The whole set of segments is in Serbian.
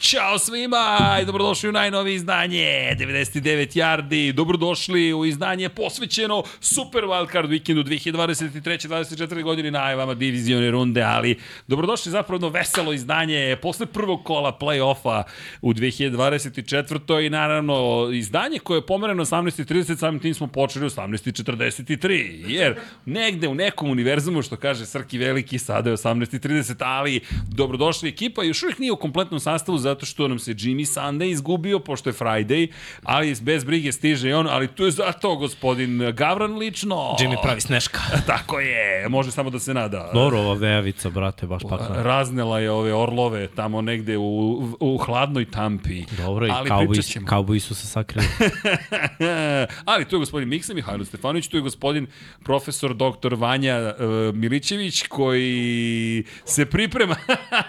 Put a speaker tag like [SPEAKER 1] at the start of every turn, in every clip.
[SPEAKER 1] Ćao svima i dobrodošli u najnovije izdanje 99 Yardi. Dobrodošli u izdanje posvećeno Super Wildcard Weekendu 2023-2024 godine najavama divizione runde, ali dobrodošli zapravo veselo izdanje posle prvog kola play-offa u 2024. i naravno izdanje koje je pomereno 18.30, samim tim smo počeli u 18.43, jer negde u nekom univerzumu, što kaže Srki Veliki, sada je 18.30, ali dobrodošli ekipa još uvijek nije u kompletnom sastavu zato što nam se Jimmy Sunday izgubio, pošto je Friday, ali bez brige stiže i on, ali tu je zato gospodin Gavran lično.
[SPEAKER 2] Jimmy pravi sneška.
[SPEAKER 1] Tako je, može samo da se nada.
[SPEAKER 2] Dobro, ova vejavica, brate, baš pakla.
[SPEAKER 1] Raznela je ove orlove tamo negde u, u hladnoj tampi.
[SPEAKER 2] Dobro, i kauboji, kauboji su se sakrili.
[SPEAKER 1] ali tu je gospodin Miksa Mihajlo Stefanović, tu je gospodin profesor doktor Vanja uh, Milićević, koji se priprema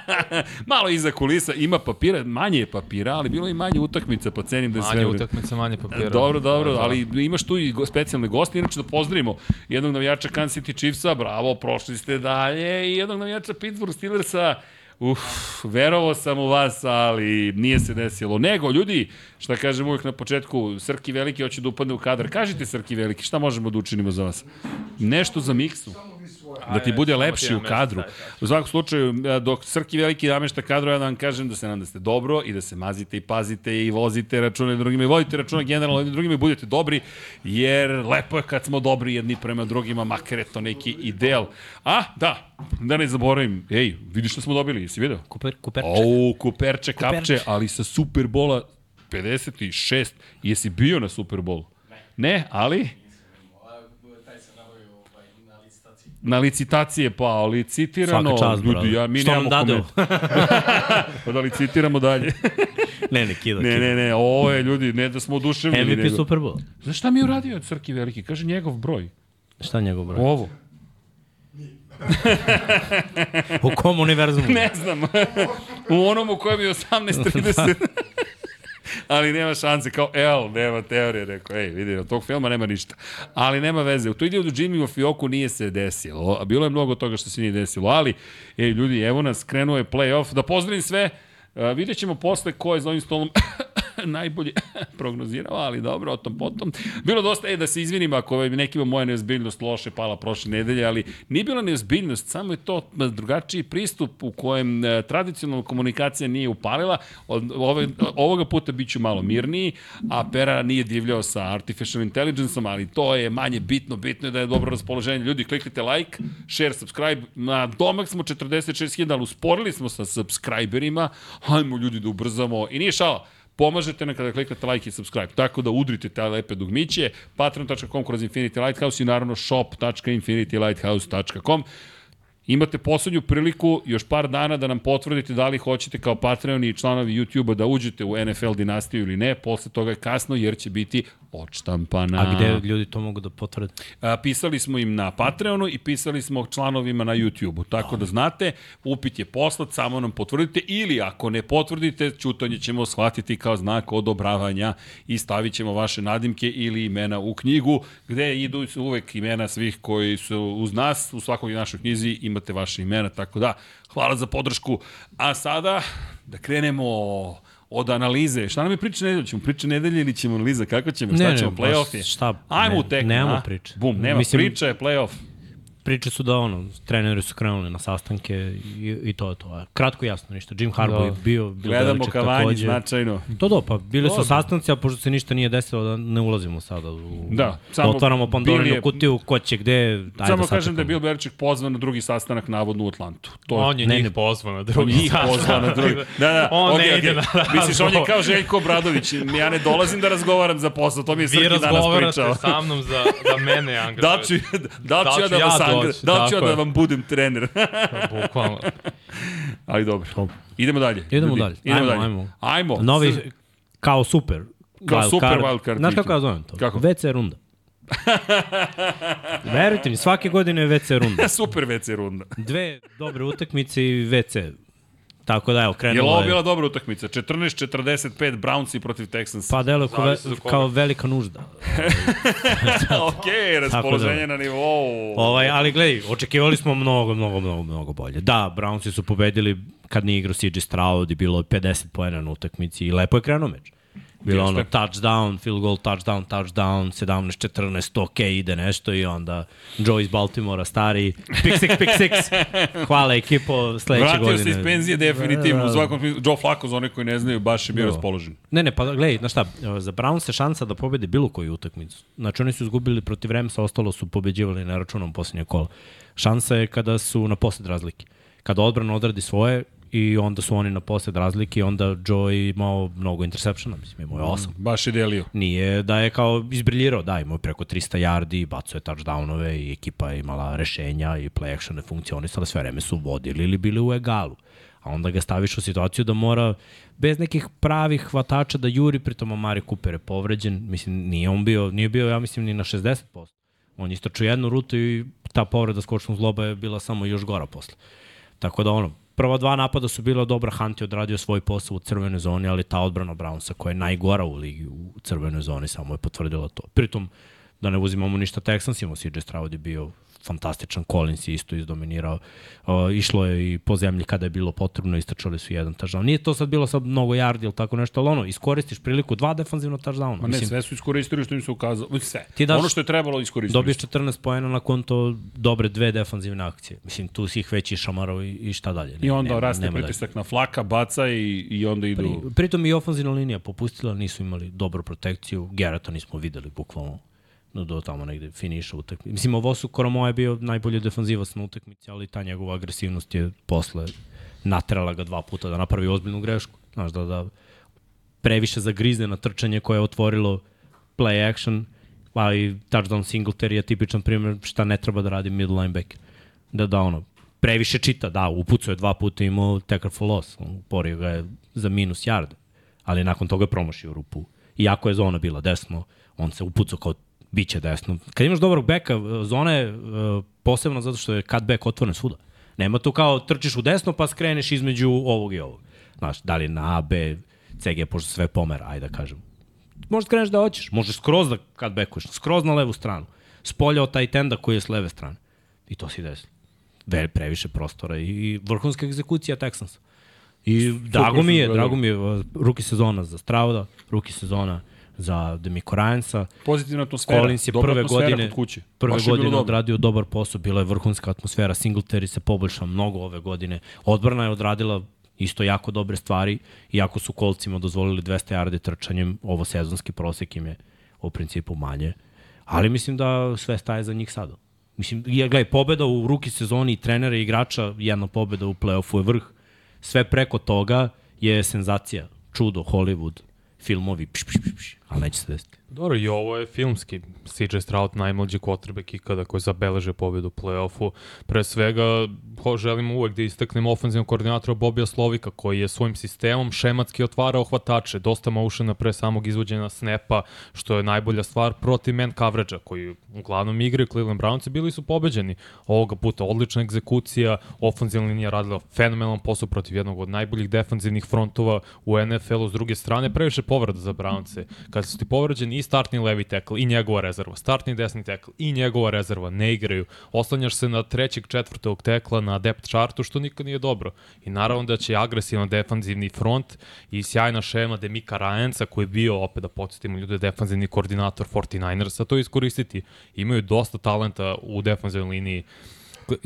[SPEAKER 1] malo iza kulisa, ima papira, manje je papira, ali bilo i manje utakmica, pa cenim da je sve...
[SPEAKER 3] Manje utakmica, manje papira.
[SPEAKER 1] Dobro, dobro, ali imaš tu i specijalne goste, inače da pozdravimo jednog navijača Kansas City Chiefsa, bravo, prošli ste dalje, i jednog navijača Pittsburgh Steelersa, Uf, verovo sam u vas, ali nije se desilo. Nego, ljudi, šta kažem uvijek na početku, Srki Veliki hoće da upadne u kadar. Kažite Srki Veliki, šta možemo da učinimo za vas? Nešto za miksu da ti bude lepši u kadru. U svakom slučaju, dok Srki veliki namešta kadru, ja da vam kažem da se nam da ste dobro i da se mazite i pazite i vozite račune drugima i vodite račune generalno jednim drugima i budete dobri, jer lepo je kad smo dobri jedni prema drugima, makar je to neki ideal. A, da, da ne zaboravim, ej, vidiš što smo dobili, jesi vidio?
[SPEAKER 2] Kuper, kuperče.
[SPEAKER 1] O, kuperče, kapče, kuperče. ali sa Superbola 56. Jesi bio na Superbolu? Ne. Ne, ali... na licitacije pa licitirano.
[SPEAKER 2] Čast,
[SPEAKER 1] ljudi, ja, mi
[SPEAKER 2] Što
[SPEAKER 1] nemamo
[SPEAKER 2] dadu?
[SPEAKER 1] pa da licitiramo dalje.
[SPEAKER 2] ne, ne, kida,
[SPEAKER 1] ne, ne, ne, ovo je ljudi, ne da smo oduševljeni.
[SPEAKER 2] MVP nego. Super Bowl.
[SPEAKER 1] Znaš šta mi je uradio od Crki Veliki? Kaže njegov broj.
[SPEAKER 2] Šta njegov broj?
[SPEAKER 1] Ovo.
[SPEAKER 2] u kom univerzumu?
[SPEAKER 1] ne znam. u onom u kojem je 18.30. ali nema šanse, kao L, nema teorije, rekao, ej, vidi, od tog filma nema ništa. Ali nema veze, u toj od Jimmy u Fioku nije se desilo, a bilo je mnogo toga što se nije desilo, ali, ej, ljudi, evo nas, krenuo je playoff, da pozdravim sve, Uh, vidjet ćemo posle ko je za ovim stolom najbolje prognozirao, ali dobro, o tom potom. Bilo dosta, e, da se izvinim ako je nekima moja neozbiljnost loše pala prošle nedelje, ali nije bila neozbiljnost, samo je to drugačiji pristup u kojem e, tradicionalna komunikacija nije upalila. Od, ove, ovoga puta bit ću malo mirniji, a Pera nije divljao sa artificial intelligence ali to je manje bitno, bitno je da je dobro raspoloženje. Ljudi, kliknite like, share, subscribe, na domak smo 46.000, ali usporili smo sa subscriberima, hajmo ljudi da ubrzamo, i nije šala, pomažete nam kada kliknete like i subscribe. Tako da udrite te lepe dugmiće, patreon.com kroz Infinity Lighthouse i naravno shop.infinitylighthouse.com. Imate poslednju priliku još par dana da nam potvrdite da li hoćete kao Patreon i članovi YouTube-a da uđete u NFL dinastiju ili ne. Posle toga je kasno jer će biti odštampana.
[SPEAKER 2] A gde ljudi to mogu da potvrde?
[SPEAKER 1] A, pisali smo im na Patreonu i pisali smo članovima na YouTube-u. Tako da znate, upit je poslat, samo nam potvrdite ili ako ne potvrdite, čutanje ćemo shvatiti kao znak odobravanja i stavit ćemo vaše nadimke ili imena u knjigu gde idu uvek imena svih koji su uz nas, u svakoj našoj knjizi imate vaše imena, tako da hvala za podršku. A sada da krenemo od analize. Šta nam je priča nedelje? Ćemo priča nedelje ili ćemo analiza? Kako ćemo? Šta
[SPEAKER 2] ne,
[SPEAKER 1] ćemo? Playoff je?
[SPEAKER 2] Šta?
[SPEAKER 1] Ajmo
[SPEAKER 2] ne,
[SPEAKER 1] u tekmu.
[SPEAKER 2] Nemamo priče.
[SPEAKER 1] Bum, nema Mislim, priča je playoff
[SPEAKER 2] priče su da ono, treneri su krenuli na sastanke i, i to je to. Kratko jasno ništa. Jim Harbaugh je bio, bio
[SPEAKER 1] Gledamo kavanji značajno.
[SPEAKER 2] To do, pa bili su sastanci, a pošto se ništa nije desilo, da ne ulazimo sada u...
[SPEAKER 1] Da,
[SPEAKER 2] samo otvaramo Pandorinu je, kutiju, ko će gde,
[SPEAKER 1] ajde Samo da kažem da je Bill Belichick pozvan na drugi sastanak navodno u Atlantu.
[SPEAKER 3] To, on je ne, njih pozvan na drugi
[SPEAKER 1] njih pozvan na drugi. Da, da,
[SPEAKER 3] on okay, ne ide na
[SPEAKER 1] Misliš, on je kao Željko Bradović. Ja ne dolazim da razgovaram za posao, to mi je Srki danas pričao. Vi razgovarate
[SPEAKER 3] sa mnom za, za mene angažujete.
[SPEAKER 1] Da ću, da ću ja da vas da ću ja da vam budem trener.
[SPEAKER 3] Bukvalno.
[SPEAKER 1] Ali dobro. Idemo dalje.
[SPEAKER 2] Idemo dalje.
[SPEAKER 1] Idemo
[SPEAKER 2] ajmo,
[SPEAKER 1] dalje.
[SPEAKER 2] Ajmo.
[SPEAKER 1] Ajmo.
[SPEAKER 2] Novi, kao super.
[SPEAKER 1] Kao wild super card.
[SPEAKER 2] Znaš kako ja zovem to?
[SPEAKER 1] Kako?
[SPEAKER 2] WC runda. Verujte mi, svake godine je WC runda.
[SPEAKER 1] Super WC runda.
[SPEAKER 2] Dve dobre utakmice i WC. Tako da, evo,
[SPEAKER 1] Je li
[SPEAKER 2] krenulo
[SPEAKER 1] ovo
[SPEAKER 2] je...
[SPEAKER 1] bila dobra utakmica? 14-45 Brownsi protiv Texansa.
[SPEAKER 2] Pa delo kao,
[SPEAKER 3] koga.
[SPEAKER 2] kao velika nužda.
[SPEAKER 1] ok, raspoloženje na nivou.
[SPEAKER 2] Ovaj, ali gledaj, očekivali smo mnogo, mnogo, mnogo, mnogo bolje. Da, Brownsi su pobedili kad nije igrao CJ Stroud i bilo je 50 poena na utakmici i lepo je krenuo meč. Bilo ono touchdown, field goal, touchdown, touchdown, 17-14, ok, ide nešto i onda Joe iz Baltimora, stari, pick six, pick six. Hvala ekipo, sledeće
[SPEAKER 1] Vratio
[SPEAKER 2] godine.
[SPEAKER 1] se iz penzije definitivno, u
[SPEAKER 2] Da.
[SPEAKER 1] svakom smislu. Joe Flacco, za one koji ne znaju, baš je bio
[SPEAKER 2] Da.
[SPEAKER 1] raspoložen.
[SPEAKER 2] Ne, ne, pa gledaj, znaš šta, za Brown se šansa da pobede bilo koju utakmicu. Znači oni su izgubili protiv Remsa, ostalo su pobeđivali na računom posljednje kola. Šansa je kada su na posled razlike. Kada odbrana odradi svoje i onda su oni na posled razlike i onda Joe imao mnogo interseptiona, mislim, imao je osam.
[SPEAKER 1] Baš je delio.
[SPEAKER 2] Nije da je kao izbriljirao, da, imao je preko 300 yardi, bacao je touchdownove i ekipa je imala rešenja i play action je funkcionisala, sve vreme su vodili ili bili u egalu. A onda ga staviš u situaciju da mora bez nekih pravih hvatača da juri, pritom Amari Cooper je povređen, mislim, nije on bio, nije bio, ja mislim, ni na 60%. On je istračio jednu rutu i ta povreda skočnog zloba je bila samo još gora posle. Tako da ono, prva dva napada su bila dobra, Hunt je odradio svoj posao u crvenoj zoni, ali ta odbrana Brownsa koja je najgora u ligi u crvenoj zoni samo je potvrdila to. Pritom, da ne uzimamo ništa Texans, imamo CJ Stroud je bio fantastičan, Collins je isto izdominirao, uh, išlo je i po zemlji kada je bilo potrebno, istračali su jedan touchdown. Nije to sad bilo sad mnogo yardi ili tako nešto, ali ono, iskoristiš priliku dva defanzivna touchdowna.
[SPEAKER 1] Ma ne, sve su iskoristili što im se ukazalo. Mislim, Sve.
[SPEAKER 2] Ti daš-
[SPEAKER 1] ono što je trebalo iskoristiti.
[SPEAKER 2] Dobiješ 14 poena na konto dobre dve defanzivne akcije. Mislim, tu si ih već i šamarao i, i šta dalje.
[SPEAKER 1] I onda
[SPEAKER 2] nema-
[SPEAKER 1] raste
[SPEAKER 2] nema dalje.
[SPEAKER 1] pritisak na flaka, baca i, i onda idu...
[SPEAKER 2] Pri, pritom i ofenzivna linija popustila, nisu imali dobru protekciju. Gerata nismo videli bukvalno do, tamo negde finiša utakmice. Mislim, ovo su Koromo je bio najbolji defanzivac na utakmici, ali ta njegova agresivnost je posle naterala ga dva puta da napravi ozbiljnu grešku. Znaš, da, da previše zagrizne na trčanje koje je otvorilo play action, pa i touchdown Singletary je tipičan primjer šta ne treba da radi middle linebacker. Da, da ono, previše čita, da, upucao je dva puta imao tackle for loss, porio ga je za minus yard, ali nakon toga je promašio rupu. Iako je zona bila desno, on se upucao kao biće desno. Kad imaš dobrog beka, zona je uh, posebno zato što je cut back otvoren svuda. Nema tu kao trčiš u desno pa skreneš između ovog i ovog. Znaš, da li na A, B, CG, pošto sve pomera, ajde da kažem. Možeš kreneš da hoćeš, možeš skroz da backuješ, skroz na levu stranu. Spolja od taj tenda koji je s leve strane. I to si desilo. Ve, previše prostora i, vrhunska egzekucija Texansa. I drago mi je, drago mi je, uh, ruki sezona za Strauda, ruki sezona za Demico Ryansa,
[SPEAKER 1] Pozitivna atmosfera.
[SPEAKER 2] Collins je prve godine,
[SPEAKER 1] kod kuće.
[SPEAKER 2] prve
[SPEAKER 1] Baš
[SPEAKER 2] godine odradio dobar posao, bila je vrhunska atmosfera, Singletary se poboljšao mnogo ove godine, odbrana je odradila isto jako dobre stvari, iako su kolcima dozvolili 200 yardi trčanjem, ovo sezonski prosek im je u principu manje, ali mislim da sve staje za njih sada. Mislim, je, gledaj, pobeda u ruki sezoni i trenera i igrača, jedna pobeda u play-offu je vrh. Sve preko toga je senzacija, čudo, Hollywood, filmovi, pš, pš, pš, pš, ali neće se desiti.
[SPEAKER 3] Dobro, i ovo je filmski. CJ Stroud, najmlađi quarterback ikada koji zabeleže pobedu u play-offu. Pre svega, ho, želimo uvek da istaknemo ofenzivnog koordinatora Bobija Slovika, koji je svojim sistemom šematski otvarao hvatače, dosta motiona pre samog izvođenja snapa, što je najbolja stvar protiv man coverage-a, koji uglavnom igraju Cleveland Brownsi, bili su pobeđeni. Ovoga puta odlična egzekucija, ofenzivna linija radila fenomenalan posao protiv jednog od najboljih defanzivnih frontova u NFL-u, s druge strane, previše povreda za Brownce. Kada su ti povređeni i startni levi tackle i njegova rezerva, startni desni tackle i njegova rezerva ne igraju, oslanjaš se na trećeg, četvrtog tekla na depth chartu, što nikad nije dobro. I naravno da će agresivan defanzivni front i sjajna šema Demika Ryansa, koji je bio, opet da podsjetimo ljude, defanzivni koordinator 49ersa, to iskoristiti. Imaju dosta talenta u defanzivnoj liniji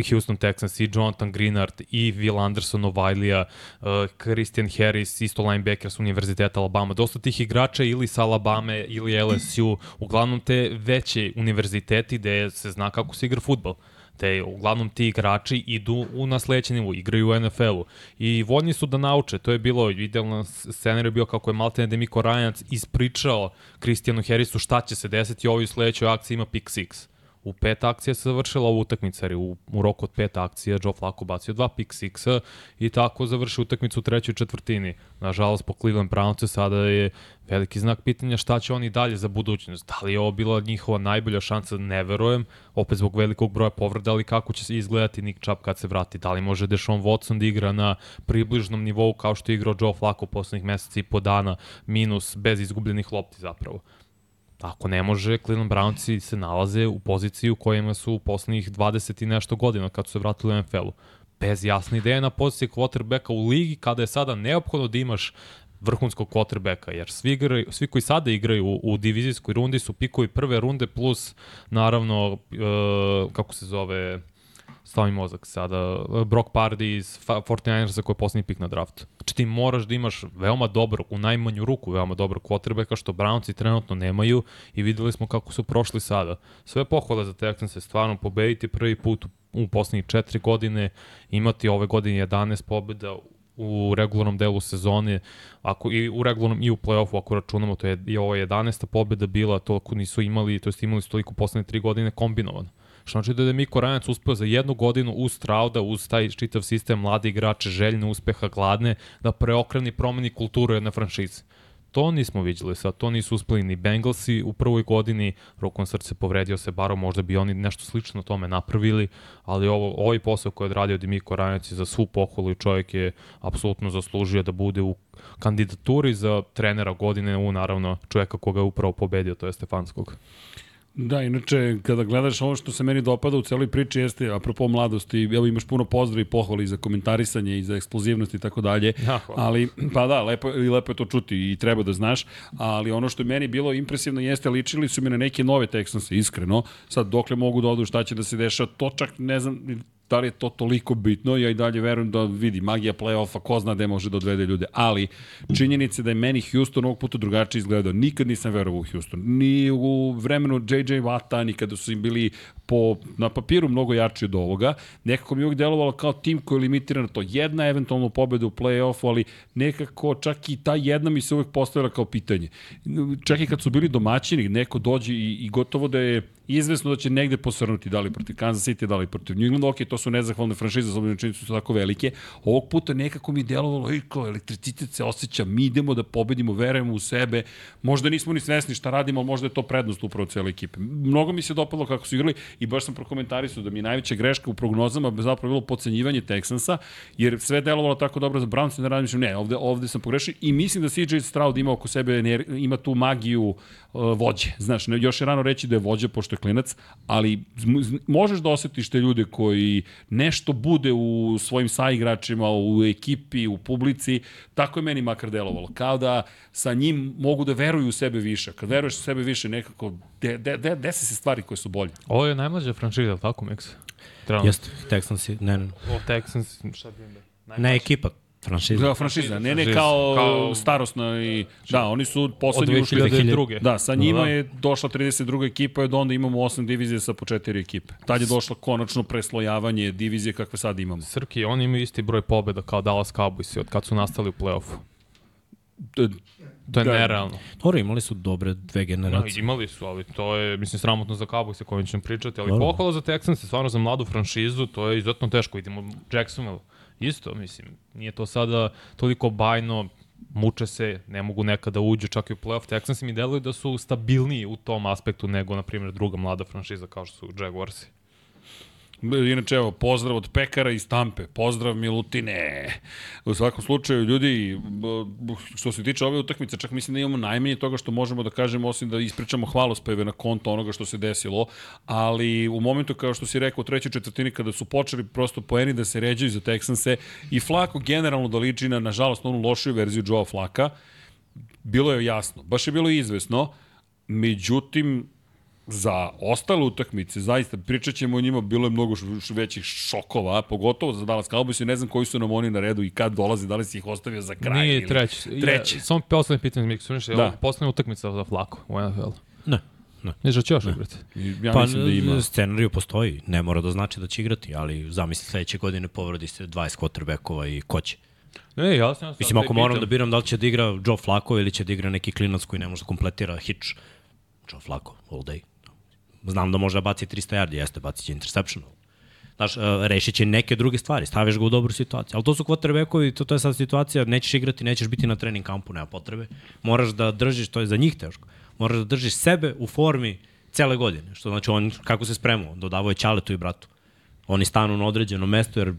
[SPEAKER 3] Houston Texans i Jonathan Greenard i Will Anderson Ovajlija, uh, Christian Harris, isto linebacker sa Univerziteta Alabama. Dosta tih igrača ili sa Alabame ili LSU, uglavnom te veće univerziteti gde se zna kako se igra futbal te uglavnom ti igrači idu u na sledeći nivo, igraju u NFL-u i voljni su da nauče, to je bilo idealna scenarij bio kako je Maltene Demiko Rajanac ispričao Kristijanu Harrisu šta će se desiti, ovo u sledećoj akciji ima pick six U pet akcija se završila ova utakmica, jer je u, u roku od pet akcija Joe Flacco bacio dva pick sixa i tako završi utakmicu u trećoj četvrtini. Nažalost, po Cleveland Brownsu sada je veliki znak pitanja šta će oni dalje za budućnost. Da li je ovo bila njihova najbolja šansa, ne verujem, opet zbog velikog broja povreda, ali kako će izgledati Nick Chubb kad se vrati. Da li može Deshaun Watson da igra na približnom nivou kao što je igrao Joe Flacco poslednjih meseca i po dana, minus, bez izgubljenih lopti zapravo. Ako ne može, Cleveland Brownsi se nalaze u poziciji u kojima su u poslednjih 20 i nešto godina kad su se vratili u NFL-u. Bez jasne ideje na poziciji quarterbacka u ligi kada je sada neophodno da imaš vrhunskog quarterbacka, jer svi, igraju, svi koji sada igraju u, u divizijskoj rundi su pikovi prve runde plus naravno, uh, kako se zove, stavi mozak sada, Brock Pardy iz 49ersa koji je poslednji pik na draftu. Znači ti moraš da imaš veoma dobro, u najmanju ruku veoma dobro quarterbacka, što Brownsi trenutno nemaju i videli smo kako su prošli sada. Sve pohvale za Texans je stvarno pobediti prvi put u, u poslednjih četiri godine, imati ove godine 11 pobjeda u regularnom delu sezone, ako i u regularnom i u play-offu, ako računamo, to je i ovo 11. pobjeda bila, toliko nisu imali, to jest imali su toliko poslednje tri godine kombinovano. Što znači da je Miko Ranac uspeo za jednu godinu uz Strauda, uz taj čitav sistem mlade igrače, željne uspeha, gladne, da preokreni promeni kulturu jedne franšize. To nismo vidjeli sad, to nisu uspeli ni Bengalsi u prvoj godini, rukom srce povredio se Baro, možda bi oni nešto slično tome napravili, ali ovo, ovaj posao koji je odradio Dimiko Ranjac za svu pohvalu i čovjek je apsolutno zaslužio da bude u kandidaturi za trenera godine u naravno čovjeka koga je upravo pobedio, to je Stefanskog.
[SPEAKER 1] Da, inače, kada gledaš ovo što se meni dopada u celoj priči jeste, apropo mladosti, evo imaš puno pozdrava i pohvali za komentarisanje i za eksplozivnost i tako dalje, ali, pa da, lepo, i lepo je to čuti i treba da znaš, ali ono što je meni bilo impresivno jeste, ličili su mi na neke nove Texanse, iskreno, sad dokle mogu da odu, šta će da se deša, to čak ne znam, da li je to toliko bitno, ja i dalje verujem da vidi magija play-offa, ko zna gde može da odvede ljude, ali činjenice da je meni Houston ovog puta drugačije izgledao, nikad nisam verovao u Houston, ni u vremenu JJ Watta, ni kada su im bili po, na papiru mnogo jači od ovoga, nekako mi uvijek delovalo kao tim koji je limitiran to. Jedna eventualno pobeda u play-offu, ali nekako čak i ta jedna mi se uvijek postavila kao pitanje. Čak i kad su bili domaćini, neko dođe i, i gotovo da je izvesno da će negde posrnuti, da li protiv Kansas City, da li protiv New England, ok, to su nezahvalne franšize, s obzirom su tako velike. Ovog puta nekako mi je delovalo, ej, kao elektricitet se osjeća, mi idemo da pobedimo, verujemo u sebe, možda nismo ni svesni šta radimo, ali možda je to prednost upravo cele ekipe. Mnogo mi se dopalo kako su igrali i baš sam prokomentarisao da mi je najveća greška u prognozama zapravo bilo pocenjivanje Texansa, jer sve delovalo tako dobro za Browns, ne radim, ne, ovde, ovde sam pogrešio i mislim da CJ Stroud ima oko sebe, ima tu magiju uh, vođe. Znaš, još je rano reći da je vođa, pošto je klinac, ali možeš da osetiš te ljude koji nešto bude u svojim saigračima, u ekipi, u publici, tako je meni makar delovalo. Kao da sa njim mogu da veruju u sebe više. Kad veruješ u sebe više, nekako de, de, de, desi se stvari koje su bolje.
[SPEAKER 3] Ovo je najmlađa franšiza, tako Mix?
[SPEAKER 2] Jeste, Texans, ne, ne.
[SPEAKER 3] O, Texans, šta bi onda?
[SPEAKER 2] Ne ekipa, Franšiza.
[SPEAKER 1] Da, franšiza. Ne, ne kao, kao starosna i... Da, oni su poslednji ušli...
[SPEAKER 3] Od 2002.
[SPEAKER 1] Da, sa njima da, da. je došla 32. ekipa i od onda imamo 8 divizije sa po 4 ekipe. Tad je došlo konačno preslojavanje divizije kakve sad imamo.
[SPEAKER 3] Srki, oni imaju isti broj pobjeda kao Dallas Cowboys od kad su nastali u play-offu. To je da. nerealno.
[SPEAKER 2] Dobro, imali su dobre dve generacije.
[SPEAKER 3] Da, imali su, ali to je, mislim, sramotno za Cowboys o kojem ćemo pričati, ali Dobro. pohvala za Texans, stvarno za mladu franšizu, to je izuzetno teško. Vidimo Jacksonville, isto, mislim, nije to sada toliko bajno, muče se, ne mogu nekada da uđu čak i u playoff. Texans mi deluju da su stabilniji u tom aspektu nego, na primjer, druga mlada franšiza kao što su Jaguarsi.
[SPEAKER 1] Inače, evo, pozdrav od Pekara iz Tampe. Pozdrav Milutine. U svakom slučaju, ljudi, što se tiče ove utakmice, čak mislim da imamo najmanje toga što možemo da kažemo, osim da ispričamo hvalospeve na konto onoga što se desilo, ali u momentu, kao što si rekao, u trećoj četvrtini, kada su počeli prosto poeni da se ređaju za Texanse i Flako generalno da liči na, nažalost, onu lošiju verziju Joe Flaka, bilo je jasno, baš je bilo izvesno, međutim, za ostale utakmice, zaista, pričat ćemo o njima, bilo je mnogo većih šokova, pogotovo za Dallas Cowboys i ne znam koji su nam oni na redu i kad dolaze, da li si ih ostavio za kraj
[SPEAKER 3] Nije treći.
[SPEAKER 1] Treći.
[SPEAKER 3] Ja, samo poslednje pitanje, Mik, suniš, da. poslednja utakmica za Flako u NFL.
[SPEAKER 2] Ne. Ne.
[SPEAKER 3] Ne da će još igrati.
[SPEAKER 2] Ja pa, mislim da ima. Scenariju postoji, ne mora da znači da će igrati, ali zamisli sledeće godine povredi se 20 quarterbackova i ko će.
[SPEAKER 3] Ne, jasno. Ja
[SPEAKER 2] Mislim, ako moram da biram da li će da igra Joe Flacco ili će da igra neki klinac koji ne može da kompletira hitch, Joe Flacco, all day Znam da može da baci 300 yardi, jeste, bacit će interception. Znaš, uh, rešit će neke druge stvari, staviš ga u dobru situaciju. Ali to su quarterbackovi, to, to je sad situacija, nećeš igrati, nećeš biti na trening kampu, nema potrebe. Moraš da držiš, to je za njih teško, moraš da držiš sebe u formi cele godine. Što znači, on kako se spremao, dodavao je Ćaletu i bratu. Oni stanu na određeno mesto, jer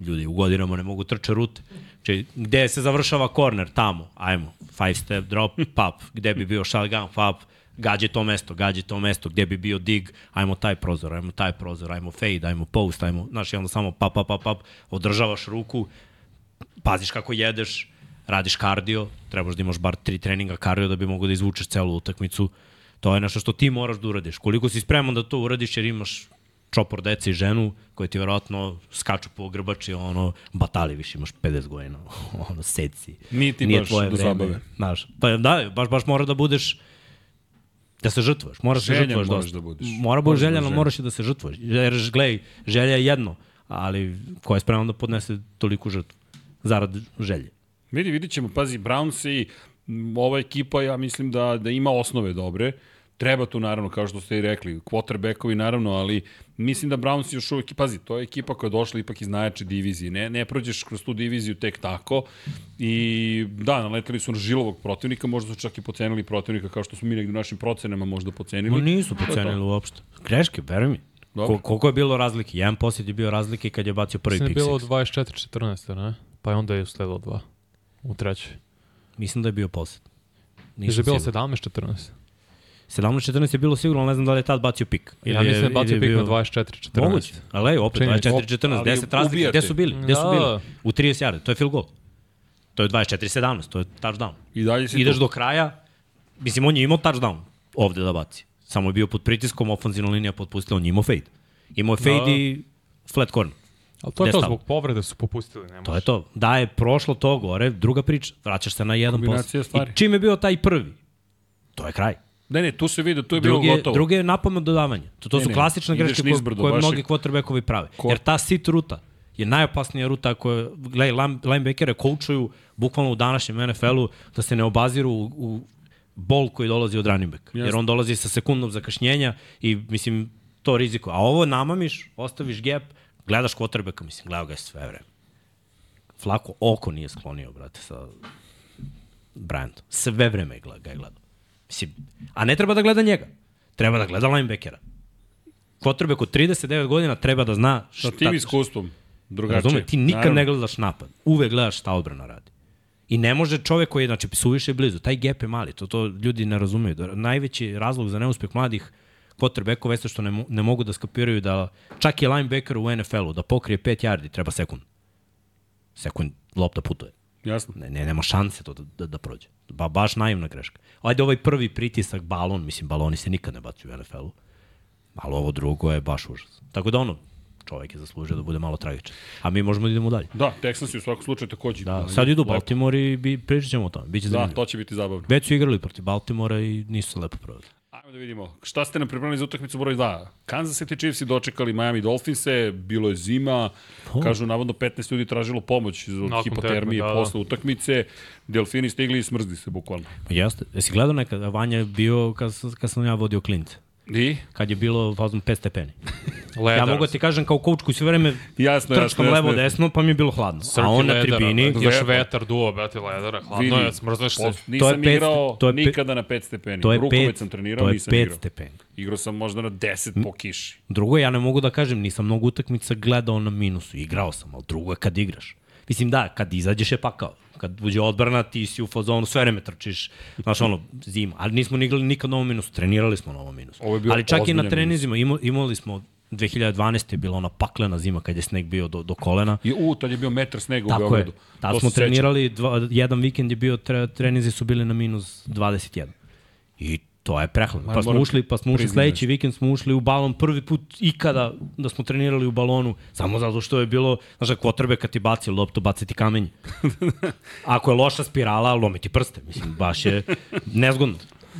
[SPEAKER 2] ljudi u godinama ne mogu trče rute. Če, gde se završava korner? Tamo, ajmo, five step drop, pap, gde bi bio shotgun, pap, gađe to mesto, gađe to mesto, gde bi bio dig, ajmo taj prozor, ajmo taj prozor, ajmo fade, ajmo post, ajmo, znaš, i onda samo pap, pap, pap, pap, održavaš ruku, paziš kako jedeš, radiš kardio, trebaš da imaš bar tri treninga kardio da bi mogo da izvučeš celu utakmicu. To je nešto što ti moraš da uradiš. Koliko si spreman da to uradiš jer imaš čopor dece i ženu koji ti verovatno skaču po grbači, ono, batali više, imaš 50 godina, ono, seci.
[SPEAKER 1] Nije ti
[SPEAKER 2] Nije
[SPEAKER 1] baš
[SPEAKER 2] tvoje
[SPEAKER 1] do
[SPEAKER 2] vreme.
[SPEAKER 1] zabave.
[SPEAKER 2] Znaš, pa da, baš, baš mora da budeš da se žrtvuješ, moraš da se žrtvuješ dosta.
[SPEAKER 1] da budeš.
[SPEAKER 2] Mora
[SPEAKER 1] Moraš
[SPEAKER 2] budeš
[SPEAKER 1] da
[SPEAKER 2] željan, ali moraš i da se žrtvuješ. Jer, gledaj, želja je jedno, ali ko je spreman da podnese toliku žrtvu? Zarad želje.
[SPEAKER 1] Vidi, vidit ćemo, pazi, Browns i ova ekipa, ja mislim da, da ima osnove dobre. Treba tu, naravno, kao što ste i rekli, quarterbackovi, naravno, ali mislim da Browns još uvek, pazi, to je ekipa koja je došla ipak iz najjače divizije. Ne, ne prođeš kroz tu diviziju tek tako. I da, naleteli su na žilovog protivnika, možda su čak i pocenili protivnika, kao što smo mi negde u našim procenama možda pocenili.
[SPEAKER 2] Ma nisu pocenili uopšte. Greške, veruj mi.
[SPEAKER 1] Dobro.
[SPEAKER 2] Ko, koliko je bilo razlike? Jedan posjed je bio razlike kad je bacio prvi
[SPEAKER 3] da je
[SPEAKER 2] pick
[SPEAKER 3] bilo
[SPEAKER 2] six.
[SPEAKER 3] 24-14, ne? Pa je onda je usledilo dva. U trećoj.
[SPEAKER 2] Mislim da je bio posjed.
[SPEAKER 3] Da je bilo
[SPEAKER 2] siguran.
[SPEAKER 3] 17-14.
[SPEAKER 2] 17-14 je bilo sigurno, ne znam da li je tad bacio pik.
[SPEAKER 3] Ja
[SPEAKER 2] Ili je-
[SPEAKER 3] mislim da je bacio pik na
[SPEAKER 2] bio-
[SPEAKER 3] 24-14.
[SPEAKER 2] Moguće. Ali opet,
[SPEAKER 3] Čini mi se.
[SPEAKER 2] 24-14,
[SPEAKER 1] Ali
[SPEAKER 2] 10 razlike.
[SPEAKER 1] ubijate.
[SPEAKER 2] Gde su bili? Gde su
[SPEAKER 3] Da.
[SPEAKER 2] bili? U 30 yardi, to je field goal. To je 24-17, to je touchdown.
[SPEAKER 1] I dalje si
[SPEAKER 2] Ideš
[SPEAKER 1] tu.
[SPEAKER 2] do kraja, mislim, on je imao touchdown ovde da baci. Samo je bio pod pritiskom, ofenzivna linija potpustila, on je imao fade. Imao je fade
[SPEAKER 3] Da.
[SPEAKER 2] i flat corner.
[SPEAKER 3] Ali to je to, zbog povrede su popustili. Ne
[SPEAKER 2] To je to. Da je prošlo to gore, druga priča. Vraćaš se na jedan post. I čim je bio taj prvi? To je kraj.
[SPEAKER 1] Ne, ne, tu se vidi, tu je bilo
[SPEAKER 2] Drugi je,
[SPEAKER 1] gotovo.
[SPEAKER 2] drugi je napamet dodavanje. To, to
[SPEAKER 1] Ne,
[SPEAKER 2] su
[SPEAKER 1] ne,
[SPEAKER 2] klasične greške koje,
[SPEAKER 1] nizbrdo,
[SPEAKER 2] koje mnogi quarterbackovi prave.
[SPEAKER 1] Ko-
[SPEAKER 2] Jer ta sit ruta je najopasnija ruta koja, gledaj, line- linebackere coachuju bukvalno u današnjem NFL-u da se ne obaziru u, u bol koji dolazi od running back. Jer
[SPEAKER 1] Jasno.
[SPEAKER 2] on dolazi sa sekundom zakašnjenja i, mislim, to riziko. A ovo namamiš, ostaviš gap, gledaš quarterbacka, mislim, gledao ga je sve vreme. Flako oko nije sklonio, brate, sa Brandom. Sve vreme ga je gledao. Mislim, a ne treba da gleda njega. Treba da gleda linebackera. Quarterback od 39 godina treba da zna
[SPEAKER 1] Sa
[SPEAKER 2] šta...
[SPEAKER 1] tim iskustvom. Drugačije.
[SPEAKER 2] Razume, ti nikad
[SPEAKER 1] Naravno.
[SPEAKER 2] ne gledaš napad. Uvek gledaš šta odbrana radi. I ne može čovek koji je, znači, suviše blizu. Taj gap je mali, to, to ljudi ne razumeju. Da, najveći razlog za neuspeh mladih quarterbackova jeste što ne, mo- ne mogu da skapiraju da čak i linebacker u NFL-u da pokrije 5 yardi treba sekund. Sekund lopta putuje.
[SPEAKER 1] Jasno.
[SPEAKER 2] Ne, ne, nema šanse to da, da, da prođe. Ba, baš naivna greška. Ajde ovaj prvi pritisak, balon, mislim, baloni se nikad ne bacuju u NFL-u. Ali ovo drugo je baš užas. Tako da ono, čovjek je zaslužio da bude malo tragičan. A mi možemo da idemo dalje.
[SPEAKER 1] Da, Texans u svakom slučaju takođe.
[SPEAKER 2] Da, sad idu. Baltimore i bi, pričat ćemo o tome. Biće
[SPEAKER 1] Da,
[SPEAKER 2] zanimljivo.
[SPEAKER 1] to će biti zabavno.
[SPEAKER 2] Već su igrali protiv Baltimora i nisu se lepo proveli.
[SPEAKER 1] Ajmo da vidimo. Šta ste nam pripremili za utakmicu broj 2? Kansas City Chiefs i dočekali Miami Dolphinse, bilo je zima, kažu navodno 15 ljudi tražilo pomoć od
[SPEAKER 3] Nakon
[SPEAKER 1] hipotermije
[SPEAKER 3] tekme, da, da.
[SPEAKER 1] posle utakmice. Delfini stigli i smrzli se bukvalno.
[SPEAKER 2] Pa jeste. Jesi gledao nekada? Vanja je bio kad, kad sam ja vodio klince.
[SPEAKER 1] I?
[SPEAKER 2] Kad je bilo fazom 5 stepeni.
[SPEAKER 3] Ledar.
[SPEAKER 2] Ja mogu da ti kažem kao coach koji sve vreme
[SPEAKER 1] Jasno, jasno,
[SPEAKER 2] trčkam
[SPEAKER 1] jasno.
[SPEAKER 2] levo desno, pa mi je bilo hladno.
[SPEAKER 3] Srki
[SPEAKER 2] A on na
[SPEAKER 3] ledara,
[SPEAKER 2] tribini.
[SPEAKER 3] Još
[SPEAKER 1] Lepo.
[SPEAKER 3] vetar duo, brate, ledara. Hladno
[SPEAKER 1] Vidi,
[SPEAKER 3] je, smrzneš se.
[SPEAKER 1] nisam
[SPEAKER 2] To je pet-
[SPEAKER 1] igrao
[SPEAKER 2] to je pe-
[SPEAKER 1] nikada na 5 stepeni.
[SPEAKER 2] to je
[SPEAKER 1] Rukomet
[SPEAKER 2] pet,
[SPEAKER 1] sam trenirao,
[SPEAKER 2] to je
[SPEAKER 1] nisam
[SPEAKER 2] 5
[SPEAKER 1] igrao.
[SPEAKER 2] stepeni.
[SPEAKER 1] Igrao sam možda na 10 po kiši.
[SPEAKER 2] Drugo, ja ne mogu da kažem, nisam mnogo utakmica gledao na minusu. Igrao sam, ali drugo je kad igraš. Mislim da, kad izađeš je pakao. Kad uđe odbrana, ti si u fazonu, sve vreme trčiš, znaš ono, zima. Ali nismo ni igrali nikad na ovom minusu, trenirali smo na ovom minusu.
[SPEAKER 1] Ovo je bio
[SPEAKER 2] Ali čak i na
[SPEAKER 1] ozbiljan
[SPEAKER 2] treninzima imali, smo 2012. je bila ona paklena zima kad je sneg bio do, do kolena.
[SPEAKER 1] I u, tad je bio metar snega u
[SPEAKER 2] Tako je.
[SPEAKER 1] Beogradu.
[SPEAKER 2] Tad smo trenirali, dva, jedan vikend je bio, tre, trenizi su bili na minus 21. I to je prehladno. Pa smo ušli, pa smo ušli sledeći vikend smo ušli u balon prvi put ikada da smo trenirali u balonu, samo zato što je bilo, znaš, kvotrbe kad ti baci loptu, baci ti kamenje. Ako je loša spirala, lomi ti prste, mislim, baš je nezgodno.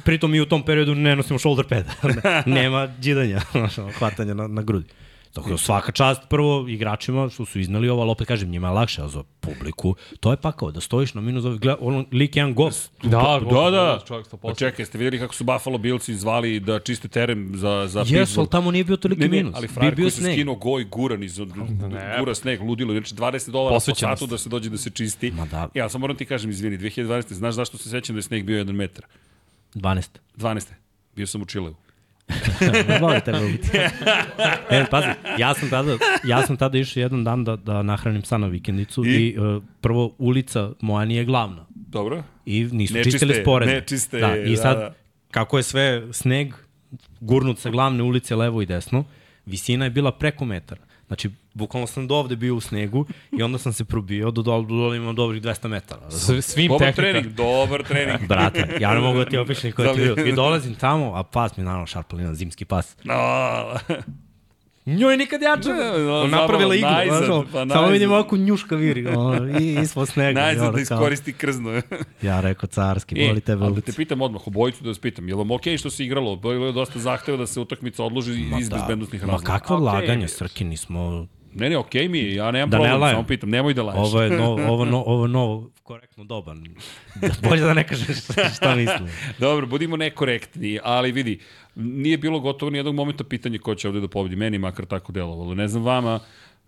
[SPEAKER 2] Pritom mi u tom periodu ne nosimo shoulder pad. Nema džidanja, hvatanja na, na grudi. Tako da svaka čast prvo igračima što su iznali ovo, ali opet kažem, njima je lakše, a za publiku, to je pakao, da stojiš na minus, gleda, on, lik jedan gost.
[SPEAKER 3] Da,
[SPEAKER 1] Da, da.
[SPEAKER 3] Čovjek
[SPEAKER 1] Pa čekaj, ste vidjeli kako su Buffalo Billsi zvali da čiste teren za, za
[SPEAKER 2] Jesu,
[SPEAKER 1] Pittsburgh?
[SPEAKER 2] ali tamo nije bio toliki
[SPEAKER 1] Ne, ne,
[SPEAKER 2] minus.
[SPEAKER 1] ali frajer koji se
[SPEAKER 2] sneg.
[SPEAKER 1] skinuo goj guran iz gura sneg, ludilo, znači 20 dolara po satu da se dođe da se čisti.
[SPEAKER 2] Ma da.
[SPEAKER 1] Ja sam moram ti kažem, izvini, 2012. Znaš zašto se sećam da je sneg bio 1 metar?
[SPEAKER 2] 12.
[SPEAKER 1] 12. Bio sam u Čileu.
[SPEAKER 2] Voli tebe ubiti. e, pazi, ja sam tada, ja sam tada išao jedan dan da, da nahranim psa na vikendicu i,
[SPEAKER 1] I?
[SPEAKER 2] uh, prvo ulica moja nije glavna
[SPEAKER 1] Dobro?
[SPEAKER 2] i nisu
[SPEAKER 1] Nečiste,
[SPEAKER 2] čistili sporedne.
[SPEAKER 1] nečiste,
[SPEAKER 2] da, I
[SPEAKER 1] da,
[SPEAKER 2] sad,
[SPEAKER 1] da.
[SPEAKER 2] kako je sve sneg gurnut sa glavne ulice levo i desno, visina je bila preko metara. Znači, bukvalno sam do ovde bio u snegu i onda sam se probio do dole, do dole imam dobrih 200 metara.
[SPEAKER 3] S- Svim
[SPEAKER 1] Dobar
[SPEAKER 3] tehnika.
[SPEAKER 1] trening, dobar trening.
[SPEAKER 2] Brate, ja ne mogu da ti opišem koji ti
[SPEAKER 1] Da li-
[SPEAKER 2] bio. I dolazim tamo, a pas mi je naravno šarpalina, zimski pas.
[SPEAKER 1] No,
[SPEAKER 2] Njoj nikad jače.
[SPEAKER 1] Ne,
[SPEAKER 2] On napravila igru.
[SPEAKER 1] najzad,
[SPEAKER 2] znaš,
[SPEAKER 1] pa
[SPEAKER 2] Samo
[SPEAKER 1] najzad.
[SPEAKER 2] vidim ovako njuška viri. Ono, I ispod snega.
[SPEAKER 1] najzad da iskoristi krzno.
[SPEAKER 2] Ja rekao carski,
[SPEAKER 1] E,
[SPEAKER 2] voli tebe
[SPEAKER 1] ali da te pitam odmah, obojicu da vas pitam, je li vam okej što se igralo? Bilo je dosta zahteva da se utakmica odloži iz bezbednostnih
[SPEAKER 2] Ma
[SPEAKER 1] razloga.
[SPEAKER 2] kakve
[SPEAKER 3] Okej,
[SPEAKER 2] laganje,
[SPEAKER 3] bio
[SPEAKER 2] Srki, nismo...
[SPEAKER 1] Ne, ne, okej mi je, ja nemam
[SPEAKER 2] Da ne
[SPEAKER 1] problem,
[SPEAKER 2] lajem.
[SPEAKER 1] samo pitam, nemoj da laješ.
[SPEAKER 2] Ovo je novo, ovo, no, ovo novo, korektno doban. Bolje da ne kažeš šta, šta mislim.
[SPEAKER 1] Dobro, budimo nekorektni, ali vidi, nije bilo gotovo ni jednog momenta pitanje ko će ovde da pobedi. Meni makar tako delovalo. Ne znam vama,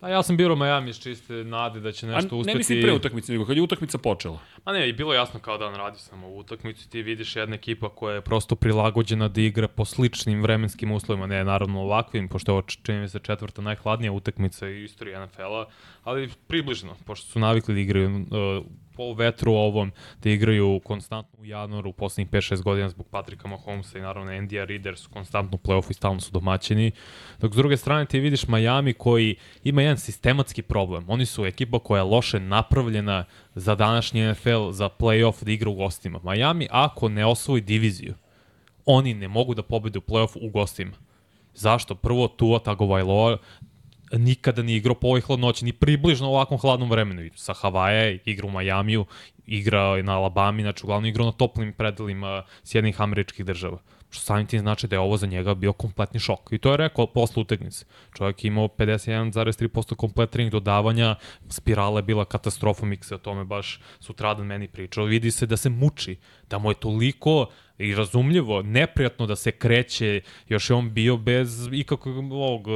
[SPEAKER 3] Pa ja sam birao Miami iz čiste nade da će
[SPEAKER 1] a
[SPEAKER 3] nešto uspeti.
[SPEAKER 1] ne mislim pre utakmice, nego kad je utakmica počela.
[SPEAKER 3] Ma ne, i bilo jasno kao dan radi samo u utakmici, ti vidiš jedna ekipa koja je prosto prilagođena da igra po sličnim vremenskim uslovima, ne naravno ovakvim, pošto je ovo čini mi se četvrta najhladnija utakmica u istoriji NFL-a, ali približno, pošto su navikli da igraju uh, po vetru ovom, da igraju konstantno u januaru u poslednjih 5-6 godina zbog Patrika Mahomesa i naravno Endija Reader su konstantno u play-offu i stalno su domaćini. Dok s druge strane ti vidiš Miami koji ima jedan sistematski problem. Oni su ekipa koja je loše napravljena za današnji NFL, za play-off da igra u gostima. Miami ako ne osvoji diviziju, oni ne mogu da pobede u play-offu u gostima. Zašto? Prvo, Tua Tagovailoa nikada nije igrao po ovoj hladnoći, ni približno u ovakvom hladnom vremenu. Sa Havaja, igra u Majamiju, igra je na Alabami, znači uglavnom igrao na toplim predelima Sjednih američkih država. Što samim tim znači da je ovo za njega bio kompletni šok. I to je rekao posle utakmice. Čovjek je imao 51,3% komplet trening dodavanja, spirala je bila katastrofa, Mikse o tome baš sutradan meni pričao. Vidi se da se muči, da mu je toliko i razumljivo, neprijatno da se kreće, još je on bio bez ikakvog ovog uh,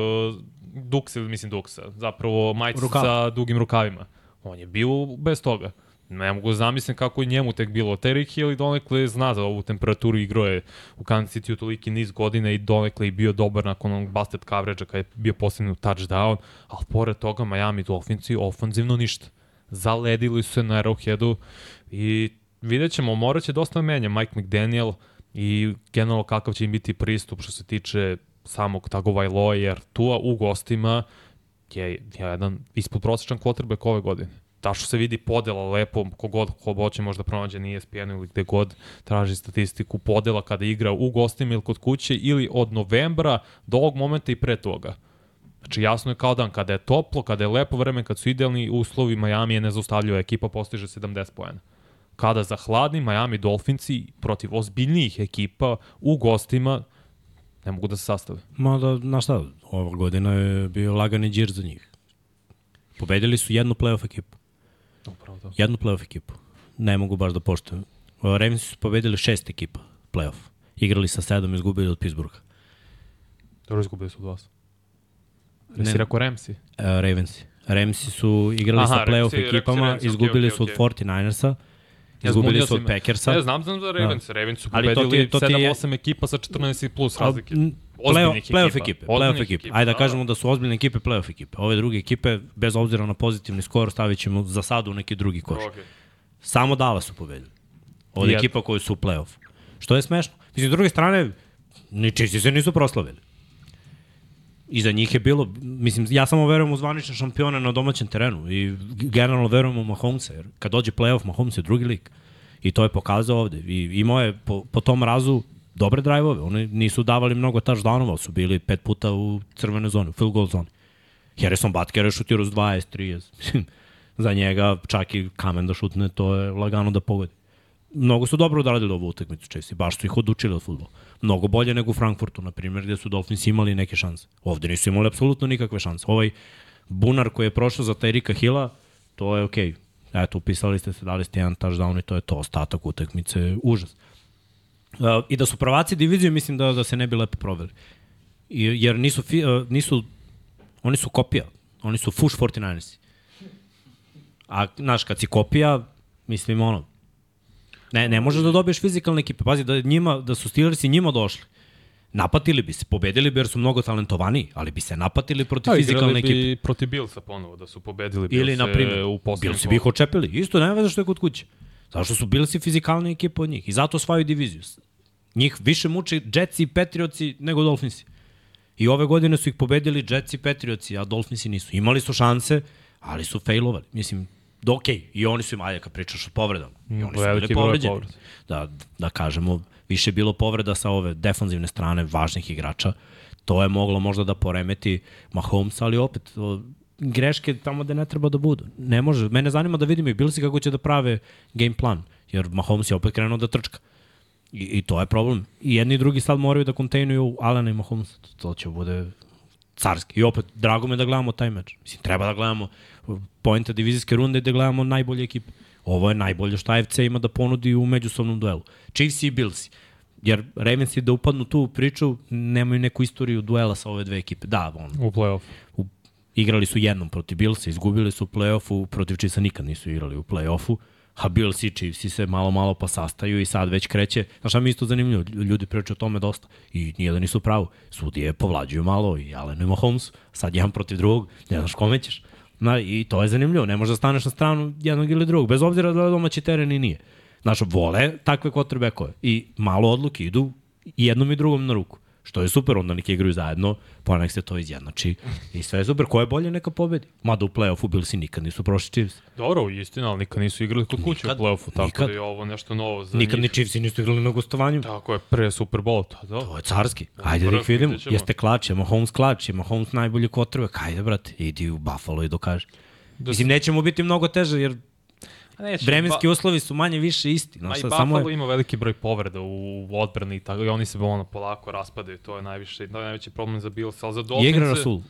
[SPEAKER 3] duksa, mislim duksa, zapravo majica
[SPEAKER 2] Rukava.
[SPEAKER 3] sa dugim rukavima. On je bio bez toga. Ne mogu da zamislim kako je njemu tek bilo. Terry Hill i donekle zna za ovu temperaturu igro je u Kansas City toliki niz godina i donekle i bio dobar nakon onog busted coverage-a kada je bio postignut touchdown, ali pored toga Miami Dolphinsi ofanzivno ništa. Zaledili su se na Arrowheadu i vidjet ćemo, morat će dosta menja Mike McDaniel i generalno kakav će im biti pristup što se tiče samog Tagovailoa, jer Tua u gostima je jedan ispod prosječan quarterback ove godine. Da što se vidi podela lepo, kogod ko hoće možda pronađe na ESPN-u ili gde god traži statistiku podela kada igra u gostima ili kod kuće ili od novembra do ovog momenta i pre toga. Znači jasno je kao dan, kada je toplo, kada je lepo vreme, kad su idealni uslovi, Miami je nezaustavljiva ekipa, postiže 70 poena. Kada za hladni Miami Dolphinsi protiv ozbiljnijih ekipa u gostima ne mogu da se sastave.
[SPEAKER 2] Ma da, znaš šta, ova godina je bio lagani džir za njih. Pobedili su jednu playoff ekipu.
[SPEAKER 3] Upravo to.
[SPEAKER 2] Jednu playoff ekipu. Ne mogu baš da poštujem. Ravensi su pobedili šest ekipa playoff. Igrali sa sedam i izgubili od Pittsburgha.
[SPEAKER 3] Dobro izgubili su od vas.
[SPEAKER 2] Ne.
[SPEAKER 3] Jesi rekao Ramsey?
[SPEAKER 2] Uh, Ravensi. Ramsi su igrali
[SPEAKER 3] Aha,
[SPEAKER 2] sa playoff
[SPEAKER 3] Ramsi,
[SPEAKER 2] ekipama,
[SPEAKER 3] Ramsi, Ramsi,
[SPEAKER 2] izgubili
[SPEAKER 3] okej,
[SPEAKER 2] su od
[SPEAKER 3] okej.
[SPEAKER 2] 49ersa,
[SPEAKER 3] Ja
[SPEAKER 2] izgubili su od. Packersa.
[SPEAKER 3] Ne, znam, znam za Ravens. Da. Ravens su pobedili
[SPEAKER 2] to ti je-
[SPEAKER 3] 7-8 ekipa sa 14 plus razlike. Ozbiljnih
[SPEAKER 2] Playoff, playoff
[SPEAKER 3] ekipa.
[SPEAKER 2] ekipe, playoff ekipe.
[SPEAKER 3] ekipa,
[SPEAKER 2] Ajde da
[SPEAKER 3] da,
[SPEAKER 2] kažemo da su ozbiljne ekipe playoff ekipe. Ove druge ekipe, bez obzira na pozitivni skor, stavit ćemo za sad u neki drugi koš.
[SPEAKER 3] Okay.
[SPEAKER 2] Samo Dallas su pobedili. Od ekipa koji su u play-off. Što je smešno. Mislim, s druge strane, ni čisti se nisu proslavili. I za njih je bilo, mislim, ja samo verujem u zvanične šampione na domaćem terenu i generalno verujem u Mahomesa, jer kad dođe play-off, Mahomes je drugi lik. I to je pokazao ovde. I imao je po, po tom razu dobre drajvove. Oni nisu davali mnogo touchdownova, ali su bili pet puta u crvenoj zoni, u field goal zoni. Harrison Butker je šutirao s 20, 30. Za njega čak i kamen da šutne, to je lagano da pogodi. mnogo su dobro odradili ovu utakmicu Chiefs baš su ih odučili od futbola. Mnogo bolje nego u Frankfurtu, na primjer, gde su Dolphins imali neke šanse. Ovde nisu imali apsolutno nikakve šanse. Ovaj bunar koji je prošao za Tyrika Hilla, to je okej. Okay. Eto, upisali ste se, dali ste jedan touchdown i to je to. Ostatak utakmice, užas. Uh, I da su prvaci divizije, mislim da, da se ne bi lepo proveli. I, jer nisu, fi, uh, nisu, oni su kopija. Oni su fuš 49ersi. A, znaš, kad si kopija, mislim, ono, ne, ne možeš da dobiješ fizikalne ekipe. Pazi, da, njima, da su Steelersi njima došli. Napatili bi se, pobedili bi jer su mnogo talentovaniji, ali bi se napatili protiv
[SPEAKER 3] Da,
[SPEAKER 2] fizikalne
[SPEAKER 3] igrali
[SPEAKER 2] ekipe.
[SPEAKER 3] bi protiv Billsa ponovo, da su pobedili Billse
[SPEAKER 2] Ili, na primjer,
[SPEAKER 3] u
[SPEAKER 2] Bilsi bi ih očepili. Isto, nema veze što je kod kuće. Zato što su Bilsi fizikalna ekipa od njih. I zato osvaju diviziju. Njih više muče Jetsi i Patriotsi nego Dolphinsi. I ove godine su ih pobedili Jetsi i Patriotsi, a Dolphinsi nisu. Imali su šanse, ali su failovali. Mislim, da okay. i oni su im, ajde kad pričaš o povredama, i oni su bili povređeni.
[SPEAKER 3] povreda.
[SPEAKER 2] Da, da kažemo, više je bilo povreda sa ove defanzivne strane važnih igrača. To je moglo možda da poremeti Mahomes, ali opet, o, greške tamo gde ne treba da budu. Ne može. Mene zanima da vidimo i Bilsi kako će da prave game plan, jer Mahomes je opet krenuo da trčka. I, I to je problem. I jedni i drugi sad moraju da kontejnuju Alana i Mahomes. To će bude carski. I opet, drago me da gledamo taj meč. Mislim, treba da gledamo pojenta divizijske runde da gledamo najbolje ekipe. Ovo je najbolje što AFC ima da ponudi u međusobnom duelu. Chiefs i Bills. Jer Ravensi da upadnu tu u priču nemaju neku istoriju duela sa ove dve ekipe. Da, on,
[SPEAKER 3] U play-off.
[SPEAKER 2] u, igrali su jednom protiv Billsa, izgubili su u play-offu, protiv Chiefsa nikad nisu igrali u play-offu, a Bills i Chiefs se malo malo pa sastaju i sad već kreće. Znaš šta mi isto zanimljivo? Ljudi pričaju o tome dosta i nije da nisu pravo. Sudije povlađuju malo i Allen i Mahomes, sad jedan protiv drugog, ne znaš kome ćeš. Na, I to je zanimljivo, ne možeš da staneš na stranu jednog ili drugog, bez obzira da je domaći teren i nije. Znaš, vole takve quarterbackove i malo odluke idu jednom i drugom na ruku. Što je super, onda neki igraju zajedno, pa nek se to izjednači. I sve je super. Ko je bolje, neka pobedi. Mada u play-offu bili si nikad nisu prošli Chiefs.
[SPEAKER 3] Dobro, istina, ali nikad nisu igrali kod kuće u play-offu, tako
[SPEAKER 2] nikad.
[SPEAKER 3] da je ovo nešto novo za
[SPEAKER 2] Nikad ni
[SPEAKER 3] njih.
[SPEAKER 2] Chiefs nisu igrali na gostovanju.
[SPEAKER 3] Tako je, pre Super Bowl, to, da.
[SPEAKER 2] To je carski. Ajde da ih vidimo. Jeste klač, je Mahomes klač, je Mahomes najbolji quarterback. Ajde, brate, idi u Buffalo i dokaži.
[SPEAKER 3] Da
[SPEAKER 2] Mislim, neće mu biti mnogo teže, jer
[SPEAKER 3] Neće,
[SPEAKER 2] vremenski uslovi su manje više isti.
[SPEAKER 3] Ma
[SPEAKER 2] Znaš,
[SPEAKER 3] i Buffalo
[SPEAKER 2] samo je,
[SPEAKER 3] ima veliki broj povreda u odbrani i tako i oni se ono polako raspadaju, to je najviše, je najveći problem za Bills, ali za
[SPEAKER 2] i
[SPEAKER 3] Dolphins...
[SPEAKER 2] igra Rasul.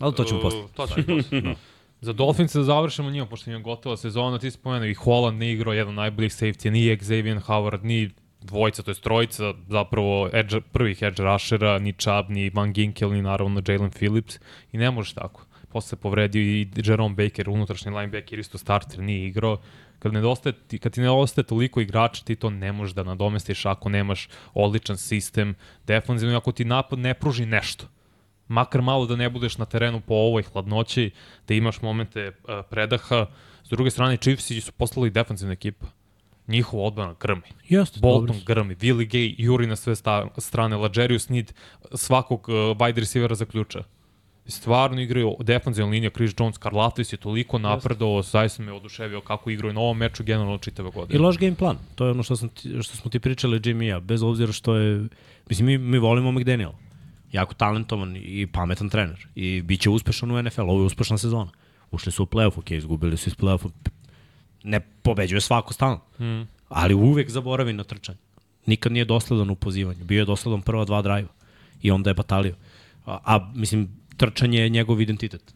[SPEAKER 2] Ali to ćemo posle.
[SPEAKER 3] To ćemo posle. da. Za Dolphins da završimo njima, pošto im je gotova sezona, ti spomenuo i Holland nije igrao jedan najboljih safety, ni Xavier Howard, ni dvojica, to je trojica, zapravo edge, prvih edge rushera, ni Chubb, ni Van Ginkel, ni naravno Jalen Phillips i ne možeš tako. Posle povredio i Jerome Baker, unutrašnji linebacker, isto starter, nije igrao. Kad, nedostaje, ti- kad ti nedostaje toliko igrača, ti to ne možeš da nadomestiš ako nemaš odličan sistem defanzivno, i ako ti napad ne pruži nešto makar malo da ne budeš na terenu po ovoj hladnoći, da imaš momente uh, predaha. S druge strane, Chiefs su poslali defensivna ekipa. Njihova odbrana grmi.
[SPEAKER 2] Jeste,
[SPEAKER 3] Bolton
[SPEAKER 2] dobro
[SPEAKER 3] grmi, Willie Gay juri na sve strane, Lajerius Need svakog uh, wide receivera zaključa. Stvarno igraju defensivna linija, Chris Jones, Karlaftis je toliko napredao, zaista me oduševio kako igraju na ovom meču generalno čitave
[SPEAKER 2] I
[SPEAKER 3] godine.
[SPEAKER 2] loš game plan. To je ono što, sam ti, što smo ti pričali Jimmy i ja. Bez obzira što je... Mislim, mi, mi volimo McDaniel. Jako talentovan i pametan trener. I bit će uspešan u NFL. Ovo je uspešna sezona. Ušli su u playoff, ok, izgubili su iz playoffa. Ne pobeđuje svako stalno.
[SPEAKER 3] Mm.
[SPEAKER 2] Ali uvek zaboravi na trčanje. Nikad nije dosledan u pozivanju. Bio je dosledan prva dva drajva. I onda je batalio. A, a mislim, trčanje je njegov identitet.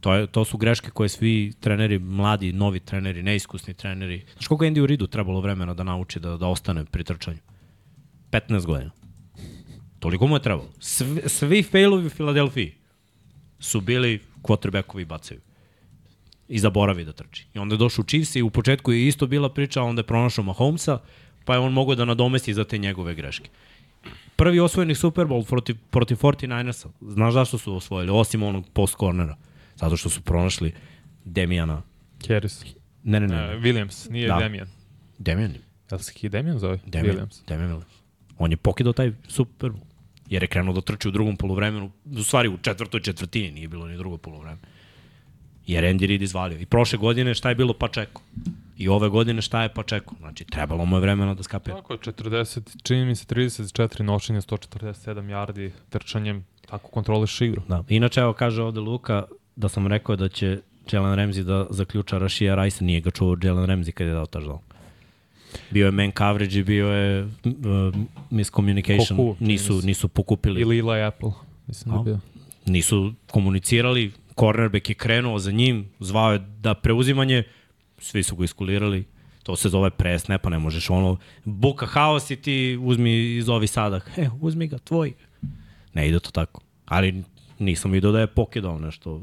[SPEAKER 2] To, je, to su greške koje svi treneri, mladi, novi treneri, neiskusni treneri. Znaš koliko je Andy Uridu trebalo vremena da nauči da, da ostane pri trčanju? 15 godina. Toliko mu je trebalo. Svi, svi failovi u Filadelfiji su bili quarterbackovi bacaju. I zaboravi da trči. I onda je došao Chiefs i u početku je isto bila priča, onda je pronašao Mahomesa, pa je on mogao da nadomesti za te njegove greške. Prvi osvojeni Super Bowl protiv, protiv 49ersa. Znaš zašto su osvojili? Osim onog post cornera. Zato što su pronašli Demijana.
[SPEAKER 3] Harris.
[SPEAKER 2] Ne, ne, ne.
[SPEAKER 3] Uh,
[SPEAKER 2] ne.
[SPEAKER 3] Williams, nije
[SPEAKER 2] Da.
[SPEAKER 3] da. Demian.
[SPEAKER 2] Demijan.
[SPEAKER 3] Jel se ki Demian zove?
[SPEAKER 2] Demijan.
[SPEAKER 3] Williams.
[SPEAKER 2] Demijan Williams. On je pokidao taj Super Bowl. Jer je krenuo da trči u drugom polovremenu. U stvari u četvrtoj četvrtini nije bilo ni drugo polovreme. Jer Andy Reid izvalio. I prošle godine šta je bilo Pačeko. I ove godine šta je Pačeko. Znači, trebalo mu je vremena da skapira.
[SPEAKER 3] Tako je, 40, čini mi se 34 nošenja, 147 yardi trčanjem, tako kontroliš igru.
[SPEAKER 2] Da. Inače, evo kaže ovde Luka da sam rekao da će Jalen Ramsey da zaključa Rashija Rajsa, nije ga čuo Jalen Ramsey kad je dao touchdown. Bio je man coverage i bio je uh, miscommunication.
[SPEAKER 3] Koku,
[SPEAKER 2] nisu, nisu pokupili.
[SPEAKER 3] Ili Eli Apple. Mislim da je
[SPEAKER 2] A?
[SPEAKER 3] bio.
[SPEAKER 2] Nisu komunicirali, cornerback je krenuo za njim, zvao je da preuzimanje, svi su ga iskulirali, to se zove pre snapa, ne možeš ono, buka haos i ti uzmi iz ovi sadak, e, uzmi ga, tvoj. Ne ide to tako. Ali nisam vidio da je pokidao nešto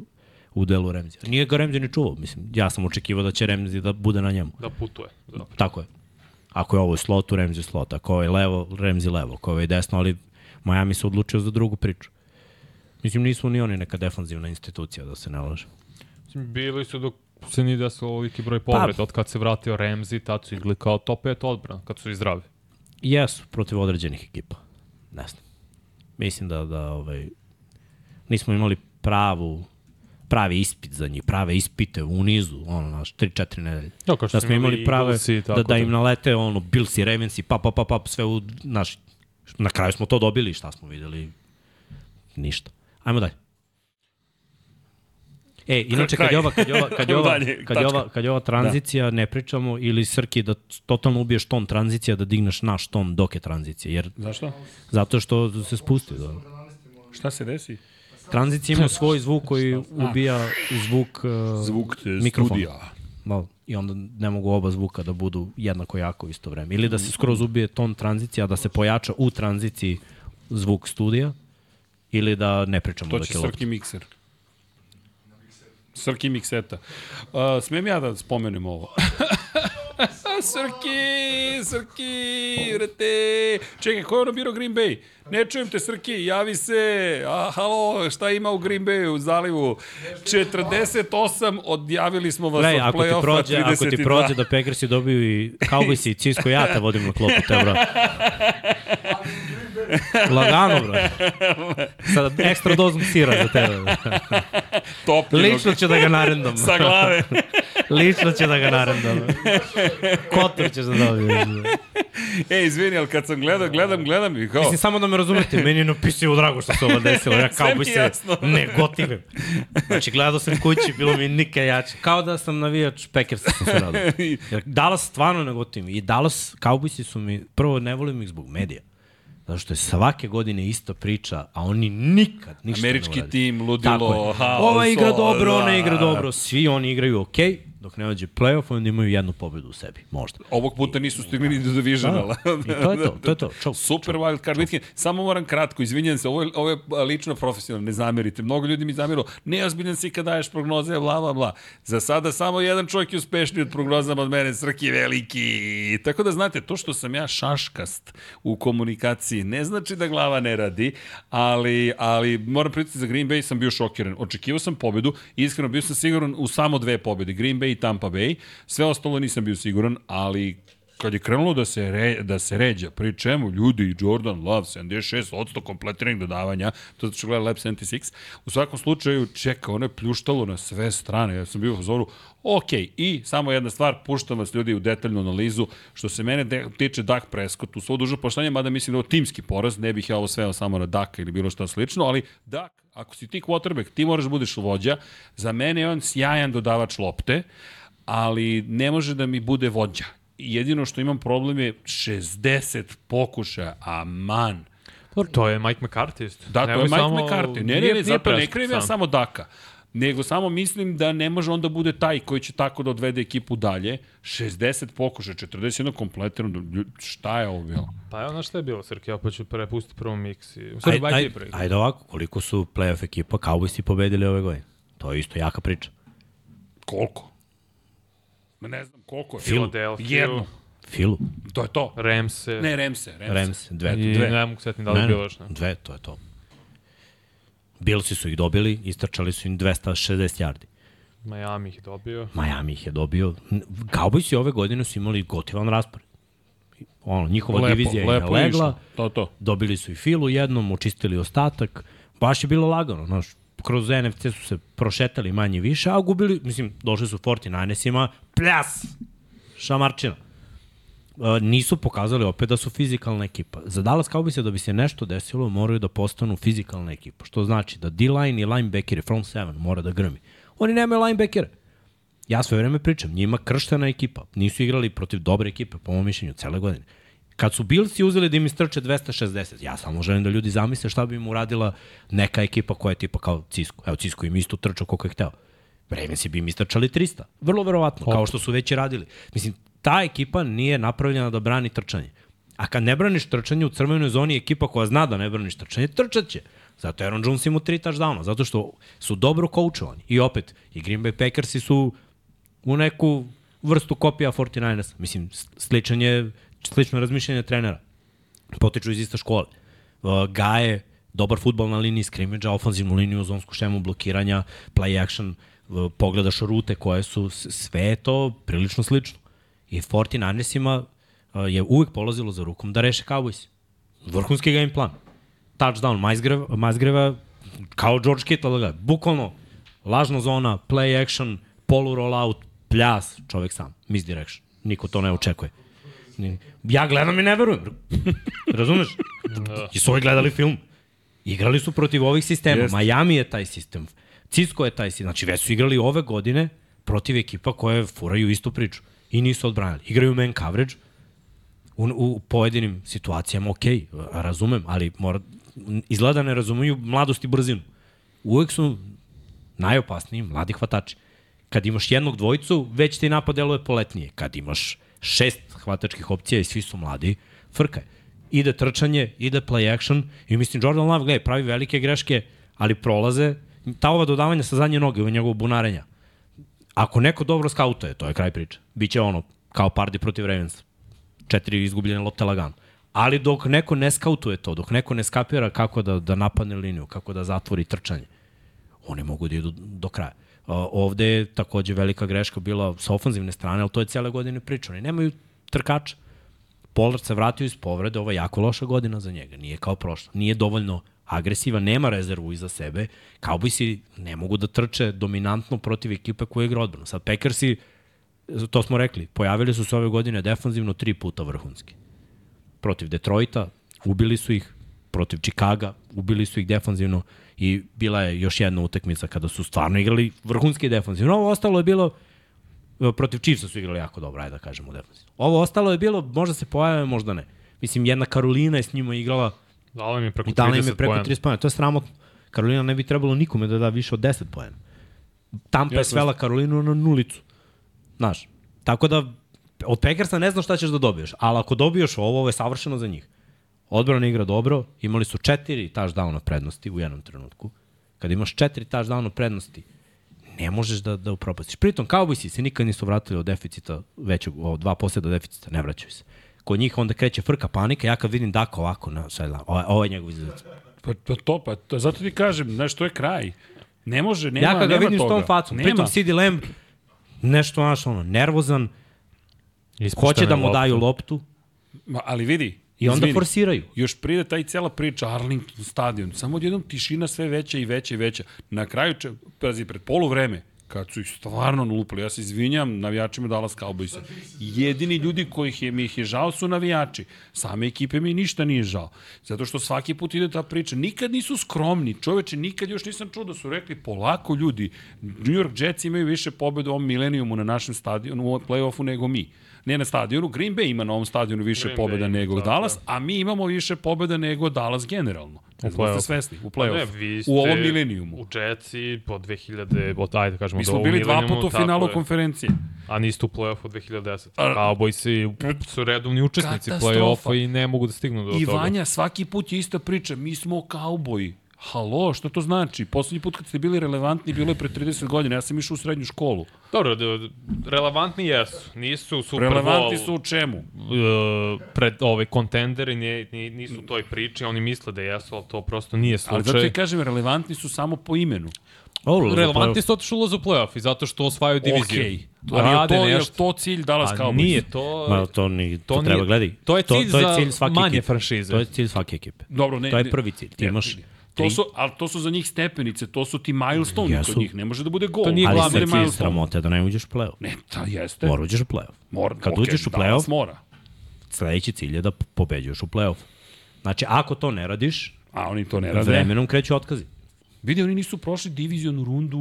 [SPEAKER 2] u delu Remzija. Nije ga Remzi ni čuvao, mislim. Ja sam očekivao da će Remzi da bude na njemu.
[SPEAKER 3] Da putuje. Da.
[SPEAKER 2] Tako je. Ako je ovo u slotu, Remzi slot. Ako je levo, Remzi levo. Ako je ovo desno, ali Miami se odlučio za drugu priču. Mislim, nisu ni oni neka defanzivna institucija, da se ne laže.
[SPEAKER 3] Mislim, Bili su dok se nije desilo ovoliki broj povreda. Od kad se vratio Ramsey, tad su igli kao top 5 odbrana, kad su i zdravi.
[SPEAKER 2] Jesu, protiv određenih ekipa. Ne znam. Mislim da, da ovaj, nismo imali pravu pravi ispit za njih, prave ispite u nizu, ono, naš, 3-4 nedelje.
[SPEAKER 3] Ja,
[SPEAKER 2] Da smo imali prave,
[SPEAKER 3] Eaglesi i
[SPEAKER 2] da, da im nalete, ono, Billsi, Ravensi, pa, pa, pa, pa, sve u, naš, na kraju smo to dobili, šta smo videli? Ništa. Ajmo dalje. E, inače, kad je ova, kad je ova, kad je ova, kad je ova, kad je ova tranzicija, ne pričamo, ili Srki, da totalno ubiješ ton tranzicija, da digneš naš ton dok je tranzicija, jer
[SPEAKER 1] Zašto?
[SPEAKER 2] zato što se spusti. Da.
[SPEAKER 1] Šta se desi?
[SPEAKER 2] Tranzicija ima svoj zvuk koji ubija zvuk, uh,
[SPEAKER 1] Zvuk
[SPEAKER 2] mikrofona.
[SPEAKER 1] studija.
[SPEAKER 2] Malo. I onda ne mogu oba zvuka da budu jednako jako isto vreme. Ili da se skroz ubije ton tranzicija, da se pojača u tranziciji zvuk studija, ili da ne pričamo
[SPEAKER 1] To
[SPEAKER 2] dok
[SPEAKER 1] će
[SPEAKER 2] je lopta.
[SPEAKER 1] Srki mikser. Srki mikseta. Uh, smem ja da spomenem ovo? Srki, Srki, vrete. Čekaj, ko je ono birao Green Bay? Ne čujem te, Srki, javi se. A, halo, šta ima u Green Bayu, u zalivu? 48, odjavili smo vas
[SPEAKER 2] Gledaj,
[SPEAKER 1] od
[SPEAKER 2] ako ti
[SPEAKER 1] play-offa,
[SPEAKER 2] prođe, ako ti
[SPEAKER 1] 32.
[SPEAKER 2] prođe da Packersi dobiju i Cowboysi i Cisco, ja te vodim na klopu, te bro. Lagano, bro. Sada ekstra dozom sira za tebe. bro.
[SPEAKER 1] Topljenog.
[SPEAKER 2] Lično će da ga narendam.
[SPEAKER 1] Sa glave.
[SPEAKER 2] Lično će da ga narendam. Kotor ćeš da dobiješ.
[SPEAKER 1] E, izvini, ali kad sam gledao, gledam, gledam i kao...
[SPEAKER 2] Mislim, samo da me razumete, meni je napisio drago što se ovo desilo. Ja kao bi se
[SPEAKER 1] jasno.
[SPEAKER 2] ne gotivim. Znači, gledao sam kući, bilo mi nikad jače. Kao da sam navijač Packersa sam se radao. Jer Dallas stvarno ne gotivim. I Dallas, Cowboysi su mi, prvo ne volim ih zbog medija. Zato što je svake godine ista priča, a oni nikad ništa ne
[SPEAKER 1] Američki tim, ludilo, haos.
[SPEAKER 2] Ova igra dobro, ona
[SPEAKER 1] da.
[SPEAKER 2] igra dobro, svi oni igraju okej, okay, dok ne dođe playoff, onda imaju jednu pobedu u sebi, možda.
[SPEAKER 1] Ovog puta nisu stigli ni do divisionala.
[SPEAKER 2] Da, i to je to, to je to. Čau.
[SPEAKER 1] Super wild card weekend. Samo moram kratko, izvinjam se, ovo je, ovo je lično profesionalno, ne zamerite. Mnogo ljudi mi zameru, neozbiljan si kad daješ prognoze, bla, bla, bla. Za sada samo jedan čovjek je uspešniji od prognozama od mene, Srki veliki. Tako da znate, to što sam ja šaškast u komunikaciji ne znači da glava ne radi, ali, ali moram pritati za Green Bay sam bio šokiran. Očekivao sam pobedu, iskreno bio sam siguran u samo dve pobede, Green Bay i Tampa Bay. Sve ostalo nisam bio siguran, ali kad je krenulo da se, re, da se ređa, pri čemu ljudi i Jordan Love, 76% kompletiranih dodavanja, to što gleda Lab 76, u svakom slučaju čeka, ono je pljuštalo na sve strane, ja sam bio u zoru, ok, i samo jedna stvar, puštam vas ljudi u detaljnu analizu, što se mene de, tiče Dak Prescott, u svo dužo poštanje, mada mislim da je timski poraz, ne bih ja ovo sveo samo na Daka ili bilo što slično, ali Dak, ako si ti quarterback, ti moraš da budeš vođa, za mene je on sjajan dodavač lopte, ali ne može da mi bude vođa. Jedino što imam problem je 60 pokušaja, aman.
[SPEAKER 3] Dobro, to je Mike McCarthy isto.
[SPEAKER 1] Da, to je Mike
[SPEAKER 3] samo-
[SPEAKER 1] McCarthy. Ne, ne, ne,
[SPEAKER 3] nije
[SPEAKER 1] zato ne
[SPEAKER 3] Prescott
[SPEAKER 1] krivim ja
[SPEAKER 3] sam.
[SPEAKER 1] samo Daka. Nego samo mislim da ne može onda bude taj koji će tako da odvede ekipu dalje. 60 pokušaja, 41 kompletirano. Šta je ovo bilo?
[SPEAKER 3] Pa evo, znaš šta je bilo, Srki, ja pa ću prepustiti prvo mix. I... U stvari,
[SPEAKER 2] Ajde,
[SPEAKER 3] aj,
[SPEAKER 2] ajde,
[SPEAKER 3] ti prvi.
[SPEAKER 2] ajde ovako, koliko su playoff ekipa Cowboysi pobedili ove godine? To je isto jaka priča.
[SPEAKER 1] Koliko? Ma Ne znam koliko je.
[SPEAKER 3] Philadelphia.
[SPEAKER 1] Jedno.
[SPEAKER 2] Filu,
[SPEAKER 1] To je to.
[SPEAKER 3] Ramse.
[SPEAKER 1] Ne, Remse. Remse.
[SPEAKER 2] Rams, dve.
[SPEAKER 3] I
[SPEAKER 1] dve.
[SPEAKER 3] ne mogu setiti da li je bilo još ne.
[SPEAKER 2] dve, to je to. Billsi su ih dobili, istrčali su im 260 yardi.
[SPEAKER 3] Miami ih dobio.
[SPEAKER 2] Miami ih je dobio. Cowboysi ove godine su imali gotivan raspored. Ono, njihova
[SPEAKER 1] Lepo,
[SPEAKER 2] divizija
[SPEAKER 1] lepo
[SPEAKER 2] je
[SPEAKER 1] je
[SPEAKER 2] legla,
[SPEAKER 1] išlo. To, to.
[SPEAKER 2] dobili su i filu jednom, očistili ostatak. Baš je bilo lagano, znaš, kroz NFC su se prošetali manje više, a gubili, mislim, došli su 49ersima, pljas, šamarčina. Nisu pokazali opet da su fizikalna ekipa. Za Dallas Cowboys da bi se nešto desilo, moraju da postanu fizikalna ekipa, što znači da D-line i linebacker front seven mora da grmi. Oni nemaju linebackere. Ja sve vreme pričam, njima krštena ekipa. Nisu igrali protiv dobre ekipe, po mojom mišljenju, cele godine. Kad su Bilsi uzeli da im istrče 260, ja samo želim da ljudi zamisle šta bi im uradila neka ekipa koja je tipa kao Cisco. Evo, Cisco im isto trčao koliko je hteo. Ravens bi im istrčali 300. Vrlo verovatno, kao što su već i radili. Mislim, ta ekipa nije napravljena da brani trčanje. A kad ne braniš trčanje u crvenoj zoni, ekipa koja zna da ne braniš trčanje, trčat će. Zato Aaron Jones ima tri touchdowna, zato što su dobro koučovani. I opet, i Green Bay Packersi su u neku vrstu kopija 49ers. Mislim, sličan je, slično razmišljanje trenera. Potiču iz iste škole. Gaje dobar futbol na liniji skrimidža, ofanzivnu liniju, zonsku šemu blokiranja, play action, pogledaš rute koje su, sve to prilično slično. I 49ersima uh, je uvek polazilo za rukom da reše Cowboys. Vrhunski game plan. Touchdown Maisgreva, Maisgreva kao George Kittle, da bukvalno lažna zona, play action, polu rollout, pljas, čovek sam, misdirection. Niko to ne očekuje. Ja gledam i ne verujem. Razumeš? I su ovi gledali film. Igrali su protiv ovih sistema.
[SPEAKER 1] Jeste.
[SPEAKER 2] Miami je taj sistem. Cisco je taj sistem. Znači, već su igrali ove godine protiv ekipa koje furaju istu priču. I nisu odbranili. Igraju man coverage, u, u pojedinim situacijama, ok, razumem, ali mora, izgleda da ne razumeju mladost i brzinu. Uvek su najopasniji mladi hvatači. Kad imaš jednog dvojicu, već ti napad deluje poletnije. Kad imaš šest hvatačkih opcija i svi su mladi, frka je. Ide trčanje, ide play action i mislim Jordan Love, gledaj, pravi velike greške, ali prolaze. Ta ova dodavanja sa zadnje noge u njegovu bunarenja. Ako neko dobro skautuje, to je kraj priče. Biće ono, kao Pardi protiv Ravensa četiri izgubljene lopte lagano. Ali dok neko ne skautuje to, dok neko ne skapira kako da, da napadne liniju, kako da zatvori trčanje, oni mogu da idu do kraja. Ovde je takođe velika greška bila sa ofanzivne strane, ali to je cijele godine priča. Oni nemaju trkača. Pollard se vratio iz povrede, ovo je jako loša godina za njega, nije kao prošla. Nije dovoljno agresivan, nema rezervu iza sebe. Cowboysi ne mogu da trče dominantno protiv ekipe koja igra odbranu. Sad Packersi, to smo rekli, pojavili su se ove godine defanzivno tri puta vrhunski. Protiv Detroita, ubili su ih, protiv Chicaga, ubili su ih defanzivno i bila je još jedna utakmica kada su stvarno igrali vrhunski defanzivno. Ovo ostalo je bilo protiv Chiefsa su igrali jako dobro, ajde da kažemo defanzivno. Ovo ostalo je bilo, možda se pojave, možda ne. Mislim, jedna Karolina je s njima igrala
[SPEAKER 3] Dala im je preko
[SPEAKER 2] i dala im
[SPEAKER 3] 30
[SPEAKER 2] je preko
[SPEAKER 3] poena.
[SPEAKER 2] 30 pojena. To je sramotno. Karolina ne bi trebalo nikome da da više od 10 pojena. Tampa je svela Karolinu na nulicu. Znaš, tako da od Packersa ne znaš šta ćeš da dobiješ, ali ako dobiješ ovo, ovo je savršeno za njih. Odbrana igra dobro, imali su četiri touchdowna prednosti u jednom trenutku. Kad imaš četiri touchdowna prednosti, ne možeš da, da upropastiš. Pritom, Cowboysi se nikad nisu vratili od deficita, većeg, od dva posljeda deficita, ne vraćaju se. Kod njih onda kreće frka, panika, ja kad vidim Daka ovako, na, sad, ovo, ovo je njegov izgled.
[SPEAKER 1] Pa, pa to, pa to, zato ti kažem, znaš, to je kraj. Ne može, nema,
[SPEAKER 2] ja kad ga vidim s
[SPEAKER 1] toga.
[SPEAKER 2] tom facom,
[SPEAKER 1] nema.
[SPEAKER 2] pritom CD Lamb, nešto, znaš, ono, nervozan,
[SPEAKER 3] Ispuštena
[SPEAKER 2] hoće da mu
[SPEAKER 3] lopta.
[SPEAKER 2] daju loptu
[SPEAKER 1] Ma, ali vidi,
[SPEAKER 2] i onda
[SPEAKER 1] izvini,
[SPEAKER 2] forsiraju.
[SPEAKER 1] Još pride taj cela priča Arlington stadion, samo odjednom tišina sve veća i veća i veća. Na kraju, če, pazi, pred polu vreme, kad su ih stvarno lupali, ja se izvinjam navijačima Dallas Cowboysa. Jedini ljudi kojih je, mi ih je žao su navijači. Same ekipe mi ništa nije žao. Zato što svaki put ide ta priča. Nikad nisu skromni. Čoveče, nikad još nisam čuo da su rekli polako ljudi. New York Jets imaju više pobjeda u ovom milenijumu na našem stadionu, u play-offu nego mi. Ne na stadionu, Green Bay ima na ovom stadionu više
[SPEAKER 3] Green
[SPEAKER 1] pobjeda
[SPEAKER 3] Bay,
[SPEAKER 1] nego
[SPEAKER 3] da,
[SPEAKER 1] Dallas, a mi imamo više pobjeda nego Dallas generalno. Ne znam da ste svesni, u
[SPEAKER 3] Pa Ne,
[SPEAKER 1] play-offu.
[SPEAKER 3] vi ste
[SPEAKER 1] u ovom milenijumu.
[SPEAKER 3] U Jetsi po 2000, od, ajde da kažemo,
[SPEAKER 1] Mi smo bili dva puta u finalu
[SPEAKER 3] je.
[SPEAKER 1] konferencije.
[SPEAKER 3] A niste u play-offu 2010.
[SPEAKER 1] A-
[SPEAKER 3] Cowboysi su redovni učesnici play-offa i ne mogu da stignu do
[SPEAKER 1] I
[SPEAKER 3] toga.
[SPEAKER 1] Vanja, svaki put je ista priča, mi smo kauboji. Halo, šta to znači? Poslednji put kad ste bili relevantni bilo je pre 30 godina, ja sam išao u srednju školu.
[SPEAKER 3] Dobro, relevantni jesu. Nisu Super
[SPEAKER 1] relevantni su u čemu?
[SPEAKER 3] uh, pred ove kontenderi, nije, nije, nisu u toj priči, oni misle da jesu, ali to prosto nije
[SPEAKER 1] Ali zato
[SPEAKER 3] slučaj.
[SPEAKER 1] ti kažem, relevantni su samo po imenu.
[SPEAKER 2] Ovo,
[SPEAKER 3] Relevantni su otišli ulaze u play-off i zato što osvajaju diviziju.
[SPEAKER 1] Okej. Ali je
[SPEAKER 3] Rade
[SPEAKER 1] to, je
[SPEAKER 3] nešto.
[SPEAKER 1] to cilj Dallas
[SPEAKER 3] A
[SPEAKER 1] Cowboys?
[SPEAKER 3] nije to...
[SPEAKER 2] Ma, to, ni, to,
[SPEAKER 3] to
[SPEAKER 2] treba gledati.
[SPEAKER 3] to je cilj
[SPEAKER 2] to, to
[SPEAKER 3] za
[SPEAKER 2] je cilj svake
[SPEAKER 3] manje
[SPEAKER 2] ekipe.
[SPEAKER 3] franšize.
[SPEAKER 2] To je cilj svake ekipe.
[SPEAKER 1] Dobro, ne,
[SPEAKER 2] to je
[SPEAKER 1] ne-
[SPEAKER 2] prvi cilj. Ti
[SPEAKER 1] ne,
[SPEAKER 2] imaš
[SPEAKER 1] To su, ali to su za njih stepenice, to su ti milestone
[SPEAKER 2] Jesu.
[SPEAKER 1] kod njih, ne može da bude gol.
[SPEAKER 3] To nije
[SPEAKER 2] ali
[SPEAKER 3] glavni
[SPEAKER 1] milestone.
[SPEAKER 2] sramote da ne uđeš u play-off.
[SPEAKER 1] Ne, ta jeste.
[SPEAKER 2] Mora uđeš u play-off.
[SPEAKER 1] Mora,
[SPEAKER 2] Kad
[SPEAKER 1] okej,
[SPEAKER 2] uđeš u play-off,
[SPEAKER 1] Mora.
[SPEAKER 2] sledeći cilj je da pobeđuješ u play-off. Znači, ako to ne radiš,
[SPEAKER 1] A oni to ne rade.
[SPEAKER 2] vremenom kreću otkazi.
[SPEAKER 1] Vidi, oni nisu prošli divizionu rundu...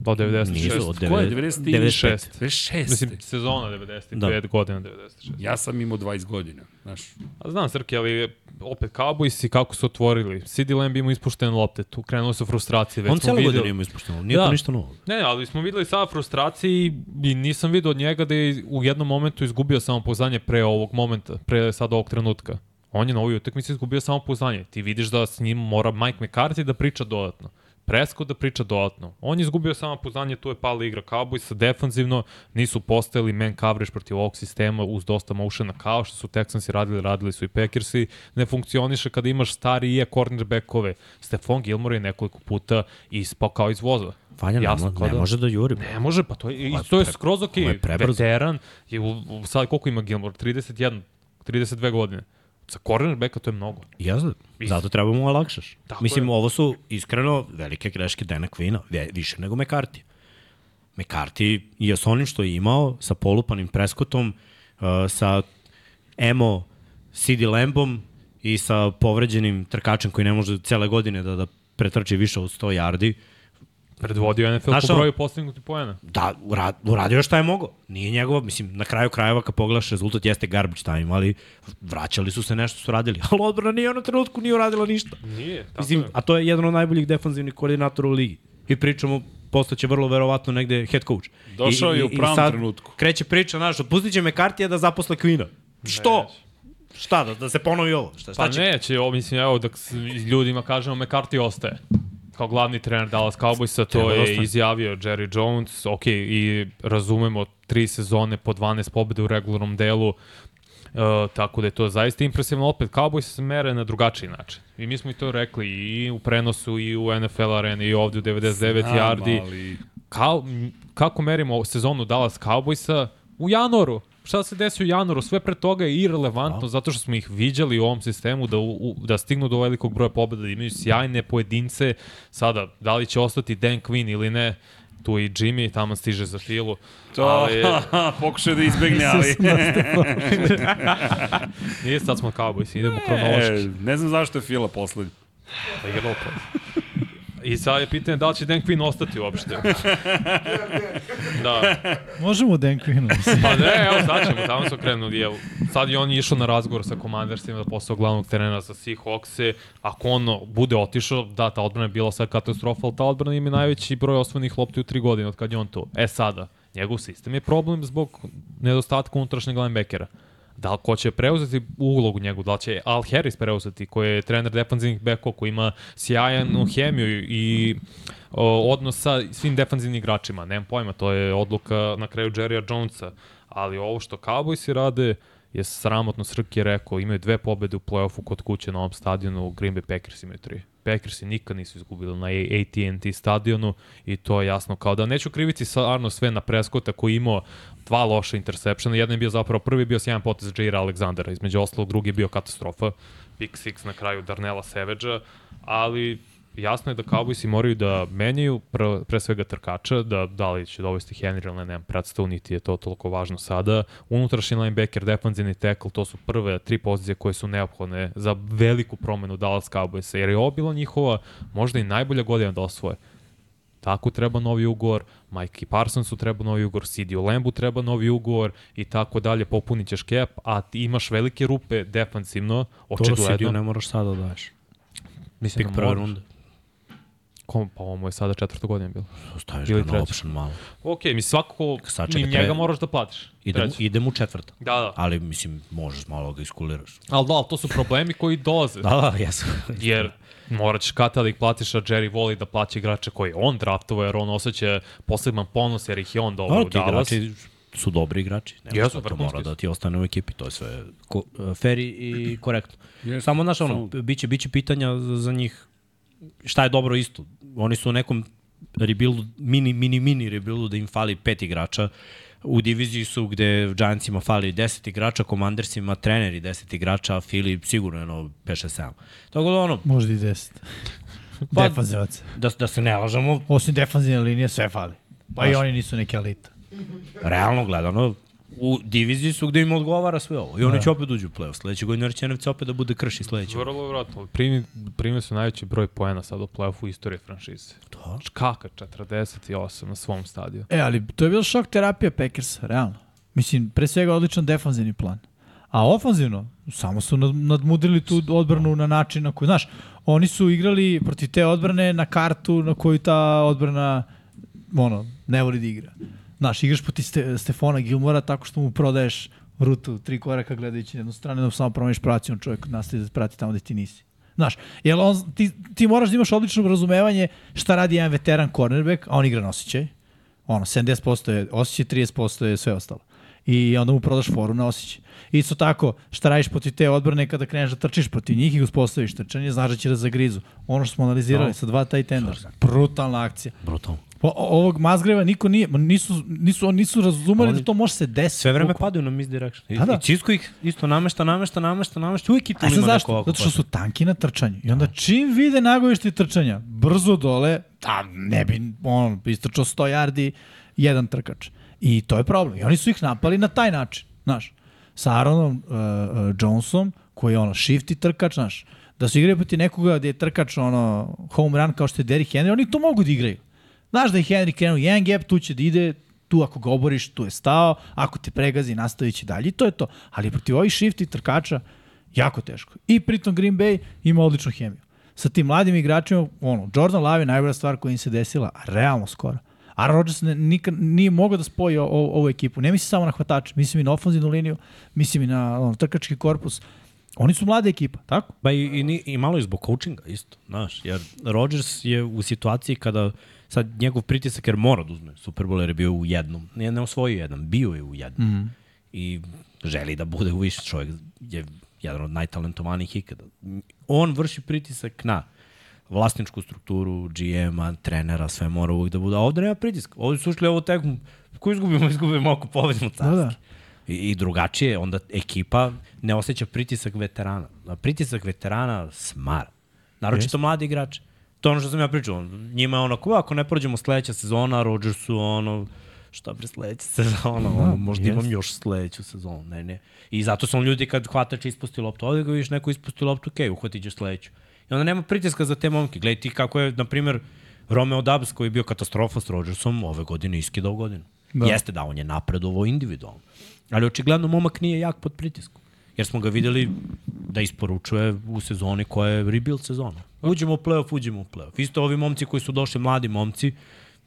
[SPEAKER 3] Do 96.
[SPEAKER 2] Nisu, od
[SPEAKER 1] Ko je?
[SPEAKER 2] 90
[SPEAKER 1] 96.
[SPEAKER 2] 95.
[SPEAKER 1] 96.
[SPEAKER 3] Mislim, sezona 95, da. godina 96.
[SPEAKER 1] Ja sam imao 20 godina, znaš.
[SPEAKER 3] A znam, Srki, ali opet Cowboys i kako su otvorili. CD Lamb ima ispuštene lopte, tu krenulo su frustracije. Već
[SPEAKER 2] On cijelo
[SPEAKER 3] videli-
[SPEAKER 2] godinu ima ispušteno, nije
[SPEAKER 3] Da.
[SPEAKER 2] to ništa novo.
[SPEAKER 3] Ne, ali smo videli sada frustraciji i nisam vidio od njega da je u jednom momentu izgubio samopouzdanje pre ovog momenta, pre sada ovog trenutka. On je na ovoj utakmici izgubio samopouzdanje. Ti vidiš da s njim mora Mike McCarthy da priča dodatno. Presko da priča dodatno. On je izgubio samopouzdanje, tu je pala igra Cowboysa, defanzivno nisu postojali man coverage protiv ovog sistema uz dosta motiona kao što su Texansi radili, radili su i Packersi. Ne funkcioniše kada imaš starije cornerbackove. Stefan Gilmore je nekoliko puta ispao kao iz voza.
[SPEAKER 2] Vanja,
[SPEAKER 3] Jasno,
[SPEAKER 2] ne,
[SPEAKER 3] kao
[SPEAKER 2] ne
[SPEAKER 3] da-
[SPEAKER 2] može da juri.
[SPEAKER 3] Ne može, pa to je, i to je
[SPEAKER 2] pre-
[SPEAKER 3] skroz ok.
[SPEAKER 2] je prebrzo.
[SPEAKER 3] Veteran je u, u, sad koliko ima Gilmore? 31, 32 godine. Za cornerbacka to je mnogo.
[SPEAKER 2] Ja znam, zato treba mu olakšaš.
[SPEAKER 3] Tako
[SPEAKER 2] Mislim,
[SPEAKER 3] je.
[SPEAKER 2] ovo su iskreno velike greške Dana Quina, više nego McCarthy. McCarthy je s onim što je imao, sa polupanim preskotom, uh, sa Emo CD Lambom i sa povređenim trkačem koji ne može cele godine da, da pretrči više od 100 yardi,
[SPEAKER 3] Predvodio je NFL
[SPEAKER 2] Znaš
[SPEAKER 3] po broju postignutih poena.
[SPEAKER 2] da, ura- uradio je šta je mogao. Nije njegova, mislim, na kraju krajeva kad pogledaš rezultat jeste garbage time, ali vraćali su se nešto su radili. Ali odbrana nije na trenutku nije uradila ništa.
[SPEAKER 3] Nije, tako
[SPEAKER 2] Mislim,
[SPEAKER 3] je.
[SPEAKER 2] a to je jedan od najboljih defanzivnih koordinatora u ligi. I pričamo, postaće vrlo verovatno negde head coach.
[SPEAKER 1] Došao
[SPEAKER 2] I,
[SPEAKER 1] je u pravom trenutku.
[SPEAKER 2] Kreće priča, znaš, otpustit će McCartija da zaposle Quina. Što? Šta, da, da se ponovi ovo? Šta, šta
[SPEAKER 3] Pa
[SPEAKER 2] će?
[SPEAKER 3] neće, ovo mislim, evo, da ljudima kažemo, McCarthy ostaje. Kao glavni trener Dallas Cowboysa, to je izjavio Jerry Jones, ok, i razumemo tri sezone po 12 pobjede u regularnom delu, uh, tako da je to zaista impresivno. Opet, Cowboys se mere na drugačiji način. I mi smo i to rekli i u prenosu, i u NFL areni, i ovde u 99
[SPEAKER 1] Znam,
[SPEAKER 3] yardi.
[SPEAKER 1] ali...
[SPEAKER 3] Kao, kako merimo sezonu Dallas Cowboysa? U januaru. Šta se desi u januaru? Sve pre toga je irelevantno zato što smo ih viđali u ovom sistemu da, u, da stignu do velikog broja pobjeda, da imaju sjajne pojedince. Sada, da li će ostati Dan Quinn ili ne, tu i Jimmy, tamo stiže za filu.
[SPEAKER 1] To,
[SPEAKER 3] Ali,
[SPEAKER 1] pokušaj da izbegne, ali...
[SPEAKER 3] nije sad smo Cowboys, idemo kronološki.
[SPEAKER 1] e, ne znam zašto je Fila poslednji.
[SPEAKER 3] Pa to. I sad je pitanje da li će Dan Quinn ostati uopšte. da.
[SPEAKER 4] Možemo Dan Quinn.
[SPEAKER 3] Pa ne, evo sad ćemo, tamo su krenuli, evo. Sad je on išao na razgovor sa komandarsima da posao glavnog trenera za Seahawkse. Ako on bude otišao, da, ta odbrana je bila sad katastrofa, ali ta odbrana ima najveći broj osvojenih lopti u tri godine od kad je on tu. E sada, njegov sistem je problem zbog nedostatka unutrašnjeg linebackera. Da li ko će preuzeti ulogu njegu, da li će Al Harris preuzeti, koji je trener defanzivnih bekova, koji ima sjajanu hemiju i o, odnos sa svim defanzivnim igračima. Nemam pojma, to je odluka na kraju Jerrya Jonesa. Ali ovo što Cowboysi rade je sramotno Srki rekao, imaju dve pobede u play-offu kod kuće na ovom stadionu, Green Bay Packers imaju tri. Packersi nikad nisu izgubili na AT&T stadionu i to je jasno kao da neću kriviti stvarno sve na Prescota koji imao dva loša intersepšena, jedan je bio zapravo prvi bio sjajan potez Jaira Alexandera, između ostalog drugi je bio katastrofa, pick six na kraju Darnella Savage-a, ali jasno je da Cowboysi moraju da menjaju pre, pre svega trkača, da da li će dovesti Henry ili ne, nemam predstavu, niti je to toliko važno sada. Unutrašnji linebacker, defensivni tackle, to su prve tri pozicije koje su neophodne za veliku promenu Dallas Cowboysa, jer je ovo bila njihova možda i najbolja godina da osvoje. Tako treba novi ugovor, Mikey Parsonsu treba novi ugovor, Sidio Lambu treba novi ugovor i tako dalje, popunit ćeš cap, a ti imaš velike rupe defansivno,
[SPEAKER 2] To Sidiju
[SPEAKER 3] očigledno.
[SPEAKER 2] ne moraš sada da daješ.
[SPEAKER 3] Mislim
[SPEAKER 2] Pik
[SPEAKER 3] da
[SPEAKER 2] prve runde.
[SPEAKER 3] Kom, pa ovo mu je sada četvrta godina bilo.
[SPEAKER 2] Staviš
[SPEAKER 3] Ili
[SPEAKER 2] ga na option malo.
[SPEAKER 3] Ok, mi svakako,
[SPEAKER 2] Sačekaj,
[SPEAKER 3] njega
[SPEAKER 2] treba-
[SPEAKER 3] moraš da platiš.
[SPEAKER 2] Idem, idem u četvrta.
[SPEAKER 3] Da, da.
[SPEAKER 2] Ali, mislim, možeš malo ga iskuliraš.
[SPEAKER 3] Ali da, ali to su problemi koji dolaze.
[SPEAKER 2] Da, da, jesu.
[SPEAKER 3] Jer morat ćeš kada da ih platiš, a Jerry voli da plaća igrače koji on draftovao, jer on osjeća poseban ponos, jer ih je on
[SPEAKER 2] Da,
[SPEAKER 3] u
[SPEAKER 2] ti
[SPEAKER 3] Dallas.
[SPEAKER 2] igrači su dobri igrači. Nema
[SPEAKER 3] Jesu,
[SPEAKER 2] to mora da ti ostane u ekipi, to je sve ko, fair i, korektno.
[SPEAKER 1] Jeste.
[SPEAKER 2] Samo, znaš, ono,
[SPEAKER 1] Samo-
[SPEAKER 2] biće, biće pitanja za, za njih šta je dobro isto. Oni su u nekom rebuildu, mini, mini, mini rebuildu da im fali pet igrača. U diviziji su gde Giantsima fali 10 igrača, Commandersima treneri 10 igrača, a Philly sigurno jedno 5-6-7. Tako da ono,
[SPEAKER 4] Možda i 10.
[SPEAKER 2] Pa-
[SPEAKER 4] Defanzivaca.
[SPEAKER 2] da, da se ne lažemo,
[SPEAKER 4] Osim defanzivne linije, sve fali. Pa i
[SPEAKER 2] Znaš.
[SPEAKER 4] oni nisu neki elita.
[SPEAKER 2] realno gledano, u diviziji su gde im odgovara sve ovo. I oni će opet uđu u play-off. Sledeće godine NFC opet da bude krši sledeće.
[SPEAKER 3] Vrlo vjerojatno, primi, primio su najveći broj poena sad u play-offu u istoriji franšize.
[SPEAKER 2] To.
[SPEAKER 3] Kaka 48 na svom stadiju.
[SPEAKER 4] E, ali to je bila šok terapija Packersa, realno. Mislim, pre svega odličan defanzivni plan. A ofanzivno, samo su nad- nadmudrili tu odbranu na način na koji, znaš, oni su igrali protiv te odbrane na kartu na koju ta odbrana, ono, ne voli da igra. Znaš, igraš protiv Ste, Stefana Gilmora tako što mu prodaješ rutu tri koraka gledajući na jednu stranu, da samo promeniš praciju, on čovjek nastavi da prati tamo gde ti nisi. Znaš, jer on, ti, ti moraš da imaš odlično razumevanje šta radi jedan veteran cornerback, a on igra na osjećaj. Ono, 70% je osjećaj, 30% je sve ostalo. I onda mu prodaš foru na osjećaj. Isto tako, šta radiš protiv te odbrane kada kreneš da trčiš protiv njih i uspostaviš trčanje, znaš da će da zagrizu. Ono što smo analizirali
[SPEAKER 2] No.
[SPEAKER 4] sa dva tight enda. Brutalna akcija.
[SPEAKER 2] Brutalno.
[SPEAKER 4] O, o- ovog Mazgreva niko nije, nisu, nisu, nisu razumeli
[SPEAKER 2] Oni-
[SPEAKER 4] da to može se desiti.
[SPEAKER 2] Sve vreme padaju na misdirection. I,
[SPEAKER 4] Da, da.
[SPEAKER 2] I Cisco ih isto namešta, namešta, namešta, namešta. Uvijek i tu ima neko
[SPEAKER 4] zašto?
[SPEAKER 2] ovako.
[SPEAKER 4] Zato što su tanki na trčanju. I onda čim vide nagovište trčanja, brzo dole, a ne bi on istrčao 100 yardi, jedan trkač. I to je problem. I oni su ih napali na taj način, znaš. Sa Aaronom uh, uh, Jonesom, koji je ono shifty trkač, znaš. Da su igrali poti nekoga gde je trkač ono home run kao što je Derrick Henry, oni to mogu da igraju. Znaš da je Henry krenuo jedan gap, tu će da ide, tu ako ga oboriš, tu je stao, ako te pregazi, nastavit će dalje i to je to. Ali protiv ovih shifty trkača, jako teško. I pritom Green Bay ima odličnu hemiju. Sa tim mladim igračima, ono, Jordan Love je najbolja stvar koja im se desila, realno skoro. Aaron Rodgers ne, nikad, nije mogao da spoji o, o, ovu ekipu. Ne mislim samo na hvatače, mislim i na ofenzivnu liniju, mislim i na ono, trkački korpus. Oni su mlada ekipa, tako?
[SPEAKER 2] Ba i, i, ni- i malo i zbog coachinga isto, znaš, jer Rodgers je u situaciji kada sad njegov pritisak jer mora da uzme Super Bowl jer je bio u jednom, ne, ne osvojio jedan, bio je u jednom mm. i želi da bude u više čovjek je jedan od najtalentovanijih ikada. On vrši pritisak na vlasničku strukturu, GM-a, trenera, sve mora uvijek da bude. A ovde nema pritiska. Ovde su ušli ovu tekmu, ko izgubimo, izgubimo ako pobedimo carski.
[SPEAKER 4] Da, da.
[SPEAKER 2] I, I drugačije, onda ekipa ne osjeća pritisak veterana. Pritisak veterana smara. Naročito mladi igrači. To je ono što sam ja pričao. Njima je ono, ko, ako ne prođemo sledeća sezona, Rodgersu, ono, šta bre sledeća sezona, ono, možda
[SPEAKER 4] jest.
[SPEAKER 2] imam još sledeću sezonu, ne, ne. I zato su ljudi kad hvatač ispusti loptu, ovdje ga vidiš neko ispusti loptu, okej, okay, uhvatit ćeš sledeću. I onda nema pritiska za te momke. Gledaj ti kako je, na primjer, Romeo Dubs koji je bio katastrofa s Rodgersom, ove godine iskidao godinu. Da. Jeste da, on je napredovo individualno. Ali očigledno momak nije jak pod pritiskom. Jer smo ga videli da isporučuje u sezoni koja je rebuild sezona. Uđemo u playoff, uđemo u playoff. Isto ovi momci koji su došli, mladi momci,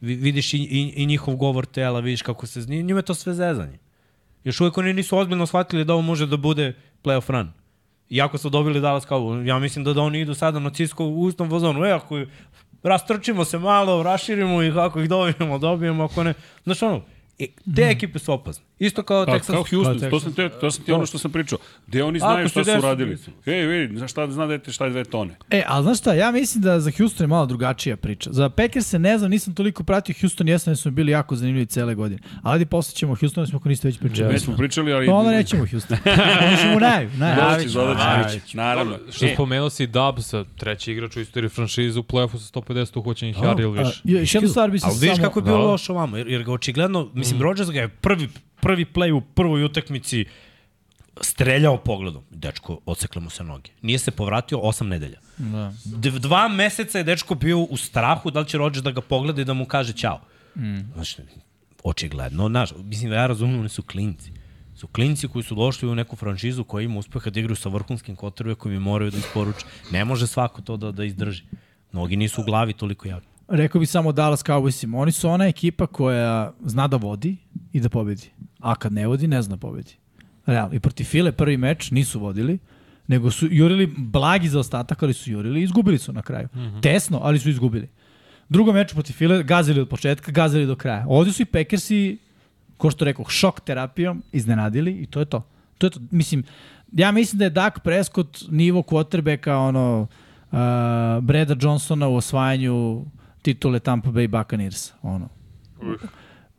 [SPEAKER 2] vi- vidiš i, i, i njihov govor tela, vidiš kako se... Njima je to sve zezanje. Još uvijek oni nisu ozbiljno shvatili da ovo može da bude playoff run. Iako su dobili Dallas Cowboys. Ja mislim da, da oni idu sada na Cisco u istom fazonu. E, ako rastrčimo se malo, raširimo ih, ako ih dobijemo, dobijemo, ako ne... Znaš ono, e, te ekipe su opasne. Isto kao
[SPEAKER 1] Pa,
[SPEAKER 2] Texas.
[SPEAKER 1] kao Houston,
[SPEAKER 4] kao
[SPEAKER 1] to sam, te, to sam ti ono što sam pričao. Gde oni znaju
[SPEAKER 2] Ako
[SPEAKER 1] šta su radili. Ej, vidi, znaš šta, zna dete šta je dve tone.
[SPEAKER 4] E, ali znaš šta, ja mislim da za Houston je malo drugačija priča. Za Packers se ne znam, nisam toliko pratio Houston, jesam da smo bili jako zanimljivi cele godine. Ali ajde posle ćemo Houston, smo ako niste već pričali.
[SPEAKER 1] Već smo pričali, ali...
[SPEAKER 4] Pa onda nećemo Houston. Onda ćemo u naj, naj.
[SPEAKER 1] Doći, doći. Naravno.
[SPEAKER 3] Što spomenuo si Dubs, treći igrač u istoriji franšize u play-offu sa 150 uhoćenih yardi ili više.
[SPEAKER 4] Još jednu stvar bi se
[SPEAKER 2] Ali vidiš
[SPEAKER 4] samo...
[SPEAKER 2] kako je bilo
[SPEAKER 3] Da.
[SPEAKER 2] loš ovamo, jer, jer ga očigledno, mislim, mm. Rodgers ga je prvi, prvi play u prvoj utakmici streljao pogledom. Dečko, odsekle mu se noge. Nije se povratio osam nedelja.
[SPEAKER 4] Da.
[SPEAKER 2] Dva meseca je dečko bio u strahu da li će Rodgers da ga pogleda i da mu kaže ćao. Mm. Znači, očigledno, znaš, mislim da ja razumem, oni su klinci. Su klinci koji su došli u neku franšizu koja ima uspeha da igraju sa vrhunskim kotrbe koji mi moraju da isporuče. Ne može svako to da, da izdrži. Mnogi nisu u glavi toliko jaki.
[SPEAKER 4] Rekao bi samo Dallas Cowboysima. Oni su ona ekipa koja zna da vodi i da pobedi. A kad ne vodi, ne zna pobedi. Realno. I protiv File prvi meč nisu vodili, nego su jurili blagi za ostatak, ali su jurili i izgubili su na kraju. Mm -hmm. Tesno, ali su izgubili. Drugo meč protiv File, gazili od početka, gazili do kraja. Ovdje su i Packersi, ko što rekao, šok terapijom, iznenadili i to je to. To je to. Mislim, ja mislim da je Dak Prescott nivo quarterbacka, ono, uh, Breda Johnsona u osvajanju titule Tampa Bay Buccaneers. Ono.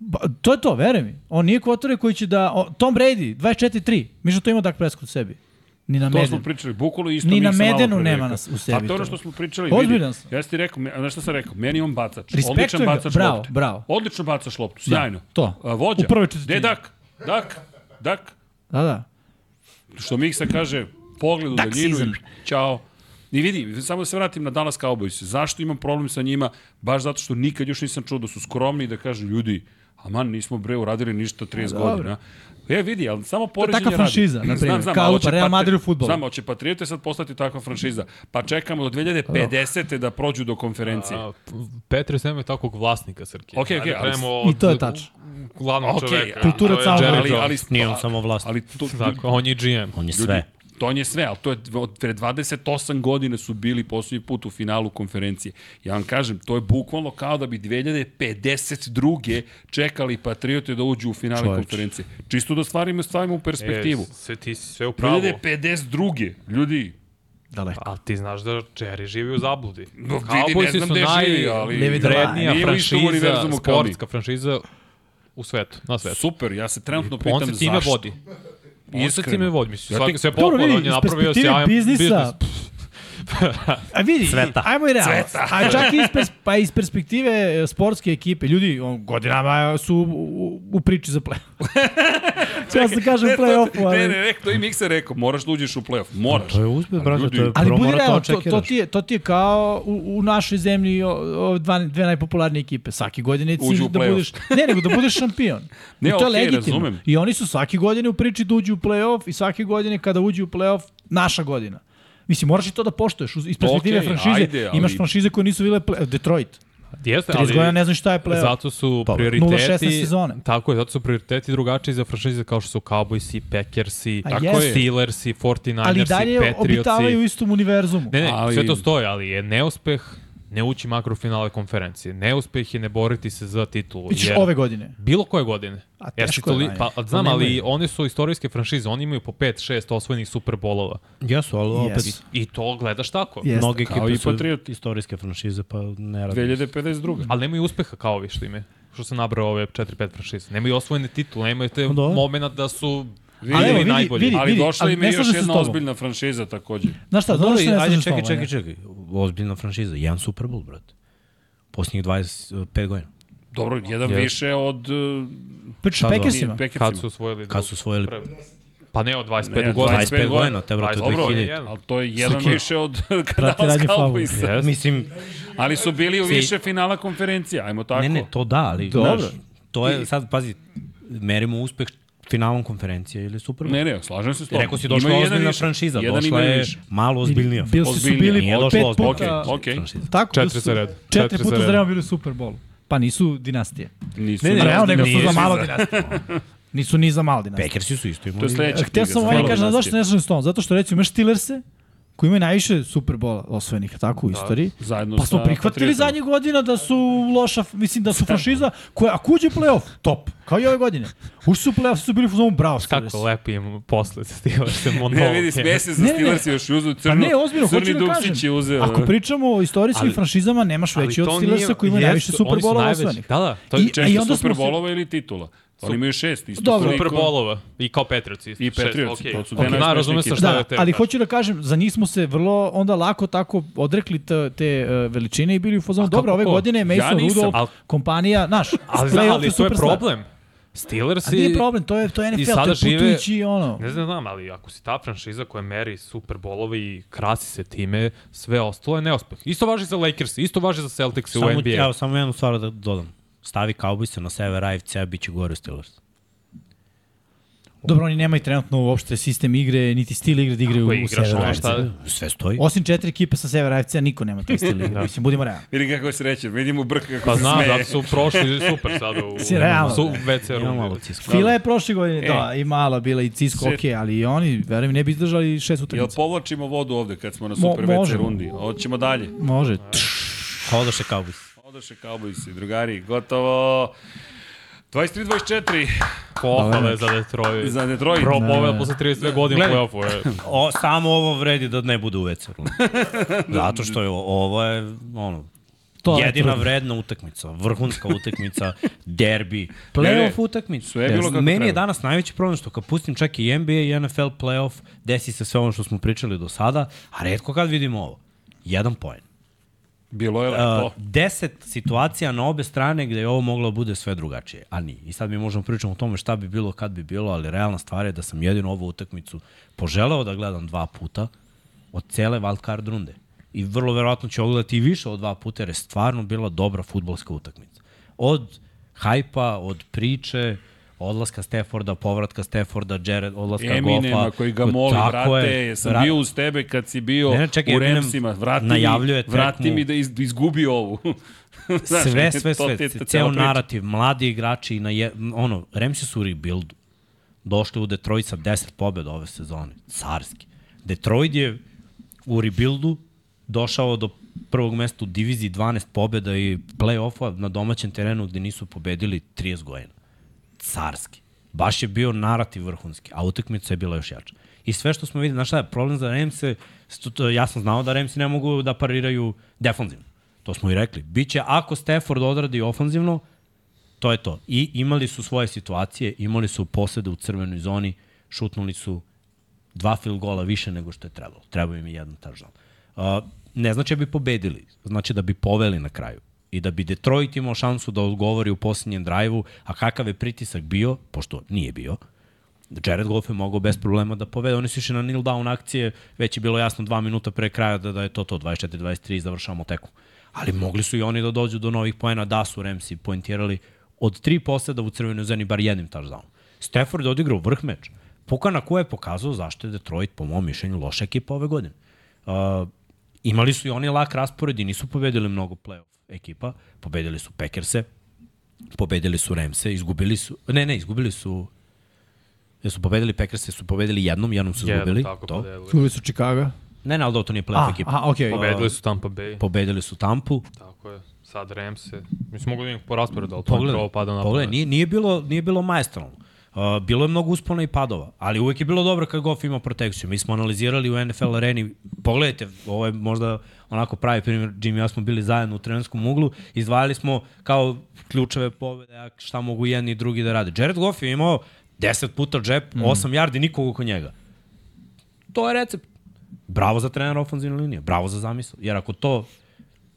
[SPEAKER 4] Ba, to je to, veruj mi. On nije quarterback koji će da... O, Tom Brady, 24-3. Mi što to ima Dak Prescott u sebi. Ni na
[SPEAKER 1] To smo
[SPEAKER 4] Medenu.
[SPEAKER 1] pričali, bukvalno isto
[SPEAKER 4] Ni
[SPEAKER 1] mi
[SPEAKER 4] na Medenu nema nas u sebi
[SPEAKER 1] Pa to ono
[SPEAKER 4] to.
[SPEAKER 1] što smo pričali,
[SPEAKER 4] Ozbiljan sam.
[SPEAKER 1] Ja ti rekao, znaš šta sam rekao, meni on bacač.
[SPEAKER 4] Respektujem
[SPEAKER 1] Odličan
[SPEAKER 4] ga,
[SPEAKER 1] bacač
[SPEAKER 4] bravo,
[SPEAKER 1] lopte.
[SPEAKER 4] bravo.
[SPEAKER 1] Odlično bacaš loptu, sjajno.
[SPEAKER 4] to.
[SPEAKER 1] A, vođa.
[SPEAKER 4] U.
[SPEAKER 1] Gde je Dak? Dak? dak.
[SPEAKER 4] Da, da.
[SPEAKER 1] Što Miksa kaže, pogled u daljinu i ćao. I vidi, samo da se vratim na Dallas Cowboys. Zašto imam problem sa njima? Baš zato što nikad još nisam čuo da su skromni i da kažu ljudi, a man, nismo bre uradili ništa 30
[SPEAKER 4] dobro.
[SPEAKER 1] godina. E, vidi, ali samo poređenje
[SPEAKER 4] takva
[SPEAKER 1] radi.
[SPEAKER 4] franšiza, na primjer, kao
[SPEAKER 1] ali hoće
[SPEAKER 4] Real Madrid u fudbalu.
[SPEAKER 1] Znam, hoće Patriote sad postati takva franšiza. Pa čekamo do 2050. da prođu do konferencije.
[SPEAKER 3] A, Petres nema takvog vlasnika, Srke.
[SPEAKER 1] Okej, okej,
[SPEAKER 3] Ajde,
[SPEAKER 1] ali-
[SPEAKER 4] I to je tačno.
[SPEAKER 3] Glavnog
[SPEAKER 1] Okej,
[SPEAKER 3] čoveka.
[SPEAKER 4] kultura
[SPEAKER 3] to je. Jerry
[SPEAKER 1] ali,
[SPEAKER 3] Jones.
[SPEAKER 1] ali,
[SPEAKER 2] Nije on samo vlasnik.
[SPEAKER 1] Ali to,
[SPEAKER 3] Tako, on je GM.
[SPEAKER 2] On je
[SPEAKER 1] Ljudi,
[SPEAKER 2] sve.
[SPEAKER 1] To je sve, ali to je od pre 28 godina su bili poslednji put u finalu konferencije. Ja vam kažem, to je bukvalno kao da bi 2052. čekali Patriote da uđu u finale
[SPEAKER 4] Čoveče.
[SPEAKER 1] konferencije. Čisto da stvarimo, stavimo u perspektivu.
[SPEAKER 3] E, sve, ti si sve u pravu.
[SPEAKER 1] 2052. Ljudi,
[SPEAKER 4] Daleko.
[SPEAKER 3] Ali ti znaš da Jerry živi u zabludi.
[SPEAKER 1] No,
[SPEAKER 3] Cowboysi
[SPEAKER 1] znam
[SPEAKER 3] su
[SPEAKER 1] gde živi, ali- istom
[SPEAKER 3] franšiza, sportska franšiza u svetu, na svetu.
[SPEAKER 1] super, ja se trenutno
[SPEAKER 3] On
[SPEAKER 1] pitam
[SPEAKER 3] se time
[SPEAKER 1] zašto.
[SPEAKER 3] vodi.
[SPEAKER 1] Iskreno.
[SPEAKER 3] time vodi, mislim,
[SPEAKER 1] Ja
[SPEAKER 3] svaki
[SPEAKER 1] ti-
[SPEAKER 3] sve pohvala, on je napravio sjajan
[SPEAKER 4] biznisa-
[SPEAKER 3] biznis.
[SPEAKER 4] A vidi,
[SPEAKER 2] Cveta.
[SPEAKER 4] ajmo i realno. A čak i iz, pers pa iz perspektive e, sportske ekipe, ljudi on, godinama su u, u, u priči za play Ja sam kažem ali...
[SPEAKER 1] Ne, ne, ne, to i Miksa rekao, moraš da uđeš u play-off, moraš.
[SPEAKER 2] To je uspeh, brate, to je
[SPEAKER 4] Ali budi realno, to, to, ti je, to ti je kao u, u našoj zemlji o, o dva, dve najpopularnije ekipe. Svake godine je cilj da
[SPEAKER 1] play-off.
[SPEAKER 4] budeš... Ne, nego da budeš šampion.
[SPEAKER 1] Ne,
[SPEAKER 4] I to je
[SPEAKER 1] okej,
[SPEAKER 4] legitimno.
[SPEAKER 1] razumem.
[SPEAKER 4] I oni su svake godine u priči da uđu u play-off i svake godine kada uđu u play-off, naša godina. Mislim, moraš i to da poštuješ. Uz- Iz perspektive
[SPEAKER 1] Okej,
[SPEAKER 4] franšize,
[SPEAKER 1] ajde, ali-
[SPEAKER 4] imaš franšize koje nisu bile play Detroit.
[SPEAKER 3] Jeste,
[SPEAKER 4] 30 godina ne znam šta je play-off.
[SPEAKER 3] Zato su
[SPEAKER 2] Pa,
[SPEAKER 4] 0-16
[SPEAKER 3] prioriteti
[SPEAKER 4] sezone.
[SPEAKER 3] Tako je, zato su prioriteti drugačiji za franšize kao što su Cowboysi, Packersi,
[SPEAKER 4] A
[SPEAKER 3] tako je. Steelersi, 49ersi,
[SPEAKER 4] Ali i dalje obitavaju u
[SPEAKER 3] Patriotsi.
[SPEAKER 4] istom univerzumu.
[SPEAKER 3] Ne, ne,
[SPEAKER 1] Ali-
[SPEAKER 3] sve to stoji, ali je neuspeh ne ući makro u finale konferencije. Neuspeh je ne boriti se za titulu. Jer-
[SPEAKER 4] ove godine.
[SPEAKER 3] Bilo koje godine.
[SPEAKER 4] A
[SPEAKER 3] Jer
[SPEAKER 4] teško je,
[SPEAKER 3] toli,
[SPEAKER 4] Vanja.
[SPEAKER 3] pa, znam, ali
[SPEAKER 4] nemaju.
[SPEAKER 3] one su istorijske franšize, oni imaju po 5-6 osvojenih superbolova.
[SPEAKER 2] Jesu, ali opet
[SPEAKER 4] Jesu.
[SPEAKER 3] I to gledaš tako.
[SPEAKER 2] Mnoge
[SPEAKER 1] Kao
[SPEAKER 2] ekipe
[SPEAKER 1] i
[SPEAKER 2] su
[SPEAKER 1] Patriot.
[SPEAKER 2] istorijske franšize, pa ne radi.
[SPEAKER 1] 2052.
[SPEAKER 3] Ali nemaju uspeha kao ovi što imaju. Što sam nabrao ove 4-5 franšize. Nemaju osvojene titule, nemaju te
[SPEAKER 2] Da.
[SPEAKER 3] moment da su
[SPEAKER 4] Ali evo,
[SPEAKER 3] bili
[SPEAKER 4] vidi,
[SPEAKER 3] najbolji.
[SPEAKER 4] vidi.
[SPEAKER 1] Ali došla im je još jedna ozbiljna franšiza takođe.
[SPEAKER 4] Znaš šta,
[SPEAKER 2] Dobro, ajde, čekaj, čekaj, čekaj. Ozbiljna franšiza, jedan Super Bowl, brate. Posljednjih 25 godina.
[SPEAKER 1] Dobro, jedan
[SPEAKER 3] Jeste.
[SPEAKER 1] više od uh,
[SPEAKER 2] da?
[SPEAKER 4] Packersima?
[SPEAKER 1] Packersima.
[SPEAKER 3] Kad su osvojili
[SPEAKER 2] Kad su osvojili
[SPEAKER 3] Pre- Pa ne, od 25
[SPEAKER 1] Ne,
[SPEAKER 3] godina.
[SPEAKER 2] 25 godina, te brate,
[SPEAKER 3] Dobro,
[SPEAKER 2] 2000.
[SPEAKER 3] jedan.
[SPEAKER 1] Ali to je jedan
[SPEAKER 2] Suki.
[SPEAKER 1] više od Dallas
[SPEAKER 4] radnje
[SPEAKER 1] Cowboys.
[SPEAKER 3] Yes.
[SPEAKER 2] Mislim,
[SPEAKER 1] Ali su bili u
[SPEAKER 2] Si-
[SPEAKER 1] više finala konferencije, ajmo tako.
[SPEAKER 2] ne, ne, to da, ali
[SPEAKER 4] Dobro.
[SPEAKER 2] znaš, to je sad, pazi, merimo uspeh finalom konferencije ili Super Bowl.
[SPEAKER 1] Ne, ne, slažem se s tobom.
[SPEAKER 2] Rekao si došla ozbiljna
[SPEAKER 1] više.
[SPEAKER 2] franšiza,
[SPEAKER 1] Jedan
[SPEAKER 2] došla je
[SPEAKER 1] više.
[SPEAKER 2] malo ozbiljnija.
[SPEAKER 4] Bilsi su bili
[SPEAKER 2] Nije
[SPEAKER 4] pet puta...
[SPEAKER 1] Okej, okej.
[SPEAKER 2] franšiza.
[SPEAKER 4] Tako,
[SPEAKER 3] Četiri za red.
[SPEAKER 4] Četiri
[SPEAKER 3] Četiri
[SPEAKER 4] puta
[SPEAKER 3] za
[SPEAKER 4] za
[SPEAKER 3] red.
[SPEAKER 4] redom bili u Super Bowlu. Pa nisu dinastije.
[SPEAKER 1] Nisu.
[SPEAKER 2] Ne, ne,
[SPEAKER 4] Realno, nego su
[SPEAKER 2] nije
[SPEAKER 4] za malo dinastije. Nisu ni za malo dinastije.
[SPEAKER 2] Packersi su isto
[SPEAKER 1] To je
[SPEAKER 2] imali.
[SPEAKER 1] sledeća
[SPEAKER 4] Htio sam ovaj kažem, zašto ne slažem s tom? Zato što recimo imaš Steelers-e, koji imaju najviše Superbola osvojenih, tako, u istoriji.
[SPEAKER 1] Zajedno
[SPEAKER 4] Pa smo prihvatili zadnjih godina da su loša, mislim da su franšiza koja, ako uđe play-off, top, kao i ove godine. Ušli su u play-off, su bili u fazonu bravo Steelers.
[SPEAKER 3] Kako lepo im posle Steelers se monolog.
[SPEAKER 1] Ne, vidi, smije se za. Steelers još uzu crno.
[SPEAKER 4] Pa ne, ozbiljno,
[SPEAKER 1] crni
[SPEAKER 4] da
[SPEAKER 1] Duksić
[SPEAKER 4] kažem.
[SPEAKER 1] je uzeo.
[SPEAKER 4] Ako pričamo o istorijskim
[SPEAKER 3] Ali-
[SPEAKER 4] franšizama, nemaš veći od Steelersa koji ima najviše Superbola osvojenih.
[SPEAKER 3] Da, da, to je
[SPEAKER 4] i
[SPEAKER 1] Češće
[SPEAKER 4] se-
[SPEAKER 1] Superbolova ili titula. Oni imaju šest, isto
[SPEAKER 4] Dobro.
[SPEAKER 1] koliko-
[SPEAKER 3] Superbolova i kao Patriots isto.
[SPEAKER 1] I
[SPEAKER 3] Šest,
[SPEAKER 1] Patriots,
[SPEAKER 3] okej.
[SPEAKER 1] to su najuspešnije
[SPEAKER 3] Da, razumem sa
[SPEAKER 1] ekipe.
[SPEAKER 3] šta
[SPEAKER 4] Da,
[SPEAKER 3] je te.
[SPEAKER 4] ali hoću da kažem, za njih smo se vrlo onda lako tako odrekli te, te uh, veličine i bili u fazonu, dobro, ove
[SPEAKER 3] ko?
[SPEAKER 4] godine Mason
[SPEAKER 1] nisam.
[SPEAKER 4] Rudolph,
[SPEAKER 3] Al-
[SPEAKER 4] kompanija, naš,
[SPEAKER 3] Ali,
[SPEAKER 4] playoff
[SPEAKER 3] ali to je problem. Steelers
[SPEAKER 4] A nije problem, to je, to je NFL,
[SPEAKER 3] i
[SPEAKER 4] to je
[SPEAKER 3] žive-
[SPEAKER 4] putujući ono.
[SPEAKER 3] Ne znam, znam, ali ako si ta franšiza koja meri Super Bowlove i krasi se time, sve ostalo je neuspeh. Isto važi za Lakers, isto važi za Celtics u NBA.
[SPEAKER 2] evo, samo jednu stvar da dodam. Stavi Cowboys na sever AFC-a, bit će gore Steelers.
[SPEAKER 4] Dobro, oni nemaju trenutno uopšte sistem igre, niti stil igre da igraju u Sever
[SPEAKER 3] ono
[SPEAKER 4] AFC.
[SPEAKER 3] šta-
[SPEAKER 2] Sve stoji.
[SPEAKER 4] Osim četiri ekipe sa Sever AFC, niko nema taj stil igre. Mislim, budimo realni.
[SPEAKER 1] Vidi kako je srećan, vidimo brk kako
[SPEAKER 3] Pa
[SPEAKER 1] se
[SPEAKER 3] znam,
[SPEAKER 1] smeje.
[SPEAKER 3] zato su prošli super sada u,
[SPEAKER 4] Si realno.
[SPEAKER 3] su u WC rundi.
[SPEAKER 4] Fila je prošle godine,
[SPEAKER 1] E.
[SPEAKER 4] da, i malo bila i Cisco,
[SPEAKER 1] Sve-
[SPEAKER 4] okej, ali i oni, verujem, ne bi izdržali šest
[SPEAKER 1] Jel
[SPEAKER 4] utakmica.
[SPEAKER 1] povlačimo vodu ovde kad smo na
[SPEAKER 4] Mo-
[SPEAKER 1] Super WC
[SPEAKER 4] možemo.
[SPEAKER 1] rundi? Hoćemo dalje.
[SPEAKER 4] Može.
[SPEAKER 2] Hodoše Cowboys.
[SPEAKER 1] Odoše Cowboysi, drugari, gotovo. 23-24
[SPEAKER 3] Pohvale za Detroit.
[SPEAKER 1] za Detroit.
[SPEAKER 3] Pro
[SPEAKER 4] Da.
[SPEAKER 3] pobeda posle 32 godine u play-offu je.
[SPEAKER 2] O, samo ovo vredi da ne bude u WC. Zato što je ovo je ono,
[SPEAKER 4] To je
[SPEAKER 2] jedina
[SPEAKER 4] trudno.
[SPEAKER 2] vredna utakmica, vrhunska utakmica, derbi,
[SPEAKER 1] Ne, ne,
[SPEAKER 2] playoff utakmica.
[SPEAKER 1] sve je bilo kako
[SPEAKER 2] Meni je
[SPEAKER 1] treba.
[SPEAKER 2] danas najveći problem što kad pustim čak i NBA i NFL playoff, desi se sve ono što smo pričali do sada, a redko kad vidimo ovo. Jedan poen.
[SPEAKER 1] Bilo je
[SPEAKER 2] Uh,
[SPEAKER 1] lepo.
[SPEAKER 2] deset situacija na obe strane gde je ovo moglo da bude sve drugačije, a nije. I sad mi možemo pričati o tome šta bi bilo kad bi bilo, ali realna stvar je da sam jedino ovu utakmicu poželeo da gledam dva puta od cele wildcard runde. I vrlo verovatno ću ogledati i više od dva puta jer je stvarno bila dobra futbolska utakmica. Od hajpa, od priče, odlaska Stafforda, povratka Stafforda, Jared, odlaska
[SPEAKER 1] Eminema
[SPEAKER 2] Goffa.
[SPEAKER 1] koji ga moli, vrate,
[SPEAKER 2] je.
[SPEAKER 1] jesam
[SPEAKER 2] Vra-
[SPEAKER 1] bio uz tebe kad si bio
[SPEAKER 2] Ne, ne, čekaj,
[SPEAKER 1] u
[SPEAKER 2] Eminem
[SPEAKER 1] Remsima, vrati mi, vrati
[SPEAKER 2] tekmu.
[SPEAKER 1] mi da iz, izgubi ovu. Znaš,
[SPEAKER 2] sve, sve, sve, ceo narativ, mladi igrači, na je, ono, Ramsi su u rebuildu. Došli u Detroit sa 10 pobjeda ove sezone. Carski. Detroit je u rebuildu došao do prvog mesta u diviziji 12 pobjeda i play-offa na domaćem terenu gde nisu pobedili 30 godina. Carski. Baš je bio narativ vrhunski, a utakmica je bila još jača. I sve što smo videli, znaš šta je, problem za to- ja sam znao da Ramsi ne mogu da pariraju defanzivno. To smo i rekli. Biće, ako Stafford odradi ofanzivno, to je to. I imali su svoje situacije, imali su posede u crvenoj zoni, šutnuli su dva field gola više nego što je trebalo. Trebao im je jedan touchdown. Uh, ne znači da bi pobedili, znači da bi poveli na kraju. I da bi Detroit imao šansu da odgovori u posljednjem drajvu, a kakav je pritisak bio, pošto nije bio, Jared Goff je mogao bez problema da povede. Oni su išli na kneel down akcije, već je bilo jasno dva minuta pre kraja da, da je to to, 24-23 i završavamo teku. Ali mogli su i oni da dođu do novih poena, da su Ramsi poentirali od tri poseda u crvenoj zoni bar jednim touchdownom. Stafford je odigrao vrh meč. Pukana ko je pokazao zašto je Detroit, po mom mišljenju, loša ekipa ove godine. Uh, imali su i oni lak raspored i nisu pobedili mnogo playoff ekipa. Pobedili su Packerse, pobedili su Ramse, izgubili su... Ne, ne, izgubili su... Jesu pobedili Packerse, su pobedili jednom, jednom su izgubili.
[SPEAKER 3] Jedno tako
[SPEAKER 2] to.
[SPEAKER 3] pobedili.
[SPEAKER 4] Čuli su Chicago.
[SPEAKER 2] Ne, ne, ali da, to nije playoff ekipa.
[SPEAKER 4] a, okej.
[SPEAKER 3] Pobedili su Tampa Bay.
[SPEAKER 2] Pobedili su Tampu.
[SPEAKER 3] Tako je. Sad Ramse. Mislim, mogu da im po rasporedu, ali to
[SPEAKER 2] Pogledaj,
[SPEAKER 3] prvo pada na
[SPEAKER 2] pogledaj nije, nije, bilo, nije bilo maestralno. Uh, bilo je mnogo uspona i padova, ali uvek je bilo dobro kad Goff ima protekciju. Mi smo analizirali u NFL areni, pogledajte, ovo je možda onako pravi primjer, Jimmy i ja smo bili zajedno u trenerskom uglu, izdvajali smo kao ključeve pobede, šta mogu jedni i drugi da rade. Jared Goff je imao 10 puta džep, 8 yardi, nikog oko njega. To je recept. Bravo za trenera ofenzivne linije, bravo za zamisl. Jer ako to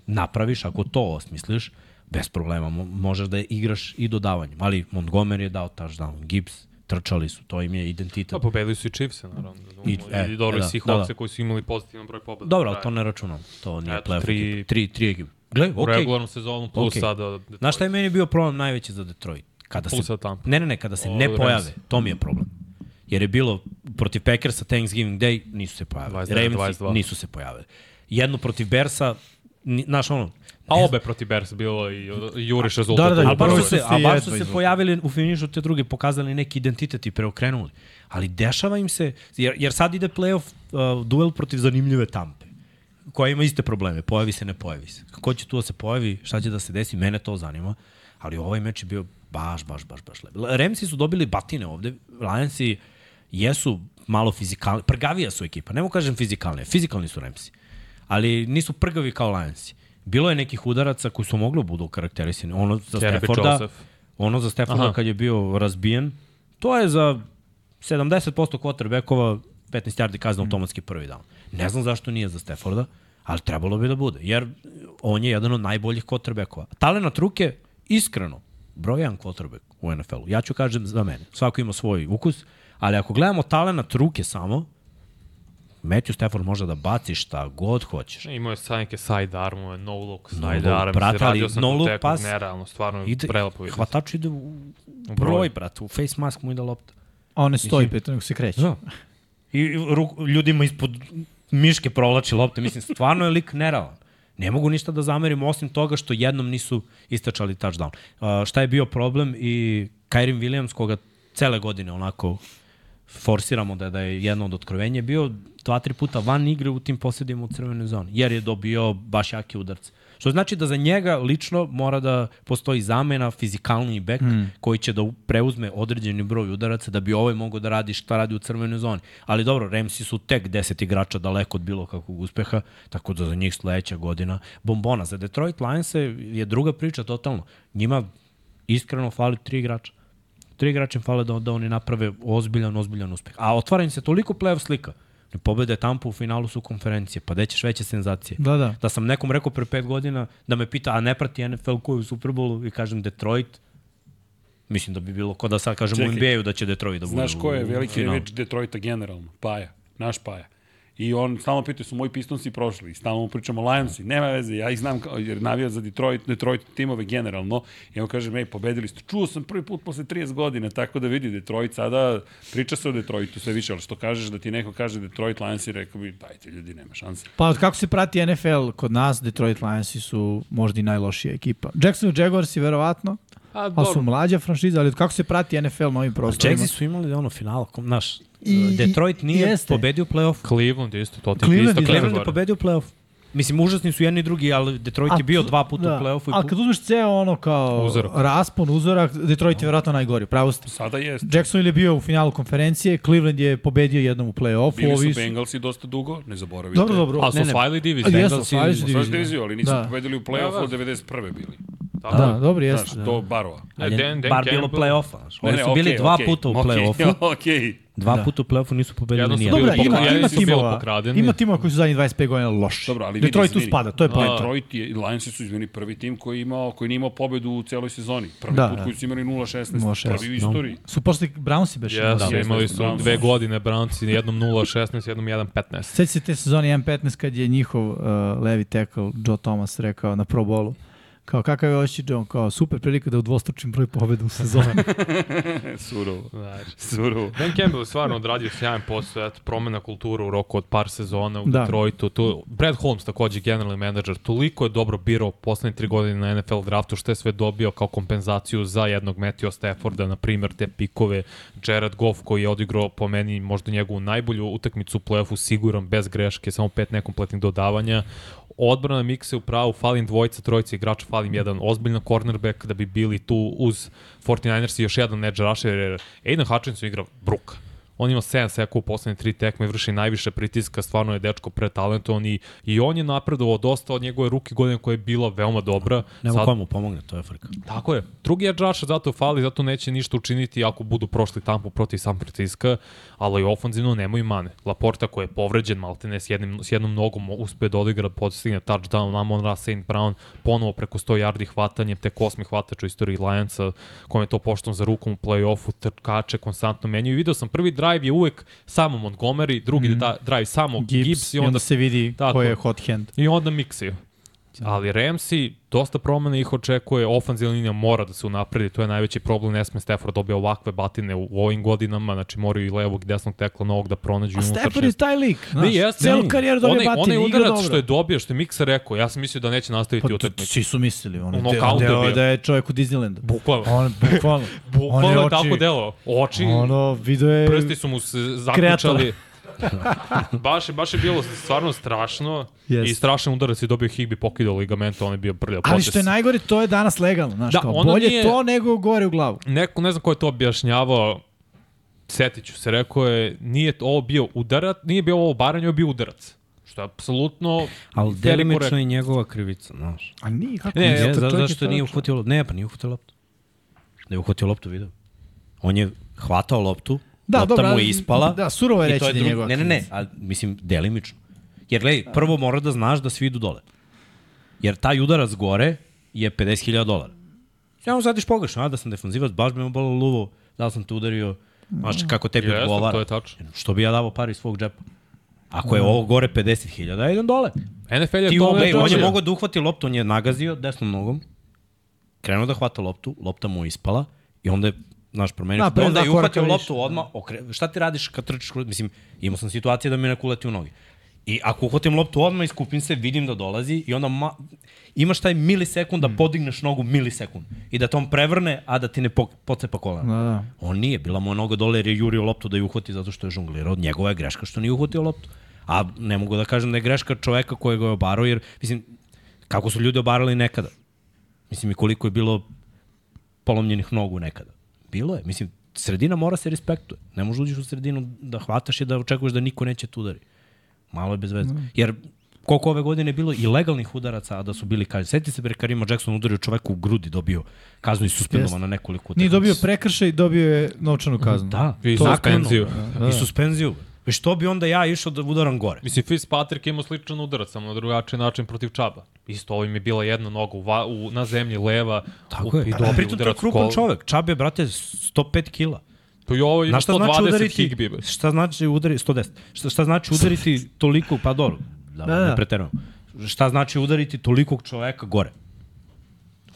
[SPEAKER 2] napraviš, ako to osmisliš, bez problema mo možeš da igraš i dodavanjem. Ali Montgomery je dao touchdown, Gibbs, trčali su, to im je identitet.
[SPEAKER 3] Pa pobedili su i Chiefs, naravno.
[SPEAKER 2] I-
[SPEAKER 3] I,
[SPEAKER 2] e,
[SPEAKER 3] I dobro,
[SPEAKER 2] da,
[SPEAKER 3] da,
[SPEAKER 2] da, da.
[SPEAKER 3] koji su imali pozitivan broj pobeda.
[SPEAKER 2] Dobro, ali to ne računam. To nije
[SPEAKER 3] Eto,
[SPEAKER 2] playoff
[SPEAKER 3] tri-
[SPEAKER 2] ekipa. Tri, tri ekipe. Gle,
[SPEAKER 3] U.
[SPEAKER 2] Okay.
[SPEAKER 3] regularnom sezonu plus
[SPEAKER 2] Okej.
[SPEAKER 3] sada Detroit.
[SPEAKER 2] Znaš šta je meni bio problem najveći za Detroit? Kada
[SPEAKER 3] Plus
[SPEAKER 2] se,
[SPEAKER 3] Tampa.
[SPEAKER 2] ne, ne, ne, kada se
[SPEAKER 3] O,
[SPEAKER 2] ne
[SPEAKER 3] Rams.
[SPEAKER 2] pojave, to mi je problem. Jer je bilo protiv Packersa Thanksgiving Day, nisu se pojavili.
[SPEAKER 3] 29,
[SPEAKER 2] Ravensi
[SPEAKER 3] 22.
[SPEAKER 2] nisu se pojavili. Jedno protiv Bersa, znaš ono,
[SPEAKER 3] A obe protiv Bears bilo i uh, juriš rezultat.
[SPEAKER 4] Da, da, da,
[SPEAKER 2] Ali baš su se, a baš su se pojavili u finišu te druge, pokazali neki identitet i preokrenuli. Ali dešava im se, jer, jer sad ide playoff uh, duel protiv zanimljive tampe koja ima iste probleme, pojavi se, ne pojavi se. Kako će tu da se pojavi, šta će da se desi, mene to zanima, ali ovaj meč je bio baš, baš, baš, baš lep. Remsi su dobili batine ovde, Lionsi jesu malo fizikalni, prgavija su ekipa, ne mogu kažem fizikalne, fizikalni su Remsi, ali nisu prgavi kao Lionsi. Bilo je nekih udaraca koji su mogli da budu karakterisani. Ono za
[SPEAKER 3] Kerby
[SPEAKER 2] Stafforda,
[SPEAKER 3] Joseph.
[SPEAKER 2] ono za Stafforda
[SPEAKER 3] Aha.
[SPEAKER 2] kad je bio razbijen, to je za 70% quarterbackova 15 yardi kazna automatski prvi down. Ne znam zašto nije za Stafforda, ali trebalo bi da bude, jer on je jedan od najboljih quarterbackova. Talenat ruke, iskreno, broj jedan quarterback u NFL-u. Ja ću kažem za mene. Svako ima svoj ukus, ali ako gledamo talenat ruke samo, Matthew Stafford može da baci šta god hoćeš.
[SPEAKER 3] Imao je sad neke side armove, no look,
[SPEAKER 2] No
[SPEAKER 3] side
[SPEAKER 2] look,
[SPEAKER 3] arm,
[SPEAKER 2] brate, ali
[SPEAKER 3] radio sam
[SPEAKER 2] no look
[SPEAKER 3] teku,
[SPEAKER 2] pas
[SPEAKER 3] nerealno, stvarno
[SPEAKER 2] Ide,
[SPEAKER 3] prelepo vidim.
[SPEAKER 2] hvatač ide u
[SPEAKER 3] broj.
[SPEAKER 2] broj, brate, u face mask mu ide lopta.
[SPEAKER 4] A on ne stoji pet, nego se kreće.
[SPEAKER 2] Da. I ruk, ljudima ispod miške provlači lopte. Mislim, stvarno je lik neravan. Ne mogu ništa da zamerim osim toga što jednom nisu istačali touchdown. Uh, šta je bio problem i Kyrie Williams, koga cele godine onako forsiramo da, da je jedno od otkrovenja, bio dva, tri puta van igre u tim posledima u crvenoj zoni, jer je dobio baš jake udarce. Što znači da za njega lično mora da postoji zamena, fizikalni bek mm. koji će da preuzme određeni broj udaraca da bi ovaj mogao da radi šta radi u crvenoj zoni. Ali dobro, Ramsi su tek 10 igrača daleko od bilo kakvog uspeha, tako da za njih sledeća godina bombona. Za Detroit Lions je druga priča totalno. Njima iskreno fali tri igrača. Tri igrača im fale da, da oni naprave ozbiljan, ozbiljan uspeh. A otvara im se toliko playoff slika. Ne pobede Tampa u finalu su konferencije, pa gde ćeš veće senzacije?
[SPEAKER 4] Da, da.
[SPEAKER 2] Da sam nekom rekao pre pet godina da me pita, a ne prati NFL ko je u Superbowlu i kažem Detroit, mislim da bi bilo ko da sad kažem
[SPEAKER 1] Čekaj.
[SPEAKER 2] u NBA-u da će Detroit da bude
[SPEAKER 1] Znaš ko je veliki reč Detroita generalno? Paja. Naš Paja. I on stalno pitao su moji Pistonsi prošli. I stalno mu pričamo Lionsi. Nema veze, ja ih znam kao, jer navija za Detroit, Detroit timove generalno. I on kaže, ej, pobedili ste. Čuo sam prvi put posle 30 godina, tako da vidi Detroit sada, priča se o Detroitu sve više, ali što kažeš da ti neko kaže Detroit Lionsi, rekao bi, dajte ljudi, nema šanse.
[SPEAKER 4] Pa od kako se prati NFL kod nas, Detroit Lionsi su možda i najlošija ekipa. Jacksonville Jaguarsi verovatno,
[SPEAKER 3] A,
[SPEAKER 4] ali su mlađa franšiza, ali kako se prati NFL na ovim prostorima?
[SPEAKER 2] Jacksi su imali ono finala, kom- znaš,
[SPEAKER 4] I-
[SPEAKER 2] Detroit nije
[SPEAKER 4] jeste.
[SPEAKER 2] pobedio playoff.
[SPEAKER 3] Cleveland isto, to ti
[SPEAKER 4] Cleveland
[SPEAKER 3] isto
[SPEAKER 2] Cleveland je pobedio playoff. Mislim, užasni su jedni i drugi, ali Detroit je bio dva puta u playoffu.
[SPEAKER 4] Ali kad uzmeš ceo ono kao
[SPEAKER 3] Uzorak.
[SPEAKER 4] raspon, uzorak, Detroit je verovatno najgori, pravo ste.
[SPEAKER 1] Sada je,
[SPEAKER 4] Jacksonville je bio u finalu konferencije, Cleveland je pobedio jednom u play-offu.
[SPEAKER 1] bili
[SPEAKER 4] ovi
[SPEAKER 1] su Bengalsi dosta dugo, ne zaboravite.
[SPEAKER 4] Dobro, dobro.
[SPEAKER 3] Ali su osvajali
[SPEAKER 4] A
[SPEAKER 3] diviziju.
[SPEAKER 4] jesu, osvajali su
[SPEAKER 1] Osvojili
[SPEAKER 4] diviziju.
[SPEAKER 1] ali nisu
[SPEAKER 4] Da.
[SPEAKER 1] pobedili u
[SPEAKER 3] Da,
[SPEAKER 1] play-offu
[SPEAKER 3] da.
[SPEAKER 1] od 91. bili.
[SPEAKER 4] Da, dobro, jeste.
[SPEAKER 1] Znaš,
[SPEAKER 4] Da.
[SPEAKER 1] do Barova.
[SPEAKER 2] Ali je
[SPEAKER 3] Dan- Dan
[SPEAKER 2] bar bilo play-offa. Oni su bili dva puta u
[SPEAKER 1] okej,
[SPEAKER 2] play-offu.
[SPEAKER 1] Okej.
[SPEAKER 2] Dva
[SPEAKER 4] Da.
[SPEAKER 2] puta u play-offu nisu pobedili
[SPEAKER 3] bili
[SPEAKER 4] Dobro, ima, ima
[SPEAKER 3] bili
[SPEAKER 4] timova, ima timova koji su zadnjih 25 godina loši.
[SPEAKER 1] Dobro, ali vidi,
[SPEAKER 4] Detroit tu spada, to je point.
[SPEAKER 1] Detroit je, Lionsi su izmeni prvi tim koji imao, koji nije imao pobedu u celoj sezoni. Prvi
[SPEAKER 4] Da,
[SPEAKER 1] put
[SPEAKER 4] da.
[SPEAKER 1] koji su imali 0-16,
[SPEAKER 4] 0-16,
[SPEAKER 1] prvi u istoriji.
[SPEAKER 4] Su posle Brownsi beše.
[SPEAKER 3] Jesu,
[SPEAKER 1] Da,
[SPEAKER 3] imali su
[SPEAKER 1] Browns.
[SPEAKER 3] dve godine Brownci, jednom 0-16, jednom 1-15.
[SPEAKER 4] Sveći se te sezone 1.15 kad je njihov uh, levi tackle Joe Thomas rekao na Pro Bowlu kao kakav je oči John, kao super prilika da udvostručim broj pobeda u sezoni.
[SPEAKER 1] Surovo.
[SPEAKER 3] Znači,
[SPEAKER 1] Surovo.
[SPEAKER 3] Dan Campbell je stvarno odradio sjajan posao, eto, promena kultura u roku od par sezona u
[SPEAKER 4] Da.
[SPEAKER 3] da. Detroitu. Tu, Brad Holmes takođe generalni menadžer, toliko je dobro birao poslednje tri godine na NFL draftu, što je sve dobio kao kompenzaciju za jednog Matthew Stafforda, na primjer te pikove, Jared Goff koji je odigrao po meni možda njegovu najbolju utakmicu u play-offu, siguran, bez greške, samo pet nekompletnih dodavanja. Odbrana mikse u pravu, falim dvojica, trojica igrača, falim jedan ozbiljna cornerback da bi bili tu uz 49ers i još jedan edge rusher, jer Aiden Hutchinson igra bruka. On ima 7 seka u poslednje tri tekme, vrši najviše pritiska, stvarno je dečko pretalentovan i, i on je napredovao dosta od njegove ruke godine koja je bila veoma dobra.
[SPEAKER 2] Nema
[SPEAKER 3] Sad-
[SPEAKER 2] mu pomogne, to je frka.
[SPEAKER 3] Tako je. Drugi edge rusher zato fali, zato neće ništa učiniti ako budu prošli tampu protiv San Francisco, ali ofanzivno nemaju mane. Laporta koji je povređen, maltene s, jednim, s jednom nogom uspe da odigra, postigne touchdown, Amon Ra, St. Brown, ponovo preko 100 yardi hvatanjem, tek osmi hvatač u istoriji Lionsa, kome je to poštom za rukom u play-offu, trkače konstantno menjaju. I video sam, prvi drive je uvek samo Montgomery, drugi mm. drive samo Gibbs,
[SPEAKER 4] Gibbs,
[SPEAKER 3] i onda
[SPEAKER 4] se vidi
[SPEAKER 3] Tako
[SPEAKER 4] ko
[SPEAKER 3] je.
[SPEAKER 4] hot hand.
[SPEAKER 3] I onda miksaju. Ali Ramsey, dosta promena ih očekuje, ofenzivna linija mora da se unapredi, to je najveći problem, ne sme Stafford dobije ovakve batine u, u ovim godinama, znači moraju i levog i desnog tekla novog da pronađu
[SPEAKER 4] A Stafford je taj lik.
[SPEAKER 3] Ne, jeste.
[SPEAKER 4] Celu karijeru
[SPEAKER 3] onaj,
[SPEAKER 4] batine,
[SPEAKER 3] onaj udarac
[SPEAKER 4] dobro.
[SPEAKER 3] što je dobio, što je Miksa rekao, ja sam mislio da neće nastaviti
[SPEAKER 4] Pa,
[SPEAKER 3] utakmicu.
[SPEAKER 4] svi su mislili, on je deo, deo
[SPEAKER 3] bio.
[SPEAKER 4] da je čovjek u Disneylandu.
[SPEAKER 3] Bukvalno.
[SPEAKER 4] On, bukvalno.
[SPEAKER 3] Bukvalno
[SPEAKER 4] on
[SPEAKER 3] je tako delo. Oči,
[SPEAKER 4] Ono, video je...
[SPEAKER 3] prsti su mu se zaključali. baš, je, baš je bilo stvarno strašno
[SPEAKER 4] Jest.
[SPEAKER 3] i strašan udarac je dobio Higby pokidao ligamenta, on je bio brljav
[SPEAKER 4] Ali
[SPEAKER 3] potes.
[SPEAKER 4] što je najgore, to je danas legalno. Znaš,
[SPEAKER 3] Da,
[SPEAKER 4] kao, bolje
[SPEAKER 3] nije-
[SPEAKER 4] to nego gore u glavu.
[SPEAKER 3] Neko, ne znam ko je to objašnjavao, setit ću se, rekao je, nije ovo bio udarac, nije bio ovo baranje, ovo je bio udarac. Što je apsolutno
[SPEAKER 2] Ali delimično je njegova krivica, znaš.
[SPEAKER 4] A nije, kako
[SPEAKER 3] Ne,
[SPEAKER 2] Ne, za, zašto nije uhvatio loptu? Ne, pa nije uhvatio loptu. Da je uhvatio loptu, video. On je hvatao loptu,
[SPEAKER 4] Da,
[SPEAKER 2] lopta
[SPEAKER 4] dobro,
[SPEAKER 2] mu je ispala.
[SPEAKER 4] da, surovo je reći da je njegova
[SPEAKER 2] Ne, ne, ne, ali mislim, delimično. Jer gledaj, prvo mora da znaš da svi idu dole. Jer taj udarac gore je 50.000 dolara. Ja mu zadiš pogrešno, a da sam defanzivac, baš bi me bolo luvo, da li sam te udario, znaš kako tebi
[SPEAKER 3] Jeste,
[SPEAKER 2] odgovara.
[SPEAKER 3] to je tačno.
[SPEAKER 2] Što bi ja davao pari iz svog džepa? Ako je ovo gore 50.000, ja idem dole.
[SPEAKER 3] NFL je
[SPEAKER 2] Ti
[SPEAKER 3] to
[SPEAKER 2] on je mogao da uhvati loptu, on je nagazio desnom nogom, krenuo da hvata loptu, lopta mu je ispala i onda je znaš, promenio.
[SPEAKER 4] Da,
[SPEAKER 2] Da, onda je
[SPEAKER 4] koraka
[SPEAKER 2] uhvatio loptu odmah, okre... šta ti radiš kad trčiš, mislim, imao sam situacije da mi neko uleti u noge. I ako uhvatim loptu odmah, iskupim se, vidim da dolazi i onda ma... imaš taj milisekund da podigneš nogu milisekund i da te on prevrne, a da ti ne po... pocepa kolena.
[SPEAKER 4] Da, da.
[SPEAKER 2] On nije, bila mu noga dole jer je jurio loptu da je uhvati zato što je žonglirao. Njegova je greška što nije uhvatio loptu. A ne mogu da kažem da je greška čoveka koji ga je obarao, jer, mislim, kako su ljudi obarali nekada. Mislim, i koliko je bilo polomljenih nogu nekada. Bilo je. Mislim, sredina mora se respektuje. Ne možeš uđeš u sredinu da hvataš i da očekuješ da niko neće te udari. Malo je bez veze. Jer koliko ove godine je bilo i legalnih udaraca, a da su bili kažnjeni. Seti se bre Karima Jackson udario čoveku u grudi, dobio kaznu i suspendovan na nekoliko
[SPEAKER 4] Nije
[SPEAKER 2] utakmica.
[SPEAKER 4] dobio prekršaj, dobio je novčanu kaznu.
[SPEAKER 2] Da,
[SPEAKER 3] I
[SPEAKER 2] to-
[SPEAKER 3] suspenziju.
[SPEAKER 2] I suspenziju. Već što bi onda ja išao da udaram gore?
[SPEAKER 3] Mislim, Fitzpatrick ima sličan udarac, samo na drugačiji način protiv Čaba. Isto ovim je bila jedna noga u, va, u, na zemlji leva.
[SPEAKER 2] Tako
[SPEAKER 3] u,
[SPEAKER 2] je.
[SPEAKER 3] I
[SPEAKER 2] A
[SPEAKER 3] dobri
[SPEAKER 2] pritom to je krupan
[SPEAKER 3] kol-
[SPEAKER 2] čovek. Čabe, brate, 105 kila.
[SPEAKER 3] Pa i ovo ima
[SPEAKER 2] Znaš šta znači
[SPEAKER 3] 120
[SPEAKER 2] udariti, šta znači udariti, 110, šta, šta znači udariti toliko, pa dobro, da,
[SPEAKER 4] Da,
[SPEAKER 2] da, ne preterujem. Šta znači udariti tolikog čoveka gore?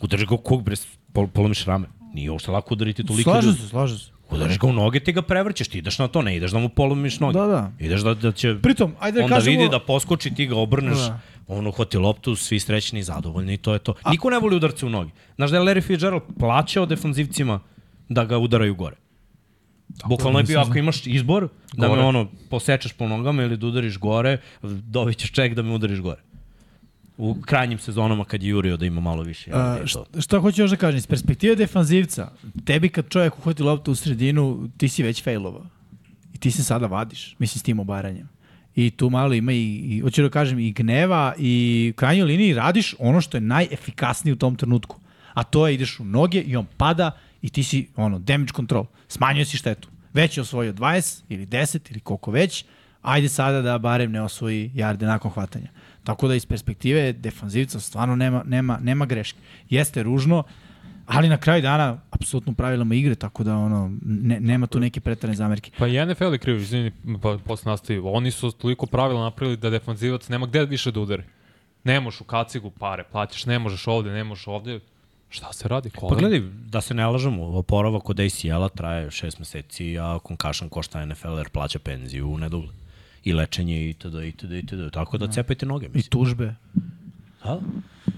[SPEAKER 2] Udariš ga u kog, bre, pol, polomiš rame. Nije uopšte lako udariti toliko ljudi.
[SPEAKER 4] se, slažem se.
[SPEAKER 2] Udariš ga u noge, ti ga prevrćeš, ti ideš na to, ne ideš da mu polomiš noge.
[SPEAKER 4] Da, da.
[SPEAKER 2] Ideš da, da će...
[SPEAKER 4] Pritom, ajde da
[SPEAKER 2] onda
[SPEAKER 4] kažemo-
[SPEAKER 2] vidi da poskoči, ti ga obrneš,
[SPEAKER 4] Da.
[SPEAKER 2] da. on uhvati loptu, svi srećni i zadovoljni i to je to. A... Niko ne voli udarce u noge. Znaš da je Larry Fitzgerald plaćao defanzivcima da ga udaraju gore. Bukvalno je bio, ako imaš izbor, da
[SPEAKER 3] Gore.
[SPEAKER 2] me ono, posečeš po nogama ili da udariš gore, dobit ćeš ček da me udariš gore. U krajnjim sezonama kad je jurio da ima malo više.
[SPEAKER 4] A,
[SPEAKER 2] to.
[SPEAKER 4] šta, šta hoću još da kažem, iz perspektive defanzivca, tebi kad čovjek uhvati loptu u sredinu, ti si već failovao. I ti se sada vadiš, mislim, s tim obaranjem. I tu malo ima i, i hoću da kažem, i gneva i u krajnjoj liniji radiš ono što je najefikasnije u tom trenutku. A to je ideš u noge i on pada i ti si ono, damage control. Smanjio si štetu. Već je osvojio 20 ili 10 ili koliko već, ajde sada da barem ne osvoji jarde nakon hvatanja. Tako da iz perspektive defanzivca stvarno nema, nema, nema greške. Jeste ružno, ali na kraju dana apsolutno pravilama igre, tako da ono, ne, nema tu neke pretarane zamerke.
[SPEAKER 3] Pa i NFL je kriv, izvini, pa posle nastavi. Oni su toliko pravila napravili da defanzivac nema gde više da udari. Ne možeš u kacigu pare, plaćaš, ne možeš ovde, ne možeš ovde. Šta se radi? Kolen?
[SPEAKER 2] Pa gledaj, da se ne lažemo, oporavak od ACL-a traje šest meseci, a concussion košta NFL jer plaća penziju u nedogled. I lečenje itd. itd. itd. Tako da cepajte noge.
[SPEAKER 4] I
[SPEAKER 2] Mislim.
[SPEAKER 4] tužbe.
[SPEAKER 2] Da?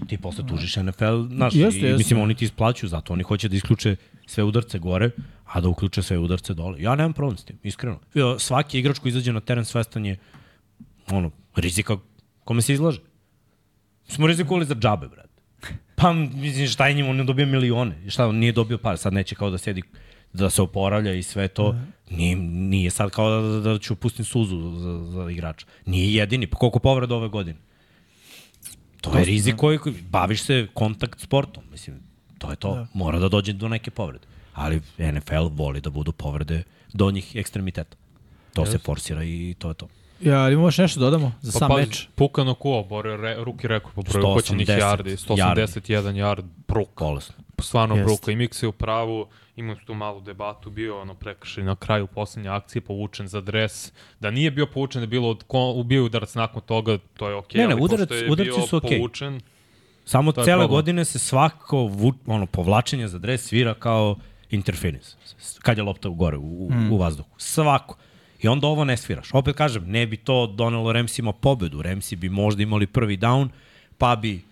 [SPEAKER 2] Ti posle tužiš NFL, znaš,
[SPEAKER 4] Jeste,
[SPEAKER 2] i,
[SPEAKER 4] jeste.
[SPEAKER 2] mislim, oni ti isplaćuju, zato oni hoće da isključe sve udarce gore, a da uključe sve udarce dole. Ja nemam problem s tim, iskreno. Svaki igrač koji izađe na teren svestan je ono, rizika kome se izlaže. Smo rizikovali za džabe, brate. Pa, mislim, šta je njima, on ne dobio milione. I Šta, on nije dobio par, sad neće kao da sedi da se oporavlja i sve to. Nije, nije sad kao da, da ću pustim suzu za, za igrača. Nije jedini. Pa koliko povreda ove godine? To je rizik koji, koji- baviš se kontakt sportom, mislim, to je to. Da. Mora da dođe do neke povrede. Ali NFL voli da budu povrede do njih ekstremiteta. To yes. se forsira i to je to.
[SPEAKER 4] Ja, ali imamo još nešto da dodamo za
[SPEAKER 3] Pa,
[SPEAKER 4] sam
[SPEAKER 3] pa,
[SPEAKER 4] meč?
[SPEAKER 3] Pukano ko, bore re, ruki rekord po broju
[SPEAKER 2] 180
[SPEAKER 3] uhoćenih yardi, 181 yard, bruk.
[SPEAKER 2] Bolesno.
[SPEAKER 3] Stvarno
[SPEAKER 4] Jeste.
[SPEAKER 3] bruka i Mix je u pravu, imali su tu malu debatu, bio je ono prekršaj na kraju poslednje akcije, povučen za dres, da nije bio povučen, da je bilo, od, ko, bio udarac nakon toga, to je okej,
[SPEAKER 2] Ne, ne,
[SPEAKER 3] ali
[SPEAKER 2] udarac-
[SPEAKER 3] pošto je
[SPEAKER 2] udarci
[SPEAKER 3] bio
[SPEAKER 2] su okej.
[SPEAKER 3] povučen,
[SPEAKER 2] Samo
[SPEAKER 3] To je
[SPEAKER 2] cele
[SPEAKER 3] problem.
[SPEAKER 2] godine se svako vu, ono, povlačenje za dres svira kao interference. Kad je lopta u gore, u, mm. u vazduhu. Svako. I onda ovo ne sviraš. Opet kažem, ne bi to donelo Remsima pobedu. Remsi bi možda imali prvi down, pa bi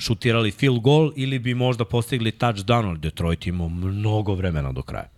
[SPEAKER 2] šutirali field goal ili bi možda postigli touchdown, ali Detroit imao mnogo vremena do kraja.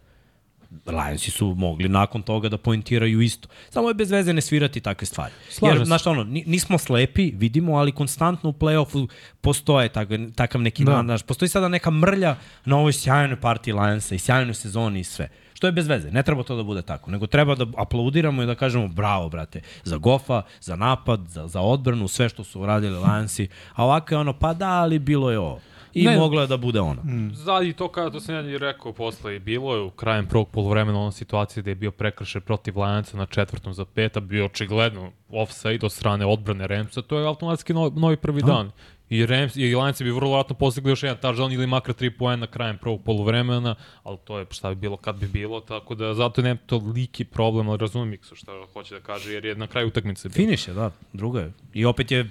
[SPEAKER 2] Lionsi su mogli nakon toga da poentiraju isto. Samo je bez veze ne svirati takve stvari.
[SPEAKER 3] Slažem
[SPEAKER 2] Jer, znaš, ono, ni- nismo slepi, vidimo, ali konstantno u play-offu postoje takav, takav neki, da. znaš, postoji sada neka mrlja na ovoj sjajnoj partiji Lionsa i sjajnoj sezoni i sve. Što je bez veze, ne treba to da bude tako, nego treba da aplaudiramo i da kažemo bravo, brate, za Gofa, za napad, za, za odbranu, sve što su uradili Lionsi, a ovako je ono, pa da, ali bilo je ovo. I
[SPEAKER 3] Ne.
[SPEAKER 2] moglo je da bude ono.
[SPEAKER 3] Zadi i to kada to sam ja i rekao posle i bilo je u krajem prvog polovremena ona situacija gde je bio prekršaj protiv Lionsa na četvrtom za peta, bio očigledno offside od strane odbrane Remsa, to je automatski novi, novi prvi dan. I Rams i Lions bi vrlo vjerojatno postigli još jedan touchdown ili makar 3 poena krajem prvog poluvremena, ali to je šta bi bilo kad bi bilo, tako da zato nema toliki problem, ali razumem Miksu šta hoće da kaže, jer je na kraju utakmice bilo.
[SPEAKER 2] Finiš je, da, drugo je. I opet je,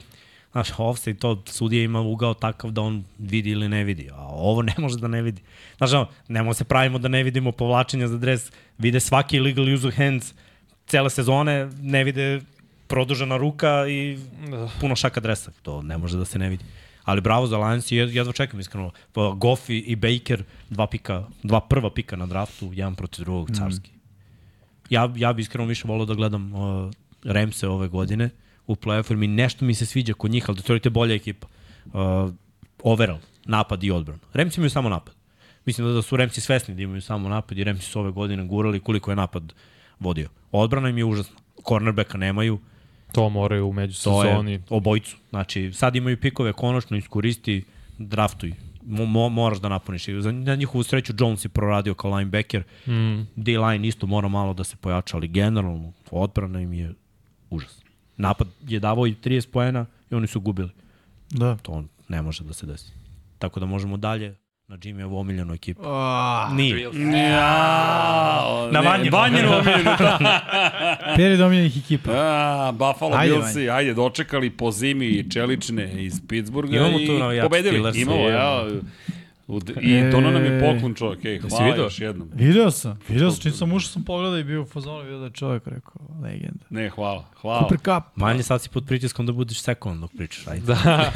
[SPEAKER 2] znaš, offside, to sudija ima ugao takav da on vidi ili ne vidi, a ovo ne može da ne vidi. Znaš, ono, nemo se pravimo da ne vidimo povlačenja za dres, vide svaki illegal use of hands, cele sezone ne vide produžena ruka i puno šaka dresa. To ne može da se ne vidi. Ali bravo za Lions i jed- jedva čekam iskreno. Pa, Goff i, Baker, dva pika, dva prva pika na draftu, jedan protiv drugog, carski. Ja, ja bi iskreno više volao da gledam uh, Ramse ove godine u play-offu, jer mi nešto mi se sviđa kod njih, ali Detroit je bolja ekipa. Uh, overall, napad i odbrana. Ramsi imaju samo napad. Mislim da, da su Ramsi svesni da imaju samo napad i Ramsi su ove godine gurali koliko je napad vodio. Odbrana im je užasna. Cornerbacka nemaju,
[SPEAKER 3] To moraju u
[SPEAKER 2] to je
[SPEAKER 3] međusezoni.
[SPEAKER 2] obojicu. Znači, sad imaju pikove, konačno iskoristi, draftuj mo, mo, moraš da napuniš. I za, na njihovu sreću Jones je proradio kao linebacker.
[SPEAKER 3] Mm.
[SPEAKER 2] D-line isto mora malo da se pojača, ali generalno odbrana im je užas. Napad je davao i 30 poena i oni su gubili.
[SPEAKER 4] Da.
[SPEAKER 2] To ne može da se desi. Tako da možemo dalje na Jimmyevu omiljenu ekipu.
[SPEAKER 4] Oh,
[SPEAKER 2] Nije.
[SPEAKER 1] Ja,
[SPEAKER 2] Na Vanjinu.
[SPEAKER 1] Vanjinu omiljenu.
[SPEAKER 4] Peri domljenih ekipa.
[SPEAKER 1] A, Buffalo
[SPEAKER 4] Ajde,
[SPEAKER 1] Billsi, ajde, dočekali po zimi čelične iz Pittsburgha
[SPEAKER 2] Imamo
[SPEAKER 1] i
[SPEAKER 2] tu
[SPEAKER 1] pobedili.
[SPEAKER 2] Steelersa,
[SPEAKER 1] Imamo,
[SPEAKER 2] imamo.
[SPEAKER 1] ja. I to nam je
[SPEAKER 4] E,
[SPEAKER 1] poklon čovjek, ej, hvala
[SPEAKER 3] vidio?
[SPEAKER 1] još jednom.
[SPEAKER 4] Video sam, video sam, čim sam ušao sam pogledao i bio u fazonu, video da je čovjek rekao, legenda.
[SPEAKER 1] Ne, hvala, hvala.
[SPEAKER 4] Cooper Cup,
[SPEAKER 2] Manje sad si pod pritiskom da budeš sekund dok pričaš. Ajde. Da.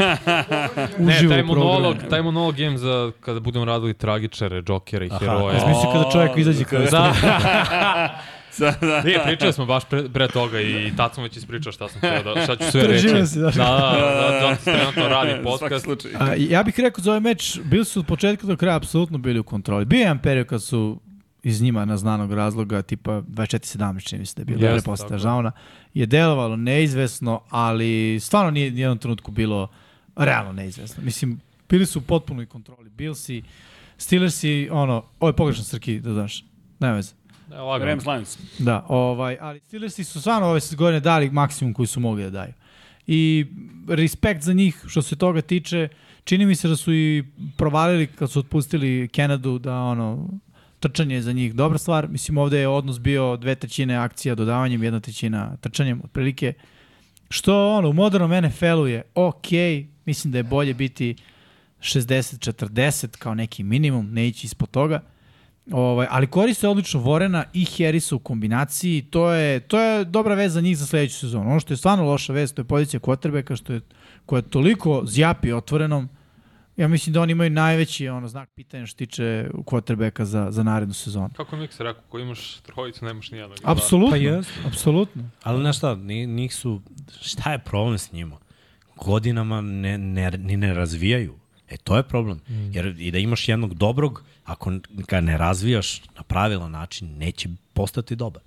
[SPEAKER 3] Ne, taj monolog, taj monolog imam za kada budemo radili tragičare, džokere i heroje.
[SPEAKER 4] Mislim kada čovjek izađe kada
[SPEAKER 3] Da,
[SPEAKER 1] Sada,
[SPEAKER 3] nije, pričali smo baš pre, pre toga i tad sam već ispričao šta sam htio da, šta ću sve reći.
[SPEAKER 4] Preživio si, da.
[SPEAKER 3] Da, da, da, se trenutno radi podcast.
[SPEAKER 4] A, ja bih rekao za ovaj meč, bili su od početka do kraja apsolutno bili u kontroli. Bio je jedan period kad su iz njima na znanog razloga, tipa 24-17, čini mi se da je bilo, yes, posle. Žauna, je delovalo neizvesno, ali stvarno nije ni jednom trenutku bilo realno neizvesno. Mislim, bili su u potpunoj kontroli. Billsi, Steelersi, ono, ovo je pogrešan Srki, da znaš, nema veze.
[SPEAKER 3] Lagano.
[SPEAKER 1] Rams Lions.
[SPEAKER 4] Da, ovaj, ali Steelersi su stvarno ove godine dali maksimum koji su mogli da daju. I respekt za njih što se toga tiče, čini mi se da su i provalili kad su otpustili Kenadu da ono, trčanje je za njih dobra stvar. Mislim, ovde je odnos bio dve trećine akcija dodavanjem, jedna trećina trčanjem, otprilike. Što ono, u modernom NFL-u je ok, mislim da je bolje biti 60-40 kao neki minimum, ne ići ispod toga. Ovaj, ali koriste odlično Vorena i Harrisa u kombinaciji, to je, to je dobra vez za njih za sledeću sezonu. Ono što je stvarno loša vez, to je pozicija quarterbacka, što je, koja je toliko zjapi otvorenom, ja mislim da oni imaju najveći ono, znak pitanja što tiče quarterbacka za, za narednu sezonu.
[SPEAKER 3] Kako mi se rekao, ko imaš trojicu, nemaš nijednog.
[SPEAKER 4] Apsolutno,
[SPEAKER 2] Pa jest.
[SPEAKER 4] apsolutno.
[SPEAKER 2] Ali znaš šta, ni, njih su, šta je problem s njima? Godinama ne, ne, ni ne razvijaju. E, to je problem. Mm. Jer i da imaš jednog dobrog, ako ga ne razvijaš na pravilan način, neće postati dobar.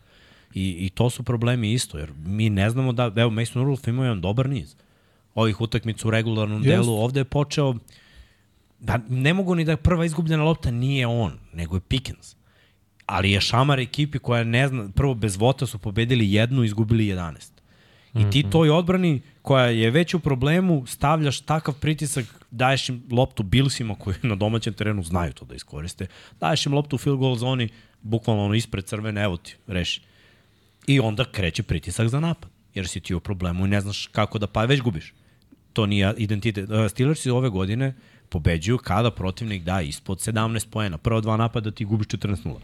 [SPEAKER 2] I, I to su problemi isto, jer mi ne znamo da, evo, Mason Rudolph ima jedan dobar niz. Ovih utakmica u regularnom
[SPEAKER 4] Jest.
[SPEAKER 2] delu, ovde je počeo, da ne mogu ni da prva izgubljena lopta nije on, nego je Pickens. Ali je šamar ekipi koja ne zna, prvo bez vota su pobedili jednu, izgubili 11. I ti toj odbrani koja je već u problemu, stavljaš takav pritisak, daješ im loptu Billsima koji na domaćem terenu znaju to da iskoriste, daješ im loptu u field goal zoni, bukvalno ono ispred crvene, evo ti, reši. I onda kreće pritisak za napad, jer si ti u problemu i ne znaš kako da pa već gubiš. To nije identitet. Uh, Steelersi ove godine pobeđuju kada protivnik da ispod 17 poena. Prva dva napada ti gubiš 14-0.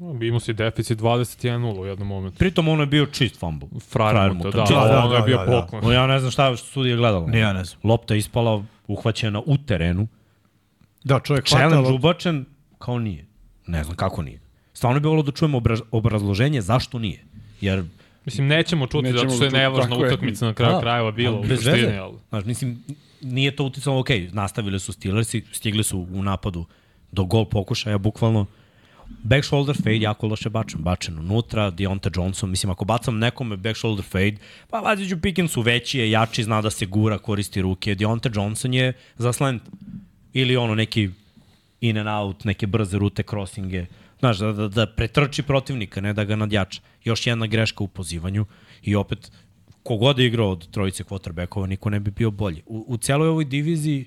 [SPEAKER 3] Imao si deficit 21-0 u jednom momentu.
[SPEAKER 2] Pritom ono je bio čist fumble.
[SPEAKER 3] Frajmuta, da,
[SPEAKER 2] čist
[SPEAKER 3] da,
[SPEAKER 2] fumble.
[SPEAKER 3] ono je bio
[SPEAKER 4] da, da.
[SPEAKER 3] poklon.
[SPEAKER 2] No, ja ne znam šta što sudija gledalo.
[SPEAKER 4] Ni ja ne znam.
[SPEAKER 2] Lopta je ispala uhvaćena u terenu.
[SPEAKER 4] Da, čovjek hvata
[SPEAKER 2] Challenge ubačen kao nije. Ne znam kako nije. Stvarno bi volio da čujemo obraz, obrazloženje zašto nije. Jer
[SPEAKER 3] Mislim, nećemo čuti
[SPEAKER 1] Nećemo
[SPEAKER 3] zato što je nevažna
[SPEAKER 1] je.
[SPEAKER 3] utakmica na kraju
[SPEAKER 2] Da,
[SPEAKER 3] krajeva bila u
[SPEAKER 2] bez
[SPEAKER 3] suštini,
[SPEAKER 2] veze.
[SPEAKER 3] ali...
[SPEAKER 2] Znaš, mislim, nije to uticalo, ok, nastavili su Steelersi, stigli su u napadu do gol pokušaja, bukvalno. Back shoulder fade, jako loše bačen, bačen unutra, Deonta Johnson, mislim, ako bacam nekome back shoulder fade, pa Vaziću Pickensu veći je, jači, zna da se gura, koristi ruke, Deonta Johnson je za slant. Ili ono, neki in and out, neke brze rute, crossinge, znaš, da, da, da pretrči protivnika, ne da ga nadjača. Još jedna greška u pozivanju i opet, kogod je igrao od trojice quarterbackova, niko ne bi bio bolji. U, u celoj ovoj diviziji,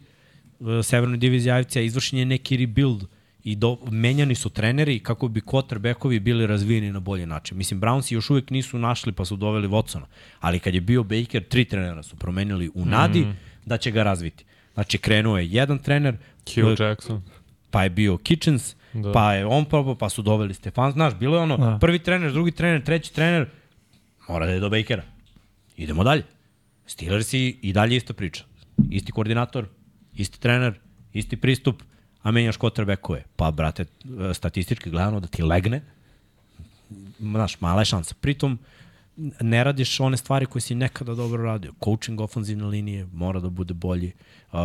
[SPEAKER 2] e, severnoj diviziji AFC-a, izvršen je neki rebuild i do, menjani su treneri kako bi quarterbackovi bili razvijeni na bolji način. Mislim, Brownsi još uvijek nisu našli pa su doveli Watsona, ali kad je bio Baker, tri trenera su promenili u nadi mm. da će ga razviti. Znači, krenuo je jedan trener,
[SPEAKER 3] Hugh Jackson.
[SPEAKER 2] pa je bio Kitchens, da. Pa je on probao, pa su doveli Stefan. Znaš, bilo je ono,
[SPEAKER 4] Da.
[SPEAKER 2] prvi trener, drugi trener, treći trener, mora da je do Bakera. Idemo dalje. Steelersi i dalje ista priča. Isti koordinator, isti trener, isti pristup, a menjaš quarterbackove. Pa, brate, statistički gledano da ti legne, znaš, mala je šansa. Pritom, ne radiš one stvari koje si nekada dobro radio. Coaching ofenzivne linije mora da bude bolji. Uh,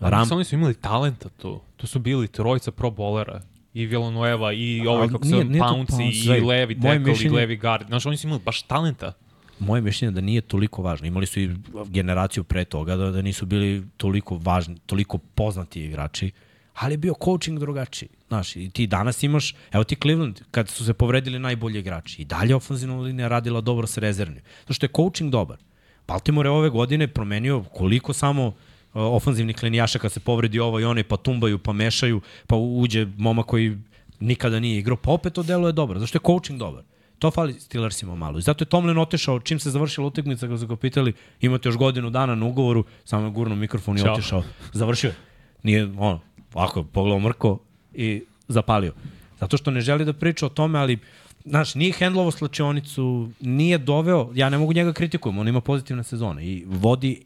[SPEAKER 3] Ram... Oni su imali talenta tu. Tu su bili trojica pro bolera. I Villanueva, i ovaj, kako se Pounce, i levi tackle, i
[SPEAKER 2] mišljenje-
[SPEAKER 3] levi guard. Znaš, oni su imali baš talenta.
[SPEAKER 2] moje mišljenje je da nije toliko važno. Imali su i generaciju pre toga da, da nisu bili toliko važni, toliko poznati igrači, ali je bio coaching drugačiji. Znaš, i ti danas imaš, evo ti Cleveland, kad su se povredili najbolji igrači, i dalje ofenzivna linija radila dobro sa rezervnim. Zato što je coaching dobar. Baltimore je ove godine promenio koliko samo uh, ofanzivnih linijaša kad se povredi ovo i one, pa tumbaju, pa mešaju, pa uđe moma koji nikada nije igrao, pa opet to delo je dobro, zašto je coaching dobar. To fali Steelersima malo. I zato je Tomlin otešao, čim se završila utakmica, kada su ga pitali, imate još godinu dana na ugovoru, samo je gurno mikrofon i otišao. Završio je. Nije, ono, ovako, pogledao mrko i zapalio. Zato što ne želi da priča o tome, ali Znaš, nije hendlovo slačionicu, nije doveo, ja ne mogu njega kritikujem, on ima pozitivne sezone i vodi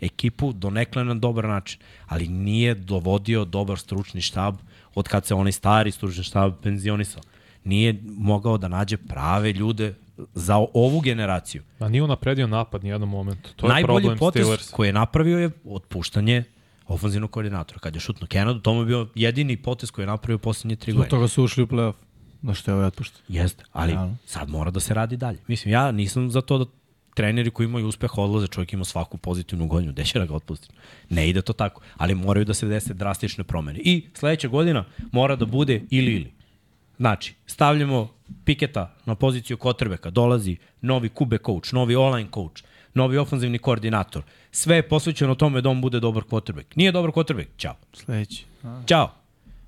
[SPEAKER 2] ekipu donekle na dobar način, ali nije dovodio dobar stručni štab od kad se onaj stari stručni štab penzionisao. Nije mogao da nađe prave ljude za ovu generaciju.
[SPEAKER 3] A nije unapredio napad ni jednom momentu. To je
[SPEAKER 2] Najbolji
[SPEAKER 3] problem
[SPEAKER 2] potez
[SPEAKER 3] Steelers.
[SPEAKER 2] koji je napravio je otpuštanje ofenzivnog koordinatora. Kad je šutno Kenadu, to mu je bio jedini potez koji je napravio poslednje tri
[SPEAKER 4] Zbog
[SPEAKER 2] godine.
[SPEAKER 4] toga su ušli u playoff. Da što je ovaj otpušten.
[SPEAKER 2] Jeste, ali
[SPEAKER 4] Realno.
[SPEAKER 2] sad mora da se radi dalje. Mislim, ja nisam za to da treneri koji imaju uspeh odlaze, čovjek ima svaku pozitivnu godinu, gde će da ga otpustiti? Ne ide to tako, ali moraju da se dese drastične promene. I sledeća godina mora da bude ili ili. Znači, stavljamo Piketa na poziciju Kotrbeka, dolazi novi kube coach, novi online coach, novi ofanzivni koordinator. Sve je posvećeno tome da on bude dobar quarterback. Nije dobar quarterback, čao.
[SPEAKER 4] Sledeći.
[SPEAKER 2] Ćao.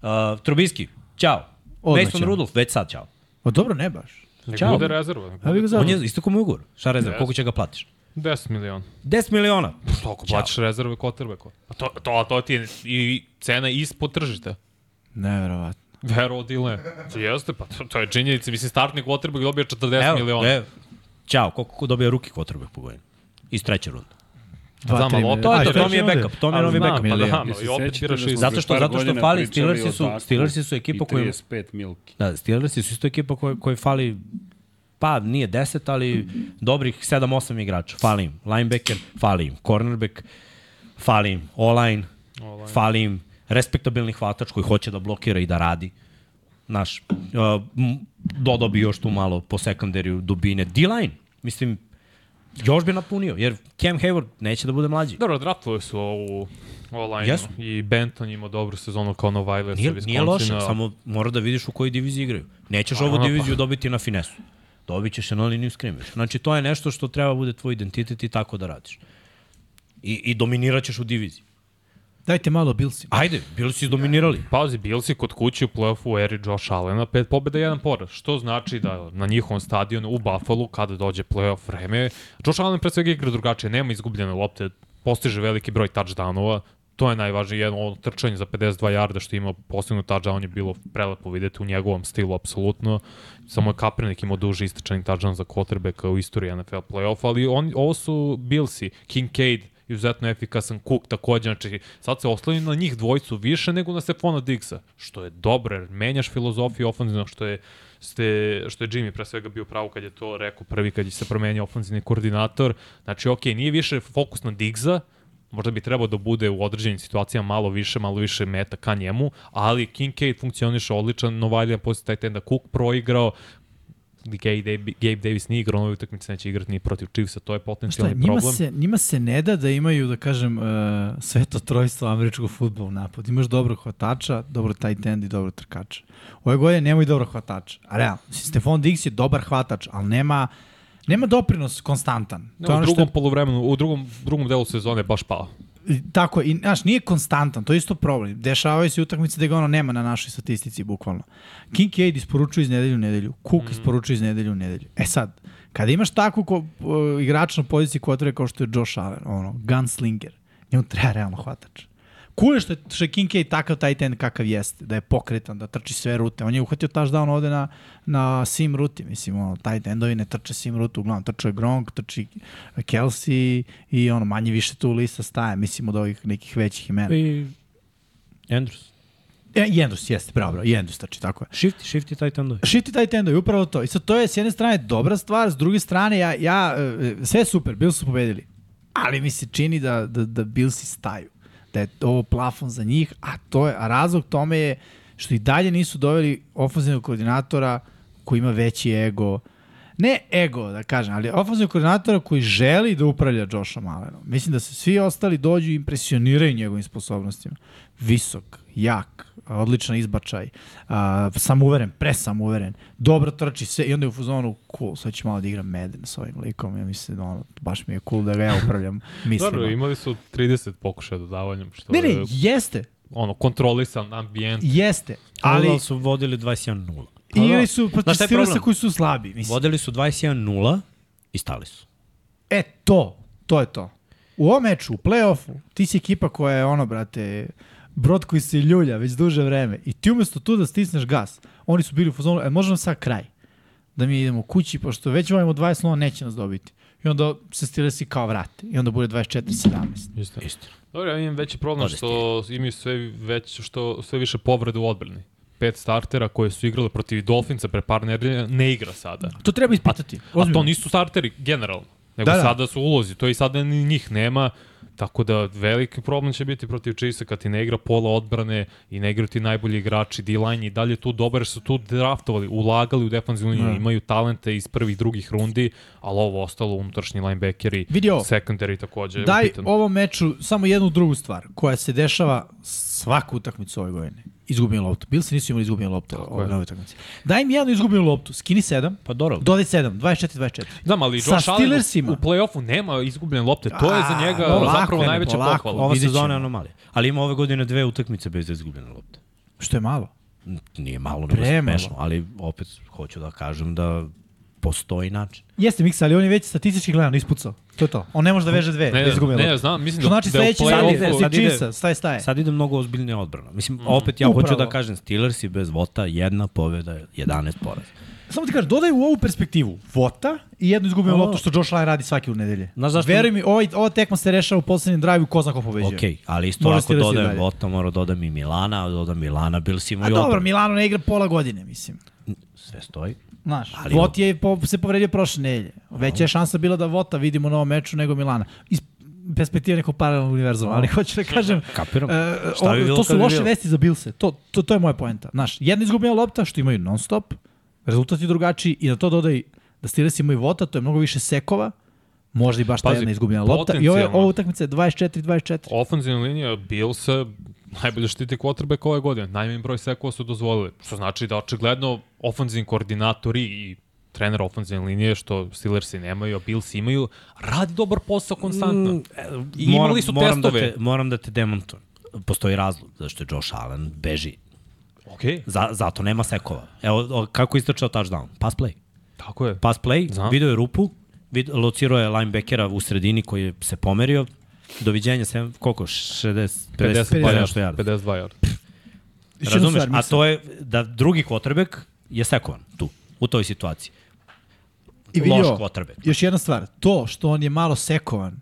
[SPEAKER 2] Uh, Trubiski, ćao.
[SPEAKER 4] Odmah
[SPEAKER 2] Mason. Rudolph, već sad ćao.
[SPEAKER 4] O dobro, ne baš.
[SPEAKER 3] Nek
[SPEAKER 2] Ćao.
[SPEAKER 3] bude rezerva.
[SPEAKER 4] A vi
[SPEAKER 3] bude.
[SPEAKER 4] ga
[SPEAKER 2] On je isto mu ugovor. Šta rezerv?
[SPEAKER 3] Jeste.
[SPEAKER 2] Koliko će ga platiš?
[SPEAKER 3] 10 miliona.
[SPEAKER 2] 10 miliona.
[SPEAKER 3] Toliko
[SPEAKER 2] Ćao.
[SPEAKER 3] plaćaš rezerve quarterbacku. A to, to, a to ti je i cena ispod tržišta.
[SPEAKER 4] Neverovatno.
[SPEAKER 3] Vero Dile. To jeste, pa to, to je činjenica. Mislim, startni quarterback dobija 40 miliona.
[SPEAKER 2] Evo, Ćao, koliko ko dobija ruki quarterback po godinu? Iz treće runde.
[SPEAKER 4] Dva,
[SPEAKER 3] Znam, ali.
[SPEAKER 2] To je to, to mi je backup, to mi je
[SPEAKER 3] Ali
[SPEAKER 2] novi backup.
[SPEAKER 3] pa
[SPEAKER 4] milion.
[SPEAKER 3] da, no, i
[SPEAKER 1] se
[SPEAKER 3] opet biraš iz...
[SPEAKER 2] Zato što- zato što fali Steelersi su- Steelersi su ekipa
[SPEAKER 1] i
[SPEAKER 2] koja-
[SPEAKER 1] 35 milki.
[SPEAKER 2] Da, Steelersi su isto ekipa koja, koja fali pa nije 10, ali dobrih 7-8 igrača. Fali im linebacker, fali im cornerback, fali im O-line, fali im respektabilni hvatač koji hoće da blokira i da radi. Naš, uh, dodao bi još tu malo po sekundariju dubine. D-line, mislim, još bi napunio, jer Cam Hayward neće da bude mlađi.
[SPEAKER 3] Dobro, draftovali su ovu online
[SPEAKER 2] Jesu.
[SPEAKER 3] i Benton imao dobru sezonu kao Novajler
[SPEAKER 2] Nije, nije loše, samo mora da vidiš u kojoj diviziji igraju. Nećeš
[SPEAKER 3] Pa,
[SPEAKER 2] ovu
[SPEAKER 3] ono, pa-
[SPEAKER 2] diviziju dobiti na finesu. Dobit ćeš je na liniju skrimiš. Znači, to je nešto što treba bude tvoj identitet i tako da radiš. I, i dominirat ćeš u diviziji.
[SPEAKER 4] Dajte malo Billsi.
[SPEAKER 2] Ajde, bili su izdominirali.
[SPEAKER 3] Pazi, Billsi kod kuće u play-offu u eri Josh Allena, pet pobjeda, jedan poraz. Što znači da na njihovom stadionu u Buffalo, kada dođe play-off vreme, Josh Allen pre svega igra drugačije, nema izgubljene lopte, postiže veliki broj touchdownova, to je najvažnije, jedno ono trčanje za 52 jarda što ima postignut touchdown je bilo prelepo videti u njegovom stilu, apsolutno. Samo je Kaepernick imao duži istračani touchdown za quarterbacka u istoriji NFL play-offa, ali on, ovo su Billsi, Kincaid, izuzetno efikasan Cook takođe, znači sad se osloni na njih dvojicu više nego na Stefana Diggsa, što je dobro, jer menjaš filozofiju ofenzivno, što je ste, što je Jimmy pre svega bio pravo kad je to rekao prvi kad je se promenio ofenzivni koordinator. Znači, ok, nije više fokus na Diggsa, možda bi trebao da bude u određenim situacijama malo više, malo više meta ka njemu, ali Kincaid funkcioniše odličan, Novajlija posle taj tenda Cook proigrao, Gabe, Gabe Davis nije igrao nove utakmice, neće igrati ni protiv Chiefsa, to je
[SPEAKER 4] Šta,
[SPEAKER 3] potencijalni
[SPEAKER 4] njima
[SPEAKER 3] problem.
[SPEAKER 4] se, njima se ne da da imaju, da kažem, uh, sveto trojstvo američkog futbola u napad. Imaš dobrog hvatača, dobro tight end i dobro trkača. Ove godine nemaju dobro hvatača. A realno, Stefan Diggs je dobar hvatač, ali nema, nema doprinos konstantan.
[SPEAKER 3] Ne,
[SPEAKER 4] to je
[SPEAKER 3] u
[SPEAKER 4] ono što
[SPEAKER 3] drugom polovremenu, u drugom, drugom delu sezone baš pao.
[SPEAKER 4] Tako, je, i, znaš, nije konstantan, to je isto problem. Dešavaju se utakmice da ga ono nema na našoj statistici, bukvalno. Kincaid isporučuje iz nedelju u nedelju, Cook mm. isporučuje iz nedelju u nedelju. E sad, kada imaš takvu ko, uh, igrača na poziciji kao što je Josh Allen, ono, gunslinger, njemu treba realno hvatač. Cool je što je, što je Kincaid takav tight end kakav jeste, da je pokretan, da trči sve rute. On je uhvatio touchdown ovde na, na sim ruti, mislim, ono, tight endovi ne trče sim rutu, uglavnom trče Gronk, trči Kelsey i ono, manje više tu lista staje, mislim, od ovih nekih većih imena.
[SPEAKER 2] I Andrews.
[SPEAKER 4] E, I Andrews, jeste, bravo, bravo, i Andrews trči, tako je.
[SPEAKER 2] Shifty, shifty tight endovi.
[SPEAKER 4] Shifty tight endovi, upravo to. I sad to je s jedne strane dobra stvar, s druge strane ja, ja e, sve super, Bills su pobedili. Ali mi se čini da, da, da Billsi staju. Da je ovo plafon za njih, a, to je, a razlog tome je što i dalje nisu doveli ofenzivnog koordinatora koji ima veći ego, ne ego, da kažem, ali ofenzivnog koordinatora koji želi da upravlja Joshom Allenom. Mislim da se svi ostali dođu i impresioniraju njegovim sposobnostima. Visok, jak, odličan izbačaj, a, samuveren, presamuveren, dobro trči sve i onda je u fuzonu cool, sad ću malo da igram Madden sa ovim likom, ja mislim, ono, baš mi je cool da ga ja upravljam mislima.
[SPEAKER 3] Dobro, imali su 30 pokušaja dodavanjem, što
[SPEAKER 4] Ne, ne,
[SPEAKER 3] je
[SPEAKER 4] jeste,
[SPEAKER 3] ono, kontrolisan ambijent.
[SPEAKER 4] jeste,
[SPEAKER 2] Ali
[SPEAKER 4] ali
[SPEAKER 2] su vodili 21-0.
[SPEAKER 4] igrali su protiv
[SPEAKER 2] problem?
[SPEAKER 4] koji su slabi, mislim.
[SPEAKER 2] Vodili su 21-0 i stali su.
[SPEAKER 4] E, to, to je to. U ovom meču, u play-offu, ti si ekipa koja je ono, brate, brod koji se ljulja već duže vreme i ti umesto tu da stisneš gas, oni su bili u fazonu, e, možemo sad kraj, da mi idemo kući, pošto već imamo 20 0 neće nas dobiti. I onda se Steelersi kao vrate. I onda bude 24-17.
[SPEAKER 3] Istina.
[SPEAKER 2] Istina.
[SPEAKER 3] Dobro, ja imam veći problem
[SPEAKER 2] Ode
[SPEAKER 3] što imaju sve, već, što, sve više povrede u odbrani. Pet startera koje su igrali protiv Dolfinca pre par nedelja ne igra sada.
[SPEAKER 4] To treba ispitati.
[SPEAKER 3] A to
[SPEAKER 4] ozbiljno.
[SPEAKER 3] nisu starteri generalno, nego
[SPEAKER 4] Da,
[SPEAKER 3] da,
[SPEAKER 4] da.
[SPEAKER 3] sada su ulozi, to i sada ni njih nema, tako da veliki problem će biti protiv Chiefsa kad ti ne igra pola odbrane i ne igraju ti najbolji igrači, D-line i dalje tu dobar su tu draftovali, ulagali u defensivnu liniju,
[SPEAKER 4] Da.
[SPEAKER 3] imaju talente iz prvih, drugih rundi, ali ovo ostalo unutrašnji linebackeri,
[SPEAKER 4] Vidi ovo.
[SPEAKER 3] secondary takođe.
[SPEAKER 4] Daj
[SPEAKER 3] upitan.
[SPEAKER 4] ovom meču samo jednu drugu stvar koja se dešava svaku utakmicu ove godine. Izgubljenu loptu. Bilsi nisu imali izgubljenu loptu ove, ovoj utakmici. Daj im jednu izgubljenu loptu. Skini 7.
[SPEAKER 2] Pa dobro.
[SPEAKER 4] Dodaj 7. 24-24.
[SPEAKER 3] Znam, ali
[SPEAKER 4] Sa
[SPEAKER 3] Josh Allen u-
[SPEAKER 4] Steelersima.
[SPEAKER 3] u play-offu nema izgubljene lopte. To je za
[SPEAKER 4] A,
[SPEAKER 3] njega
[SPEAKER 4] polako,
[SPEAKER 3] zapravo
[SPEAKER 4] ne,
[SPEAKER 3] najveća
[SPEAKER 4] polako.
[SPEAKER 3] pohvala.
[SPEAKER 2] Ova sezona
[SPEAKER 4] ćemo.
[SPEAKER 2] je anomalija. Ali ima ove godine dve utakmice bez izgubljene lopte.
[SPEAKER 4] Što je malo.
[SPEAKER 2] Nije malo, nego
[SPEAKER 4] Premalo.
[SPEAKER 2] smešno, ali opet hoću da kažem da postoji način.
[SPEAKER 4] Jeste Miksa, ali on je već statistički gledano ispucao. To je to. On ne može da veže dve.
[SPEAKER 3] Ne,
[SPEAKER 4] da izgubi
[SPEAKER 3] ne,
[SPEAKER 4] loptu.
[SPEAKER 3] znam, mislim
[SPEAKER 4] Što
[SPEAKER 3] da,
[SPEAKER 4] znači
[SPEAKER 3] da
[SPEAKER 4] sledeći
[SPEAKER 2] sad
[SPEAKER 4] sad
[SPEAKER 2] ide- sad
[SPEAKER 4] sad
[SPEAKER 2] ide-
[SPEAKER 4] staje, staje.
[SPEAKER 2] Sad ide mnogo ozbiljnija odbrana. Mislim, opet ja
[SPEAKER 4] Upravo.
[SPEAKER 2] hoću da kažem, Steelersi bez vota, jedna pobjeda, 11 poraz.
[SPEAKER 4] Samo ti kažem, dodaj u ovu perspektivu Vota i jednu izgubljenu
[SPEAKER 2] O.
[SPEAKER 4] loptu što Josh Allen radi svake u nedelje.
[SPEAKER 2] Znaš zašto-
[SPEAKER 4] Veruj mi, ovaj, ova tekma se rešava u poslednjem drive ko zna ko pobeđuje.
[SPEAKER 2] Ok, ali isto
[SPEAKER 4] Može
[SPEAKER 2] ako dodajem vota, mora dodam i Milana, a dodam Milana, bili si
[SPEAKER 4] A
[SPEAKER 2] imaju
[SPEAKER 4] dobro,
[SPEAKER 2] odbranu.
[SPEAKER 4] Milano ne igra pola godine, mislim.
[SPEAKER 2] Sve stoji.
[SPEAKER 4] Znaš,
[SPEAKER 2] Ali-
[SPEAKER 4] Vot je po, se povredio prošle nedelje. Veća je šansa bila da Vota vidimo na ovom meču nego Milana. Iz perspektive nekog paralelnog univerzuma, ali hoću da kažem,
[SPEAKER 2] Kapiram. bilo
[SPEAKER 4] to su loše vesti za Bilse. To, to, to je moja poenta. Znaš, jedna izgubljena lopta, što imaju non stop, rezultat je drugačiji i na to dodaj da Steelers imaju Vota, to je mnogo više sekova, možda i baš ta
[SPEAKER 3] Pazi,
[SPEAKER 4] jedna izgubljena lopta. I ovo, ovo utakmica je 24-24.
[SPEAKER 3] Ofenzivna linija Billsa najbolje štiti quarterback ove godine. Najmanji broj sekova su dozvolili. Što znači da očigledno ofenzivni koordinatori i trener ofenzivne linije, što Steelersi nemaju, a Bills imaju, radi dobar posao konstantno.
[SPEAKER 2] Mm,
[SPEAKER 3] I imali su
[SPEAKER 2] moram
[SPEAKER 3] testove.
[SPEAKER 2] Da te, moram da te demontujem. Postoji razlog zašto je Josh Allen beži.
[SPEAKER 3] Ok,
[SPEAKER 2] Za, zato nema sekova. Evo, kako je istračao touchdown? Pass play.
[SPEAKER 3] tako je.
[SPEAKER 2] Pass play,
[SPEAKER 3] Znam.
[SPEAKER 2] video je rupu, vid, locirao je linebackera u sredini koji je se pomerio. Doviđenja, sem, koliko? 60, 50,
[SPEAKER 3] 50
[SPEAKER 2] 50 nešto yarda.
[SPEAKER 3] 52 yarda.
[SPEAKER 4] Još jednu
[SPEAKER 2] Razumeš? A to je da drugi quarterback je sekovan tu, u toj situaciji.
[SPEAKER 4] I vidi
[SPEAKER 2] loš quarterback.
[SPEAKER 4] Još jedna stvar, to što on je malo sekovan,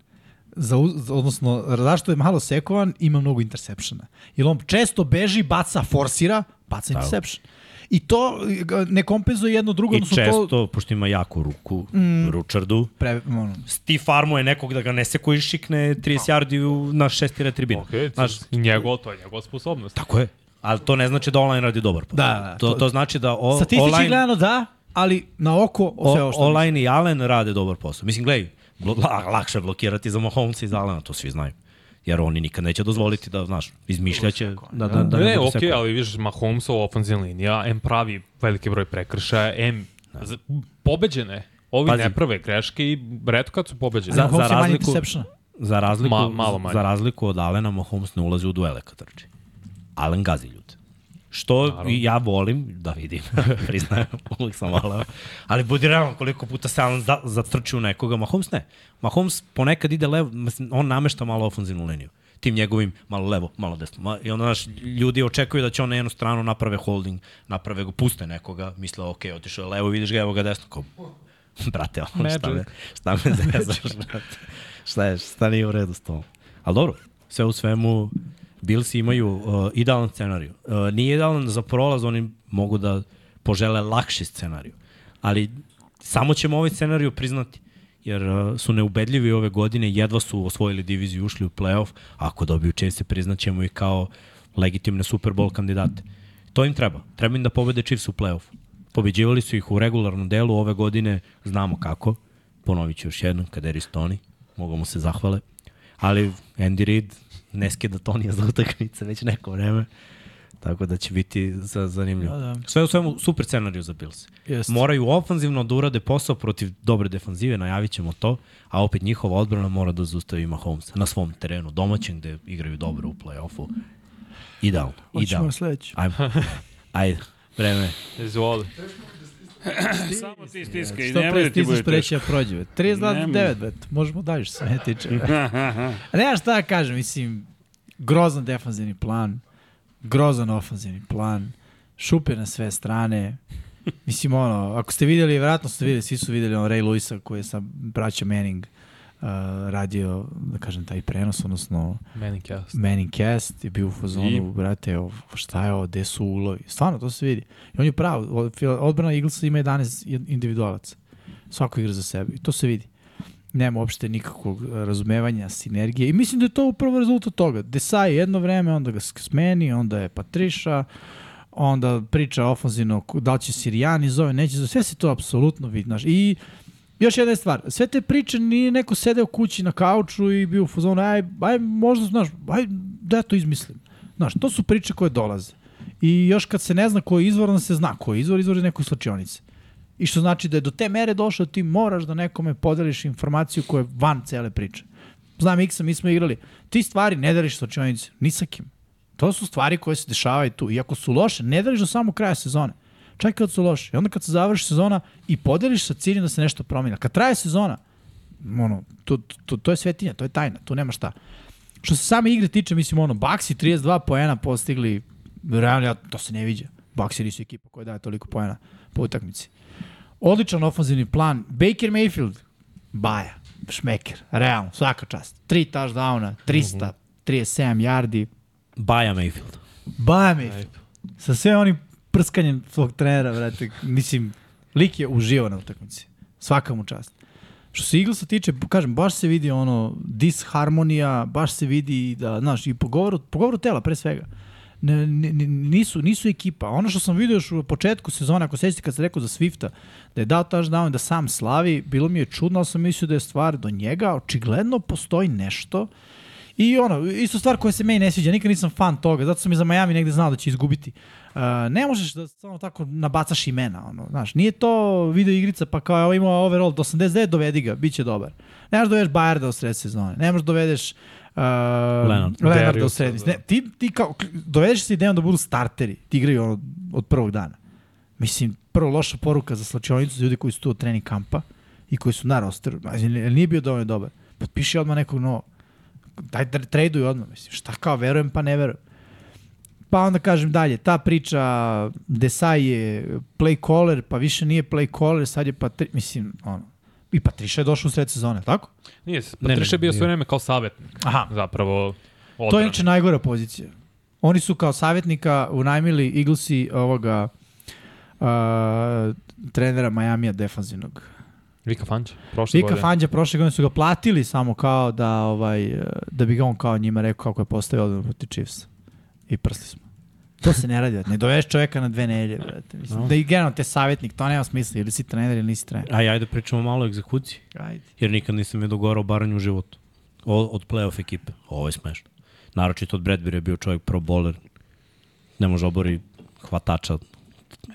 [SPEAKER 4] za, odnosno, zašto je malo sekovan, ima mnogo intersepšena. Jer on često beži, baca, forsira, baca interception. I to e, ne kompenzuje jedno drugo,
[SPEAKER 2] I često,
[SPEAKER 4] to...
[SPEAKER 2] pošto ima jaku ruku, mm. ručardu,
[SPEAKER 4] Pre, ono,
[SPEAKER 2] Steve Farmo je nekog da ga ne seku i šikne 30 yardi u, na šestire tribine.
[SPEAKER 3] Ok,
[SPEAKER 2] Znaš,
[SPEAKER 3] i njegov, to je njegova sposobnost.
[SPEAKER 2] tako je. Ali to ne znači da online radi dobar posao.
[SPEAKER 4] Da, da,
[SPEAKER 2] to,
[SPEAKER 4] to-
[SPEAKER 2] to znači da o,
[SPEAKER 4] statistički
[SPEAKER 2] online,
[SPEAKER 4] gledano da, ali na oko sve ovo što...
[SPEAKER 2] online i Allen rade dobar posao. Mislim, gledaj, lakše blokirati za Mahomes i za Allena, to svi znaju. Jer oni nikad neće dozvoliti da, znaš, izmišljaće da, da, da
[SPEAKER 3] ne,
[SPEAKER 2] ne,
[SPEAKER 3] okej,
[SPEAKER 2] sekund.
[SPEAKER 3] ali vidiš, Mahomesova ofenzivna linija, M pravi veliki broj prekršaja, M z- pobeđene. Ovi
[SPEAKER 2] Pazi.
[SPEAKER 3] ne prave greške i redko kad su pobeđeni.
[SPEAKER 2] Za-
[SPEAKER 4] Za,
[SPEAKER 2] razliku-. Za razliku,
[SPEAKER 3] Ma- malo manje.
[SPEAKER 2] za razliku od Alena, Mahomes ne ulazi u duele kad trči. Allen gazi ljude. Što
[SPEAKER 3] Naravno.
[SPEAKER 2] ja volim da vidim, priznajem, uvijek sam volao. Ali budi realno koliko puta se Allen za, zatrči u nekoga, Mahomes ne. Mahomes ponekad ide levo, on namešta malo ofenzivnu liniju tim njegovim malo levo, malo desno. Ma, I onda naš, ljudi očekuju da će on na jednu stranu naprave holding, naprave go, puste nekoga, misle, ok, otišao je levo, vidiš ga, evo ga desno, kao, brate, ono, šta me, šta me zezaš, brate. Šta je, šta nije u redu s tom? Ali dobro, sve u svemu, Billsi imaju uh, idealan scenariju. Uh, nije idealan za prolaz, oni mogu da požele lakši scenariju. Ali samo ćemo ovaj scenariju priznati jer uh, su neubedljivi ove godine, jedva su osvojili diviziju, ušli u playoff, ako dobiju Chiefs, priznaćemo i kao legitimne Super Bowl kandidate. To im treba. Treba im da pobede Chiefs u play-off. Pobeđivali su ih u regularnom delu ove godine, znamo kako. Ponovit ću još jednom, kada je Toni, mogu mu se zahvale. Ali Andy Reid ne skida Tonija za utakmice već neko vreme. Tako da će biti za, zanimljivo.
[SPEAKER 4] Da, da.
[SPEAKER 2] Sve u svemu super scenariju za Bills.
[SPEAKER 4] Jeste.
[SPEAKER 2] Moraju ofanzivno da urade posao protiv dobre defanzive, najavit ćemo to, a opet njihova odbrana mora da zaustavi Mahomes na svom terenu, domaćem gde igraju dobro u play-offu. Idealno,
[SPEAKER 4] Hoćemo
[SPEAKER 2] idealno.
[SPEAKER 4] sledeću.
[SPEAKER 2] Ajmo. Ajde, vreme.
[SPEAKER 3] Izvoli.
[SPEAKER 1] Samo ti stiskaj,
[SPEAKER 4] Što
[SPEAKER 1] nemoj da ti bude
[SPEAKER 4] preći ja prođe. 32
[SPEAKER 1] Nemoj.
[SPEAKER 4] 9, bet. Možemo dalje što se ne tiče. A nema šta da kažem, mislim, grozan defanzivni plan, grozan ofanzivni plan, šupe na sve strane. Mislim, ono, ako ste videli, vjerojatno ste videli, svi su videli ono Ray Lewisa koji je sa braćom Manning uh, radio, da kažem, taj prenos, odnosno
[SPEAKER 3] Manning cast.
[SPEAKER 4] Manning cast je bio u fazonu,
[SPEAKER 1] I?
[SPEAKER 4] brate, šta je ovo, gde su ulovi? Stvarno, to se vidi. I on je pravo, od- odbrana Eaglesa ima 11 individualaca. Svako igra za sebe i to se vidi. Nema uopšte nikakvog eh, razumevanja, sinergije. I mislim da je to upravo rezultat toga. Desai jedno vreme, onda ga smeni, onda je Patriša, onda priča ofanzivno ko- da li će Sirijani zove, neće zove, sve se to apsolutno vidi. Znaš. I još jedna je stvar, sve te priče nije neko sedeo kući na kauču i bio u fazonu, aj, aj možda, znaš, aj da ja to izmislim. Znaš, to su priče koje dolaze. I još kad se ne zna ko je izvor, onda se zna ko je izvor, izvor iz nekoj slačionice. I što znači da je do te mere došao, ti moraš da nekome podeliš informaciju koja je van cele priče. Znam X-a, mi smo igrali. Ti stvari ne deliš slačionice, ni sa kim. To su stvari koje se dešavaju tu. I ako su loše, ne deliš do samog kraja sezone. Čak i kad su loše. I onda kad se završi sezona i podeliš sa ciljem da se nešto promijena. Kad traje sezona, ono, to, to, to je svetinja, to je tajna, tu nema šta. Što se same igre tiče, mislim, ono, Baxi 32 poena postigli, realno, ja, to se ne viđa. Baxi nisu ekipa koja daje toliko poena po utakmici. Odličan ofanzivni plan. Baker Mayfield, baja, šmeker, realno, svaka čast. Tri touchdowna, 300, 37 yardi,
[SPEAKER 2] Baja Mayfield.
[SPEAKER 4] Baja Mayfield. Sa sve onim prskanjem svog trenera, vrate, mislim, lik je uživao na utakmici. Svaka mu čast. Što se Eaglesa tiče, kažem, baš se vidi ono disharmonija, baš se vidi da, znaš, i po govoru, tela pre svega. Ne, ne, ne- nisu, nisu ekipa. Ono što sam vidio još u početku sezone, ako sećate kad sam rekao za Swifta, da je dao touchdown da sam slavi, bilo mi je čudno, ali sam mislio da je stvar do njega, očigledno postoji nešto I ono, isto stvar koja se meni ne sviđa, nikad nisam fan toga, zato sam i za Miami negde znao da će izgubiti. Uh, ne možeš da samo tako nabacaš imena, ono, znaš, nije to video igrica pa kao evo ima overall do 89, dovedi ga, bit će dobar. Ne možeš da dovedeš Bajarda u sred sezone, ne možeš da dovedeš uh,
[SPEAKER 2] Leonard.
[SPEAKER 4] Leonarda u
[SPEAKER 3] da.
[SPEAKER 4] Ne, ti, ti kao, dovedeš se idejom da budu starteri, ti igraju ono, od prvog dana. Mislim, prvo loša poruka za slačionicu za ljudi koji su tu od trening kampa i koji su na rosteru. Znači, nije bio dovoljno dobar. Potpiši odmah nekog novog daj da traduj odmah, mislim, šta kao, verujem pa ne verujem. Pa onda kažem dalje, ta priča Desai je play caller, pa više nije play caller, sad je Patri... Mislim, ono, i Patriša je došao u sred sezone, tako?
[SPEAKER 3] Nije, Patriša je bio sve vreme kao savjetnik.
[SPEAKER 4] Aha,
[SPEAKER 3] Zapravo,
[SPEAKER 4] to je inače najgora pozicija. Oni su kao savjetnika unajmili Eaglesi ovoga uh, trenera Majamija defanzivnog.
[SPEAKER 3] Vika Fanć, prošle
[SPEAKER 4] Vika
[SPEAKER 3] godine.
[SPEAKER 4] Fanđa prošle godine su ga platili samo kao da ovaj da bi ga on kao njima rekao kako je postavio odbranu protiv Chiefs. I prsli smo. To se ne radi, ne doveš čovjeka na dve nedelje, brate. Mislim,
[SPEAKER 2] No.
[SPEAKER 4] Da i generalno te savjetnik, to nema smisla, ili si trener ili nisi trener.
[SPEAKER 2] Aj, ajde pričamo malo o egzekuciji,
[SPEAKER 4] Ajde.
[SPEAKER 2] jer nikad nisam je dogovarao baranju u životu. O, od playoff ekipe. Ovo je smešno. Naročito od Bradbury je bio čovjek pro bowler. Ne može obori hvatača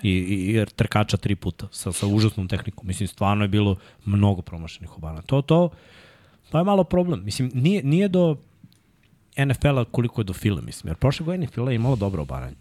[SPEAKER 2] i, i, i trkača tri puta sa, sa užasnom tehnikom. Mislim, stvarno je bilo mnogo promašenih obana. To, to, to je malo problem. Mislim, nije, nije do NFL-a koliko je do Fila, mislim. Jer prošle godine Fila je imala dobro obaranje.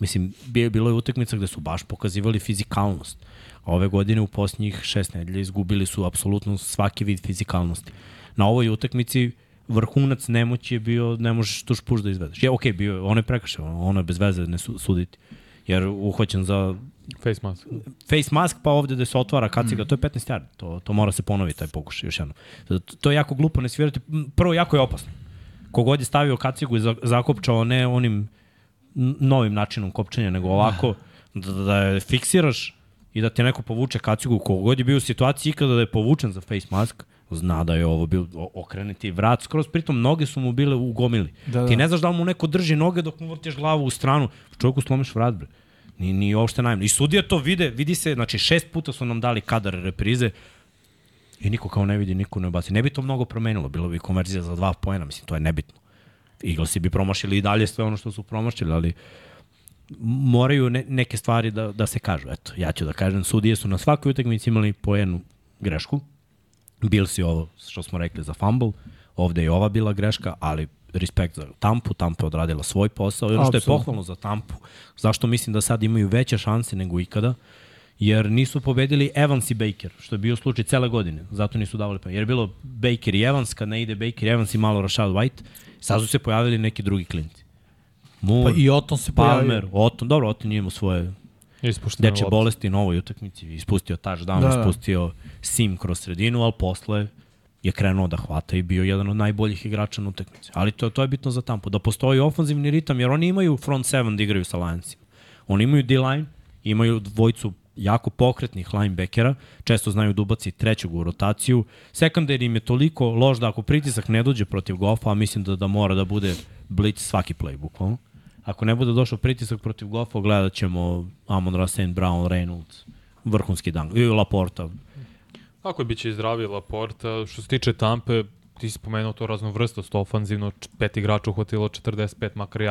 [SPEAKER 2] Mislim, bi- bilo je utakmica gde su baš pokazivali fizikalnost. A ove godine u posljednjih šest nedelja izgubili su apsolutno svaki vid fizikalnosti. Na ovoj utakmici vrhunac nemoći je bio, ne možeš tuš puš da izvedeš. Je, okej, bio, je- ono je prekršao, ono je bez veze ne su, suditi. Jer uhvaćen za
[SPEAKER 3] Face mask.
[SPEAKER 2] face mask, pa ovde da se otvara kaciga, mm. to je 15 yardi. To, to mora se ponoviti, taj pokušaj još jednom. To, to je jako glupo ne svirati. Prvo, jako je opasno. Kogod je stavio kacigu i za- zakopčao ne onim novim načinom kopčenja, nego ovako, da, da je fiksiraš i da ti neko povuče kacigu, kogod je bio u situaciji ikada da je povučen za face mask, zna da je ovo bil o- okrenuti vrat skroz, pritom noge su mu bile u gomili.
[SPEAKER 4] Da, da.
[SPEAKER 2] Ti ne znaš da li mu neko drži noge dok mu vrtiš glavu u stranu, čovjeku slomiš vrat, bre. Ni, ni uopšte najmno. I sudija to vide, vidi se, znači šest puta su nam dali kadar reprize i niko kao ne vidi, niko ne baci. Ne bi to mnogo promenilo, bilo bi konverzija za dva poena, mislim, to je nebitno. Eaglesi bi promašili i dalje sve ono što su promašili, ali moraju ne, neke stvari da, da se kažu. Eto, ja ću da kažem, sudije su na svakoj utakmici imali po jednu grešku. Bil si ovo što smo rekli za fumble, ovde je ova bila greška, ali respekt za Tampu, Tampa je odradila svoj posao i ono što je pohvalno za Tampu, zašto mislim da sad imaju veće šanse nego ikada, jer nisu pobedili Evans i Baker, što je bio slučaj cele godine, zato nisu davali pa. Jer je bilo Baker i Evans, kad ne ide Baker i Evans i malo Rashad White, sad su se pojavili neki drugi klinci. Moore,
[SPEAKER 4] Pa i Oton se pojavio.
[SPEAKER 2] Palmer, Oton, dobro, Oton nije imao svoje
[SPEAKER 3] Ispušteno
[SPEAKER 2] deče bolesti na ovoj utakmici, ispustio touchdown,
[SPEAKER 4] Da,
[SPEAKER 2] da,
[SPEAKER 4] da.
[SPEAKER 2] ispustio sim kroz sredinu, ali posle je krenuo da hvata i bio jedan od najboljih igrača na utakmici. Ali to, to je bitno za Tampu, da postoji ofanzivni ritam, jer oni imaju front seven da igraju sa Lioncima. Oni imaju D-line, imaju dvojicu jako pokretnih linebackera, često znaju da ubaci trećeg u rotaciju. Sekundar im je toliko loš da ako pritisak ne dođe protiv Goffa, a mislim da, da mora da bude blitz svaki play, bukvalno. Ako ne bude došao pritisak protiv Goffa, gledat ćemo Amon Ra, St. Brown, Reynolds, vrhunski dan, i Laporta.
[SPEAKER 3] Tako je biće zdravi Laporta. Što se tiče Tampe, ti si spomenuo to raznovrstost ofanzivno, pet igrača uhvatilo 45 makar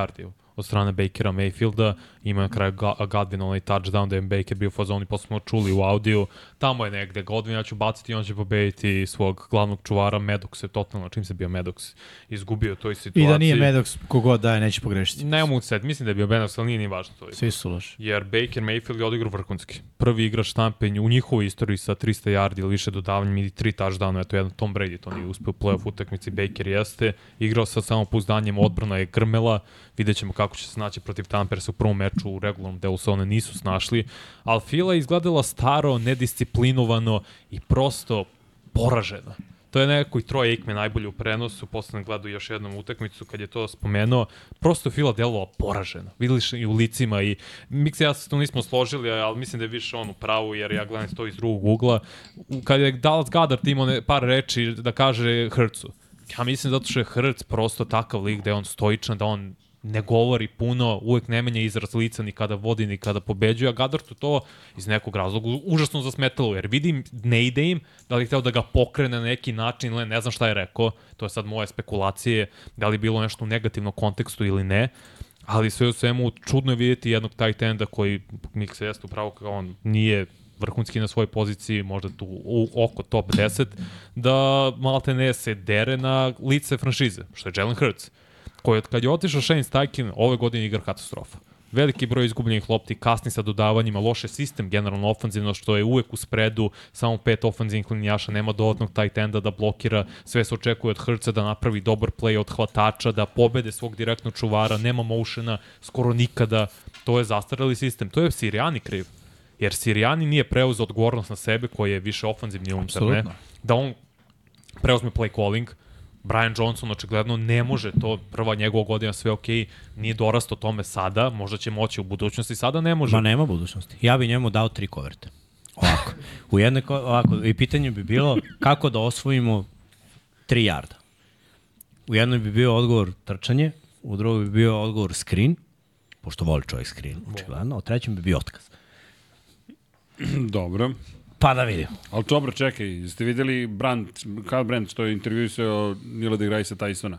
[SPEAKER 3] od strane Bakera Mayfielda, ima na kraju Godwin onaj touchdown da je Baker bio u fazoni, posle smo čuli u audiju, tamo je negde Godwin, ja ću baciti i on će pobediti svog glavnog čuvara Medox je totalno, čim se bio Medox izgubio u toj situaciji.
[SPEAKER 4] I da nije Medox, kogod daje, neće pogrešiti.
[SPEAKER 3] Ne mogu se, mislim da je bio Medox, ali nije ni važno to.
[SPEAKER 4] Svi su loši.
[SPEAKER 3] Jer Baker Mayfield je odigrao vrhunski. Prvi igrač štampe u njihovoj istoriji sa 300 yardi ili više dodavanjem i tri touchdowna, eto jedan Tom Brady to nije uspeo u playoff utakmici, Baker jeste. Igrao sa samopouzdanjem, odbrana je grmela, vidjet ćemo kako će se snaći protiv se u prvom meču u regularnom delu se one nisu snašli. Ali Fila je izgledala staro, nedisciplinovano i prosto poraženo. To je neko i Troy Aikman najbolje u prenosu, posle sam gledao još jednom utakmicu kad je to spomenuo. Prosto Fila delovao poraženo. Videli što i u licima i Miksa ja se tu nismo složili, ali mislim da je više on u pravu jer ja gledam to iz drugog ugla. Kad je Dallas Goddard imao par reči da kaže Hrcu, ja mislim zato što je Hrc prosto takav lik da je on stoičan, da on ne govori puno, uvek ne menja izraz lica ni kada vodi ni kada pobeđuje, a Gadartu to iz nekog razloga užasno zasmetalo, jer vidim, ne ide im, da li hteo da ga pokrene na neki način, ili ne znam šta je rekao, to je sad moje spekulacije, da li bilo nešto u negativnom kontekstu ili ne, ali sve u svemu čudno je vidjeti jednog tight enda koji, Miksa jeste upravo kao on, nije vrhunski na svojoj poziciji, možda tu u, oko top 10, da malte ne se dere na lice franšize, što je Jalen Hurts koji kad je otišao Shane Steichen, ove godine igra katastrofa. Veliki broj izgubljenih lopti, kasni sa dodavanjima, loše sistem generalno ofanzivno, što je uvek u spredu, samo pet ofanzivnih linijaša, nema dodatnog tight enda da blokira, sve se očekuje od Hrca da napravi dobar play od hvatača, da pobede svog direktnog čuvara, nema motiona, skoro nikada, to je zastarali sistem. To je Sirijani kriv. Jer Sirijani nije preuzeo odgovornost na sebe, koji je više ofanzivni unutar, ne? Da on preuzme play calling, Brian Johnson očigledno ne može to, prva njegova godina sve ok, nije dorasto tome sada, možda će moći u budućnosti, sada ne može.
[SPEAKER 2] Ma nema budućnosti. Ja bi njemu dao tri koverte. Ovako. U jednoj, ko- ovako, i pitanje bi bilo kako da osvojimo 3 jarda. U jednoj bi bio odgovor trčanje, u drugoj bi bio odgovor screen, pošto voli čovjek screen, očigledno, a u trećem bi bio otkaz.
[SPEAKER 1] Dobro.
[SPEAKER 2] Pa da vidimo.
[SPEAKER 1] Ali dobro, čekaj, jeste videli Brand, Karl Brandt što je intervjuisao Nila de Grajsa Tysona?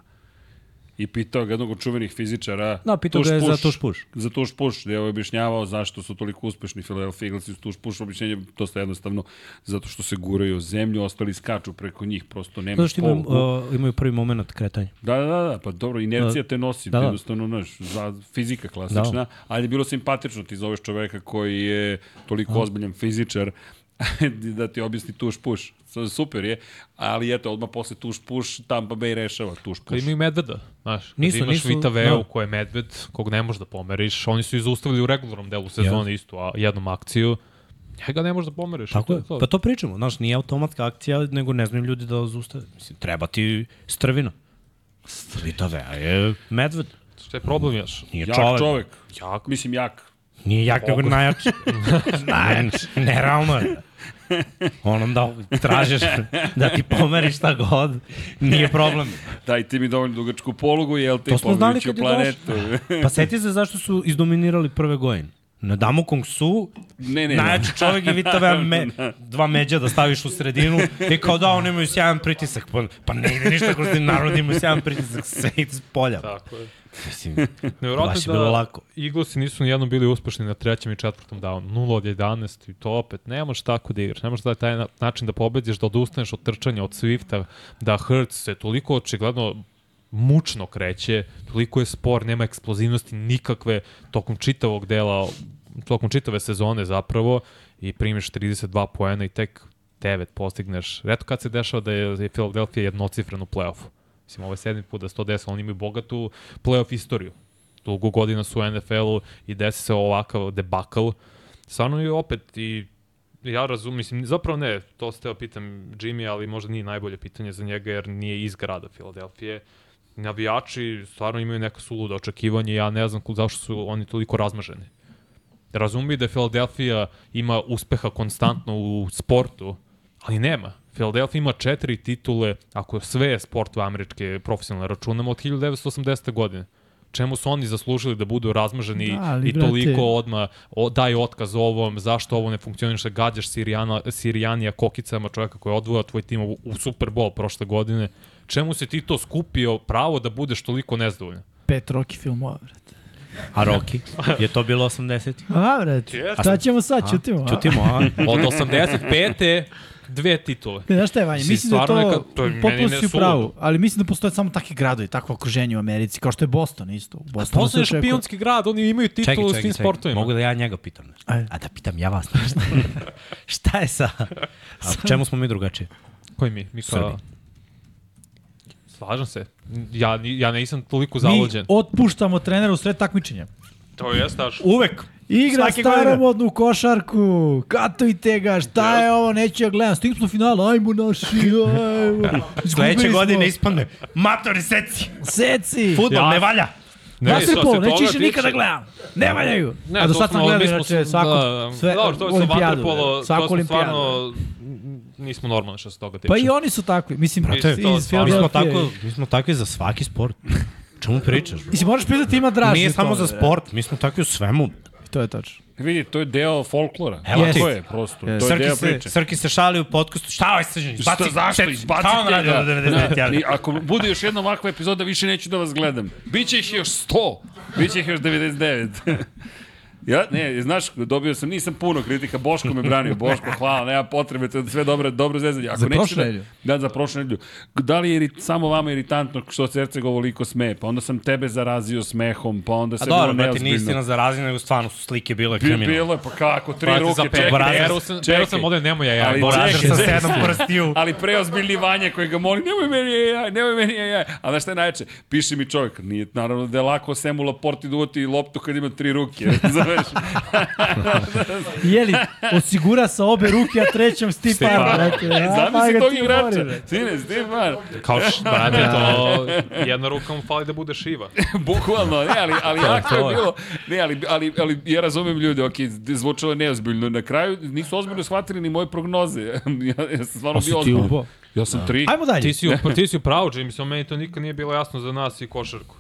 [SPEAKER 1] I pitao ga jednog od čuvenih fizičara.
[SPEAKER 2] Da, pitao ga je za tuš puš.
[SPEAKER 1] Za tuš puš, gde je objašnjavao zašto su toliko uspešni Philadelphia Eaglesi uz tuš puš. Objašnjenje je dosta jednostavno, zato što se guraju zemlju, ostali skaču preko njih, prosto nema
[SPEAKER 2] Zato što imaju, uh, imaju prvi moment kretanja.
[SPEAKER 1] Da, da, da, da, pa dobro, inercija te nosi,
[SPEAKER 2] Da,
[SPEAKER 1] da,
[SPEAKER 2] da.
[SPEAKER 1] jednostavno, znaš, za fizika klasična,
[SPEAKER 2] Da.
[SPEAKER 1] ali je bilo simpatično, ti zoveš čoveka koji je toliko ozbiljan fizičar, da ti objasni tuš puš. Super je, ali eto, odmah posle tuš puš, Tampa Bay rešava tuš
[SPEAKER 3] Kad
[SPEAKER 1] puš.
[SPEAKER 3] imaju medveda, znaš, kad
[SPEAKER 2] Nisu,
[SPEAKER 3] imaš
[SPEAKER 2] nisu,
[SPEAKER 3] Vita Veo
[SPEAKER 2] da.
[SPEAKER 3] ko je medved, kog ne možeš da pomeriš, oni su izustavili u regularnom delu sezone istu, a jednom akciju, njega ne možeš da pomeriš.
[SPEAKER 2] Tako je.
[SPEAKER 3] to.
[SPEAKER 2] Pa to pričamo. Znaš, nije automatska akcija, nego ne znaju ljudi da zustave. Mislim, treba ti strvina. Strvita vea je medved.
[SPEAKER 3] Što je problem još?
[SPEAKER 2] Nije
[SPEAKER 1] Jak
[SPEAKER 2] čovek.
[SPEAKER 1] čovek.
[SPEAKER 3] Jak.
[SPEAKER 1] Mislim, jak.
[SPEAKER 2] Nije jak, nego najjači. najjači. Nerealno je. Onom da tražiš da ti pomeriš šta god, nije problem.
[SPEAKER 1] Daj ti mi dovoljno dugačku polugu, jel
[SPEAKER 2] kad je
[SPEAKER 1] planetu.
[SPEAKER 2] Pa seti se zašto su izdominirali prve godine. Na Damu Kung Su,
[SPEAKER 1] Ne, ne,
[SPEAKER 2] najjači čovjek i vi tebe me, dva međa da staviš u sredinu i kao da oni imaju sjajan pritisak. Pa, pa ne ide ništa kroz ti narod imaju sjajan pritisak, sve ide s polja.
[SPEAKER 3] Tako je.
[SPEAKER 2] Mislim,
[SPEAKER 3] Nevjerojatno
[SPEAKER 2] baš je
[SPEAKER 3] da
[SPEAKER 2] bilo lako.
[SPEAKER 3] Eaglesi nisu nijednom bili uspešni na trećem i četvrtom downu. 0 od 11 i to opet. Ne možeš tako da igraš. Ne možeš da je taj na- način da pobediš, da odustaneš od trčanja, od Swifta, da Hurts se toliko očigledno mučno kreće, toliko je spor, nema eksplozivnosti nikakve tokom čitavog dela, tokom čitave sezone zapravo i primiš 32 poena i tek 9 postigneš. Reto kad se dešava da je, da je Philadelphia jednocifren u play-offu. Mislim, ovo je sedmi put da se to desi, oni imaju bogatu play-off istoriju. Dugo godina su u NFL-u i desi se ovakav debakl. Stvarno je opet i ja razumim, mislim, zapravo ne, to ste pitam Jimmy, ali možda nije najbolje pitanje za njega jer nije iz grada Filadelfije. Navijači stvarno imaju neka suluda očekivanja ja ne znam zašto su oni toliko razmaženi. Razumiju da Philadelphia ima uspeha konstantno u sportu, ali nema. Philadelphia ima četiri titule, ako sve je sport u američke profesionalne računamo, od 1980. godine. Čemu su oni zaslužili da budu razmaženi
[SPEAKER 4] Da, ali,
[SPEAKER 3] i
[SPEAKER 4] brate-
[SPEAKER 3] toliko odma o, daj otkaz ovom, zašto ovo ne funkcioniše, gađaš Sirijana, Sirijanija kokicama čovjeka koji je odvojao tvoj tim u, u Super Bowl prošle godine. Čemu se ti to skupio pravo da budeš toliko nezdovoljan?
[SPEAKER 4] Pet Rocky filmova, brate.
[SPEAKER 2] A Rocky? Je to bilo 80?
[SPEAKER 4] A, brate, šta ćemo sad, ćutimo? a?
[SPEAKER 2] Čutimo, a?
[SPEAKER 3] Od 85. dve titule.
[SPEAKER 4] Ne, znaš šta je, Vanja, mislim da je to,
[SPEAKER 3] neka- to je
[SPEAKER 4] potpuno si u pravu, ali mislim da postoje samo takvi gradovi, takvo okruženje u Americi, kao što je Boston isto. U Bostonu
[SPEAKER 3] Boston je šampionski grad, oni imaju titulu
[SPEAKER 2] Čekaj, čekaj,
[SPEAKER 3] svim
[SPEAKER 2] čekaj.
[SPEAKER 3] sportovima.
[SPEAKER 2] Mogu da ja njega pitam nešto?
[SPEAKER 4] Ajde.
[SPEAKER 2] A da pitam ja vas nešto. Šta je sa... A čemu smo mi drugačiji?
[SPEAKER 3] Koji mi? Mi kao...
[SPEAKER 2] Srbi.
[SPEAKER 3] Slažem se. Ja, ja nisam toliko
[SPEAKER 4] Mi
[SPEAKER 3] zavođen.
[SPEAKER 4] otpuštamo trenera u sred takmičenja.
[SPEAKER 3] To je staš.
[SPEAKER 2] Uvek.
[SPEAKER 4] Igra
[SPEAKER 2] godine.
[SPEAKER 4] staromodnu košarku, katujte ga, šta je ovo, neću ja gledam, stigli smo u finalu, ajmo naši, ajmo.
[SPEAKER 2] Sledeće godine ispadne. Matori seci.
[SPEAKER 4] Seci.
[SPEAKER 2] Futbol
[SPEAKER 3] Ja-
[SPEAKER 2] ne valja.
[SPEAKER 3] Ne,
[SPEAKER 4] Vaterpolo, neću više nikada gledam. Ne valjaju.
[SPEAKER 3] Ne,
[SPEAKER 4] A do sad sam gledao,
[SPEAKER 3] mi
[SPEAKER 4] inače,
[SPEAKER 3] s-
[SPEAKER 4] svaku,
[SPEAKER 3] da,
[SPEAKER 4] sve,
[SPEAKER 3] Dobro, to je sa
[SPEAKER 4] olimpijadu,
[SPEAKER 3] vaterpolo,
[SPEAKER 4] svaku
[SPEAKER 3] to smo
[SPEAKER 4] olimpijadu.
[SPEAKER 3] stvarno nismo normalni što se toga tiče.
[SPEAKER 4] Pa i oni su takvi, mislim,
[SPEAKER 3] Brate,
[SPEAKER 4] iz,
[SPEAKER 3] to
[SPEAKER 4] iz
[SPEAKER 3] stvarno-
[SPEAKER 2] Mi smo, tako, mi smo takvi za svaki sport. Čemu pričaš? bro?
[SPEAKER 4] Mislim, moraš pitati ima draži.
[SPEAKER 2] Nije samo za
[SPEAKER 4] bre.
[SPEAKER 2] sport, mi smo takvi u svemu.
[SPEAKER 4] To je tačno.
[SPEAKER 1] Vidi, to je deo folklora.
[SPEAKER 2] Evo ti.
[SPEAKER 1] to je, prosto.
[SPEAKER 4] Yes.
[SPEAKER 1] To je deo
[SPEAKER 2] Srki se,
[SPEAKER 1] priče.
[SPEAKER 2] Srki se šali u podcastu. Šta ovaj srđan?
[SPEAKER 1] Šta, zašto? Izbacite
[SPEAKER 2] Šta on radi
[SPEAKER 1] ga.
[SPEAKER 2] do 99?
[SPEAKER 1] I ako bude još jedna ovakva epizoda, više neću da vas gledam. Biće ih još 100. Biće ih još 99. Ja, ne, znaš, dobio sam, nisam puno kritika, Boško me branio, Boško, hvala, nema potrebe, to je sve dobro, dobro zezanje. Ako
[SPEAKER 4] Za
[SPEAKER 1] nećete
[SPEAKER 4] prošlu
[SPEAKER 1] da? Da, za prošlu nedelju. Da li je iri, samo vama iritantno što se Erceg ovoliko smeje, pa onda sam tebe zarazio smehom, pa onda
[SPEAKER 2] A
[SPEAKER 1] se
[SPEAKER 2] dobro,
[SPEAKER 1] bilo
[SPEAKER 2] brate,
[SPEAKER 1] neozbiljno.
[SPEAKER 2] nije istina za razine, nego stvarno su slike bile
[SPEAKER 1] Bi-
[SPEAKER 2] kriminalne.
[SPEAKER 1] Bilo je, pa kako, tri
[SPEAKER 3] Brate,
[SPEAKER 1] ruke, čekaj,
[SPEAKER 2] Borazer
[SPEAKER 3] peru sam,
[SPEAKER 1] čekaj.
[SPEAKER 3] peru sam ovde nemoj ja,
[SPEAKER 1] Ali
[SPEAKER 3] ja.
[SPEAKER 2] Borazer
[SPEAKER 1] čekaj,
[SPEAKER 2] sa
[SPEAKER 1] čekaj.
[SPEAKER 2] sedam prstiju.
[SPEAKER 1] Ali preozbiljni Vanja koji ga moli, nemoj meni jaj, nemoj meni jaj. A znaš šta je najče? Piše mi čovjek, nije naravno da je lako Semu Laporti duvati loptu kad ima tri ruke. Znaš?
[SPEAKER 4] Jeli, osigura sa obe ruke, a trećom. A, pa
[SPEAKER 1] Zamisli
[SPEAKER 4] ga
[SPEAKER 1] tog igrača. Sine, Stefan.
[SPEAKER 3] Kao š, brate, to jedna ruka mu fali da bude šiva.
[SPEAKER 1] Bukvalno, ne, ali, ali jako je
[SPEAKER 2] to je.
[SPEAKER 1] bilo, ne, ali, ali, ali ja razumem ljude, ok, zvučalo je neozbiljno, na kraju nisu ozbiljno shvatili ni moje prognoze, ja, ja sam stvarno
[SPEAKER 4] Pa
[SPEAKER 1] bio ozbiljno.
[SPEAKER 4] ubo.
[SPEAKER 1] Ja sam tri.
[SPEAKER 4] Ajmo dalje.
[SPEAKER 3] Ti si, u, ti si u pravu, Jimmy, meni to nikad nije bilo jasno za nas i košarku.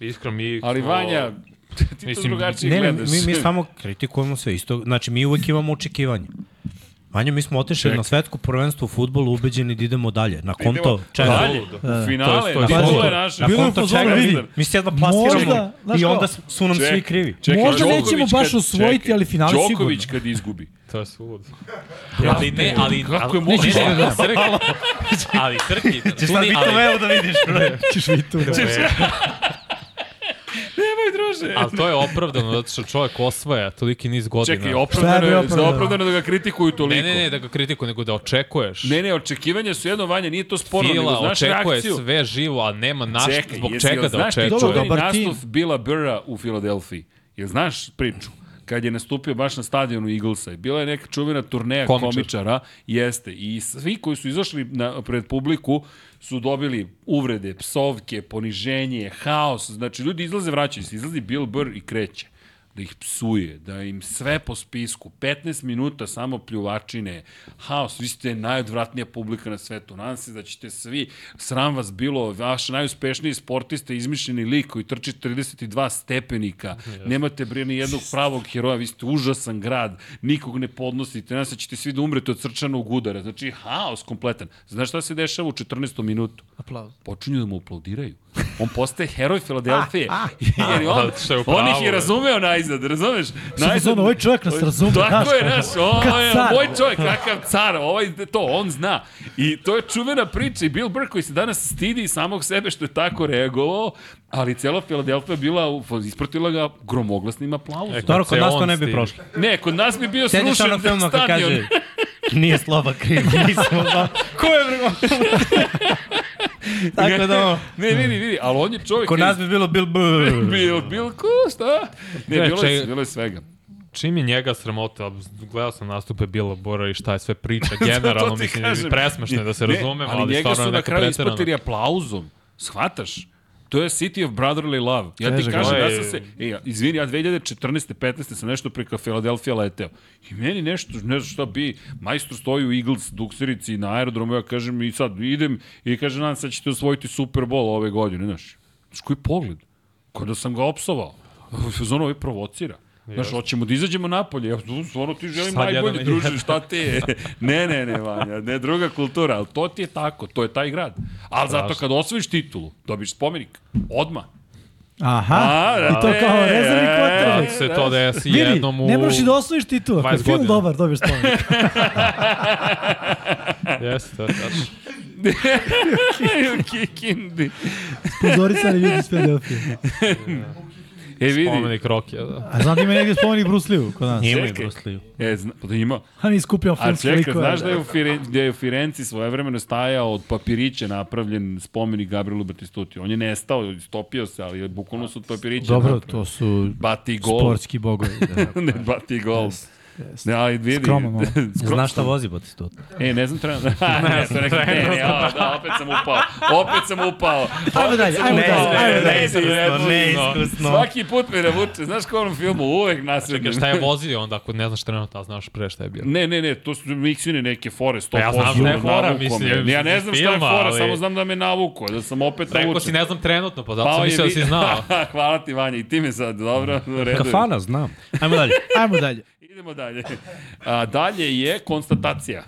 [SPEAKER 3] Iskreno, mi...
[SPEAKER 1] Ali Vanja, ti to
[SPEAKER 3] Mislim,
[SPEAKER 1] drugačije
[SPEAKER 2] Ne, ne,
[SPEAKER 1] gledaš.
[SPEAKER 2] mi, mi samo kritikujemo sve isto. Znači, mi uvek imamo očekivanje. Vanja, mi smo otešli na svetsko prvenstvo u futbolu ubeđeni da idemo dalje. Na konto
[SPEAKER 1] Idemo
[SPEAKER 2] čega?
[SPEAKER 1] Dalje,
[SPEAKER 3] Da.
[SPEAKER 1] u finale,
[SPEAKER 3] To je- to je
[SPEAKER 1] titule
[SPEAKER 3] folklor.
[SPEAKER 1] naše.
[SPEAKER 2] Na
[SPEAKER 4] je
[SPEAKER 2] konto čega?
[SPEAKER 4] vidi.
[SPEAKER 2] Mi se jedno plasiramo i onda su nam svi
[SPEAKER 1] Čekaj,
[SPEAKER 2] krivi.
[SPEAKER 1] Čekaj,
[SPEAKER 4] Možda
[SPEAKER 1] Đoković
[SPEAKER 4] nećemo baš osvojiti,
[SPEAKER 1] čekaj,
[SPEAKER 4] ali finale
[SPEAKER 1] Đoković
[SPEAKER 4] sigurno.
[SPEAKER 1] kad izgubi.
[SPEAKER 3] To je sud.
[SPEAKER 2] Ali ne, ali...
[SPEAKER 1] Kako je
[SPEAKER 2] ali-
[SPEAKER 1] moguće?
[SPEAKER 2] ne, ne, ne,
[SPEAKER 3] Srki, ali Srki, tu
[SPEAKER 2] sad
[SPEAKER 3] ali-
[SPEAKER 2] evo da vidiš. bre.
[SPEAKER 4] Ćeš vi
[SPEAKER 1] Nemoj, druže.
[SPEAKER 3] Ali to je opravdano, zato što čovjek osvaja toliki niz godina.
[SPEAKER 1] Čekaj, opravdano je,
[SPEAKER 4] opravdano?
[SPEAKER 1] opravdano da ga kritikuju toliko.
[SPEAKER 3] Ne, ne, ne, da ga kritikuju, nego da očekuješ.
[SPEAKER 1] Ne, ne, očekivanja su jedno vanje, nije to sporno, nego
[SPEAKER 3] Fila
[SPEAKER 1] znaš
[SPEAKER 3] očekuje
[SPEAKER 1] reakciju.
[SPEAKER 3] sve živo, a nema naš,
[SPEAKER 1] Čekaj,
[SPEAKER 3] zbog
[SPEAKER 1] jesi,
[SPEAKER 3] čega da
[SPEAKER 1] znaš ti
[SPEAKER 3] očekuje.
[SPEAKER 4] Dobro,
[SPEAKER 1] čuveni
[SPEAKER 4] dobar tim.
[SPEAKER 1] nastup Bila Burra u Filadelfiji? Jel znaš priču? Kad je nastupio baš na stadionu Eaglesa. I bila je neka čuvena turneja
[SPEAKER 3] Komičar.
[SPEAKER 1] komičara, jeste. I svi koji su izašli na, pred publiku su dobili uvrede, psovke, poniženje, haos. Znači, ljudi izlaze, vraćaju se. Izlazi Bill Burr i kreće. Da ih psuje, da im sve po spisku, 15 minuta samo pljuvačine, haos, vi ste najodvratnija publika na svetu, nadam se da ćete svi, sram vas bilo, vaš najuspešniji sportista, izmišljeni lik koji trči 32 stepenika, nemate bre ni jednog pravog heroja, vi ste užasan grad, nikog ne podnosite, nadam se da ćete svi da umrete od srčanog udara, znači haos kompletan. Znaš šta se dešava u 14. minutu?
[SPEAKER 4] Aplauz.
[SPEAKER 1] počinju da mu aplaudiraju. On postaje heroj Filadelfije.
[SPEAKER 4] Ah,
[SPEAKER 1] Jer je on,
[SPEAKER 3] je u
[SPEAKER 1] on ih je
[SPEAKER 3] da.
[SPEAKER 1] razumeo najzad, razumeš?
[SPEAKER 4] Ono, ovaj čovjek nas razume,
[SPEAKER 1] Tako je, znaš, on je moj čovjek, kakav car, ovaj to, on zna. I to je čuvena priča i Bill Burr koji se danas stidi samog sebe što je tako reagovao, ali cela Filadelfija je bila, u- ispratila ga gromoglasnim aplauzom.
[SPEAKER 3] E,
[SPEAKER 2] Dobro, kod nas to ne bi prošlo.
[SPEAKER 1] Ne, kod nas bi bio
[SPEAKER 2] Sediš
[SPEAKER 1] srušen
[SPEAKER 2] ono filma kad
[SPEAKER 1] stadion.
[SPEAKER 2] kaže nije slova kriv, nisam znao. Ko je bre? Tako da ono,
[SPEAKER 1] Ne, vidi, vidi, ali on je čovjek...
[SPEAKER 2] kod nas bi bilo Bill Burr.
[SPEAKER 1] Bil, bil, ko, šta? Ne,
[SPEAKER 3] Ne,
[SPEAKER 1] bilo je, bilo je svega.
[SPEAKER 3] Čim je njega sramota, gledao sam nastupe Bila Bora i šta je sve priča, generalno, mislim, presmešno je da se
[SPEAKER 1] Ne,
[SPEAKER 3] razumemo,
[SPEAKER 1] ali,
[SPEAKER 3] ali,
[SPEAKER 1] njega
[SPEAKER 3] stvarno
[SPEAKER 1] su na kraju ispratili aplauzom. Shvataš? To je City of Brotherly Love. Ja ti
[SPEAKER 4] Težak
[SPEAKER 1] kažem, ja sam se, e, izvini, ja 2014. 15. sam nešto preko Philadelphia leteo. I meni nešto, ne znam šta bi, majstor stoji u Eagles dukserici na aerodromu, ja kažem i sad idem i kažem, nadam se da ćete osvojiti Super Bowl ove godine, znaš. Znaš, koji pogled? Kao da sam ga opsovao. Zono ovaj provocira. Znaš, hoćemo da izađemo napolje. Ja, stvarno ti želim
[SPEAKER 3] Sad
[SPEAKER 1] najbolje,
[SPEAKER 3] jedan-
[SPEAKER 1] druže, šta ti je? Ne, ne, ne, Vanja, ne, druga kultura, ali to ti je tako, to je taj grad. Ali zato kad osvojiš titulu, dobiš spomenik, odma.
[SPEAKER 4] Aha,
[SPEAKER 1] A, da,
[SPEAKER 4] i to kao
[SPEAKER 1] e,
[SPEAKER 4] rezervni
[SPEAKER 1] e,
[SPEAKER 4] quarterback.
[SPEAKER 3] Ako se to desi
[SPEAKER 4] Vidi,
[SPEAKER 3] jednom u...
[SPEAKER 4] ne moraš i da osvojiš titulu. Ako je
[SPEAKER 3] 20
[SPEAKER 4] film dobar, dobiješ spomenik.
[SPEAKER 3] Jeste, to je tačno.
[SPEAKER 1] Kikindi.
[SPEAKER 4] Sponzorisani ljudi iz Philadelphia.
[SPEAKER 1] E, vidi.
[SPEAKER 3] Spomenik Rokija, da.
[SPEAKER 4] A znam da ima negdje spomenik Bruce Lee kod nas.
[SPEAKER 2] Ima i. Bruce Lee.
[SPEAKER 1] E, zna, pa da ima.
[SPEAKER 4] A mi skupljamo
[SPEAKER 1] A
[SPEAKER 4] filmske
[SPEAKER 1] čekaj,
[SPEAKER 4] likove.
[SPEAKER 1] znaš da je u, Fire, da je u Firenci svojevremeno stajao od papirića napravljen spomenik Gabrielu Batistuti. On je nestao, istopio se, ali bukvalno su od papirića
[SPEAKER 4] Dobro,
[SPEAKER 1] napravljeni.
[SPEAKER 4] to su
[SPEAKER 1] Bati gol.
[SPEAKER 4] sportski bogovi. Da.
[SPEAKER 1] ne, bati gol. Ne, ali vidi.
[SPEAKER 4] Skroman malo.
[SPEAKER 2] Znaš šta vozi Batistut?
[SPEAKER 1] E, ne znam trenutno. ne, to neki ne, ne, da, opet sam upao. Opet sam upao.
[SPEAKER 4] Ajmo dalje,
[SPEAKER 1] sam
[SPEAKER 4] ajmo dalje, ajmo dalje.
[SPEAKER 1] Neiskusno. Svaki put me navuče, znaš kao u onom filmu, uvek nasrednim.
[SPEAKER 3] Čekaj, šta je vozio onda ako ne znaš trenutno, a znaš pre šta je bio?
[SPEAKER 1] Ne, ne, ne, to su miksine neke fore, 100%.
[SPEAKER 3] Pa ja znam da je fora, mislim, ja
[SPEAKER 1] ne znam šta je fora, samo znam da me navuko, da sam opet
[SPEAKER 3] Rekao
[SPEAKER 1] navučen.
[SPEAKER 3] si ne znam trenutno, pa zato sam mislio da si znao.
[SPEAKER 1] Hvala ti, Vanja, i ti me sad, dobro, u redu.
[SPEAKER 2] Kafana, znam. Ajmo dalje.
[SPEAKER 4] Ajmo dalje.
[SPEAKER 1] Idemo dalje. A, dalje je konstatacija.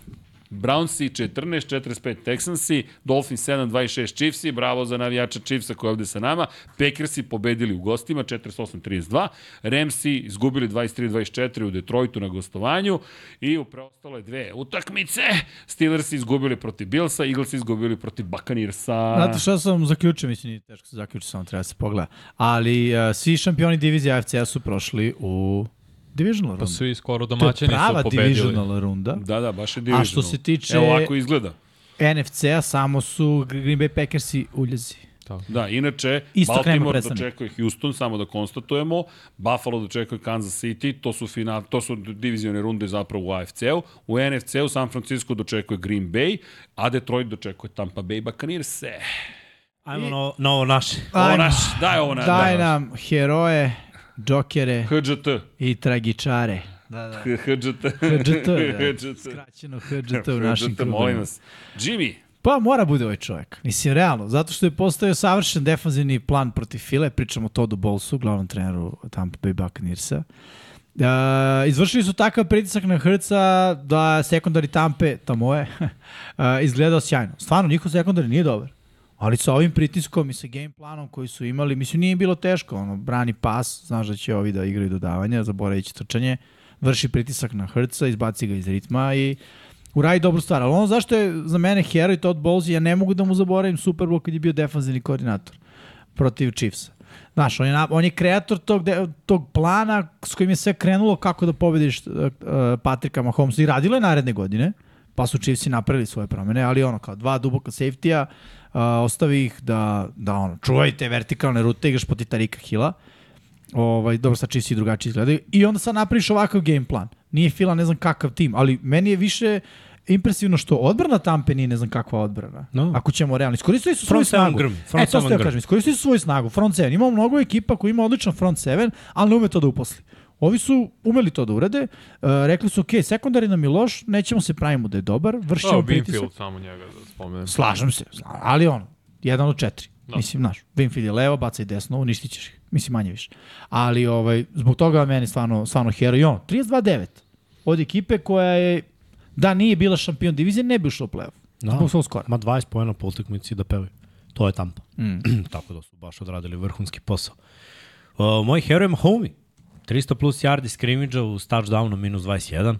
[SPEAKER 1] Brownsi 14-45 Texansi, Dolphins 7-26 Chiefsi, bravo za navijača Chiefsa koji je ovde sa nama, Packersi pobedili u gostima 48-32, Ramsi izgubili 23-24 u Detroitu na gostovanju i u preostale dve utakmice Steelersi izgubili protiv Billsa, Eaglesi izgubili protiv Buccaneersa.
[SPEAKER 4] Znate šta sam zaključio, mislim, nije teško se zaključiti, samo treba se pogleda. Ali uh, svi šampioni divizije AFC-a su prošli u divisional rundu.
[SPEAKER 3] Pa svi skoro
[SPEAKER 4] to je
[SPEAKER 3] domaćini
[SPEAKER 4] prava
[SPEAKER 3] su pobedili.
[SPEAKER 4] divisional runda.
[SPEAKER 1] Da, da, baš je divisional.
[SPEAKER 4] A što se tiče
[SPEAKER 1] Evo ovako izgleda.
[SPEAKER 4] NFC-a, samo su Green Bay Packersi uljezi.
[SPEAKER 1] Da, inače,
[SPEAKER 4] nema
[SPEAKER 1] Baltimore dočekuje Houston, samo da konstatujemo, Buffalo dočekuje Kansas City, to su, final, to su divizione runde zapravo u AFC-u, u NFC-u San Francisco dočekuje Green Bay, a Detroit dočekuje Tampa Bay Buccaneers.
[SPEAKER 2] Ajmo na, na ovo naše.
[SPEAKER 1] Ovo
[SPEAKER 4] Ajmo.
[SPEAKER 1] naš, daj ovo na
[SPEAKER 4] Daj
[SPEAKER 1] da,
[SPEAKER 4] nam heroje, džokere
[SPEAKER 1] HGT.
[SPEAKER 4] i tragičare. Da, da.
[SPEAKER 1] HGT.
[SPEAKER 4] HGT, da.
[SPEAKER 1] HGT.
[SPEAKER 4] Skraćeno HGT u našim
[SPEAKER 1] HGT, molim vas. Jimmy,
[SPEAKER 4] Pa mora bude ovaj čovjek. Mislim, realno. Zato što je postavio savršen defanzivni plan protiv File. Pričamo o Todu Bolsu, glavnom treneru Tampa Bay Buccaneersa. Uh, izvršili su takav pritisak na Hrca da sekundari Tampe, tamo je, uh, izgledao sjajno. Stvarno, njihov sekundari nije dobar. Ali sa ovim pritiskom i sa game planom koji su imali, mislim, nije bilo teško. Ono, brani pas, znaš da će ovi da igraju dodavanja, zaboravići trčanje, vrši pritisak na Hrca, izbaci ga iz ritma i uradi dobru stvar. Ali ono zašto je za mene heroj Todd Bowles, ja ne mogu da mu zaboravim Super Bowl kad je bio defanzivni koordinator protiv Chiefsa. Znaš, on je, on je kreator tog, de, tog plana s kojim je sve krenulo kako da pobediš uh, Patrika Mahomesa i radilo je naredne godine, pa su Chiefsi napravili svoje promene, ali ono kao dva duboka safety-a, uh, ostavi ih da, da ono, čuvajte vertikalne rute, igraš poti Tarika Hila, ovaj, dobro sad Chiefsi drugačije izgledaju, i onda sad napraviš ovakav game plan. Nije Fila ne znam kakav tim, ali meni je više impresivno što odbrana Tampe nije ne znam kakva odbrana.
[SPEAKER 2] No.
[SPEAKER 4] Ako ćemo realno. Iskoristili su svoju
[SPEAKER 2] Front seven
[SPEAKER 4] snagu.
[SPEAKER 2] grm,
[SPEAKER 4] e,
[SPEAKER 2] front
[SPEAKER 4] to
[SPEAKER 2] seven
[SPEAKER 4] ste kažem, iskoristili su svoju snagu. Front 7. Imamo mnogo ekipa koji ima odličan front 7, ali ne ume to da uposli. Ovi su umeli to da urade, uh, rekli su, ok, sekundari nam je loš, nećemo se pravimo da je dobar,
[SPEAKER 3] Evo,
[SPEAKER 4] ćemo pritisak.
[SPEAKER 3] Binfield, samo njega da spomenem.
[SPEAKER 4] Slažem se, ali ono, jedan od četiri. Da. Mislim, znaš, Winfield je levo, baca i desno, uništit ćeš ih. Mislim, manje više. Ali ovaj, zbog toga meni stvarno, stvarno hero. I ono, 32-9 od ekipe koja je, da nije bila šampion divizije, ne bi ušla u play-off.
[SPEAKER 2] Da.
[SPEAKER 4] Zbog svog skora.
[SPEAKER 2] Ma 20 pojena po utakmici da pevaju. To je Tampa. Mm. Tako da su baš odradili vrhunski posao. Uh, moj hero je Mahomi. 300 plus yardi skrimidža uz touchdown na minus 21.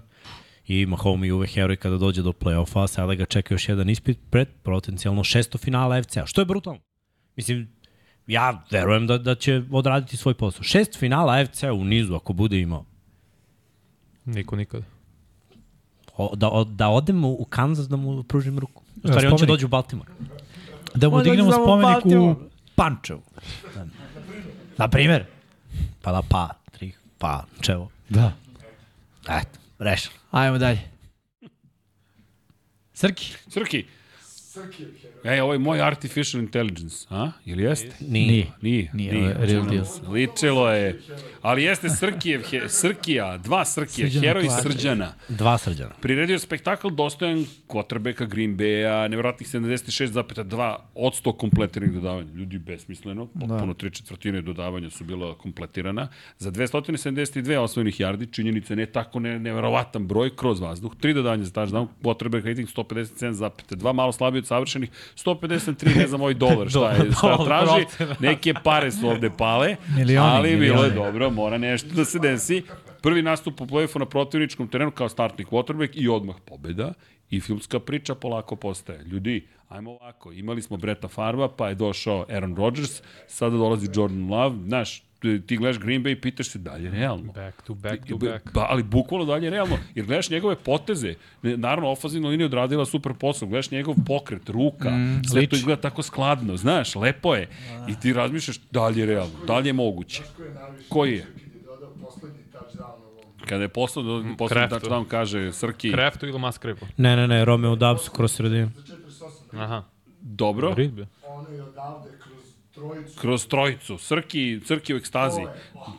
[SPEAKER 2] I Mahomi je uvek heroj kada dođe do play-offa, sada ga čeka još jedan ispit pred potencijalno šesto finala FC-a. Što je brutalno. Mislim, ja verujem da, da će odraditi svoj posao. Šest finala FC-a u nizu, ako bude imao.
[SPEAKER 3] Niko nikada.
[SPEAKER 2] O, da, o, da odemo u Kansas da mu pružim ruku. U stvari, on će dođi u Baltimore.
[SPEAKER 4] Da mu dignemo spomenik u. Pančevu. Na primer.
[SPEAKER 2] Pa da, pa, pa, čevo.
[SPEAKER 4] Da.
[SPEAKER 2] Eto, rešeno.
[SPEAKER 4] Ajmo dalje. Srki?
[SPEAKER 1] Srki. Ej, ovo je moj artificial intelligence, a? Ili jeste?
[SPEAKER 2] Nije.
[SPEAKER 1] Nije.
[SPEAKER 4] Nije, ovo je real deal.
[SPEAKER 1] Ličilo je. Ali jeste Srkijev, he, Srkija, dva Srkija,
[SPEAKER 4] Srđana
[SPEAKER 1] heroj
[SPEAKER 4] Kovačević.
[SPEAKER 1] Srđana.
[SPEAKER 2] Dva srđana.
[SPEAKER 1] Priredio spektakl dostojan kvotrbeka Green Bay-a, nevjerojatnih 76,2 od 100 kompletiranih dodavanja. Ljudi, besmisleno, potpuno tri četvrtine dodavanja su bila kompletirana. Za 272 osvojenih yardi, činjenica ne tako ne, nevjerovatan broj kroz vazduh. Tri dodavanja za touchdown, quarterback rating 157,2, malo slabiji od savršenih, 153, ne znam ovaj dolar šta je, šta traži. Neke pare su ovde pale,
[SPEAKER 4] Milioni,
[SPEAKER 1] ali bilo je
[SPEAKER 4] milioni.
[SPEAKER 1] dobro, mora nešto da se desi. Prvi nastup u play-offu na protivničkom terenu kao startni quarterback i odmah pobeda i filmska priča polako postaje. Ljudi, ajmo ovako, imali smo Breta Farba, pa je došao Aaron Rodgers, sada dolazi Jordan Love, znaš, ti ti gledaš Green Bay i pitaš se da li je realno.
[SPEAKER 3] Back to back to
[SPEAKER 1] Ba,
[SPEAKER 3] back.
[SPEAKER 1] Ba, ali bukvalno dalje je realno, jer gledaš njegove poteze, ne- naravno ofazivna linija odradila super posao, gledaš njegov pokret, ruka, mm, sve to izgleda tako skladno, znaš, lepo je. I ti razmišljaš da li je realno, da li je moguće. Koji je? Kada je poslao, poslao
[SPEAKER 3] Kreftu.
[SPEAKER 1] touchdown, kaže Srki,
[SPEAKER 3] Kreftu ili Musgrave?
[SPEAKER 2] Ne, ne, ne, Romeo Dubs kroz sredinu.
[SPEAKER 3] Aha.
[SPEAKER 1] dobro,
[SPEAKER 5] ono je odavde trojicu.
[SPEAKER 1] kroz trojicu, Srki, Srki u ekstazi.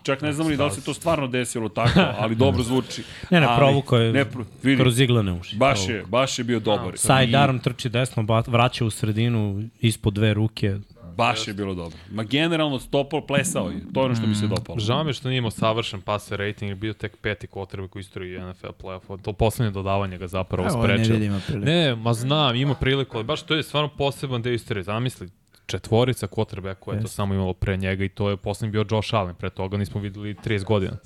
[SPEAKER 1] Čak ne znamo ni da li se to stvarno desilo tako, ali dobro zvuči.
[SPEAKER 2] Ne, ne, provuko je
[SPEAKER 1] ne, pro, vidi,
[SPEAKER 2] kroz iglane uši.
[SPEAKER 1] baš je, baš je bio dobar.
[SPEAKER 2] Sidearm trči desno, ba- vraća u sredinu, ispod dve ruke.
[SPEAKER 1] Baš je bilo dobro. Ma generalno stopao, plesao je. To je ono što mi se dopalo.
[SPEAKER 3] Žao mi je što nije imao savršen passer rating, bio tek peti quarterback u istoriji NFL play-offa. To poslednje dodavanje ga zapravo
[SPEAKER 4] priliku.
[SPEAKER 3] Ne, ma znam, ima priliku, ali baš to je stvarno poseban deo istorije. Zamisli, četvorica quarterback koja je to samo imalo pre njega i to je poslednji bio Josh Allen, pre toga nismo videli 30 godina.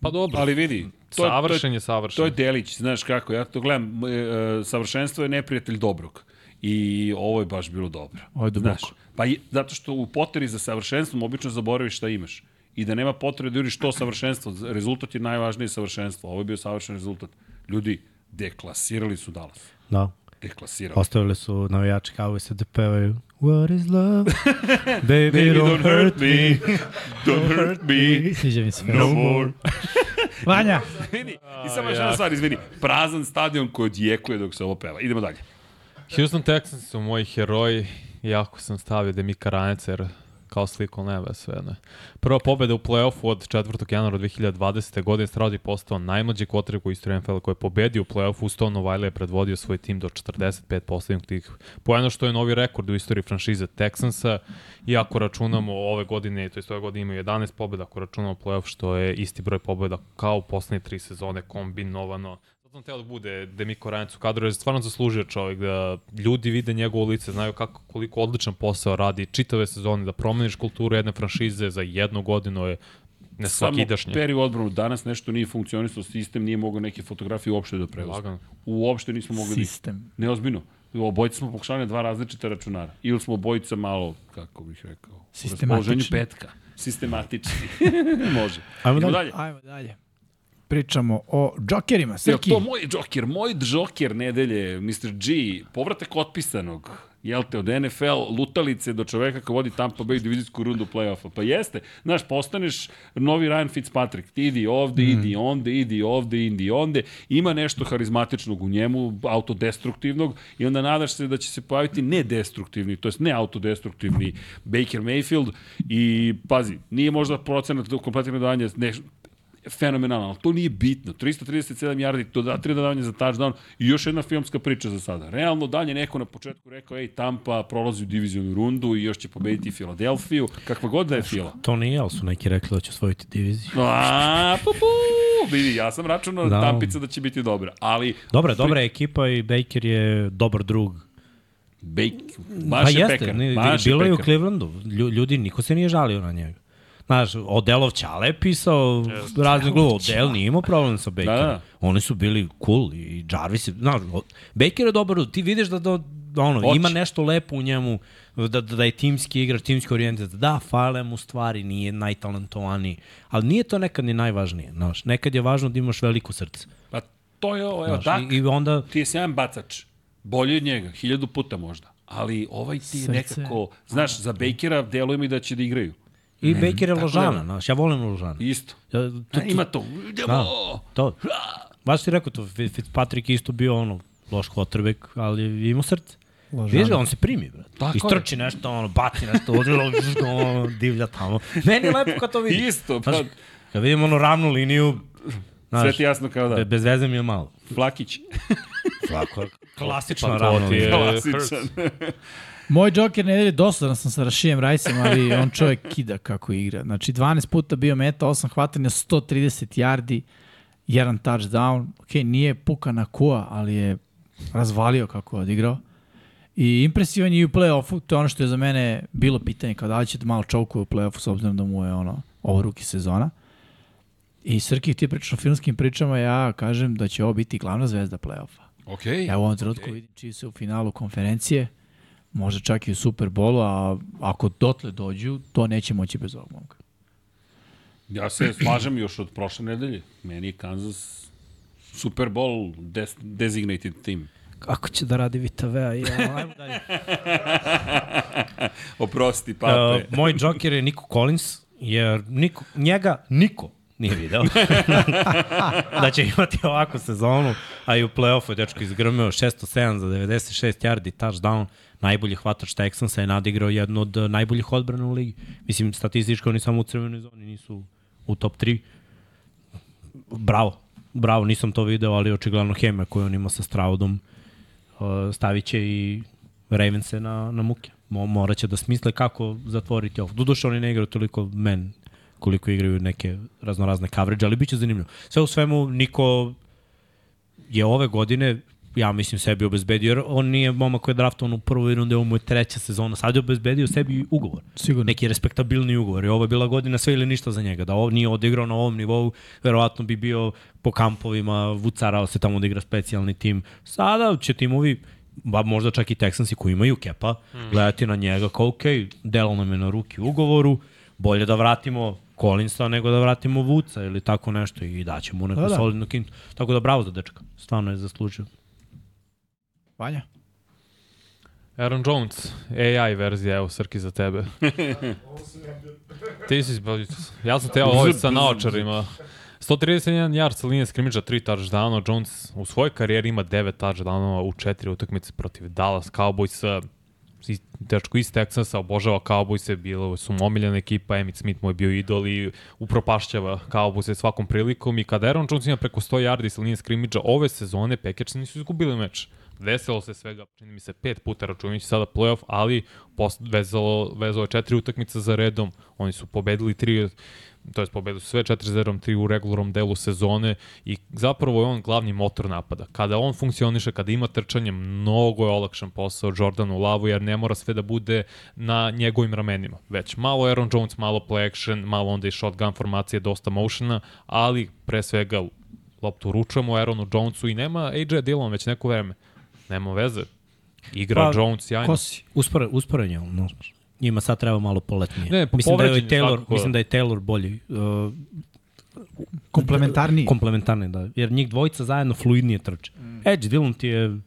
[SPEAKER 3] Pa dobro,
[SPEAKER 1] Ali vidi, to je,
[SPEAKER 3] savršen
[SPEAKER 1] to je,
[SPEAKER 3] je savršen.
[SPEAKER 1] to je delić, znaš kako, ja to gledam, e, e, savršenstvo je neprijatelj dobrog. I ovo je baš bilo dobro.
[SPEAKER 4] Ovo je duboko.
[SPEAKER 1] Znaš, pa i, zato što u poteri za savršenstvom obično zaboraviš šta imaš. I da nema potrebe da juriš to savršenstvo. Rezultat je najvažnije savršenstvo. Ovo je bio savršen rezultat. Ljudi, deklasirali su Dallas.
[SPEAKER 2] Da.
[SPEAKER 1] Deklasirali.
[SPEAKER 2] Ostavili su navijači kao se da pevaju What is love? Baby, don't hurt me.
[SPEAKER 1] Don't hurt me.
[SPEAKER 4] Sviđa mi se.
[SPEAKER 1] No more.
[SPEAKER 4] Vanja!
[SPEAKER 1] Vidi, i samo još jedna stvar, izvini. Prazan stadion koji odjekuje dok se ovo peva. Idemo dalje.
[SPEAKER 3] Houston Texans su moji heroji, jako sam stavio Demika Ranec, jer kao sliku nema sve. Ne. Prva pobeda u play-offu od 4. januara 2020. godine Stroud je postao najmlađi quarterback u istoriji NFL koji je pobedio u play-offu, to Novajle je predvodio svoj tim do 45 posljednjih poena, što je novi rekord u istoriji franšize Texansa. I ako računamo ove godine, to je ove godine imaju 11 pobeda, ako računamo play-off, što je isti broj pobeda kao u poslednje tri sezone kombinovano. Zato sam teo da bude Demiko Ranec u kadru, jer je stvarno zaslužio čovjek da ljudi vide njegovo lice, znaju kako, koliko odličan posao radi čitave sezone, da promeniš kulturu jedne franšize za jednu godinu je ne
[SPEAKER 1] Samo
[SPEAKER 3] svakidašnje.
[SPEAKER 1] peri u odbranu. Danas nešto nije funkcionisalo, sistem nije mogao neke fotografije uopšte da preuzme.
[SPEAKER 3] Lagano.
[SPEAKER 1] Uopšte nismo mogli
[SPEAKER 4] Sistem.
[SPEAKER 1] da... Neozbiljno. Obojica smo pokušali na dva različita računara. Ili smo obojica malo, kako bih rekao, u
[SPEAKER 4] Sistematični.
[SPEAKER 1] raspoloženju petka. Sistematični. Može.
[SPEAKER 2] Ajmo dalje.
[SPEAKER 4] Ajmo dalje. Pričamo o džokerima.
[SPEAKER 1] Jel
[SPEAKER 4] Srki,
[SPEAKER 1] to moj džoker, moj džoker nedelje, Mr. G, povratak otpisanog, jel te, od NFL lutalice do čoveka ko vodi Tampa Bay divizijsku rundu play-offa. Pa jeste, znaš, postaneš novi Ryan Fitzpatrick, ti idi ovde, mm. idi onde, idi ovde, idi onde, ima nešto harizmatičnog u njemu, autodestruktivnog, i onda nadaš se da će se pojaviti nedestruktivni, to jest ne autodestruktivni Baker Mayfield i pazi, nije možda procenat kompletnog dodanja ne, fenomenalno, ali to nije bitno. 337 yardi, to da, tri dodavanja za touchdown i još jedna filmska priča za sada. Realno dalje neko na početku rekao, ej, Tampa prolazi u divizijonu rundu i još će pobediti Filadelfiju, kakva god da je Fila.
[SPEAKER 2] To nije, ali su neki rekli da će osvojiti diviziju.
[SPEAKER 1] A, pu, pu, vidi, ja sam računao da.
[SPEAKER 2] Da.
[SPEAKER 1] Tampica da će biti dobra, ali
[SPEAKER 2] Dobra, dobra je ekipa i Baker je dobar drug.
[SPEAKER 1] Bake,
[SPEAKER 2] Pa
[SPEAKER 1] baš je
[SPEAKER 2] jeste,
[SPEAKER 1] pekar.
[SPEAKER 2] ne,
[SPEAKER 1] baš je
[SPEAKER 2] bilo je u
[SPEAKER 1] pekar.
[SPEAKER 2] Clevelandu. Lju- Ljudi, niko se nije žalio na njega. Znaš, Odelov Ćale je pisao razne glupo. Odel nije imao problem sa Bakerom.
[SPEAKER 1] Da, da.
[SPEAKER 2] Oni su bili cool i Jarvis je, znaš, Baker je dobar, ti vidiš da, da, da ono,
[SPEAKER 1] Hoće.
[SPEAKER 2] ima nešto lepo u njemu, da, da, da je timski igrač, timski orijentiran. Da, fale mu stvari, nije najtalentovaniji, ali nije to nekad ni najvažnije. Znaš, nekad je važno da imaš veliko srce.
[SPEAKER 1] Pa to je ovo, evo,
[SPEAKER 2] Znaš,
[SPEAKER 1] tak,
[SPEAKER 2] i, I onda,
[SPEAKER 1] ti je sjajan bacač. Bolji od njega, hiljadu puta možda. Ali ovaj ti je nekako, znaš, za Bakera deluje mi da će da igraju.
[SPEAKER 2] I Baker je ložana, znaš, ja volim ložana.
[SPEAKER 1] Isto.
[SPEAKER 2] Ja,
[SPEAKER 1] To, Ima to. Idemo!
[SPEAKER 2] Da, to. Baš ti rekao to, Fi- Fitzpatrick je isto bio ono, loš quarterback, ali je imao srce. Vidiš ga, on se primi, brate.
[SPEAKER 1] Tako
[SPEAKER 2] Istrči nešto, ono, baci nešto, odrilo, ono, divlja tamo. Meni je lepo kad to vidim.
[SPEAKER 1] Isto, pa
[SPEAKER 2] Znaš, kad vidim ono ravnu liniju,
[SPEAKER 1] sve
[SPEAKER 2] znaš,
[SPEAKER 1] ti jasno kao da.
[SPEAKER 2] be- bez veze mi je malo.
[SPEAKER 1] Flakić.
[SPEAKER 2] Klasična
[SPEAKER 3] Pa to
[SPEAKER 2] ravna
[SPEAKER 3] ti je-
[SPEAKER 2] linija.
[SPEAKER 1] Klasičan.
[SPEAKER 4] Moj Joker nedelje dosadan sam sa Rašijem Rajsem, ali on čovjek kida kako igra. Znači 12 puta bio meta, 8 hvatanja, 130 yardi, jedan touchdown. Ok, nije puka na kua, ali je razvalio kako je odigrao. I impresivan je i u play-offu, to je ono što je za mene bilo pitanje, kao da li će da malo čovkuje u play-offu, s obzirom da mu je ono, ovo ruki sezona. I Srki, ti pričaš o filmskim pričama, ja kažem da će ovo biti glavna zvezda play-offa.
[SPEAKER 1] Ok.
[SPEAKER 4] Ja u ovom trenutku okay. vidim čiji se u finalu konferencije, možda čak i u Superbolu, a ako dotle dođu, to neće moći bez ovog momka.
[SPEAKER 1] Ja se slažem još od prošle nedelje. Meni je Kansas Super Bowl des, designated team.
[SPEAKER 2] Kako će da radi Vita Vea? Ja, ajmo dalje.
[SPEAKER 1] Oprosti, pape.
[SPEAKER 2] Uh, moj Joker je Nico Collins, jer niko, njega niko nije video. da će imati ovakvu sezonu, a i u play-offu je dečko izgrmeo 607 za 96 yardi, touchdown, najbolji hvatač Texansa je nadigrao jednu od eh, najboljih odbrana u ligi. Mislim, statistički oni samo u crvenoj zoni nisu u top 3. Bravo, bravo, nisam to video, ali očigledno heme koju on ima sa Straudom uh, stavit će i Ravense na, na muke. Mo, morat će da smisle kako zatvoriti ovo. Doduše oni ne igraju toliko men koliko igraju neke raznorazne coverage, ali bit će zanimljivo. Sve u svemu, niko je ove godine ja mislim sebi obezbedio, jer on nije momak koji je draftovan u prvoj rundi, ovo mu je treća sezona, sad je obezbedio sebi ugovor.
[SPEAKER 4] Sigurno.
[SPEAKER 2] Neki respektabilni ugovor. I ovo je bila godina sve ili ništa za njega. Da ovo nije odigrao na ovom nivou, verovatno bi bio po kampovima, vucarao se tamo da igra specijalni tim. Sada će timovi, ba možda čak i Texansi koji imaju kepa, mm. gledati na njega kao, ok, delo nam je na ruki ugovoru, bolje da vratimo Collinsa nego da vratimo Vuca ili tako nešto i daćemo mu neku
[SPEAKER 4] da.
[SPEAKER 2] da. solidnu kintu. Tako da bravo za dečka, stvarno je zaslužio.
[SPEAKER 4] Vanja?
[SPEAKER 3] Aaron Jones, AI verzija, evo Srki za tebe. Ti si, ja sam teo ovaj sa naočarima. 131 yard sa linije skrimidža, 3 touchdowna. Jones u svojoj karijeri ima 9 touchdownova u 4 utakmice protiv Dallas Cowboysa. I- Dečko iz Texansa obožava Cowboyse, bilo su omiljena ekipa, Emmitt Smith mu je bio idol i upropašćava Cowboyse svakom prilikom i kada Aaron Jones ima preko 100 yardi sa linije skrimidža ove sezone, Packers nisu izgubili meč. Desilo se svega, čini mi se, pet puta računajući sada playoff, ali vezalo, vezalo je četiri utakmice za redom, oni su pobedili tri, to jest pobedili su sve 4-0, tri u regularnom delu sezone i zapravo je on glavni motor napada. Kada on funkcioniše, kada ima trčanje, mnogo je olakšan posao Jordanu Lavu, jer ne mora sve da bude na njegovim ramenima. Već malo Aaron Jones, malo play action, malo onda i shotgun formacije, dosta motiona, ali pre svega loptu ručujemo Aaronu Jonesu i nema AJ Dillon već neko vreme. Nema veze. Igra
[SPEAKER 2] Pa,
[SPEAKER 3] Jones sjajno.
[SPEAKER 4] Ko si?
[SPEAKER 2] Uspore, usporenje, no, njima sad treba malo poletnije.
[SPEAKER 3] Ne, po
[SPEAKER 2] mislim da je Taylor,
[SPEAKER 3] svakako.
[SPEAKER 2] mislim da je Taylor bolji. Uh,
[SPEAKER 4] Komplementarniji.
[SPEAKER 2] Komplementarni, da. Jer njih dvojica zajedno fluidnije trče. Mm. Edge Dillon ti je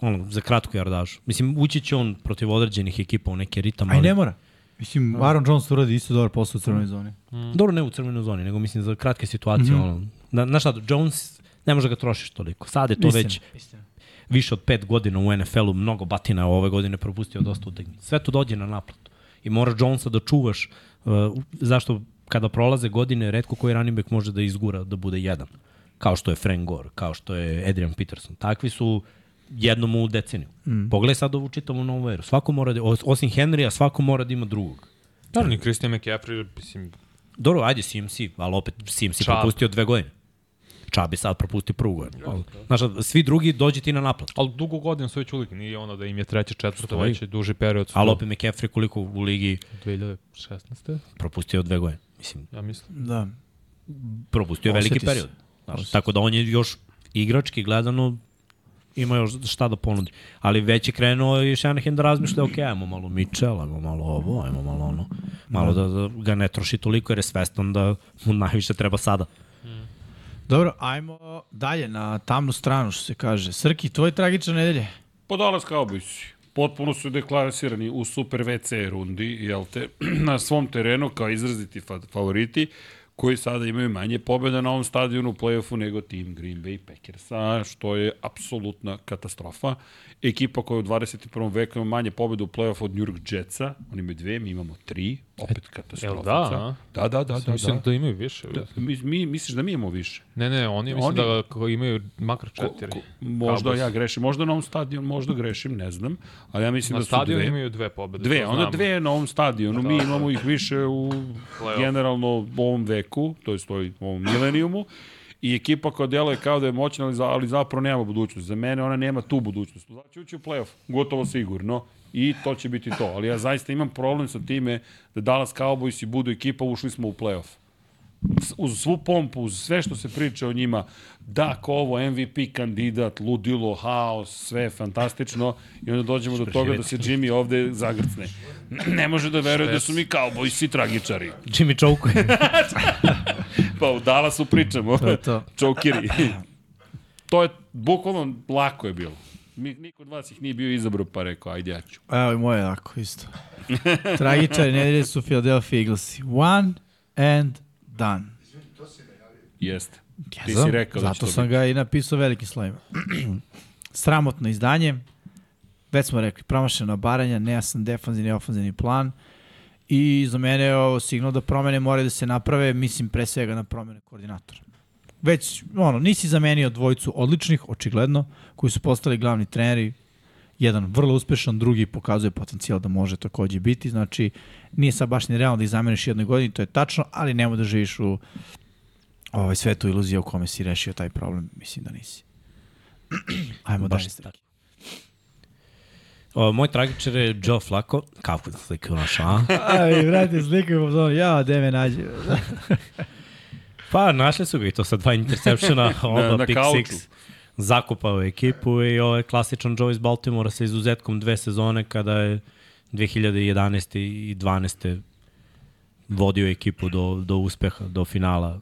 [SPEAKER 2] ono, za kratku jardažu. Mislim, ući će on protiv određenih ekipa u neki ritam.
[SPEAKER 4] Aj ne mora. Mislim, Aaron Jones uradi isto dobar posao u crvenoj zoni.
[SPEAKER 2] Dobro, ne u crvenoj zoni, nego mislim za kratke situacije. Mm -hmm. ono. Na, znaš šta, Jones ne može ga trošiš toliko. Sad je to
[SPEAKER 4] Istina,
[SPEAKER 2] već
[SPEAKER 4] istina.
[SPEAKER 2] Više od pet godina u NFL-u, mnogo batina je ove godine propustio dosta utakmica. Sve to dođe na naplatu. I mora Jonesa da čuvaš. Uh, zašto kada prolaze godine, redko koji running back može da izgura da bude jedan. Kao što je Frank Gore, kao što je Adrian Peterson. Takvi su jednom u deceniju. Mm. Pogledaj sad ovu čitavu novu eru. Svako mora da, os- osim Henrya, svako mora da ima drugog.
[SPEAKER 3] Da, ni Christian McCaffrey, mislim,
[SPEAKER 2] Dobro, ajde CMC, ali opet CMC
[SPEAKER 3] Čab.
[SPEAKER 2] propustio dve godine. Čabi sad propustio prvu godinu. Ali, Znaš, svi drugi dođe ti na naplatu.
[SPEAKER 3] ali dugo godina su već u ligi, nije ono da im je treće, četvrto,
[SPEAKER 2] Stoji.
[SPEAKER 3] već je duži period.
[SPEAKER 2] Ali opet McCaffrey koliko u ligi
[SPEAKER 3] 2016.
[SPEAKER 2] propustio dve godine. Mislim,
[SPEAKER 3] Ja mislim.
[SPEAKER 4] Da.
[SPEAKER 2] propustio je
[SPEAKER 4] Osjeti
[SPEAKER 2] veliki
[SPEAKER 4] se.
[SPEAKER 2] period. Znaš, tako da on je još igrački gledano ima još šta da ponudi. Ali već je krenuo i Shanahan da razmišlja, ok, ajmo malo Mitchell, ajmo malo ovo, ajmo malo ono. Malo da, da ga ne troši toliko jer je svestan da mu najviše treba sada.
[SPEAKER 4] Dobro, ajmo dalje na tamnu stranu, što se kaže. Srki, tvoj tragičan nedelje.
[SPEAKER 1] Po Dallas Cowboys. Potpuno su deklarisirani u Super WC rundi, jel te, na svom terenu kao izraziti fa favoriti, koji sada imaju manje pobjeda na ovom stadionu u play-offu nego tim Green Bay Packersa, što je apsolutna katastrofa. Ekipa koja u 21. veku ima manje pobjeda u play-offu od New York Jetsa, oni imaju dve, mi imamo tri, opet katastrofa.
[SPEAKER 3] Jel da, a?
[SPEAKER 1] Da, da, da, da.
[SPEAKER 3] Mislim
[SPEAKER 1] da.
[SPEAKER 3] da imaju više.
[SPEAKER 1] da. Mi, mi, misliš da mi imamo više?
[SPEAKER 3] Ne, ne, oni mislim
[SPEAKER 1] Oni-
[SPEAKER 3] da imaju makar
[SPEAKER 1] Ko,
[SPEAKER 3] četiri.
[SPEAKER 1] ko, možda
[SPEAKER 3] Cowboys.
[SPEAKER 1] ja grešim, možda na ovom stadionu, možda grešim, ne znam, ali ja mislim
[SPEAKER 3] Na
[SPEAKER 1] da su
[SPEAKER 3] stadionu
[SPEAKER 1] dve.
[SPEAKER 3] imaju dve pobede.
[SPEAKER 1] Dve, onda
[SPEAKER 3] znamo.
[SPEAKER 1] dve na ovom stadionu, mi imamo ih više u
[SPEAKER 3] Playoff.
[SPEAKER 1] generalno ovom veku, to je u ovom milenijumu, i ekipa koja deluje kao da je moćna, ali, za, ali zapravo nema budućnost. Za mene ona nema tu budućnost. Znači ući u playoff, gotovo sigurno, i to će biti to. Ali ja zaista imam problem sa time da Dallas Cowboys i budu ekipa, ušli smo u playoff uz svu pompu, uz sve što se priča o njima, da, ko ovo MVP kandidat, ludilo, haos, sve je fantastično i onda dođemo do toga da se Jimmy ovde zagrcne. Ne može da veruje da su mi Cowboysi tragičari.
[SPEAKER 2] Jimmy Choke.
[SPEAKER 1] Pa u Dallasu pričamo.
[SPEAKER 4] To je to.
[SPEAKER 1] Čokiri. to je, bukvalno, lako je bilo. Mi, niko od vas ih nije bio izabrao, pa rekao, ajde ja ću.
[SPEAKER 4] Evo i moje tako isto. Tragičari nedelje su Philadelphia Eaglesi. One and done.
[SPEAKER 1] Jeste. Ti
[SPEAKER 4] Jesam,
[SPEAKER 1] si rekao da
[SPEAKER 4] Zato
[SPEAKER 1] to
[SPEAKER 4] sam
[SPEAKER 1] biti.
[SPEAKER 4] ga i napisao velikim slovima. Sramotno izdanje. Već smo rekli, promašeno baranja, nejasan defanzivni i ofanzivni plan. I za mene je ovo signal da promene moraju da se naprave, mislim pre svega na promene koordinatora. Već, ono, nisi zamenio dvojicu odličnih, očigledno, koji su postali glavni treneri, jedan vrlo uspešan, drugi pokazuje potencijal da može takođe biti, znači nije sad baš ni realno da ih zameniš jednoj godini, to je tačno, ali nemoj da živiš u ovaj, svetu iluzija u kome si rešio taj problem, mislim da nisi. Ajmo
[SPEAKER 2] Baš
[SPEAKER 4] dalje.
[SPEAKER 2] je tako. O, moj tragičar je Joe Flacco. Kako da sliku naša, a?
[SPEAKER 4] Aj, vrati, slikaj po ja, de me nađe.
[SPEAKER 2] Pa, našli su ga i to sa dva intersepšena, oba
[SPEAKER 1] Na- na
[SPEAKER 2] pick
[SPEAKER 1] kauču.
[SPEAKER 2] six. Zakopao je ekipu i ovo je klasičan Joe iz Baltimora sa izuzetkom dve sezone kada je 2011. i 12. vodio ekipu do, do uspeha, do finala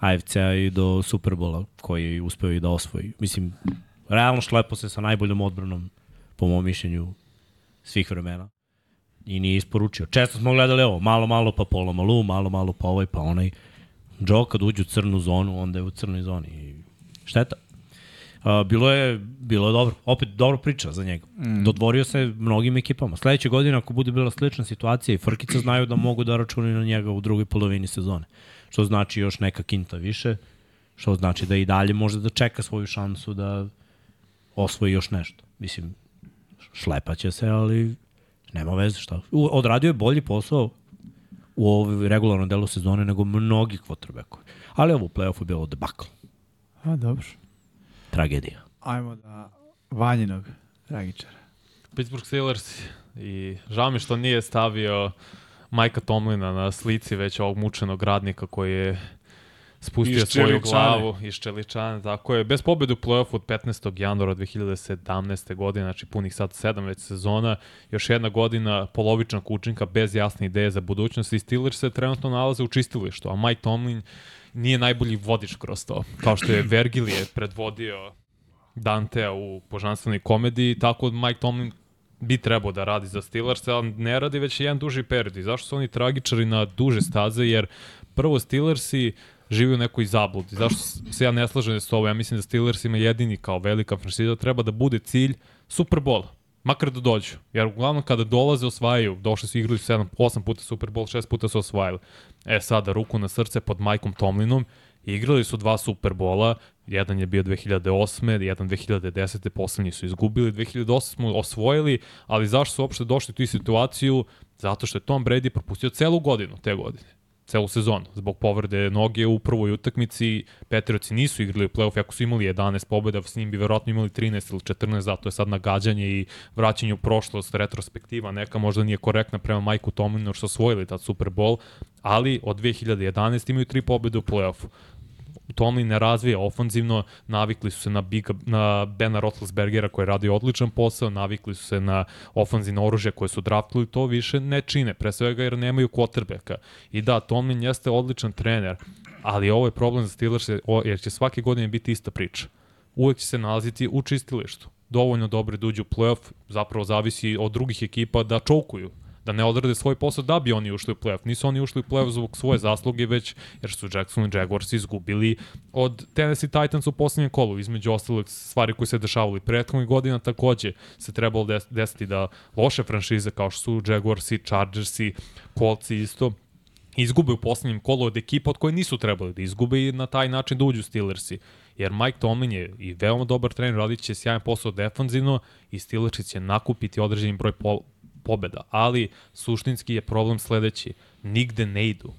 [SPEAKER 2] AFC-a i do Superbola koji je uspeo i da osvoji. Mislim, realno šlepo se sa najboljom odbranom po mom mišljenju svih vremena i nije isporučio. Često smo gledali ovo, malo, malo pa Polo Malu, malo, malo pa ovaj pa onaj. Joe kad uđe u crnu zonu, onda je u crnoj zoni. I šteta. Uh, bilo je bilo je dobro. Opet dobro priča za njega. Mm. Dodvorio se mnogim ekipama. Sledeće godine ako bude bila slična situacija i Frkica znaju da mogu da računaju na njega u drugoj polovini sezone. Što znači još neka kinta više. Što znači da i dalje može da čeka svoju šansu da osvoji još nešto. Mislim, šlepaće se, ali nema veze šta. U- Odradio je bolji posao u ovoj regularnom delu sezone nego mnogi quarterbackovi. Ali ovo u play-offu je bilo debakl.
[SPEAKER 4] A, dobro.
[SPEAKER 2] Tragedija.
[SPEAKER 4] Ajmo da Vanjinog tragičara.
[SPEAKER 3] Pittsburgh Steelers i žao mi što nije stavio Majka Tomlina na slici već ovog mučenog radnika koji je spustio svoju
[SPEAKER 1] Čeličane.
[SPEAKER 3] glavu iz Čeličana, tako je. Bez pobjede u play-offu od 15. januara 2017. godine, znači punih sad sedam već sezona, još jedna godina polovičnog učinka bez jasne ideje za budućnost i Steelers se trenutno nalaze u čistilištu, a Mike Tomlin nije najbolji vodič kroz to. Kao što je Vergilije predvodio Dantea u božanstvenoj komediji, tako Mike Tomlin bi trebao da radi za Steelers, ali ne radi već jedan duži period. I zašto su oni tragičari na duže staze? Jer prvo Steelersi živi u nekoj zabludi. Zašto se ja ne slažem s ovo? Ja mislim da Steelers ima jedini kao velika franšiza treba da bude cilj Super Bowl. Makar da dođu. Jer uglavnom kada dolaze osvajaju, došli su igrali 7, 8 puta Super Bowl, 6 puta su osvajali. E sada, ruku na srce pod Majkom Tomlinom, igrali su dva Super Bola, jedan je bio 2008. jedan 2010. poslednji su izgubili, 2008. smo osvojili, ali zašto su uopšte došli u tu situaciju? Zato što je Tom Brady propustio celu godinu te godine celu sezonu. Zbog povrede noge u prvoj utakmici Petroci nisu igrali u play-off, ako su imali 11 pobjeda, s njim bi verovatno imali 13 ili 14, zato je sad nagađanje i vraćanje u prošlost, retrospektiva, neka možda nije korektna prema Majku Tomlinu što su osvojili tad Super Bowl, ali od 2011 imaju tri pobjede u play-offu. Tomlin ne razvija ofanzivno, navikli su se na, Biga, na Bena Roethlisbergera koji radi odličan posao, navikli su se na ofanzivno oružje koje su draftili, to više ne čine, pre svega jer nemaju quarterbacka. I da, Tomlin jeste odličan trener, ali ovo je problem za Steelers jer će svake godine biti ista priča. Uvek će se nalaziti u čistilištu. Dovoljno dobro da uđu u playoff, zapravo zavisi od drugih ekipa da čokuju da ne odrade svoj posao da bi oni ušli u playoff. Nisu oni ušli u playoff zbog svoje zasluge, već jer su Jackson i Jaguars izgubili od Tennessee Titans u poslednjem kolu. Između ostalih stvari koje se dešavali prethodnih godina takođe se trebalo des desiti da loše franšize kao što su Jaguarsi, Chargersi, Coltsi isto izgube u poslednjem kolu od ekipa od koje nisu trebali da izgube i na taj način da uđu Steelersi. Jer Mike Tomlin je i veoma dobar trener, radit će sjajan posao defanzivno i Steelersi će nakupiti određeni broj po pobeda, ali suštinski je problem sledeći. Nigde ne idu.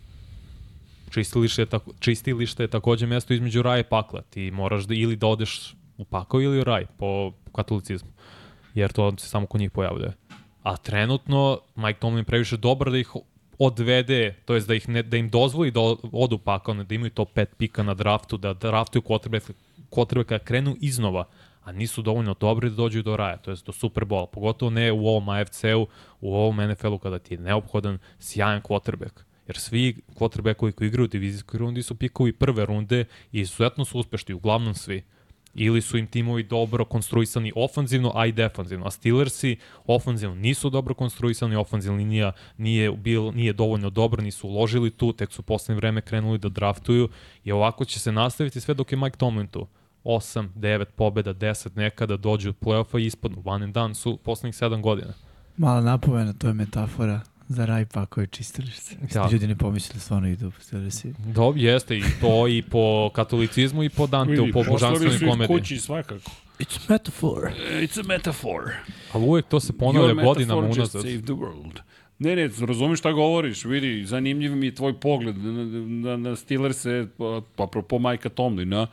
[SPEAKER 3] Čistilište je, tako, čistilište je takođe mesto između raja i pakla. Ti moraš da ili da odeš u pakao ili u raj po katolicizmu. Jer to se samo kod njih pojavljuje. A trenutno Mike Tomlin previše dobar da ih odvede, to jest da, ih ne, da im dozvoli da odu pakao, da imaju to pet pika na draftu, da draftuju kotrbe kada krenu iznova a nisu dovoljno dobri da dođu do raja, to je do Superbola, pogotovo ne u ovom AFC-u, u ovom NFL-u kada ti je neophodan sjajan quarterback. Jer svi quarterbackovi koji igraju u divizijskoj rundi su pikovi prve runde i izuzetno su uspešni, uglavnom svi. Ili su im timovi dobro konstruisani ofanzivno, a i defanzivno. A Steelersi ofanzivno nisu dobro konstruisani, ofanzivna linija nije, bil, nije dovoljno dobro, nisu uložili tu, tek su poslednje vreme krenuli da draftuju i ovako će se nastaviti sve dok je Mike Tomlin tu. 8, 9 pobjeda, 10 nekada dođu u play-offa i ispadnu. One and done su poslednjih 7 godina.
[SPEAKER 4] Mala napomena, to je metafora za raj pakove čistilište.
[SPEAKER 3] Da.
[SPEAKER 4] Ljudi ne pomislili stvarno idu po Steelersi.
[SPEAKER 3] Dobro, jeste i to i po katolicizmu i po Danteu, po božanstvenoj komediji.
[SPEAKER 1] kući svakako.
[SPEAKER 2] It's metaphor.
[SPEAKER 1] It's a metaphor.
[SPEAKER 3] Ali uvek to se ponavlja
[SPEAKER 1] Your
[SPEAKER 3] godinama
[SPEAKER 1] metaphor just
[SPEAKER 3] unazad.
[SPEAKER 1] saved the world. Ne, ne, razumiješ šta govoriš, vidi, zanimljiv mi je tvoj pogled na, na, na Steelers-e, pa, pa apropo Majka Tomlina,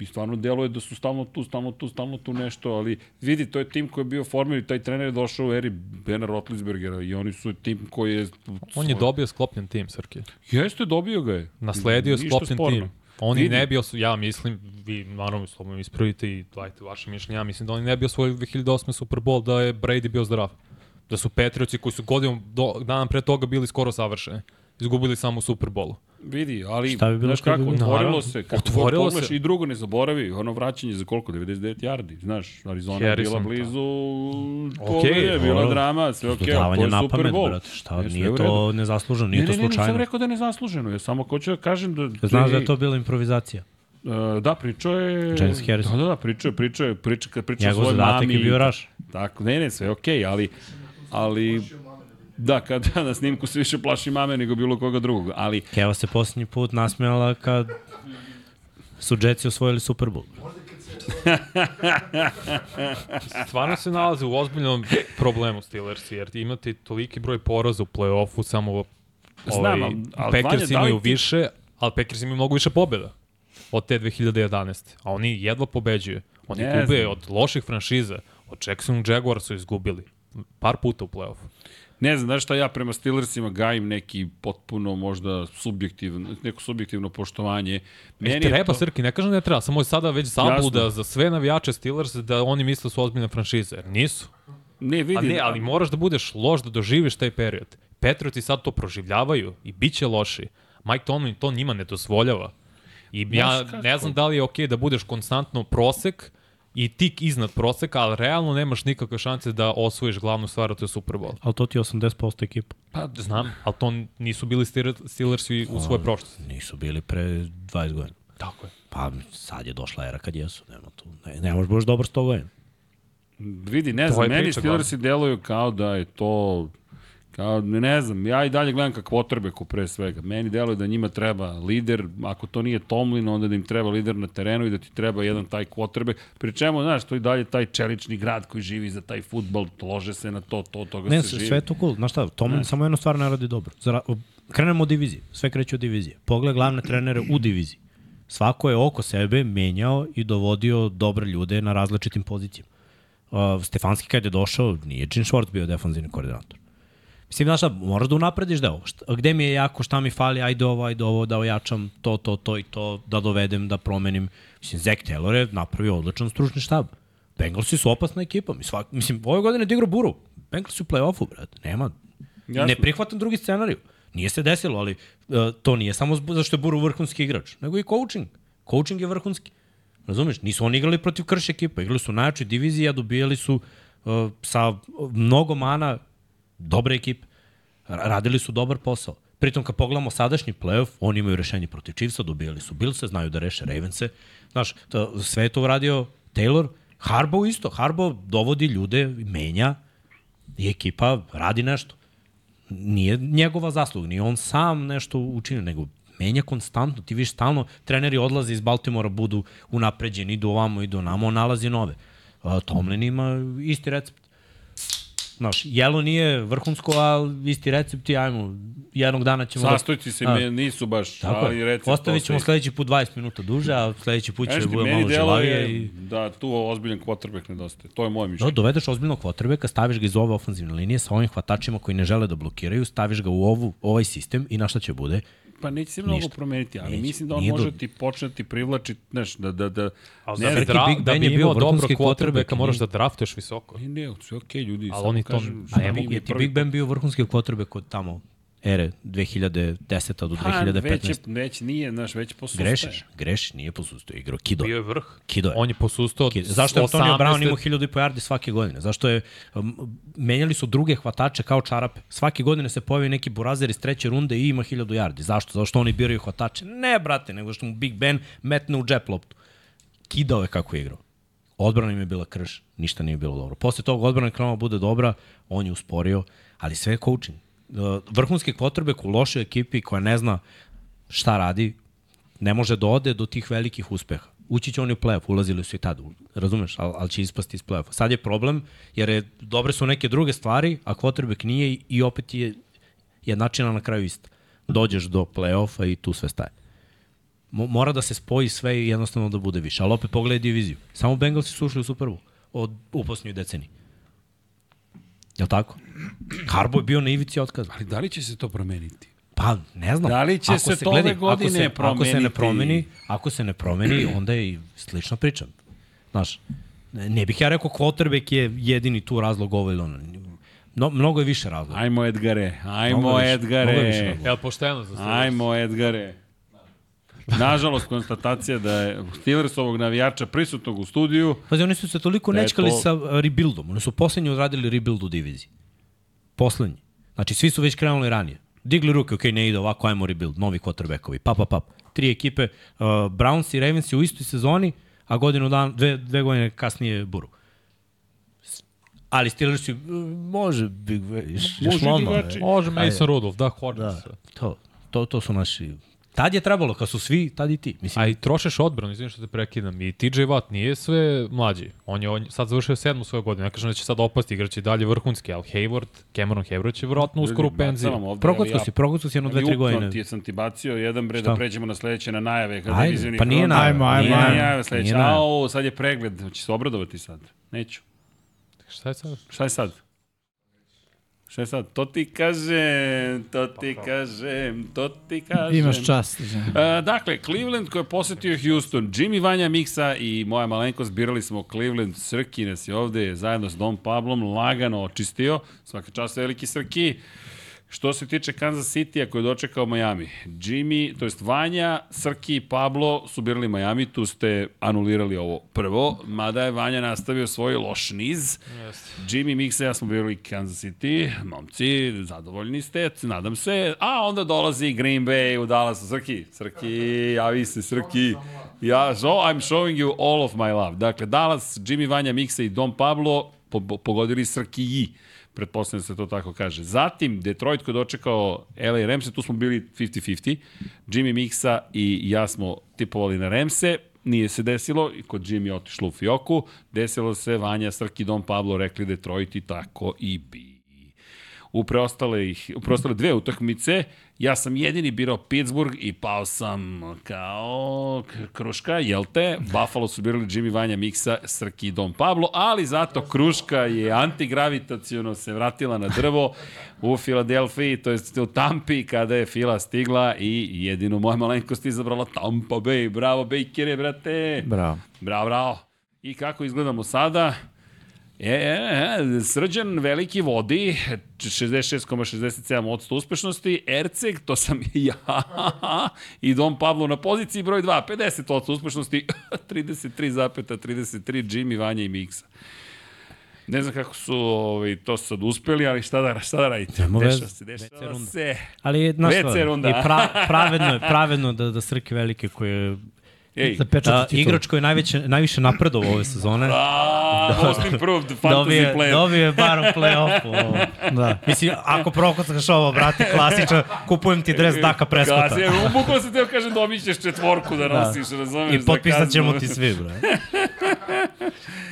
[SPEAKER 1] i stvarno deluje da su stalno tu, stalno tu, stalno tu nešto, ali vidi, to je tim koji je bio formiran i taj trener je došao u eri Bena Rotlisbergera i oni su tim koji je...
[SPEAKER 3] On je dobio sklopljen tim, Srke.
[SPEAKER 1] Jeste, dobio ga je.
[SPEAKER 3] Nasledio je
[SPEAKER 1] Ništa
[SPEAKER 3] sklopljen
[SPEAKER 1] sporno.
[SPEAKER 3] tim. Oni
[SPEAKER 1] Vidi.
[SPEAKER 3] ne bi osvojili, ja mislim, vi naravno slobodno ispravite i dajte vaše mišljenje, ja mislim da oni ne bi osvojili 2008. Super Bowl da je Brady bio zdrav. Da su Patriotsi koji su godinom do, dan pre toga bili skoro savršeni. Izgubili samo u Super Bowlu.
[SPEAKER 1] Vidi, ali
[SPEAKER 2] Šta bi bilo
[SPEAKER 1] znaš
[SPEAKER 2] bi
[SPEAKER 1] kako,
[SPEAKER 2] bilo?
[SPEAKER 1] otvorilo se, kako
[SPEAKER 3] Otvorilo se.
[SPEAKER 1] i drugo ne zaboravi, ono vraćanje za koliko, 99 yardi, znaš, Arizona je bila
[SPEAKER 3] Harrison,
[SPEAKER 1] blizu,
[SPEAKER 3] Okej,
[SPEAKER 1] okay, je bila drama, sve okej, okay, to je
[SPEAKER 2] na
[SPEAKER 1] Super
[SPEAKER 2] pamet,
[SPEAKER 1] Bowl.
[SPEAKER 2] brate. Šta,
[SPEAKER 1] Jeste,
[SPEAKER 2] nije to nezasluženo, nije
[SPEAKER 1] ne,
[SPEAKER 2] to
[SPEAKER 1] ne, ne,
[SPEAKER 2] slučajno.
[SPEAKER 1] nisam rekao da je nezasluženo, ja samo hoću da kažem da...
[SPEAKER 2] Znaš da je to bila improvizacija.
[SPEAKER 1] Uh, da, pričao je...
[SPEAKER 2] James Harrison.
[SPEAKER 1] Da, da, da, pričao je, pričao je, pričao, kad pričao
[SPEAKER 2] Njegov
[SPEAKER 1] svojoj
[SPEAKER 2] zadatak
[SPEAKER 1] mami.
[SPEAKER 2] je bio raš.
[SPEAKER 1] Tako, ne, ne, sve okej, okay, ali... Ali, da, kad na snimku se više plaši mame nego bilo koga drugog, ali
[SPEAKER 2] Keva se posljednji put nasmijala kad su Jetsi osvojili Super Bowl.
[SPEAKER 3] Stvarno se nalaze u ozbiljnom problemu Steelersi, jer imate toliki broj poraza u play-offu, samo ovaj,
[SPEAKER 1] Znam, ali- ali
[SPEAKER 3] Packers
[SPEAKER 1] Vanja, da
[SPEAKER 3] imaju
[SPEAKER 1] ti-
[SPEAKER 3] više, ali Packers imaju mnogo više pobjeda od te 2011. A oni jedva pobeđuju. Oni
[SPEAKER 1] Ne
[SPEAKER 3] gube
[SPEAKER 1] znam.
[SPEAKER 3] od loših franšiza. Od Jackson Jaguar su izgubili. Par puta u play-offu.
[SPEAKER 1] Ne znam, znaš šta ja prema Steelersima gajim neki potpuno možda subjektivno, neko subjektivno poštovanje.
[SPEAKER 3] Meni
[SPEAKER 1] je
[SPEAKER 3] treba,
[SPEAKER 1] to-
[SPEAKER 3] Srki, ne kažem da ne treba, samo je sada već zabluda
[SPEAKER 1] Jasno.
[SPEAKER 3] za sve navijače Steelers da oni misle da su ozbiljne franšize. Jer Nisu.
[SPEAKER 1] Ne, vidi.
[SPEAKER 3] A ne, ali moraš da budeš loš da doživiš taj period. Patrioti sad to proživljavaju i bit će loši. Mike Tomlin to njima ne dozvoljava. I ja ne znam da li je okej da budeš konstantno prosek i tik iznad proseka, ali realno nemaš nikakve šanse da osvojiš glavnu stvar, a to je Super Bowl.
[SPEAKER 2] Ali to ti je 80% ekipa.
[SPEAKER 3] Pa, znam, ali to nisu bili Steelers- Steelersi u svojoj prošlosti.
[SPEAKER 2] Nisu bili pre 20 godina.
[SPEAKER 3] Tako je.
[SPEAKER 2] Pa sad je došla era kad jesu. Nema tu. Ne, ne možeš baš dobar 100 godina.
[SPEAKER 1] Vidi, ne znam, meni Steelersi deluju kao da je to Kao, ne, ne znam, ja i dalje gledam kao quarterbacku pre svega. Meni deluje da njima treba lider, ako to nije Tomlin, onda da im treba lider na terenu i da ti treba jedan taj quarterback. Pri čemu, znaš, to je dalje taj čelični grad koji živi za taj futbol, lože se na to, to, toga
[SPEAKER 2] Ne,
[SPEAKER 1] se
[SPEAKER 2] sve,
[SPEAKER 1] živi.
[SPEAKER 2] sve je to cool. Znaš šta, Tomlin samo jednu stvar ne radi dobro. Zara, krenemo od divizije. Sve kreće od divizije. Pogled glavne trenere u diviziji. Svako je oko sebe menjao i dovodio dobre ljude na različitim pozicijama. Uh, Stefanski kad je došao, nije Gene Schwartz bio defanzivni koordinator. Mislim, znaš šta, moraš da unaprediš deo. Šta, gde mi je jako, šta mi fali, ajde ovo, ajde ovo, da ojačam to, to, to i to, da dovedem, da promenim. Mislim, Zach Taylor je napravio odličan stručni štab. Bengalsi su opasna ekipa. Mi svak, mislim, ove godine je igrao Buru. Bengalsi u play-offu, brate. Nema.
[SPEAKER 1] Jasno.
[SPEAKER 2] Ne prihvatam drugi scenariju. Nije se desilo, ali uh, to nije samo zašto je Buru vrhunski igrač, nego i coaching. Coaching je vrhunski. Razumeš? Nisu oni igrali protiv krš ekipa. Igrali su najjačoj diviziji, a dobijali su uh, sa mnogo mana dobre ekipe. Ra- Radili su dobar posao. Pritom kad pogledamo sadašnji playoff, oni imaju rešenje protiv Chiefsa, dobijali su Billse, znaju da reše Ravense. Znaš, to, sve je to uradio Taylor. Harbaugh isto. Harbaugh dovodi ljude, menja i ekipa radi nešto. Nije njegova zasluga, nije on sam nešto učinio, nego menja konstantno. Ti viš stalno, treneri odlaze iz Baltimora, budu unapređeni, idu ovamo, idu onamo, on nalazi nove. Tomlin ima isti recept. Znaš, jelo nije vrhunsko, ali isti recept i ajmo, jednog dana ćemo...
[SPEAKER 1] Sastojci se me nisu baš,
[SPEAKER 2] Tako
[SPEAKER 1] ali recept
[SPEAKER 2] Ostavit ćemo sledeći put 20 minuta duže, a sledeći put će da bude malo žilavije.
[SPEAKER 1] deluje
[SPEAKER 2] I...
[SPEAKER 1] da tu ozbiljan quarterback nedostaje. To je moje
[SPEAKER 2] Da,
[SPEAKER 1] mišljenje.
[SPEAKER 2] dovedeš ozbiljnog kvotrbeka, staviš ga iz ove ofenzivne linije sa ovim hvatačima koji ne žele da blokiraju, staviš ga u ovu, ovaj sistem i na šta će bude?
[SPEAKER 1] Pa neće se mnogo
[SPEAKER 2] Ništa.
[SPEAKER 1] promeniti, ali
[SPEAKER 2] Neće.
[SPEAKER 1] mislim da on može
[SPEAKER 2] do-
[SPEAKER 1] ti početi privlači, znaš, da, da, da,
[SPEAKER 3] Ali
[SPEAKER 1] ne
[SPEAKER 3] da, bi, dra,
[SPEAKER 2] Big
[SPEAKER 3] da bi
[SPEAKER 2] bio
[SPEAKER 3] imao dobro quarterbacka,
[SPEAKER 2] i
[SPEAKER 3] moraš da draftuješ visoko.
[SPEAKER 1] ne, ne, sve okej, ljudi,
[SPEAKER 3] Ali oni to-
[SPEAKER 1] kažem,
[SPEAKER 3] a
[SPEAKER 2] ne mogu,
[SPEAKER 1] je
[SPEAKER 2] ti Big Ben bio vrhunski quarterback od tamo ere 2010. do
[SPEAKER 1] Pa,
[SPEAKER 2] 2015.
[SPEAKER 1] već, je, već nije, znaš, već posustaje.
[SPEAKER 2] Grešiš, grešiš, nije posustao, igrao Kido.
[SPEAKER 3] Bio je vrh.
[SPEAKER 2] Kido je.
[SPEAKER 3] On je posustao
[SPEAKER 2] Kido. Zašto je Antonio
[SPEAKER 3] 18.
[SPEAKER 2] Brown imao 1000 i po yardi svake godine? Zašto je, um, menjali su druge hvatače kao čarape. Svake godine se pojavi neki burazer iz treće runde i ima 1000 yardi. Zašto? Zato što oni biraju hvatače. Ne, brate, nego što mu Big Ben metne u džep loptu. Kidao je kako je igrao. Odbrana im je bila krš, ništa nije bilo dobro. Posle toga odbrana je krenula da bude dobra, on je usporio, ali sve je coaching. Uh, Vrhunski kvotrbek u lošoj ekipi koja ne zna šta radi, ne može da ode do tih velikih uspeha. Ući će oni u play-off, ulazili su i tada, razumeš, ali, ali će ispasti iz play-offa. Sad je problem, jer je, dobre su neke druge stvari, a quarterback nije i, opet je jednačina na kraju ista. Dođeš do play-offa i tu sve staje. Mo, mora da se spoji sve i jednostavno da bude više. Ali opet pogledaj diviziju. Samo Bengalsi su ušli u Super Bowl od u posljednjoj deceniji. Jel tako? Harbo je bio na ivici otkaza.
[SPEAKER 1] Ali da li će se to promeniti?
[SPEAKER 2] Pa, ne znam.
[SPEAKER 1] Da li će se to ove godine
[SPEAKER 2] ako se, Ako se ne
[SPEAKER 1] promeniti?
[SPEAKER 2] promeni, ako se ne promeni, onda je i slična priča. Znaš, ne, bih ja rekao quarterback je jedini tu razlog ovo ili ono. No, mnogo je više razloga.
[SPEAKER 1] Ajmo Edgare, ajmo
[SPEAKER 2] Mnogo
[SPEAKER 1] Edgare.
[SPEAKER 2] mnogo više razloga.
[SPEAKER 3] Jel pošteno za sve?
[SPEAKER 1] Ajmo Edgare. Nažalost, konstatacija da je Steelersovog navijača prisutnog u studiju,
[SPEAKER 2] Pazi, oni su se toliko
[SPEAKER 1] Da
[SPEAKER 2] nečkali
[SPEAKER 1] to-
[SPEAKER 2] sa rebuildom. Oni su poslednji odradili rebuild u diviziji. Poslednji. Znači, svi su već krenuli ranije. Digli ruke, ok, ne ide ovako, ajmo rebuild, novi quarterbackovi, pap, pap, pap. Tri ekipe, uh, Browns i Ravens u istoj sezoni, a godinu dan, dve, dve godine kasnije Buru. Ali Steelers uh, može Big još
[SPEAKER 1] Može
[SPEAKER 3] Mason Rudolph, da,
[SPEAKER 2] Da,
[SPEAKER 3] se.
[SPEAKER 2] to, to, to su naši... Tad je trebalo, kad su svi, tad i ti. Mislim,
[SPEAKER 3] A i trošeš odbranu, izvinim što te prekidam. I TJ Watt nije sve mlađi. On je on, sad završio sedmu svoje godine. Ne kažem da će sad opasti, igraće dalje vrhunski, ali Hayward, Cameron Hayward će vjerojatno uskoro u penziju.
[SPEAKER 1] Ali
[SPEAKER 2] si, prokocko si jedno dve, tri godine.
[SPEAKER 1] Ti sam ti bacio jedan bre
[SPEAKER 2] Šta?
[SPEAKER 1] da pređemo na sledeće na najave. Kada
[SPEAKER 2] Ajde, pa nije najave.
[SPEAKER 4] Ajmo, ajmo,
[SPEAKER 2] nije
[SPEAKER 4] ajmo.
[SPEAKER 1] Nije
[SPEAKER 2] najave,
[SPEAKER 1] sledeće. Ao, sad je pregled. Hoće se obradovati sad. Neću.
[SPEAKER 3] Šta je sad?
[SPEAKER 1] Šta je sad? Šta je sad? To ti kažem, to ti kažem, to ti kažem.
[SPEAKER 4] Imaš čast.
[SPEAKER 1] E, dakle, Cleveland koji je posetio Houston, Jimmy Vanja Miksa i moja malenkost birali smo Cleveland, Srki nas je ovde zajedno s Don Pablom lagano očistio, svaka čast veliki Srki. Što se tiče Kansas City-a koji je dočekao Miami, Jimmy, to jest Vanja, Srki i Pablo su birali Miami, tu ste anulirali ovo prvo, mada je Vanja nastavio svoj loš niz. Jimmy, Mixa, ja smo birali Kansas City, momci, zadovoljni ste, nadam se, a onda dolazi Green Bay u Dallas, Srki, Srki, javi se, Srki. Ja, so, I'm showing you all of my love. Dakle, Dallas, Jimmy, Vanja, Mixa i Don Pablo po, po, pogodili Srki pretpostavljam da se to tako kaže. Zatim, Detroit koji je dočekao LA Ramse, tu smo bili 50-50. Jimmy Mixa i ja smo tipovali na Ramse, nije se desilo, i kod Jimmy otišlo u Fioku, desilo se Vanja, Srki, Don Pablo rekli Detroit i tako i bi. U preostale, ih, u preostale dve utakmice, ja sam jedini birao Pittsburgh i pao sam kao kruška, jel te? Buffalo su birali Jimmy Vanja, Miksa, Srki i Don Pablo, ali zato kruška je antigravitacijono se vratila na drvo u Filadelfiji, to jest u Tampi kada je Fila stigla i jedinu moja malenkost izabrala Tampa Bay. Bravo, Bakere, brate!
[SPEAKER 4] Bravo.
[SPEAKER 1] Bravo, bravo. I kako izgledamo sada? E, e, e, Srđan veliki vodi, 66,67% uspešnosti, Erceg, to sam ja, i Don Pablo na poziciji broj 2, 50% uspešnosti, 33,33 Jimmy, Vanja i Miksa. Ne znam kako su ovaj, to sad uspeli, ali šta da, šta da radite?
[SPEAKER 2] Nema
[SPEAKER 1] dešava se, dešava se.
[SPEAKER 2] Ali, znaš šta, i pra, pravedno je, pravedno je da, da Srke velike koje
[SPEAKER 1] Ej,
[SPEAKER 4] Za pečat
[SPEAKER 2] A,
[SPEAKER 4] titul.
[SPEAKER 2] igrač koji je najveće, najviše napredovao ove sezone.
[SPEAKER 1] a, most improved fantasy
[SPEAKER 2] dobije,
[SPEAKER 1] player.
[SPEAKER 2] dobije bar u play-offu.
[SPEAKER 4] Da.
[SPEAKER 2] Mislim, ako prokockaš ovo, brate, klasično, kupujem ti dres Daka Preskota.
[SPEAKER 1] Kasije, bukvalno se teo kažem dobit ćeš četvorku da nosiš, da. razumeš?
[SPEAKER 2] I potpisat ćemo ti svi, bre.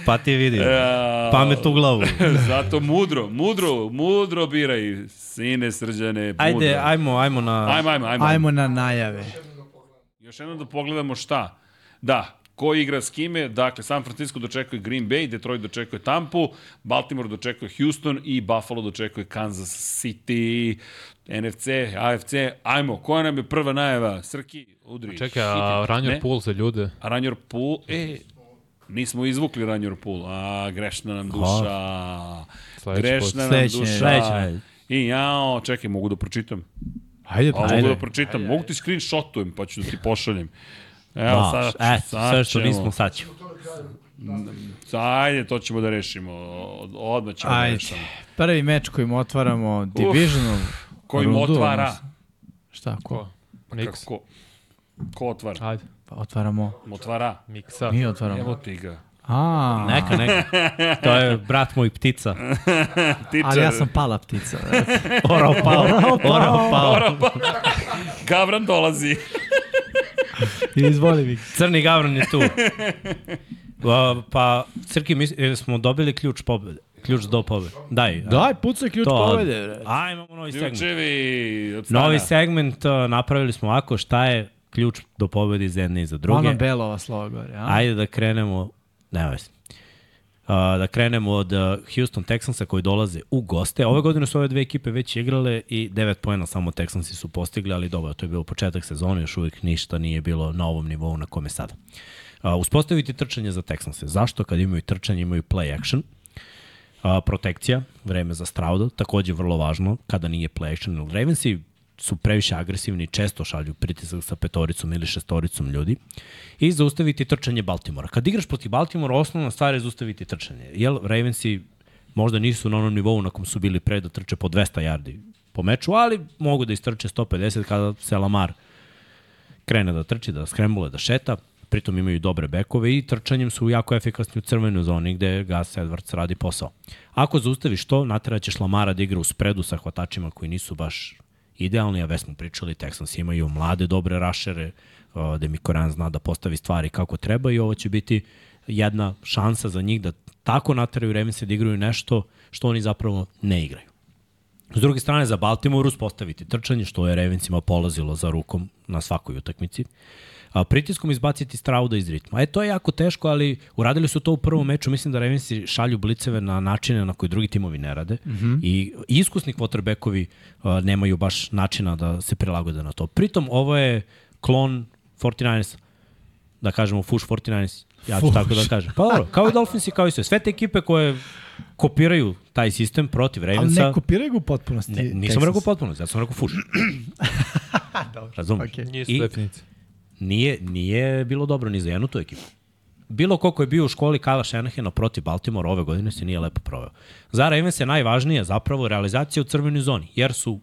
[SPEAKER 2] Pa ti vidi.
[SPEAKER 1] Ja,
[SPEAKER 2] Pamet u glavu.
[SPEAKER 1] Zato mudro, mudro, mudro biraj, sine srđane, mudro.
[SPEAKER 2] Ajde, ajmo, ajmo na...
[SPEAKER 1] ajmo, ajmo, ajmo.
[SPEAKER 4] Ajmo na najave.
[SPEAKER 1] Još jednom da pogledamo šta. Da, ko igra s kime, dakle San Francisco dočekuje Green Bay, Detroit dočekuje Tampu, Baltimore dočekuje Houston i Buffalo dočekuje Kansas City, NFC, AFC, ajmo, koja nam je prva najava? Srki, udri.
[SPEAKER 3] Čekaj, a
[SPEAKER 1] Ne?
[SPEAKER 3] Pool za ljude?
[SPEAKER 1] A Ranjor Pool, e, nismo izvukli Ranjor Pool, a grešna nam duša. Grešna nam duša.
[SPEAKER 2] Sledeće.
[SPEAKER 1] I jao, čekaj, mogu da pročitam.
[SPEAKER 4] Ajde,
[SPEAKER 1] A,
[SPEAKER 4] pa.
[SPEAKER 1] mogu da pročitam, mogu ti screenshotujem, pa ću da ti pošaljem. Evo,
[SPEAKER 2] Da,
[SPEAKER 1] sad,
[SPEAKER 2] e,
[SPEAKER 1] sad
[SPEAKER 2] sve što
[SPEAKER 1] ćemo.
[SPEAKER 2] nismo, sad ćemo.
[SPEAKER 1] Ajde, to ćemo da rešimo. Od- Odmah ćemo da
[SPEAKER 4] Ajde.
[SPEAKER 1] rešimo.
[SPEAKER 4] Prvi meč kojim otvaramo divisional
[SPEAKER 1] Kojim
[SPEAKER 4] rundu,
[SPEAKER 1] otvara.
[SPEAKER 4] Šta, ko?
[SPEAKER 3] Nix.
[SPEAKER 1] Ko, ko otvara?
[SPEAKER 3] Ajde.
[SPEAKER 4] Pa otvaramo.
[SPEAKER 1] Otvara.
[SPEAKER 3] Miksa.
[SPEAKER 4] Mi
[SPEAKER 1] Evo
[SPEAKER 4] otvaramo.
[SPEAKER 1] ti ga.
[SPEAKER 4] A,
[SPEAKER 2] Neka, neka. To je brat moj ptica.
[SPEAKER 4] Ali ja sam pala ptica.
[SPEAKER 2] Orao pao. Orao pao.
[SPEAKER 1] Gavran dolazi.
[SPEAKER 4] Izvoli mi.
[SPEAKER 2] Crni gavran je tu. Pa, Crki, mi e, smo dobili ključ pobede. Ključ do pobede. Daj.
[SPEAKER 4] Daj, pucaj ključ
[SPEAKER 2] to,
[SPEAKER 4] pobede. bre.
[SPEAKER 2] A, imamo novi segment.
[SPEAKER 1] Ključevi od.
[SPEAKER 2] Novi segment napravili smo ovako, šta je ključ do pobede iz jedne i za druge.
[SPEAKER 4] Ona belova slova gore?
[SPEAKER 2] Ajde da krenemo, nema veze. Uh, da krenemo od uh, Houston Texansa koji dolaze u goste. Ove godine su ove dve ekipe već igrale i 9 poena samo Texansi su postigli, ali dobro, to je bilo početak sezone, još uvijek ništa nije bilo na ovom nivou na kome sada. Uh, uspostaviti trčanje za Texanse. Zašto? Kad imaju trčanje, imaju play action. A, protekcija, vreme za Strauda, takođe vrlo važno kada nije play action. Ravensi su previše agresivni, često šalju pritisak sa petoricom ili šestoricom ljudi i zaustaviti trčanje Baltimora. Kad igraš protiv Baltimora, osnovna stvar je zaustaviti trčanje. Jel, Ravensi možda nisu na onom nivou na kom su bili pre da trče po 200 yardi po meču, ali mogu da istrče 150 kada se Lamar krene da trči, da skrembule, da šeta, pritom imaju dobre bekove i trčanjem su jako efikasni u crvenoj zoni gde Gus Edwards radi posao. Ako zaustaviš to, nateraćeš Lamara da igra u spredu sa hvatačima koji nisu baš idealni, a već smo pričali, Texans imaju mlade dobre rašere, uh, da Mikoran zna da postavi stvari kako treba i ovo će biti jedna šansa za njih da tako nateraju Ravense da igraju nešto što oni zapravo ne igraju. S druge strane, za Baltimore uspostaviti trčanje, što je Ravensima polazilo za rukom na svakoj utakmici. A, pritiskom izbaciti Strauda iz ritma. E, to je jako teško, ali uradili su to u prvom meču. Mislim da Ravensi šalju bliceve na načine na koji drugi timovi ne rade. Mm -hmm. I iskusni quarterbackovi a, nemaju baš načina da se prilagode na to. Pritom, ovo je klon 49ers, da kažemo Fush 49ers, ja ću
[SPEAKER 4] Fuš.
[SPEAKER 2] tako da kažem. Pa dobro, kao i Dolphins i kao i sve. Sve te ekipe koje kopiraju taj sistem protiv
[SPEAKER 4] Ali
[SPEAKER 2] Ravensa.
[SPEAKER 4] ne kopiraju ga u potpunosti.
[SPEAKER 2] Ne, nisam rekao potpuno, ja sam rekao fuš. Razumeš?
[SPEAKER 4] okej.
[SPEAKER 3] Nije su
[SPEAKER 2] I-
[SPEAKER 3] definicije.
[SPEAKER 2] Nije, nije bilo dobro ni za jednu tu ekipu. Bilo ko ko je bio u školi Kala Shanahana protiv Baltimore ove godine se nije lepo proveo. Za Ravens je najvažnije zapravo realizacija u crvenoj zoni, jer su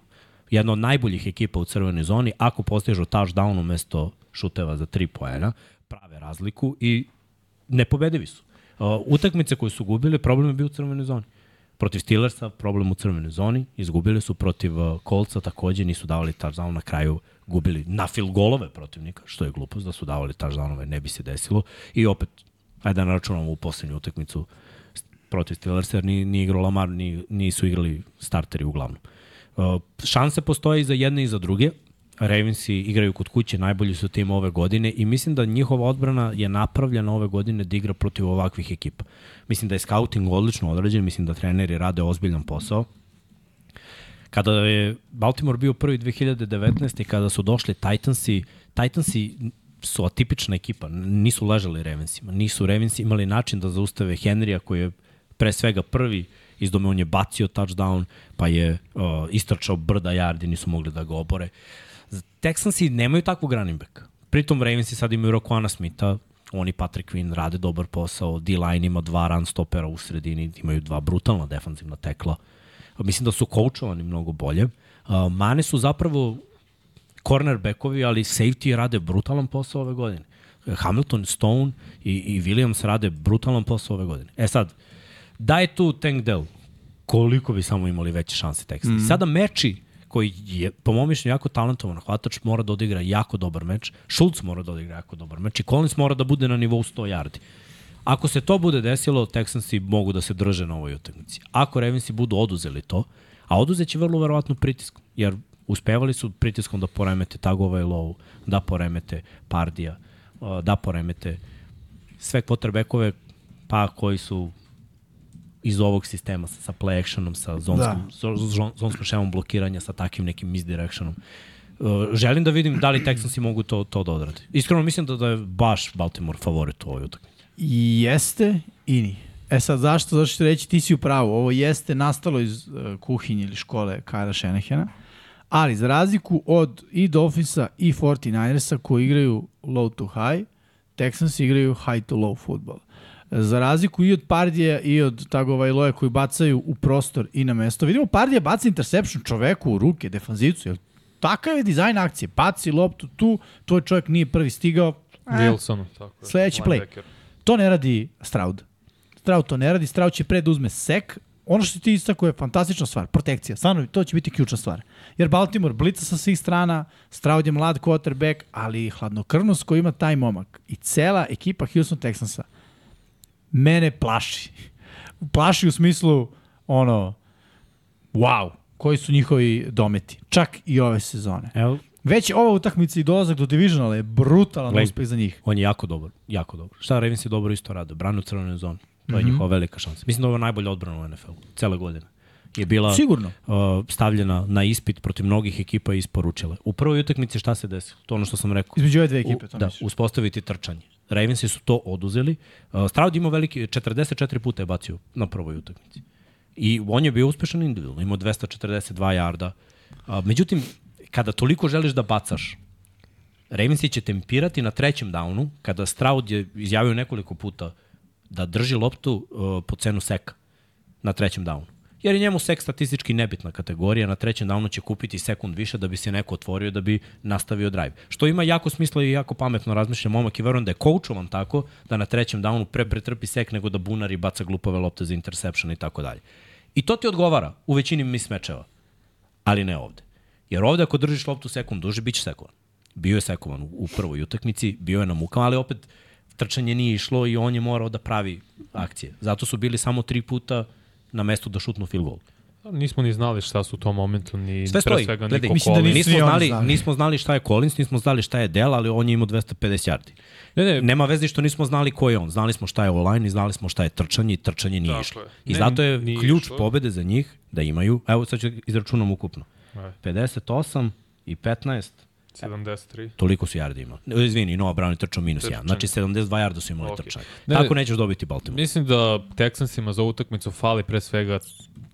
[SPEAKER 2] jedna od najboljih ekipa u crvenoj zoni, ako postižu touchdown umesto šuteva za 3 poena, prave razliku i nepobedivi su. Utakmice koje su gubili, problem je bio u crvenoj zoni. Protiv Steelersa, problem u crvenoj zoni, izgubili su protiv Coltsa, takođe nisu davali touchdown na kraju, gubili na fil golove protivnika, što je glupost da su davali touchdownove, ne bi se desilo. I opet, ajde da naračunamo u poslednju utakmicu protiv Steelersa, jer ni, ni igrao Lamar, ni, nisu igrali starteri uglavnom. Uh, šanse postoje i za jedne i za druge. Ravensi igraju kod kuće, najbolji su tim ove godine i mislim da njihova odbrana je napravljena ove godine da igra protiv ovakvih ekipa. Mislim da je scouting odlično odrađen, mislim da treneri rade ozbiljan posao. Kada je Baltimore bio prvi 2019. i kada su došli Titansi, Titansi su atipična ekipa, nisu ležali Ravensima, nisu Ravensi imali način da zaustave Henrya koji je pre svega prvi iz dome, on je bacio touchdown, pa je uh, istrčao brda yardi, nisu mogli da ga obore. Texansi nemaju takvog running backa. Pritom Ravensi sad imaju Roquana Smitha, oni Patrick Quinn rade dobar posao, D-line ima dva run stopera u sredini, imaju dva brutalna defanzivna tekla. Mislim da su coachovani mnogo bolje. Mane su zapravo cornerbackovi, ali safety rade brutalan posao ove godine. Hamilton, Stone i, i Williams rade brutalan posao ove godine. E sad, da je tu Tank Dell, koliko bi samo imali veće šanse Texans. Mm. Sada meči koji je, po mom mišljenju, jako talentovan hvatač, mora da odigra jako dobar meč, Schultz mora da odigra jako dobar meč i Collins mora da bude na nivou 100 yardi. Ako se to bude desilo, Texansi mogu da se drže na ovoj utakmici. Ako Ravensi budu oduzeli to, a oduzeće vrlo verovatno pritiskom, jer uspevali su pritiskom da poremete Tagova i Lovu, da poremete Pardija, uh, da poremete sve quarterbackove pa koji su iz ovog sistema sa, sa play actionom, sa zonskom, da. zon, zonskom šemom blokiranja, sa takvim nekim misdirectionom. Uh, želim da vidim da li Texansi mogu to, to da odrade. Iskreno mislim da, da je baš Baltimore favorit u ovoj utakmici.
[SPEAKER 4] Jeste i nije. E sad, zašto? Zašto ću reći, ti si u pravu. Ovo jeste nastalo iz uh, kuhinje ili škole Kajla Šenehena, ali za razliku od i Dolphinsa i 49ersa koji igraju low to high, Texans igraju high to low futbol. Za razliku i od Pardija i od Tagova i Loja koji bacaju u prostor i na mesto. Vidimo Pardija baca interception čoveku u ruke, defanzivcu. Jel takav je dizajn akcije. Baci loptu tu, tvoj čovjek nije prvi stigao. E,
[SPEAKER 3] Wilson, tako je.
[SPEAKER 4] Sledeći play.
[SPEAKER 3] Linebacker.
[SPEAKER 4] To ne radi Stroud. Stroud to ne radi, Stroud će pred da uzme sek. Ono što ti istako je fantastična stvar, protekcija. Stvarno, to će biti ključna stvar. Jer Baltimore blica sa svih strana, Stroud je mlad quarterback, ali hladnokrvnost koju ima taj momak i cela ekipa Houston Texansa mene plaši. Plaši u smislu, ono, wow, koji su njihovi dometi. Čak i ove sezone.
[SPEAKER 2] Evo,
[SPEAKER 4] Već ova utakmica i dolazak do divisionala je brutalan
[SPEAKER 2] Glej.
[SPEAKER 4] uspeh za njih.
[SPEAKER 2] on je jako dobar, jako dobar. Šta Ravens je dobro isto rade, brane u crvenoj zoni. To je mm -hmm. njihova velika šansa. Mislim da ovo je najbolja odbrana u NFL-u, cele godine. Je bila
[SPEAKER 4] Sigurno.
[SPEAKER 2] uh, stavljena na ispit protiv mnogih ekipa i isporučila. U prvoj utakmici šta se desilo? To ono što sam rekao.
[SPEAKER 4] Između ove dve ekipe, to
[SPEAKER 2] U, da,
[SPEAKER 4] misliš?
[SPEAKER 2] uspostaviti trčanje. Ravensi su to oduzeli. Uh, Stroud imao veliki, 44 puta je bacio na prvoj utakmici. I on je bio uspešan individualno, imao 242 jarda. Uh, međutim, kada toliko želiš da bacaš, Ravensi će tempirati na trećem downu, kada Stroud je izjavio nekoliko puta da drži loptu uh, po cenu seka na trećem downu. Jer je njemu sek statistički nebitna kategorija, na trećem downu će kupiti sekund više da bi se neko otvorio da bi nastavio drive. Što ima jako smisla i jako pametno razmišlja momak i verujem da je coachovan tako da na trećem downu pre pretrpi sek nego da bunari baca glupave lopte za interception i tako dalje. I to ti odgovara u većini mismečeva, ali ne ovde. Jer ovde ako držiš loptu sekund duže, bit će sekovan. Bio je sekovan u- u prvoj utakmici, bio je na mukama, ali opet trčanje nije išlo i on je morao da pravi akcije. Zato su bili samo tri puta na mestu da šutnu field goal.
[SPEAKER 3] Nismo ni znali šta su u tom momentu, ni
[SPEAKER 2] Sve
[SPEAKER 3] pre
[SPEAKER 2] stoji.
[SPEAKER 3] svega
[SPEAKER 2] Gledaj,
[SPEAKER 3] Niko
[SPEAKER 4] mislim da
[SPEAKER 2] Nismo znali,
[SPEAKER 4] znali.
[SPEAKER 2] nismo znali šta je Collins, nismo znali šta je Dell, ali on je imao 250 yardi.
[SPEAKER 3] Ne, ne,
[SPEAKER 2] Nema veze što nismo znali ko je on. Znali smo šta je online i znali smo šta je trčanje i trčanje nije
[SPEAKER 3] Tako
[SPEAKER 2] išlo. I
[SPEAKER 3] Ne,
[SPEAKER 2] zato je ključ
[SPEAKER 3] išlo.
[SPEAKER 2] pobede za njih da imaju, evo sad ću izračunam ukupno.
[SPEAKER 3] Aj.
[SPEAKER 2] 58 i 15,
[SPEAKER 3] 73.
[SPEAKER 2] toliko su yardi imali. E, Izvini, Noah Brown je trčao minus 1.
[SPEAKER 3] Trčanje.
[SPEAKER 2] Znači 72 yarda su imali
[SPEAKER 3] Ok.
[SPEAKER 2] trčanje.
[SPEAKER 3] Ne,
[SPEAKER 2] Tako
[SPEAKER 3] ne,
[SPEAKER 2] nećeš dobiti Baltimore.
[SPEAKER 3] Mislim da Texansima za utakmicu fali pre svega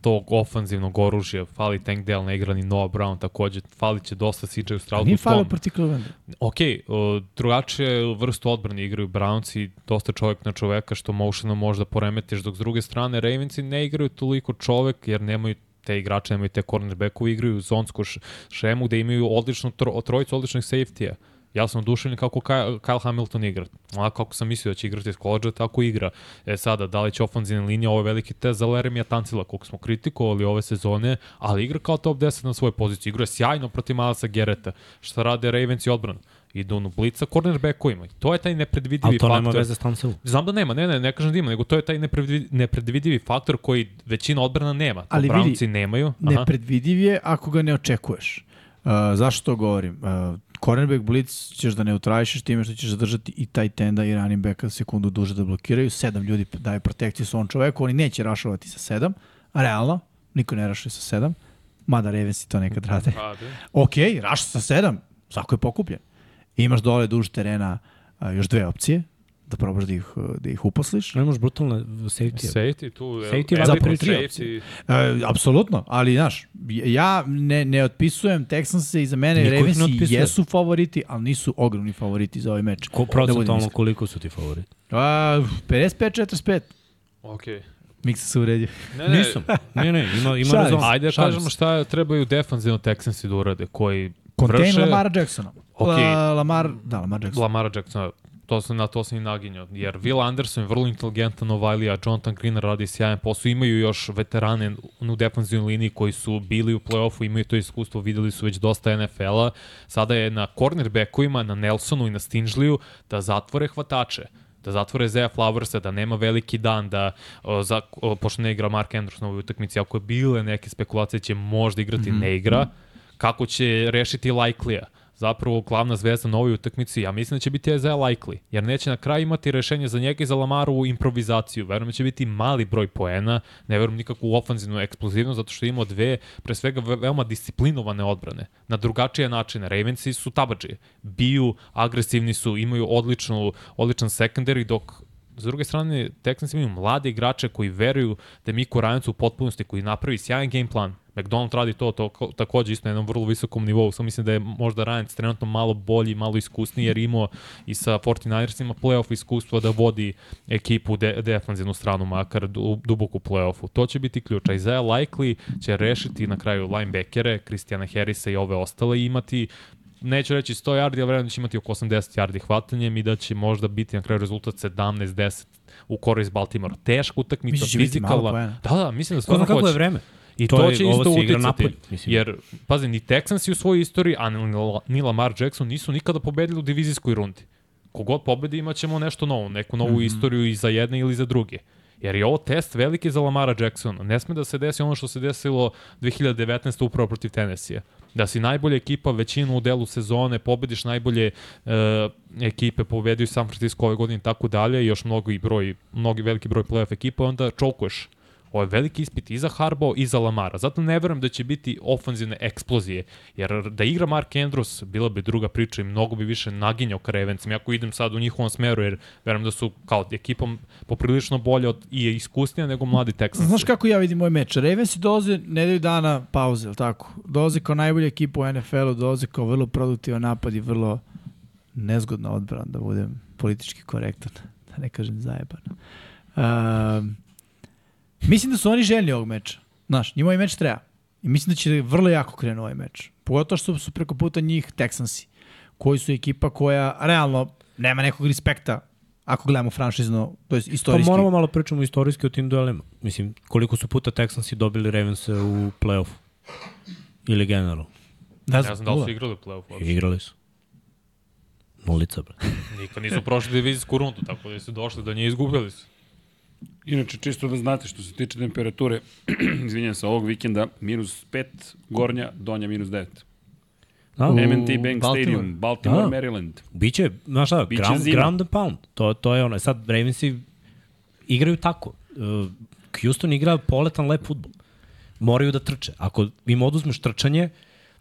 [SPEAKER 3] tog ofanzivnog oružja, fali Tank Dell, ne igra ni Noah Brown takođe, fali će dosta CJ Stroud
[SPEAKER 4] Nije
[SPEAKER 3] u
[SPEAKER 4] falio
[SPEAKER 3] tom.
[SPEAKER 4] proti Clevelanda.
[SPEAKER 3] Ok, o, drugačije vrstu odbrane igraju Browns i dosta čovjek na čoveka što motionom možda poremetiš, dok s druge strane Ravensi ne igraju toliko čovek jer nemaju te igrače, nemaju te cornerbackove, igraju zonsku šemu gde imaju odličnu tro, trojicu odličnih safety-a. Ja sam oduševljen kako Kyle, Hamilton igra. Onako kako sam mislio da će igrati iz koleđa, tako igra. E sada, da li će ofanzivna linija, ovo je veliki test za Leremija Tancila, koliko smo kritikovali ove sezone, ali igra kao top 10 na svojoj poziciji. Igra sjajno protiv Malasa Gereta. Šta rade Ravens i odbrana? Idu na blica cornerbackovima. To je taj nepredvidivi
[SPEAKER 2] Ali to
[SPEAKER 3] faktor.
[SPEAKER 2] nema veze s Tanselu.
[SPEAKER 3] Znam da nema, ne, ne, ne kažem da ima, nego to je taj nepredvi- nepredvidivi faktor koji većina odbrana nema. To
[SPEAKER 4] Ali vidi,
[SPEAKER 3] nemaju. Aha.
[SPEAKER 4] Nepredvidiv je ako ga ne očekuješ. Uh, zašto to govorim? Uh, cornerback blitz ćeš da neutrališeš time što ćeš zadržati i taj tenda i running backa sekundu duže da blokiraju. Sedam ljudi daje protekciju svom čoveku, oni neće rašovati sa sedam, a realno, niko ne rašuje sa sedam, mada Ravensi to nekad rade.
[SPEAKER 3] Rade.
[SPEAKER 4] Ok, raš sa sedam, svako je pokupljen. Imaš dole duž terena a, još dve opcije, da probaš da ih, da ih uposliš.
[SPEAKER 2] Ne imaš brutalne safety.
[SPEAKER 3] Safety tu,
[SPEAKER 2] Safety je
[SPEAKER 4] zapravo tri
[SPEAKER 3] safety.
[SPEAKER 4] E, apsolutno, ali znaš, ja ne, ne otpisujem Texanse i za mene Ravensi jesu favoriti, ali nisu ogromni favoriti za ovaj meč.
[SPEAKER 2] Ko,
[SPEAKER 4] Da budem iskren.
[SPEAKER 2] koliko su ti favoriti?
[SPEAKER 4] A, 55-45.
[SPEAKER 3] Okay.
[SPEAKER 4] Miksa se uredio.
[SPEAKER 3] Ne, ne,
[SPEAKER 2] Nisam. Ne, ne, ima, ima
[SPEAKER 4] se.
[SPEAKER 3] Ajde da
[SPEAKER 4] Šalim
[SPEAKER 3] kažemo šta trebaju defanzivno Texansi da urade, koji
[SPEAKER 4] Contain
[SPEAKER 3] vrše
[SPEAKER 4] Lamara Jacksona.
[SPEAKER 3] Ok.
[SPEAKER 4] La, Lamar, da, Lamar Jackson.
[SPEAKER 3] Lamara Jacksona. To sam, na to sam i naginjao. Jer Will Anderson je vrlo inteligentan Novajlija, Jonathan Green radi sjajan posao. Imaju još veterane u defanzivnoj liniji koji su bili u play-offu, imaju to iskustvo, videli su već dosta NFL-a. Sada je na cornerbackovima, na Nelsonu i na Stingliju da zatvore hvatače da zatvore Zeja Flowersa, da nema veliki dan, da o, za, o, pošto ne igra Mark Andrews na ovoj utakmici, ako je bile neke spekulacije će možda igrati, mm -hmm. ne igra, kako će rešiti Likely-a zapravo glavna zvezda na ovoj utakmici, ja mislim da će biti Isaiah Likely, jer neće na kraju imati rešenje za njega i za Lamaru improvizaciju. Verujem da će biti mali broj poena, ne verujem nikakvu ofanzivnu eksplozivnost, zato što ima dve, pre svega ve- veoma disciplinovane odbrane, na drugačije načine. Ravensi su tabadži, biju, agresivni su, imaju odličnu, odličan secondary, dok S druge strane, Texans imaju mlade igrače koji veruju da je Miko Rajanac u potpunosti, koji napravi sjajan game plan. McDonald radi to, to ko- takođe isto na jednom vrlo visokom nivou. Samo mislim da je možda Rajanac trenutno malo bolji, malo iskusniji, jer imao i sa 49ersima playoff iskustvo da vodi ekipu de, defanzivnu stranu, makar du, duboko u playoffu. To će biti ključ. Isaiah Likely će rešiti na kraju linebackere, Kristijana Harrisa i ove ostale imati neću reći 100 yardi, ali vjerujem da će imati oko 80 yardi hvatanjem i da će možda biti na kraju rezultat 17-10 u korist Baltimora. Teška utakmica,
[SPEAKER 4] da
[SPEAKER 3] fizikalna. Da, da, mislim da stvarno
[SPEAKER 2] zna kako
[SPEAKER 3] hoće.
[SPEAKER 2] je vreme?
[SPEAKER 3] I
[SPEAKER 2] To
[SPEAKER 3] to,
[SPEAKER 2] je-
[SPEAKER 3] će isto uticati.
[SPEAKER 2] mislim.
[SPEAKER 3] Jer, pazi, ni Texansi u svojoj istoriji, a ni, Lamar Jackson nisu nikada pobedili u divizijskoj rundi. Kogod pobedi imat ćemo nešto novo, neku novu mm. -hmm. istoriju i za jedne ili za druge. Jer je ovo test veliki za Lamara Jacksona. Ne sme da se desi ono što se desilo 2019. upravo protiv Tennessee. Da si najbolja ekipa većinu u delu sezone, pobediš najbolje e, ekipe, pobedio San Francisco ove godine i tako dalje, još mnogo i broj, mnogi veliki broj playoff ekipa, onda čokuješ. Ovo je veliki ispit i za Harbo i za Lamara. Zato ne verujem da će biti ofanzivne eksplozije. Jer da igra Mark Andrews, bila bi druga priča i mnogo bi više naginjao ka Ravencima. Ako idem sad u njihovom smeru, jer verujem da su kao ekipom poprilično bolje od, i iskusnija nego mladi Texans.
[SPEAKER 4] Znaš kako ja vidim moj meč? Ravensi dolaze nedelju dana pauze, ili tako? Dolaze kao najbolja ekipa u NFL-u, dolaze kao vrlo produktivan napad i vrlo nezgodna odbrana, da budem politički korektan, da ne kažem zajebano. Um, mislim da su oni željni ovog meča. Znaš, njima ovaj meč treba. I mislim da će vrlo jako krenu ovaj meč. Pogotovo što su preko puta njih Texansi, koji su ekipa koja realno nema nekog respekta ako gledamo franšizno, to je
[SPEAKER 2] Pa
[SPEAKER 4] istorijski.
[SPEAKER 2] moramo malo pričamo istorijski o tim duelima. Mislim, koliko su puta Texansi dobili Ravens u play-offu? Ili generalno?
[SPEAKER 4] Ne
[SPEAKER 3] Ne znam da li su igrali u play-off.
[SPEAKER 2] I
[SPEAKER 3] uopšte.
[SPEAKER 2] igrali su. Nulica, bre.
[SPEAKER 3] Nikad nisu prošli divizijsku rundu, tako da su došli do nje izgubili su.
[SPEAKER 1] Inače, čisto da znate što se tiče temperature, izvinjam se, ovog vikenda, minus 5, gornja, donja minus 9.
[SPEAKER 2] Da,
[SPEAKER 1] MNT Bank
[SPEAKER 4] Baltimore.
[SPEAKER 1] Stadium, Baltimore,
[SPEAKER 2] Da.
[SPEAKER 1] Maryland.
[SPEAKER 2] Biće, znaš šta,
[SPEAKER 1] Biće
[SPEAKER 2] ground,
[SPEAKER 1] zima.
[SPEAKER 2] ground and pound. To, to je ono. Sad, Ravensi igraju tako. Uh, Houston igra poletan lep futbol. Moraju da trče. Ako im oduzmeš trčanje,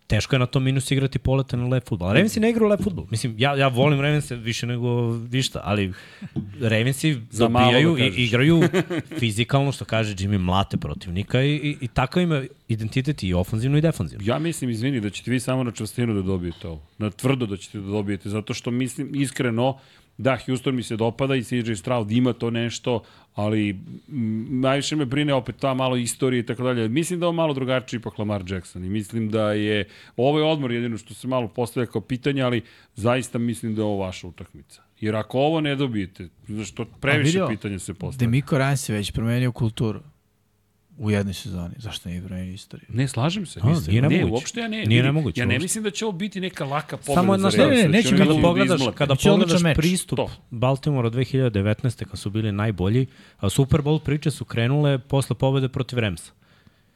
[SPEAKER 2] teško je na tom minus igrati poletan lep futbol. A Ravensi ne igraju lep futbol. Mislim, ja, ja volim Ravense više nego višta, ali Ravensi
[SPEAKER 1] Za malo da
[SPEAKER 2] dobijaju i igraju fizikalno, što kaže Jimmy, mlate protivnika i, i, i takav ima identitet i ofanzivno i defanzivno.
[SPEAKER 1] Ja mislim, izvini, da ćete vi samo na čvrstinu da dobijete ovo. Na tvrdo da ćete da dobijete, zato što mislim, iskreno, da, Houston mi se dopada i CJ Stroud ima to nešto, ali najviše me brine opet ta malo istorije i tako dalje. Mislim da je malo drugačiji ipak Lamar Jackson i mislim da je ovo je odmor jedino što se malo postavlja kao pitanje, ali zaista mislim da je ovo vaša utakmica. Jer ako ovo ne dobijete, što previše
[SPEAKER 4] vidio,
[SPEAKER 1] pitanja se postavlja.
[SPEAKER 4] Demiko Rans je već promenio kulturu u jednoj sezoni. Zašto nije promenio istoriju?
[SPEAKER 1] Ne, slažem se.
[SPEAKER 2] A,
[SPEAKER 1] mislim,
[SPEAKER 2] nije
[SPEAKER 1] ne,
[SPEAKER 2] nemoguće.
[SPEAKER 1] uopšte ja ne.
[SPEAKER 2] Nije nemoguće
[SPEAKER 1] Ja ne mislim da će ovo biti neka laka pobeda
[SPEAKER 2] Samo jedna
[SPEAKER 1] za
[SPEAKER 4] ne, ne,
[SPEAKER 1] da
[SPEAKER 4] neće
[SPEAKER 2] kada
[SPEAKER 1] da
[SPEAKER 2] pogledaš, kada pogledaš
[SPEAKER 4] meč.
[SPEAKER 2] pristup
[SPEAKER 1] To.
[SPEAKER 2] Baltimora 2019. kad su bili najbolji, a Super Bowl priče su krenule posle pobede protiv Ramsa.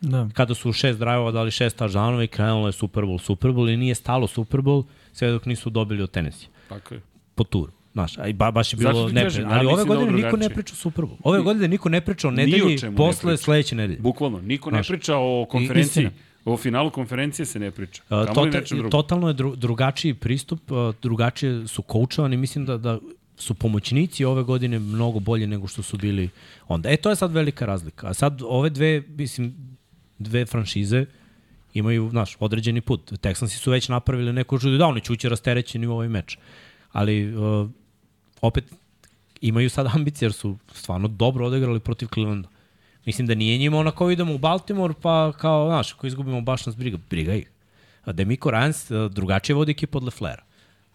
[SPEAKER 4] Da.
[SPEAKER 2] Kada su šest drajeva dali šest tažanova i krenulo je Super Bowl, Super Bowl i nije stalo Super Bowl sve dok nisu dobili od Tennessee
[SPEAKER 1] Tako je.
[SPEAKER 2] po turu. Znaš, a i ba, baš je bilo
[SPEAKER 1] ja
[SPEAKER 2] Ali ove
[SPEAKER 1] da
[SPEAKER 2] godine niko ne priča o Super Bowl. Ove godine niko ne priča o nedelji
[SPEAKER 1] ne
[SPEAKER 2] posle sledeće nedelje.
[SPEAKER 1] Bukvalno, niko ne priča o konferenciji.
[SPEAKER 2] istina.
[SPEAKER 1] O finalu konferencije se ne priča.
[SPEAKER 2] Tota,
[SPEAKER 1] nečem drugom.
[SPEAKER 2] totalno je dru, drugačiji pristup, drugačije su koučovani, mislim da, da su pomoćnici ove godine mnogo bolje nego što su bili onda. E, to je sad velika razlika. A sad ove dve, mislim, dve franšize imaju, znaš, određeni put. Texansi su već napravili neko žudu, da, oni će ući rasterećeni u ovaj meč. Ali, uh, opet, imaju sad ambicije jer su stvarno dobro odigrali protiv Clevelanda. Mislim da nije njima ona kao idemo u Baltimore, pa kao, znaš, ako izgubimo baš nas briga, briga ih. A Demico Rans a, drugačije vodi ekipu od Leflera.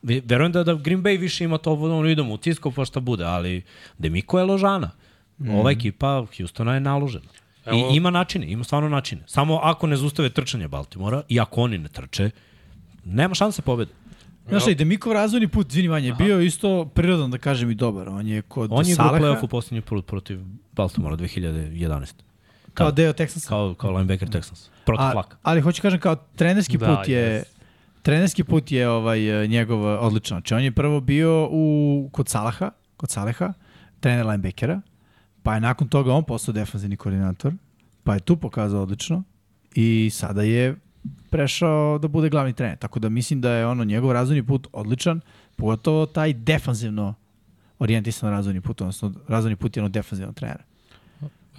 [SPEAKER 2] Ve- Verujem da, da Green Bay više ima to, ono, idemo u Cisco pa šta bude, ali Demico je ložana. Ova ekipa Houstona je naložena.
[SPEAKER 3] Evo-
[SPEAKER 2] I ima načine, ima stvarno načine. Samo ako ne zustave trčanje Baltimora i ako oni ne trče, nema šanse pobede.
[SPEAKER 4] Znaš, i Demikov razvojni put, izvini Vanja, je bio isto prirodan, da kažem, i dobar. On je kod
[SPEAKER 2] On je
[SPEAKER 4] Salaha,
[SPEAKER 2] playoff u poslednji put protiv Baltimora 2011.
[SPEAKER 4] kao
[SPEAKER 2] Da.
[SPEAKER 4] deo Texansa.
[SPEAKER 2] Kao, kao linebacker Texans. Protiv Flaka.
[SPEAKER 4] ali hoću kažem kao trenerski
[SPEAKER 3] Da,
[SPEAKER 4] put je
[SPEAKER 3] jest.
[SPEAKER 4] trenerski put je ovaj njegov e, odličan. Znači on je prvo bio u kod Salaha, kod Saleha, trener linebackera, pa je nakon toga on postao defanzivni koordinator, pa je tu pokazao odlično i sada je prešao da bude glavni trener. Tako da mislim da je ono njegov razvojni put odličan, pogotovo taj defanzivno orijentisan razvojni put, odnosno razvojni put jednog defanzivnog trenera.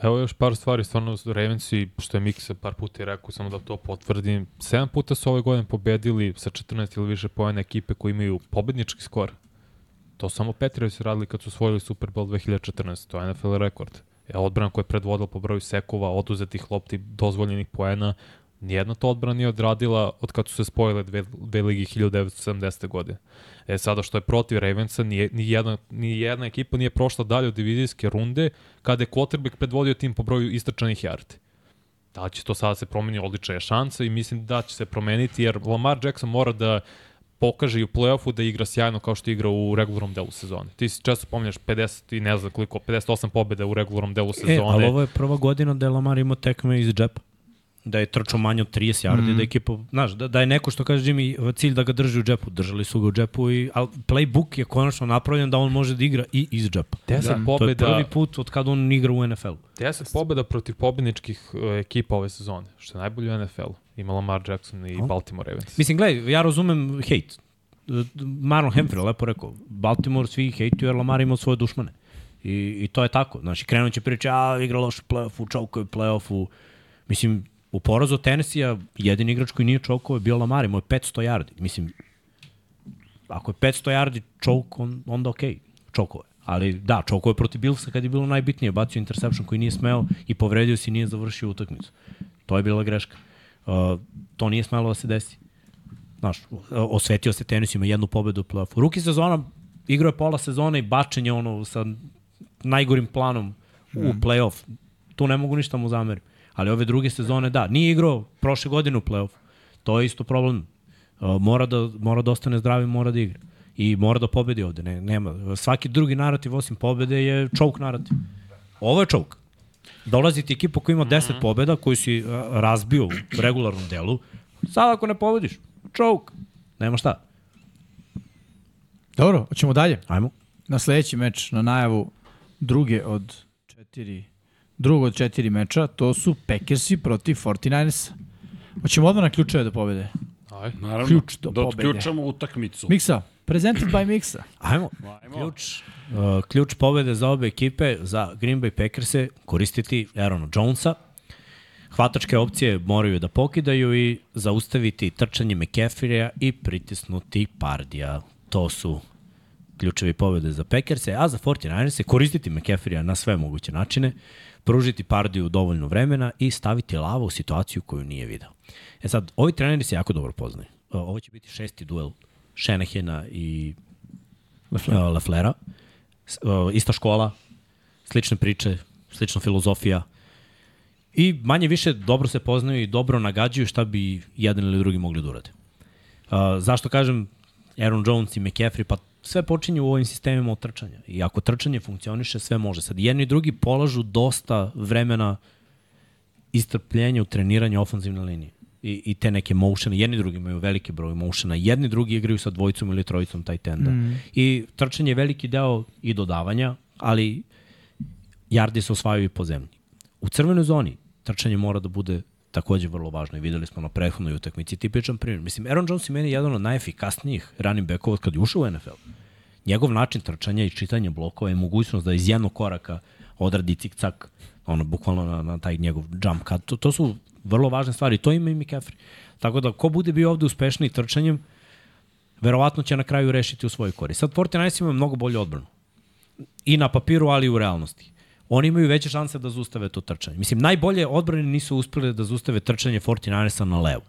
[SPEAKER 3] Evo još par stvari, stvarno Ravensi, što je Miksa par puta i rekao, samo da to potvrdim, 7 puta su ove godine pobedili sa 14 ili više pojene ekipe koji imaju pobednički skor. To samo Patriots su radili kad su osvojili Super Bowl 2014, to je NFL rekord. E, odbrana koja je predvodila po broju sekova, oduzetih lopti, dozvoljenih poena, nijedna to odbrana nije odradila od kad su se spojile dve, dve ligi 1970. godine. E sada što je protiv Ravensa, ni, ni, jedna, ni jedna ekipa nije prošla dalje od divizijske runde kada je quarterback predvodio tim po broju istračanih yardi. Da će to sada se promeni, odlična je šansa i mislim da će se promeniti jer Lamar Jackson mora da pokaže i u play-offu da igra sjajno kao što igra u regularnom delu sezone. Ti si često pominjaš 50 i ne znam koliko, 58 pobjeda u regularnom delu sezone.
[SPEAKER 2] E, ali ovo je prva godina da je Lamar imao tekme iz džepa. Da je trčao manje od 30 yardi, mm. da je ekipa, znaš, da, da je neko što kaže Jimmy cilj da ga drži u džepu. Držali su ga u džepu, i, ali playbook je konačno napravljen da on može da igra i iz džepa.
[SPEAKER 3] 10
[SPEAKER 2] To je
[SPEAKER 3] pobjeda,
[SPEAKER 2] prvi put od kada on igra u NFL-u.
[SPEAKER 3] 10 pobjeda protiv pobedničkih uh, ekipa ove sezone, što je najbolje u NFL-u. Ima Lamar Jackson i
[SPEAKER 2] O.
[SPEAKER 3] Baltimore Ravens.
[SPEAKER 2] Mislim, gledaj, ja razumem hejt. Marlon Humphrey je lepo rekao, Baltimore svi hejtuju jer Lamar ima svoje dušmane. I, I to je tako. Znači, krenut će priča, a igra loš u play-offu, čovko je u play-offu. Mislim, u porazu Tennessee-a jedini igrač koji nije čovko je bio Lamar, imao je 500 yardi. Mislim, ako je 500 yardi čovk, on, onda okej, okay, čovko je. Ali da, čovko je protiv Billsa kad je bilo najbitnije, bacio interception koji nije smeo i povredio se i nije završio utakmicu. To je bila greška. Uh, to nije smelo da se desi znaš, osvetio se tenis, ima jednu pobedu u play-offu. Ruki sezona, igrao je pola sezone i bačenje ono sa najgorim planom u play-off. Tu ne mogu ništa mu zameriti. Ali ove druge sezone, da, nije igrao prošle godine u play-off. To je isto problem. Uh, mora da, mora da ostane zdrav i mora da igra. I mora da pobedi ovde. Ne, nema. Svaki drugi narativ osim pobede je choke narativ. Ovo je čovk. Dolazi ti ekipa koja ima 10 pobjeda, koju si razbio u regularnom delu. Sad ako ne pobediš, čovk. Nema šta.
[SPEAKER 4] Dobro, hoćemo dalje.
[SPEAKER 2] Ajmo.
[SPEAKER 4] Na sledeći meč, na najavu druge od četiri, drugog od četiri meča, to su Packersi protiv 49ersa. Hoćemo odmah na ključeve da pobede.
[SPEAKER 3] Aj.
[SPEAKER 1] Naravno,
[SPEAKER 4] Ključ do
[SPEAKER 1] da
[SPEAKER 4] pobede.
[SPEAKER 1] otključamo utakmicu.
[SPEAKER 4] Miksa, presented by Miksa.
[SPEAKER 2] Ajmo.
[SPEAKER 1] Ajmo.
[SPEAKER 2] Ključ, uh, ključ pobede za obe ekipe, za Green Bay Packers-e, koristiti Aarona Jonesa. Hvatačke opcije moraju da pokidaju i zaustaviti trčanje McCaffrey-a i pritisnuti Pardija. To su ključevi pobede za Packers-e, a za 49ers-e koristiti McCaffrey-a na sve moguće načine, pružiti Pardiju dovoljno vremena i staviti lava u situaciju koju nije video. E sad, ovi treneri se jako dobro poznaju. Ovo će biti šesti duel Shanahana i Leflera. Uh, ista škola, slične priče, slična filozofija. I manje više dobro se poznaju i dobro nagađaju šta bi jedan ili drugi mogli da urade. Uh, zašto kažem Aaron Jones i McCaffrey? Pa sve počinje u ovim sistemima od trčanja. I ako trčanje funkcioniše, sve može. Sad, jedni i drugi polažu dosta vremena istrpljenja u treniranju ofenzivne linije i, i te neke motione. Jedni i drugi imaju veliki broj motiona. Jedni i drugi igraju sa dvojicom ili trojicom taj tenda. Mm. I trčanje je veliki deo i dodavanja, ali jardi se osvajaju i po zemlji. U crvenoj zoni trčanje mora da bude takođe vrlo važno i videli smo na prethodnoj utakmici tipičan primjer. Mislim, Aaron Jones je meni jedan od najefikasnijih running backova od kad je ušao u NFL. Njegov način trčanja i čitanja blokova je mogućnost da iz jednog koraka odradi cik-cak, ono, bukvalno na, na taj njegov jump cut. To, to su vrlo važne stvari. To ima i McCaffrey. Tako da, ko bude bio ovde uspešniji trčanjem, verovatno će na kraju rešiti u svojoj kori. Sad 49 imaju mnogo bolju odbranu. I na papiru, ali i u realnosti. Oni imaju veće šanse da zaustave to trčanje. Mislim, najbolje odbrane nisu uspeli da zaustave trčanje 49 na levo.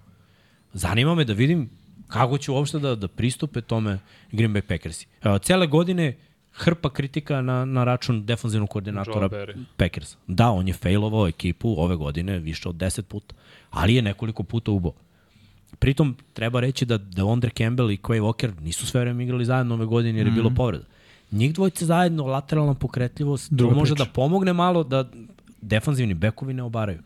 [SPEAKER 2] Zanima me da vidim kako će uopšte da, da pristupe tome Green Bay Packersi. Uh, cele godine hrpa kritika na, na račun defanzivnog koordinatora
[SPEAKER 3] Joe Barry.
[SPEAKER 2] Packers. Da, on je failovao ekipu ove godine više od 10 puta, ali je nekoliko puta ubao. Pritom treba reći da Deondre Campbell i Quay Walker nisu sve vreme igrali zajedno ove godine jer je bilo povreda. Njih dvojice zajedno, lateralna pokretljivost,
[SPEAKER 4] Druga
[SPEAKER 2] može
[SPEAKER 4] priča.
[SPEAKER 2] da pomogne malo da defanzivni bekovi ne obaraju.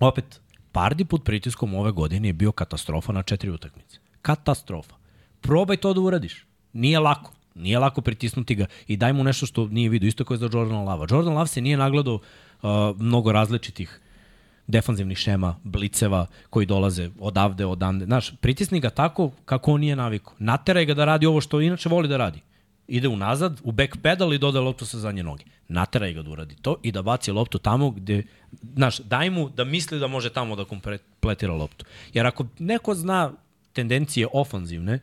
[SPEAKER 2] Opet, Pardi pod pritiskom ove godine je bio katastrofa na četiri utakmice. Katastrofa. Probaj to da uradiš. Nije lako. Nije lako pritisnuti ga i daj mu nešto što nije vidio. Isto kao je za Jordan Lava. Jordan Love se nije nagledao uh, mnogo različitih defanzivnih šema, bliceva koji dolaze odavde, odande. Znaš, pritisni ga tako kako on nije navikao. Nateraj ga da radi ovo što inače voli da radi. Ide unazad, u back pedal i dodaje loptu sa zadnje noge. Nateraj ga da uradi to i da baci loptu tamo gde, znaš, daj mu da misli da može tamo da kompletira loptu. Jer ako neko zna tendencije ofanzivne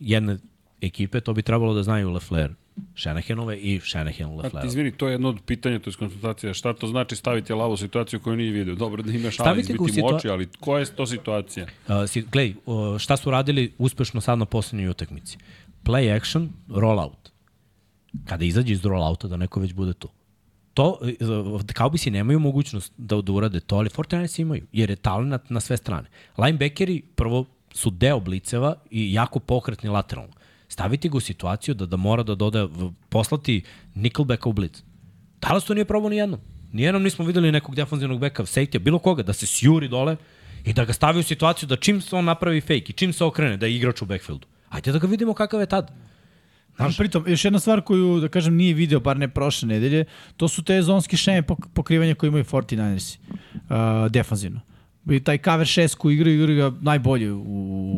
[SPEAKER 2] jedne ekipe, to bi trebalo da znaju Lefler, Shanahanove i Shanahan
[SPEAKER 1] A,
[SPEAKER 2] Lefler.
[SPEAKER 1] izvini, to je jedno od pitanja, to je konsultacija. Šta to znači staviti lavu u situaciju koju nije vidio? Dobro da imaš ali
[SPEAKER 2] Stavite
[SPEAKER 1] izbiti mu
[SPEAKER 2] situa-
[SPEAKER 1] oči, ali koja je to situacija?
[SPEAKER 2] Uh, si, glej, uh, šta su radili uspešno sad na poslednjoj utakmici? Play action, roll out. Kada izađe iz roll outa da neko već bude tu. To, kao bi si nemaju mogućnost da, da urade to, ali 49 imaju, jer je talent na sve strane. Linebackeri prvo su deo bliceva i jako pokretni lateralno. Staviti ga u situaciju da, da mora da doda, poslati nickelbacka u blic. Danas to nije probao ni jednom. Nijednom nismo videli nekog defanzivnog beka, safety bilo koga, da se sjuri dole i da ga stavi u situaciju da čim se on napravi fake i čim se okrene da je igrač u backfieldu. Ajde da ga vidimo kakav je tad.
[SPEAKER 4] Znaš, pritom, još jedna stvar koju, da kažem, nije video, bar ne prošle nedelje, to su te zonske šeme pok pokrivanja koje imaju 49ersi, uh, defanzivno. I taj cover 6 koji igraju, igraju ga najbolje u,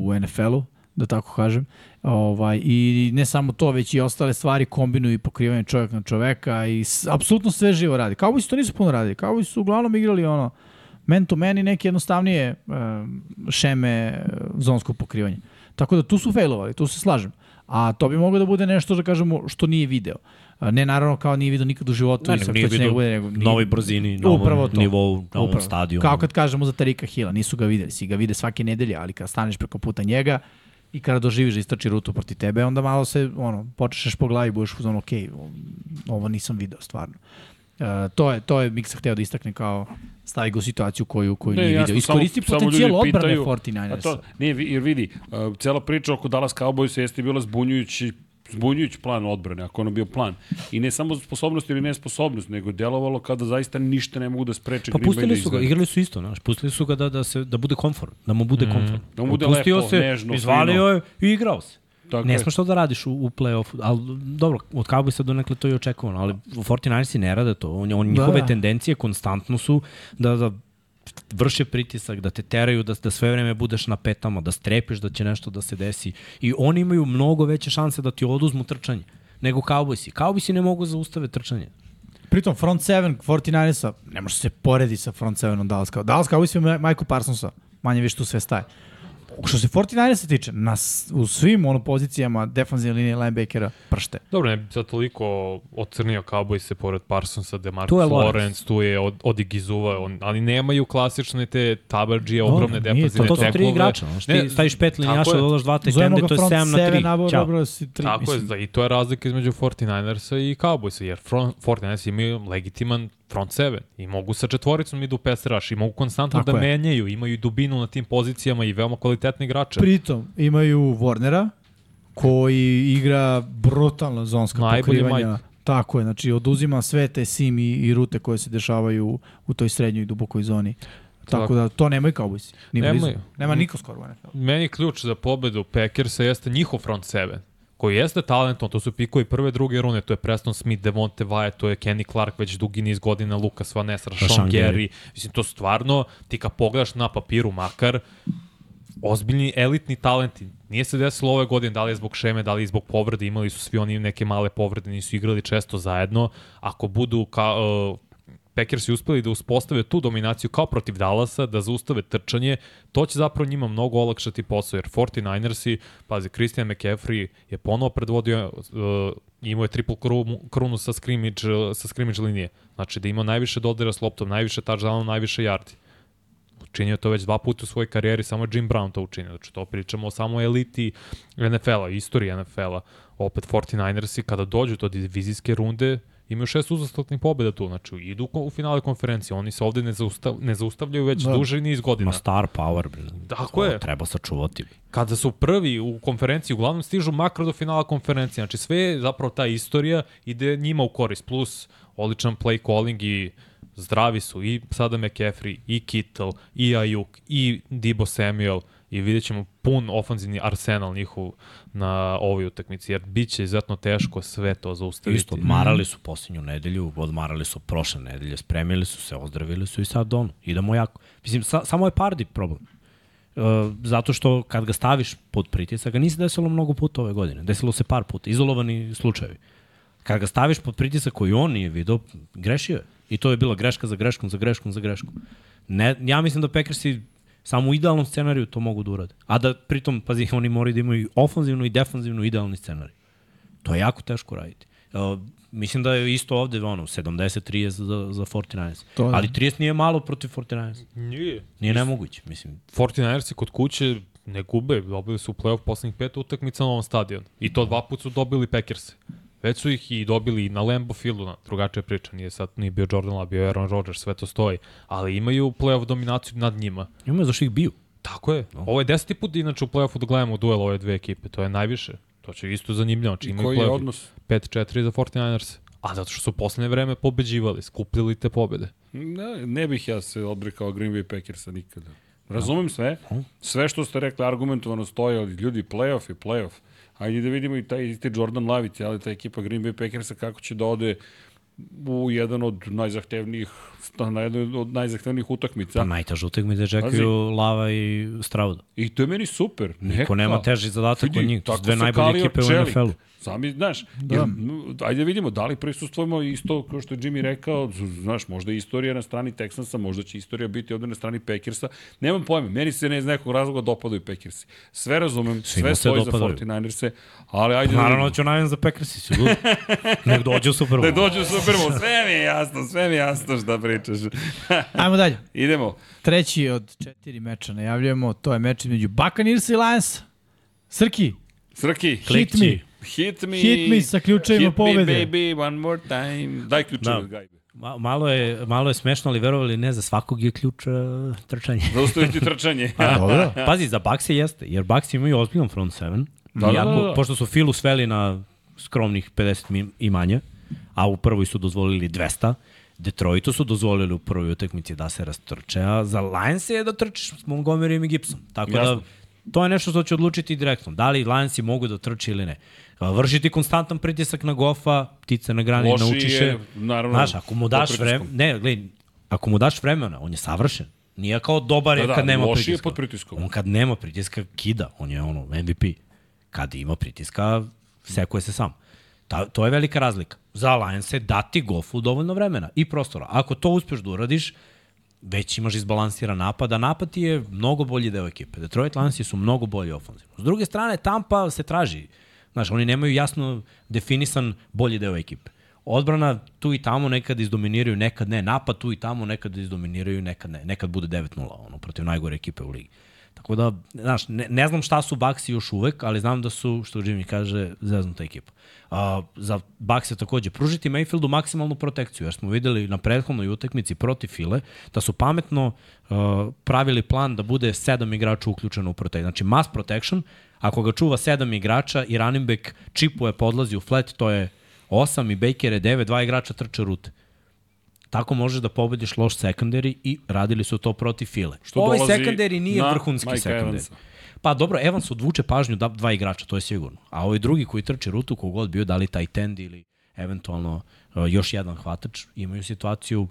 [SPEAKER 4] u NFL-u, da tako kažem. Ovaj, I ne samo to, već i ostale stvari kombinuju i pokrivanje čovjek na čoveka i s, apsolutno sve živo radi. Kao to nisu puno radili, kao su uglavnom igrali ono, man to man i neke jednostavnije um, šeme uh, zonskog pokrivanja. Tako da tu su failovali, tu se slažem. A to bi moglo da bude nešto, da kažemo, što nije video. Ne naravno kao nije video nikad u životu.
[SPEAKER 2] Ne,
[SPEAKER 4] sad
[SPEAKER 2] nije video
[SPEAKER 4] nego nije-
[SPEAKER 2] novoj brzini, na
[SPEAKER 4] Upravo
[SPEAKER 2] ovom
[SPEAKER 4] to.
[SPEAKER 2] nivou, na ovom
[SPEAKER 4] Upravo.
[SPEAKER 2] stadionu.
[SPEAKER 4] Kao kad kažemo za Tarika Hila, nisu ga videli, si ga vide svake nedelje, ali kad staneš preko puta njega i kada doživiš da istrači rutu proti tebe, onda malo se, ono, počešeš po glavi i budeš u zonu, ok, ovo nisam video stvarno. Uh, to je to je Miksa hteo da istakne kao stavi ga u situaciju koju koju nije video. Iskoristi
[SPEAKER 1] samo- samo
[SPEAKER 4] potencijal
[SPEAKER 1] ljudi
[SPEAKER 4] odbrane
[SPEAKER 1] pitaju- A
[SPEAKER 4] 49ersa.
[SPEAKER 1] to, nije, vi- jer vidi, uh, cela priča oko Dallas Cowboysa jeste bila zbunjujući zbunjujući plan odbrane, ako ono bio plan. I ne samo sposobnost ili nesposobnost, nego delovalo kada zaista ništa ne mogu da spreče
[SPEAKER 2] Pa
[SPEAKER 1] Green Bay da
[SPEAKER 2] pustili su ga, igrali su isto, znaš, pustili su ga da, da, se, da bude komfort, da mu bude komfort.
[SPEAKER 1] Da mu bude
[SPEAKER 2] Pustio
[SPEAKER 1] lepo,
[SPEAKER 2] se,
[SPEAKER 1] nežno,
[SPEAKER 2] izvalio je i igrao se.
[SPEAKER 1] Tako
[SPEAKER 2] ne
[SPEAKER 1] je.
[SPEAKER 2] smeš to da radiš u, u play-offu, ali dobro, od Cowboysa do nekle to je očekovano, ali 49ersi ne rade to. On, on, njihove
[SPEAKER 4] da.
[SPEAKER 2] tendencije konstantno su da, da vrše pritisak, da te teraju, da, da sve vreme budeš na petama, da strepiš da će nešto da se desi. I oni imaju mnogo veće šanse da ti oduzmu trčanje nego Cowboysi. Cowboysi ne mogu zaustave trčanje.
[SPEAKER 4] Pritom, front 7 49ersa ne može se poredi sa front 7-om Dallas Cowboys. Dallas Cowboys ima Michael Parsonsa, manje više tu sve staje. Što se 49ersa tiče, na, u svim ono pozicijama defanzivne linije linebackera pršte.
[SPEAKER 3] Dobro, ne bi sad toliko ocrnio Cowboys se pored Parsonsa, Demarcus
[SPEAKER 2] Tu Lawrence.
[SPEAKER 3] Lawrence, tu je od, od Igizuva, on, ali nemaju klasične te tabarđije, ogromne
[SPEAKER 4] nije,
[SPEAKER 3] defensivne
[SPEAKER 2] To, to su tri igrača. Znaš,
[SPEAKER 3] Ne,
[SPEAKER 2] ti staviš pet linijaša, dodaš dva tajtende,
[SPEAKER 4] ga
[SPEAKER 2] to je
[SPEAKER 4] front
[SPEAKER 2] 7 na
[SPEAKER 4] 7,
[SPEAKER 2] 3.
[SPEAKER 4] nabor,
[SPEAKER 2] Ćao.
[SPEAKER 4] dobro si 3.
[SPEAKER 3] Tako je, da, i to je razlika između 49ersa i Cowboysa, jer front, 49ersa imaju legitiman front 7 i mogu sa četvoricom idu pass rush i mogu konstantno
[SPEAKER 4] Tako
[SPEAKER 3] da
[SPEAKER 4] je.
[SPEAKER 3] menjaju, imaju i dubinu na tim pozicijama i veoma kvalitetni igrače.
[SPEAKER 4] Pritom, imaju Warnera, koji igra brutalno zonska
[SPEAKER 3] Najbolji
[SPEAKER 4] pokrivanja. Tako je, znači oduzima sve te sim i, i rute koje se dešavaju u toj srednjoj i dubokoj zoni. Tako,
[SPEAKER 3] Tako.
[SPEAKER 4] da to nemaju Cowboysi. Ni.
[SPEAKER 3] Nemaju.
[SPEAKER 4] Nema niko skoro u NFL.
[SPEAKER 3] Meni ključ za pobedu Packersa jeste njihov front 7 koji jeste talentom, to su pikovi prve, druge rune, to je Preston Smith, Devonte Wyatt, to je Kenny Clark već dugi niz godina, Lucas Van Ness, Rashawn Gary.
[SPEAKER 2] Gary.
[SPEAKER 3] Mislim, to stvarno, ti kad pogledaš na papiru makar, ozbiljni elitni talenti. Nije se desilo ove godine, da li je zbog šeme, da li je zbog povrede, imali su svi oni neke male povrede, nisu igrali često zajedno. Ako budu ka, uh, Packersi uspeli da uspostave tu dominaciju kao protiv Dallasa, da zaustave trčanje, to će zapravo njima mnogo olakšati posao, jer 49ersi, pazi, Christian McCaffrey je ponovo predvodio, uh, imao je triple krunu, sa scrimmage, sa scrimmage linije. Znači da ima najviše dodira s loptom, najviše touchdown, najviše yardi. Učinio to već dva puta u svojoj karijeri, samo Jim Brown to učinio. Znači, to pričamo o samo eliti NFL-a, istoriji NFL-a. Opet 49ersi, kada dođu do divizijske runde, imaju šest uzastopnih pobjeda tu. Znači, idu u finale konferencije. Oni se ovde ne, zaustav, ne zaustavljaju već
[SPEAKER 4] Da.
[SPEAKER 3] duže niz godina.
[SPEAKER 2] Ma star power, bre.
[SPEAKER 3] Tako je.
[SPEAKER 2] Treba sačuvati.
[SPEAKER 3] Kada su prvi u konferenciji, uglavnom stižu makro do finala konferencije. Znači, sve je zapravo ta istorija ide njima u korist. Plus, odličan play calling i zdravi su i sada McCaffrey, i Kittle, i Ayuk, i Debo Samuel i vidjet ćemo pun ofanzivni arsenal njihov na ovoj utakmici, jer bit će izuzetno teško sve to zaustaviti.
[SPEAKER 2] Isto, odmarali su posljednju nedelju, odmarali su prošle nedelje, spremili su se, ozdravili su i sad ono, idemo jako. Mislim, sa, samo je Pardi problem. Uh, zato što kad ga staviš pod pritisak, ga nisi desilo mnogo puta ove godine. Desilo se par puta, izolovani slučajevi. Kad ga staviš pod pritisak koji on nije vidio, grešio je. I to je bila greška za greškom, za greškom, za greškom. Ne, ja mislim da Packersi samo u idealnom scenariju to mogu da urade. A da pritom, pazi, oni moraju da imaju i ofanzivnu i defanzivnu idealni scenarij. To je jako teško raditi. Uh, mislim da je isto ovde ono 70-30 za, za 49ers.
[SPEAKER 4] To je.
[SPEAKER 2] Ali 30 nije malo protiv 49ers.
[SPEAKER 3] Nije.
[SPEAKER 2] Nije nemoguće, mislim.
[SPEAKER 3] 49ersi kod kuće ne gube, dobili su u play-off poslednjih pet utakmica na ovom stadionu. I to dva put su dobili Packers. Već su ih i dobili na Lambo Fieldu, na drugačija priča, nije sad, nije bio Jordan Love, bio Aaron Rodgers, sve to stoji. Ali imaju play-off dominaciju nad njima.
[SPEAKER 2] Imamo zašto ih biju.
[SPEAKER 3] Tako je. Ovo je deseti put inače u play-offu da gledamo duel ove dve ekipe, to je najviše. To će isto zanimljivo. Znači,
[SPEAKER 1] I
[SPEAKER 3] imaju
[SPEAKER 1] koji je odnos?
[SPEAKER 3] 5-4 za 49ers. A zato što su u poslednje vreme pobeđivali, skupljali te pobede.
[SPEAKER 1] Ne, ne bih ja se odrekao Green Bay Packersa nikada. Razumem sve. Sve što ste rekli argumentovano stoje, ali ljudi, playoff je playoff. Ajde da vidimo i taj isti Jordan Lavić, ali ta ekipa Green Bay Packersa kako će da ode u jedan od najzahtevnijih na jednu od najzahtevnijih utakmica.
[SPEAKER 2] Pa najteža utakmica čekaju
[SPEAKER 1] Pazi.
[SPEAKER 2] Lava i Strauda.
[SPEAKER 1] I to je meni super. Neka.
[SPEAKER 2] Ko nema teži zadatak od njih. To su dve najbolje ekipe u. NFL-u.
[SPEAKER 1] Sami, znaš, da. jer, ajde da vidimo, da li prisustvujemo isto, kao što je Jimmy rekao, znaš, možda je istorija na strani Texansa, možda će istorija biti ovde na strani Packersa. Nemam pojma, meni se ne iz nekog razloga dopadaju Packersi. Sve razumem,
[SPEAKER 2] Svima
[SPEAKER 1] sve stoji za
[SPEAKER 2] dopadaju.
[SPEAKER 1] 49erse, ali ajde da
[SPEAKER 2] Naravno da ću najavim za Packersi, sigurno. Nek dođe u Super
[SPEAKER 1] Da
[SPEAKER 2] Bowl.
[SPEAKER 1] dođe u Super Bowl, sve mi je jasno, sve mi je jasno šta pričaš.
[SPEAKER 4] Ajmo dalje.
[SPEAKER 1] Idemo.
[SPEAKER 4] Treći od četiri meča najavljujemo, to je meč između Buccaneers i Lions. Srki,
[SPEAKER 1] Srki,
[SPEAKER 4] hit me.
[SPEAKER 1] Hit me,
[SPEAKER 4] Hit me sa ključevima
[SPEAKER 1] hit
[SPEAKER 4] pobede.
[SPEAKER 1] me baby, one more time. Daj ključeve,
[SPEAKER 2] Da.
[SPEAKER 1] da. gajbe.
[SPEAKER 2] Ma, malo, je, malo je smešno, ali verovali ne, za svakog je ključ uh, trčanje.
[SPEAKER 1] Zaustaviti trčanje.
[SPEAKER 4] Dobro.
[SPEAKER 2] Pazi, za Bakse jeste, jer Bakse imaju ozbiljan front seven.
[SPEAKER 1] Da, da,
[SPEAKER 2] Iako,
[SPEAKER 1] da, da.
[SPEAKER 2] Pošto su Filu sveli na skromnih 50 mi- i manje, a u prvoj su dozvolili 200. Detroitu su dozvolili u prvoj utakmici da se rastrče, a za Lions je da trčiš s Montgomeryjem i Gibson. Tako
[SPEAKER 1] Jasno.
[SPEAKER 2] da, to je nešto što će odlučiti direktno. Da li Lionsi mogu da trče ili ne. A, Vršiti konstantan pritisak na Goffa, ptice na grani
[SPEAKER 1] Loši
[SPEAKER 2] naučiše.
[SPEAKER 1] je, naravno,
[SPEAKER 2] Znaš, ako mu daš vremena, ne, gledaj, ako mu daš vremena, on je savršen. Nije kao dobar je
[SPEAKER 1] Da, da,
[SPEAKER 2] kad nema
[SPEAKER 1] loši je
[SPEAKER 2] pritiska.
[SPEAKER 1] pod pritiskom.
[SPEAKER 2] On kad nema pritiska, kida. On je ono, MVP. Kad ima pritiska, sekuje se sam. Ta, to je velika razlika. Za Lions je dati Goffu dovoljno vremena i prostora. Ako to uspeš da uradiš, već imaš izbalansiran napad, a napad ti je mnogo bolji deo ekipe. Detroit Lionsi su mnogo bolji ofenzivno. S druge strane, Tampa se traži. Znaš, oni nemaju jasno definisan bolji deo ekipe. Odbrana tu i tamo nekad izdominiraju, nekad ne. Napad tu i tamo nekad izdominiraju, nekad ne. Nekad bude 9-0 ono, protiv najgore ekipe u ligi. Tako da, znaš, ne, ne znam šta su Baxi još uvek, ali znam da su, što Jimmy kaže, zeznuta ekipa. A, za Bucks je takođe pružiti Mayfieldu maksimalnu protekciju, jer smo videli na prethodnoj utakmici protiv File da su pametno uh, pravili plan da bude sedam igrača uključeno u protekciju. Znači mass protection, ako ga čuva sedam igrača i running back čipuje podlazi u flat, to je 8 i Baker je 9, dva igrača trče rute. Tako možeš da pobediš loš secondary i radili su to protiv File.
[SPEAKER 1] Što
[SPEAKER 2] Ovaj secondary nije vrhunski
[SPEAKER 1] Mike
[SPEAKER 2] secondary.
[SPEAKER 1] Evansa.
[SPEAKER 2] Pa dobro, Evans odvuče pažnju da dva igrača, to je sigurno. A ovi drugi koji trče rutu, kogod bio, da li tight end ili eventualno uh, još jedan hvatač, imaju situaciju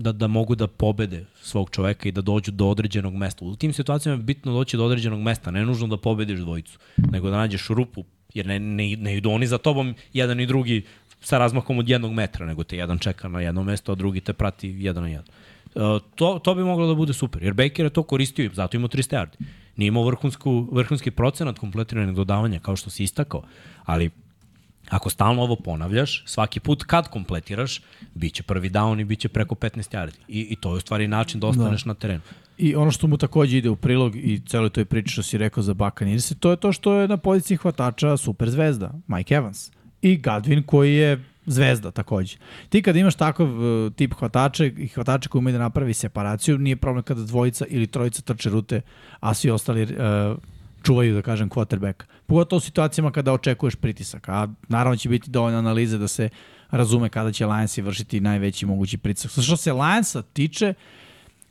[SPEAKER 2] da, da mogu da pobede svog čoveka i da dođu do određenog mesta. U tim situacijama je bitno doći do određenog mesta, ne nužno da pobediš dvojicu, nego da nađeš rupu, jer ne, ne, ne idu oni za tobom jedan i drugi sa razmakom od jednog metra, nego te jedan čeka na jedno mesto, a drugi te prati jedan na jedan. Uh, to, to bi moglo da bude super, jer Baker je to koristio i zato ima 300 yardi. Nije imao vrhunsku, vrhunski procenat kompletiranih dodavanja, kao što si istakao, ali ako stalno ovo ponavljaš, svaki put kad kompletiraš, bit će prvi down i bit će preko 15 yardi. I, I to je u stvari način da ostaneš da. na terenu.
[SPEAKER 4] I ono što mu takođe ide u prilog i celoj toj priči što si rekao za Buccaneers, to je to što je na poziciji hvatača super zvezda, Mike Evans. I Godwin koji je zvezda takođe. Ti kad imaš takav uh, tip hvatača i hvatača koji ume da napravi separaciju, nije problem kada dvojica ili trojica trče rute, a svi ostali uh, čuvaju, da kažem, quarterbacka. Pogotovo u situacijama kada očekuješ pritisak, a naravno će biti dovoljna analize da se razume kada će Lionsi vršiti najveći mogući pritisak. Što se Lionsa tiče,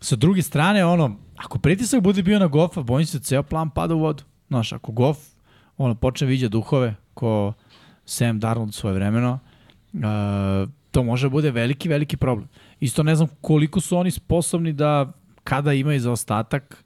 [SPEAKER 4] sa druge strane, ono, ako pritisak bude bio na Goffa, bojim se da ceo plan pada u vodu. Znaš, ako Goff ono, počne viđa duhove, ko Sam Darnold svoje vremeno, uh, to može da bude veliki, veliki problem. Isto ne znam koliko su oni sposobni da kada imaju zaostatak,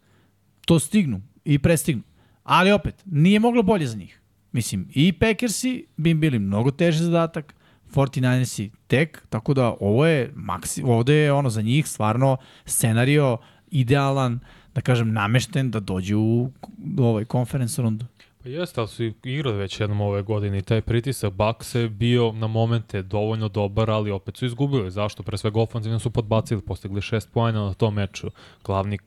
[SPEAKER 4] to stignu i prestignu. Ali opet, nije moglo bolje za njih. Mislim, i Packersi bi im bili mnogo teži zadatak, 49ersi tek, tako da ovo je, maksi, ovde je ono za njih stvarno scenario idealan, da kažem, namešten da dođu u ovaj conference rundu.
[SPEAKER 3] Pa jeste, ali su igrali već jednom ove godine i taj pritisak Bucks je bio na momente dovoljno dobar, ali opet su izgubili. Zašto? Pre svega ofanzivno su podbacili, postigli šest pojena na tom meču. Glavni,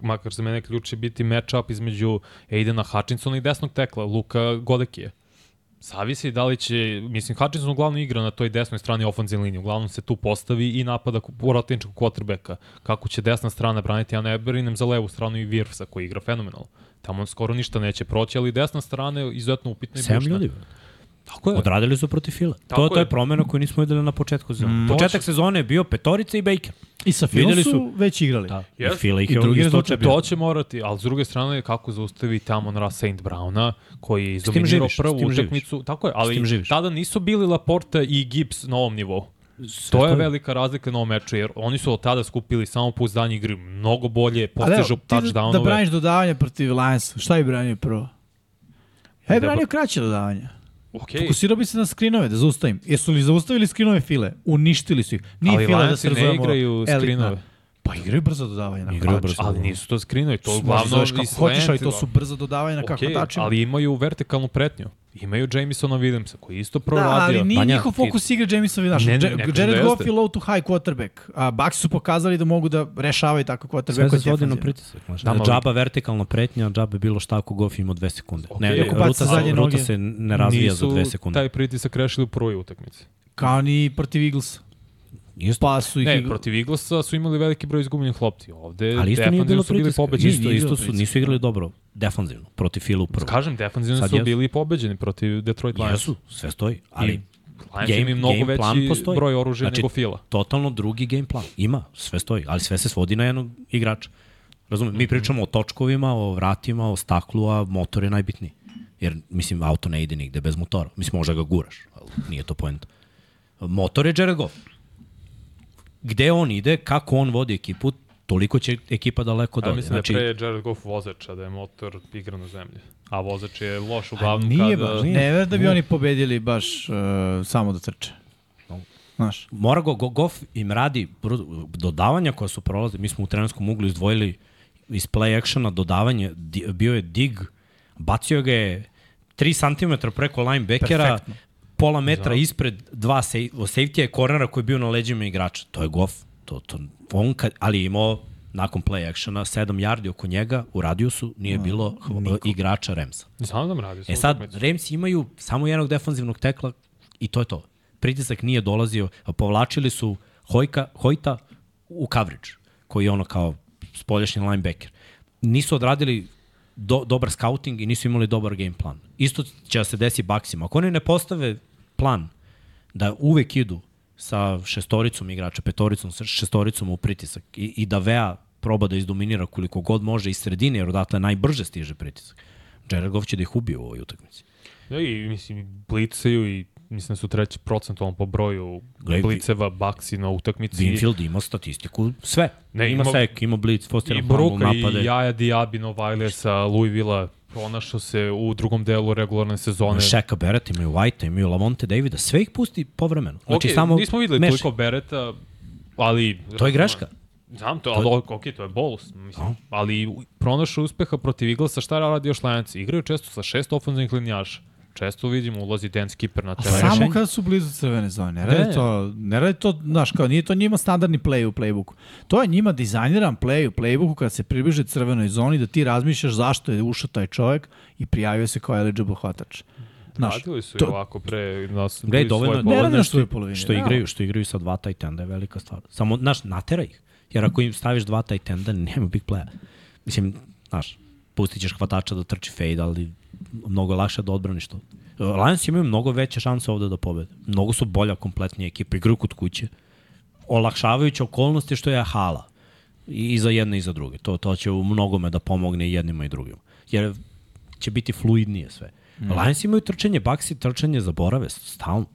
[SPEAKER 3] makar za mene ključ će biti match-up između Aidena Hutchinsona i desnog tekla, Luka Godekije. Zavisi da li će, mislim, Hutchinson uglavnom igra na toj desnoj strani ofenzivne linije, uglavnom se tu postavi i napada protivničkog quarterbacka. Kako će desna strana braniti, ja ne brinem za levu stranu i Wirfsa koji igra fenomenalno. Tamo skoro ništa neće proći, ali desna strana je izuzetno upitna i bušna.
[SPEAKER 2] ljudi.
[SPEAKER 3] Tako je.
[SPEAKER 2] Odradili su protiv Fila.
[SPEAKER 3] Tako
[SPEAKER 2] To, to je
[SPEAKER 3] je.
[SPEAKER 2] promena koju nismo videli na početku sezone.
[SPEAKER 4] Mm.
[SPEAKER 2] Početak sezone je bio petorica i Baker.
[SPEAKER 4] I sa Filom su,
[SPEAKER 2] su-
[SPEAKER 4] već igrali.
[SPEAKER 2] Da. I
[SPEAKER 3] Jeste.
[SPEAKER 2] Fila ih
[SPEAKER 4] I
[SPEAKER 2] je
[SPEAKER 4] drugi rezultat.
[SPEAKER 3] To će morati, ali s druge strane kako zaustavi tamo na St. Browna, koji je izdominirao prvu utakmicu. Tako je, ali tada nisu bili Laporta i Gibbs na ovom nivou. To je velika razlika na ovom meču, jer oni su od tada skupili samo pouzdanje igri mnogo bolje,
[SPEAKER 4] evo,
[SPEAKER 3] postižu
[SPEAKER 4] ti da,
[SPEAKER 3] touchdownove.
[SPEAKER 4] da braniš dodavanje protiv Lionsa, šta je branio prvo? Ja je branio kraće dodavanje.
[SPEAKER 3] Okay.
[SPEAKER 4] Fokusirao bi se na skrinove, da zaustavim. Jesu li zaustavili skrinove file? Uništili su ih. Nije
[SPEAKER 3] ali
[SPEAKER 4] fila da se
[SPEAKER 3] ne igraju
[SPEAKER 4] elitna. Pa igraju brzo dodavanje na
[SPEAKER 2] Igraju brzo.
[SPEAKER 3] Ali nisu to skrinovi, to uglavnom
[SPEAKER 4] zoveš kako
[SPEAKER 3] iz
[SPEAKER 4] hoćeš, ali to su brzo dodavanje na kako
[SPEAKER 3] okay,
[SPEAKER 4] tačima.
[SPEAKER 3] ali imaju vertikalnu pretnju. Imaju Jamesona Williamsa koji je isto
[SPEAKER 4] Da,
[SPEAKER 3] proradio.
[SPEAKER 4] ali nije
[SPEAKER 2] Banja,
[SPEAKER 4] njihov fokus
[SPEAKER 3] ne, ne kažem
[SPEAKER 4] Jared
[SPEAKER 3] da
[SPEAKER 4] Goff je low to high quarterback. A Bucks su pokazali da mogu da rešavaju tako quarterback.
[SPEAKER 2] Sve se svodi na pritisak.
[SPEAKER 3] Da, ali-
[SPEAKER 2] džaba vertikalna pretnja, džaba bilo šta ako Goff ima dve sekunde.
[SPEAKER 3] Ok,
[SPEAKER 2] ne, ruta, se,
[SPEAKER 4] zadnje
[SPEAKER 2] ruta se ne razvija
[SPEAKER 3] Nisu
[SPEAKER 2] za dve sekunde.
[SPEAKER 3] taj pritisak rešili u prvoj utakmici.
[SPEAKER 4] Kao ni protiv Eaglesa.
[SPEAKER 2] Isto,
[SPEAKER 4] pa su ih...
[SPEAKER 3] Ne,
[SPEAKER 4] igla-
[SPEAKER 3] protiv Eaglesa su imali veliki broj izgubljenih lopti. Ovde
[SPEAKER 2] ali isto nije bilo
[SPEAKER 3] su bili pobeđeni.
[SPEAKER 2] Isto, isto
[SPEAKER 4] bilo
[SPEAKER 2] su, nisu igrali dobro defanzivno, protiv Filu prvo.
[SPEAKER 3] Kažem, defanzivno
[SPEAKER 2] Sad
[SPEAKER 3] su
[SPEAKER 2] jesu.
[SPEAKER 3] bili pobeđeni protiv Detroit Lions.
[SPEAKER 2] Jesu, sve stoji, ali
[SPEAKER 3] I Lions imaju mnogo
[SPEAKER 2] game plan
[SPEAKER 3] veći
[SPEAKER 2] postoji.
[SPEAKER 3] broj oružja
[SPEAKER 2] Znači,
[SPEAKER 3] nego Fila.
[SPEAKER 2] totalno drugi game plan. Ima, sve stoji, ali sve se svodi na jednog igrača. Razumem, mi pričamo o točkovima, o vratima, o staklu, a motor je najbitniji. Jer, mislim, auto ne ide nigde bez motora. Mislim, možda ga guraš, ali nije to poenta. Motor je Jared Goff. Gde on ide, kako on vodi ekipu, toliko će ekipa daleko
[SPEAKER 3] Ja
[SPEAKER 2] dođe.
[SPEAKER 3] mislim
[SPEAKER 2] Znači,
[SPEAKER 3] da je pre Jared Goff vozač, a da je motor igra na zemlji. A vozač je loš uglavnom
[SPEAKER 4] nije
[SPEAKER 3] kada...
[SPEAKER 4] baš, ne ver da bi oni pobedili baš uh, samo da trče. Znaš,
[SPEAKER 2] mora go, go Goff im radi dodavanja koja su prolaze. Mi smo u trenerskom uglu izdvojili iz play actiona dodavanje, di, bio je dig, bacio ga je 3 cm preko linebackera,
[SPEAKER 4] Perfektno.
[SPEAKER 2] Pola metra ispred dva safety je kornera koji je bio na leđima igrača. To je Goff. To, to, on kad, ali imao nakon play actiona 7 yardi oko njega u radijusu nije bilo h- igrača Remsa.
[SPEAKER 3] Znam da radi.
[SPEAKER 2] E sad, Ramsi imaju samo jednog defanzivnog tekla i to je to. Pritisak nije dolazio, povlačili su Hojka, Hojta u coverage, koji je ono kao spoljašnji linebacker. Nisu odradili do, dobar scouting i nisu imali dobar game plan. Isto će da se desi baksima. Ako oni ne postave plan da uvek idu sa šestoricom igrača, petoricom, šestoricom u pritisak i, i da Vea proba da izdominira koliko god može iz sredine, jer odatle najbrže stiže pritisak. Jared Goff će da ih ubije u ovoj utakmici.
[SPEAKER 3] Ja, i mislim, blicaju i mislim da su treći procentualno po broju
[SPEAKER 2] Gle,
[SPEAKER 3] bliceva Baksi na utakmici.
[SPEAKER 2] Winfield ima statistiku, sve. Ne, ima,
[SPEAKER 3] ima-
[SPEAKER 2] sek, ima blitz, Foster
[SPEAKER 3] I Bruka
[SPEAKER 2] napade.
[SPEAKER 3] i Jaja Diaby Novajle sa Louisville pronašao se u drugom delu regularne sezone.
[SPEAKER 2] Shaka Barrett, imaju White, imaju Lamonte Davida, sve ih pusti povremeno. Znači,
[SPEAKER 3] okay,
[SPEAKER 2] samo
[SPEAKER 3] nismo videli
[SPEAKER 2] meši.
[SPEAKER 3] toliko Bereta, ali...
[SPEAKER 2] To je greška.
[SPEAKER 3] Znam to, ali ok, to je bolus. Mislim, ali pronašao uspeha protiv Eaglesa, šta radi još Lions? Igraju često sa šest ofenzivnih linijaša. Često vidimo, ulazi Dan Skipper na teren.
[SPEAKER 4] samo
[SPEAKER 2] rešenje.
[SPEAKER 4] kada su blizu crvene zone. Ne radi
[SPEAKER 3] Ne.
[SPEAKER 4] to, ne radi to, znaš, kao nije to njima standardni play u playbooku. To je njima dizajniran play u playbooku kada se približe crvenoj zoni da ti razmišljaš zašto je ušao taj čovjek i prijavio se kao eligible hvatač. Znaš,
[SPEAKER 3] Radili su
[SPEAKER 4] to-
[SPEAKER 3] i ovako pre nas. Bili
[SPEAKER 2] dovoljno,
[SPEAKER 3] svoje
[SPEAKER 4] Ne radi
[SPEAKER 2] dovoljno
[SPEAKER 4] na
[SPEAKER 2] što,
[SPEAKER 4] svojoj polovini,
[SPEAKER 2] što,
[SPEAKER 4] da.
[SPEAKER 2] igraju, što igraju sa dva tight enda je velika stvar. Samo, znaš, natera ih. Jer ako im staviš dva tight enda, nema big playa. Mislim, znaš, pustit ćeš hvatača da trči fade, ali mnogo lakše da odbraniš to. Lions imaju mnogo veće šanse ovde da pobede. Mnogo su bolja kompletnija ekipa, igraju kod kuće. Olakšavajuća okolnosti što je hala. I, i za jedne i za druge. To, to će u mnogome da pomogne i jednima i drugima. Jer će biti fluidnije sve. Mm. Lions imaju trčanje, Baxi trčanje zaborave stalno.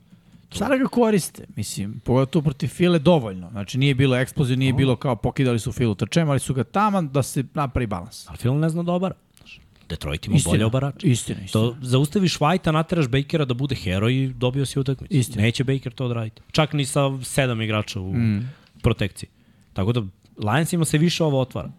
[SPEAKER 4] Sada ga koriste, mislim, pogotovo protiv File dovoljno. Znači nije bilo eksplozije, nije bilo kao pokidali su Filu trčem, ali su ga taman da se napravi balans.
[SPEAKER 2] Ali Phil ne zna. Znaš, Detroit ima bolje obarače.
[SPEAKER 4] Istina, istina.
[SPEAKER 2] To zaustaviš White-a, nateraš Bakera da bude heroj i dobio si utakmicu.
[SPEAKER 4] Istina.
[SPEAKER 2] Neće Baker to odraditi. Čak ni sa sedam igrača u mm. protekciji. Tako da Lionsima se više ovo otvara.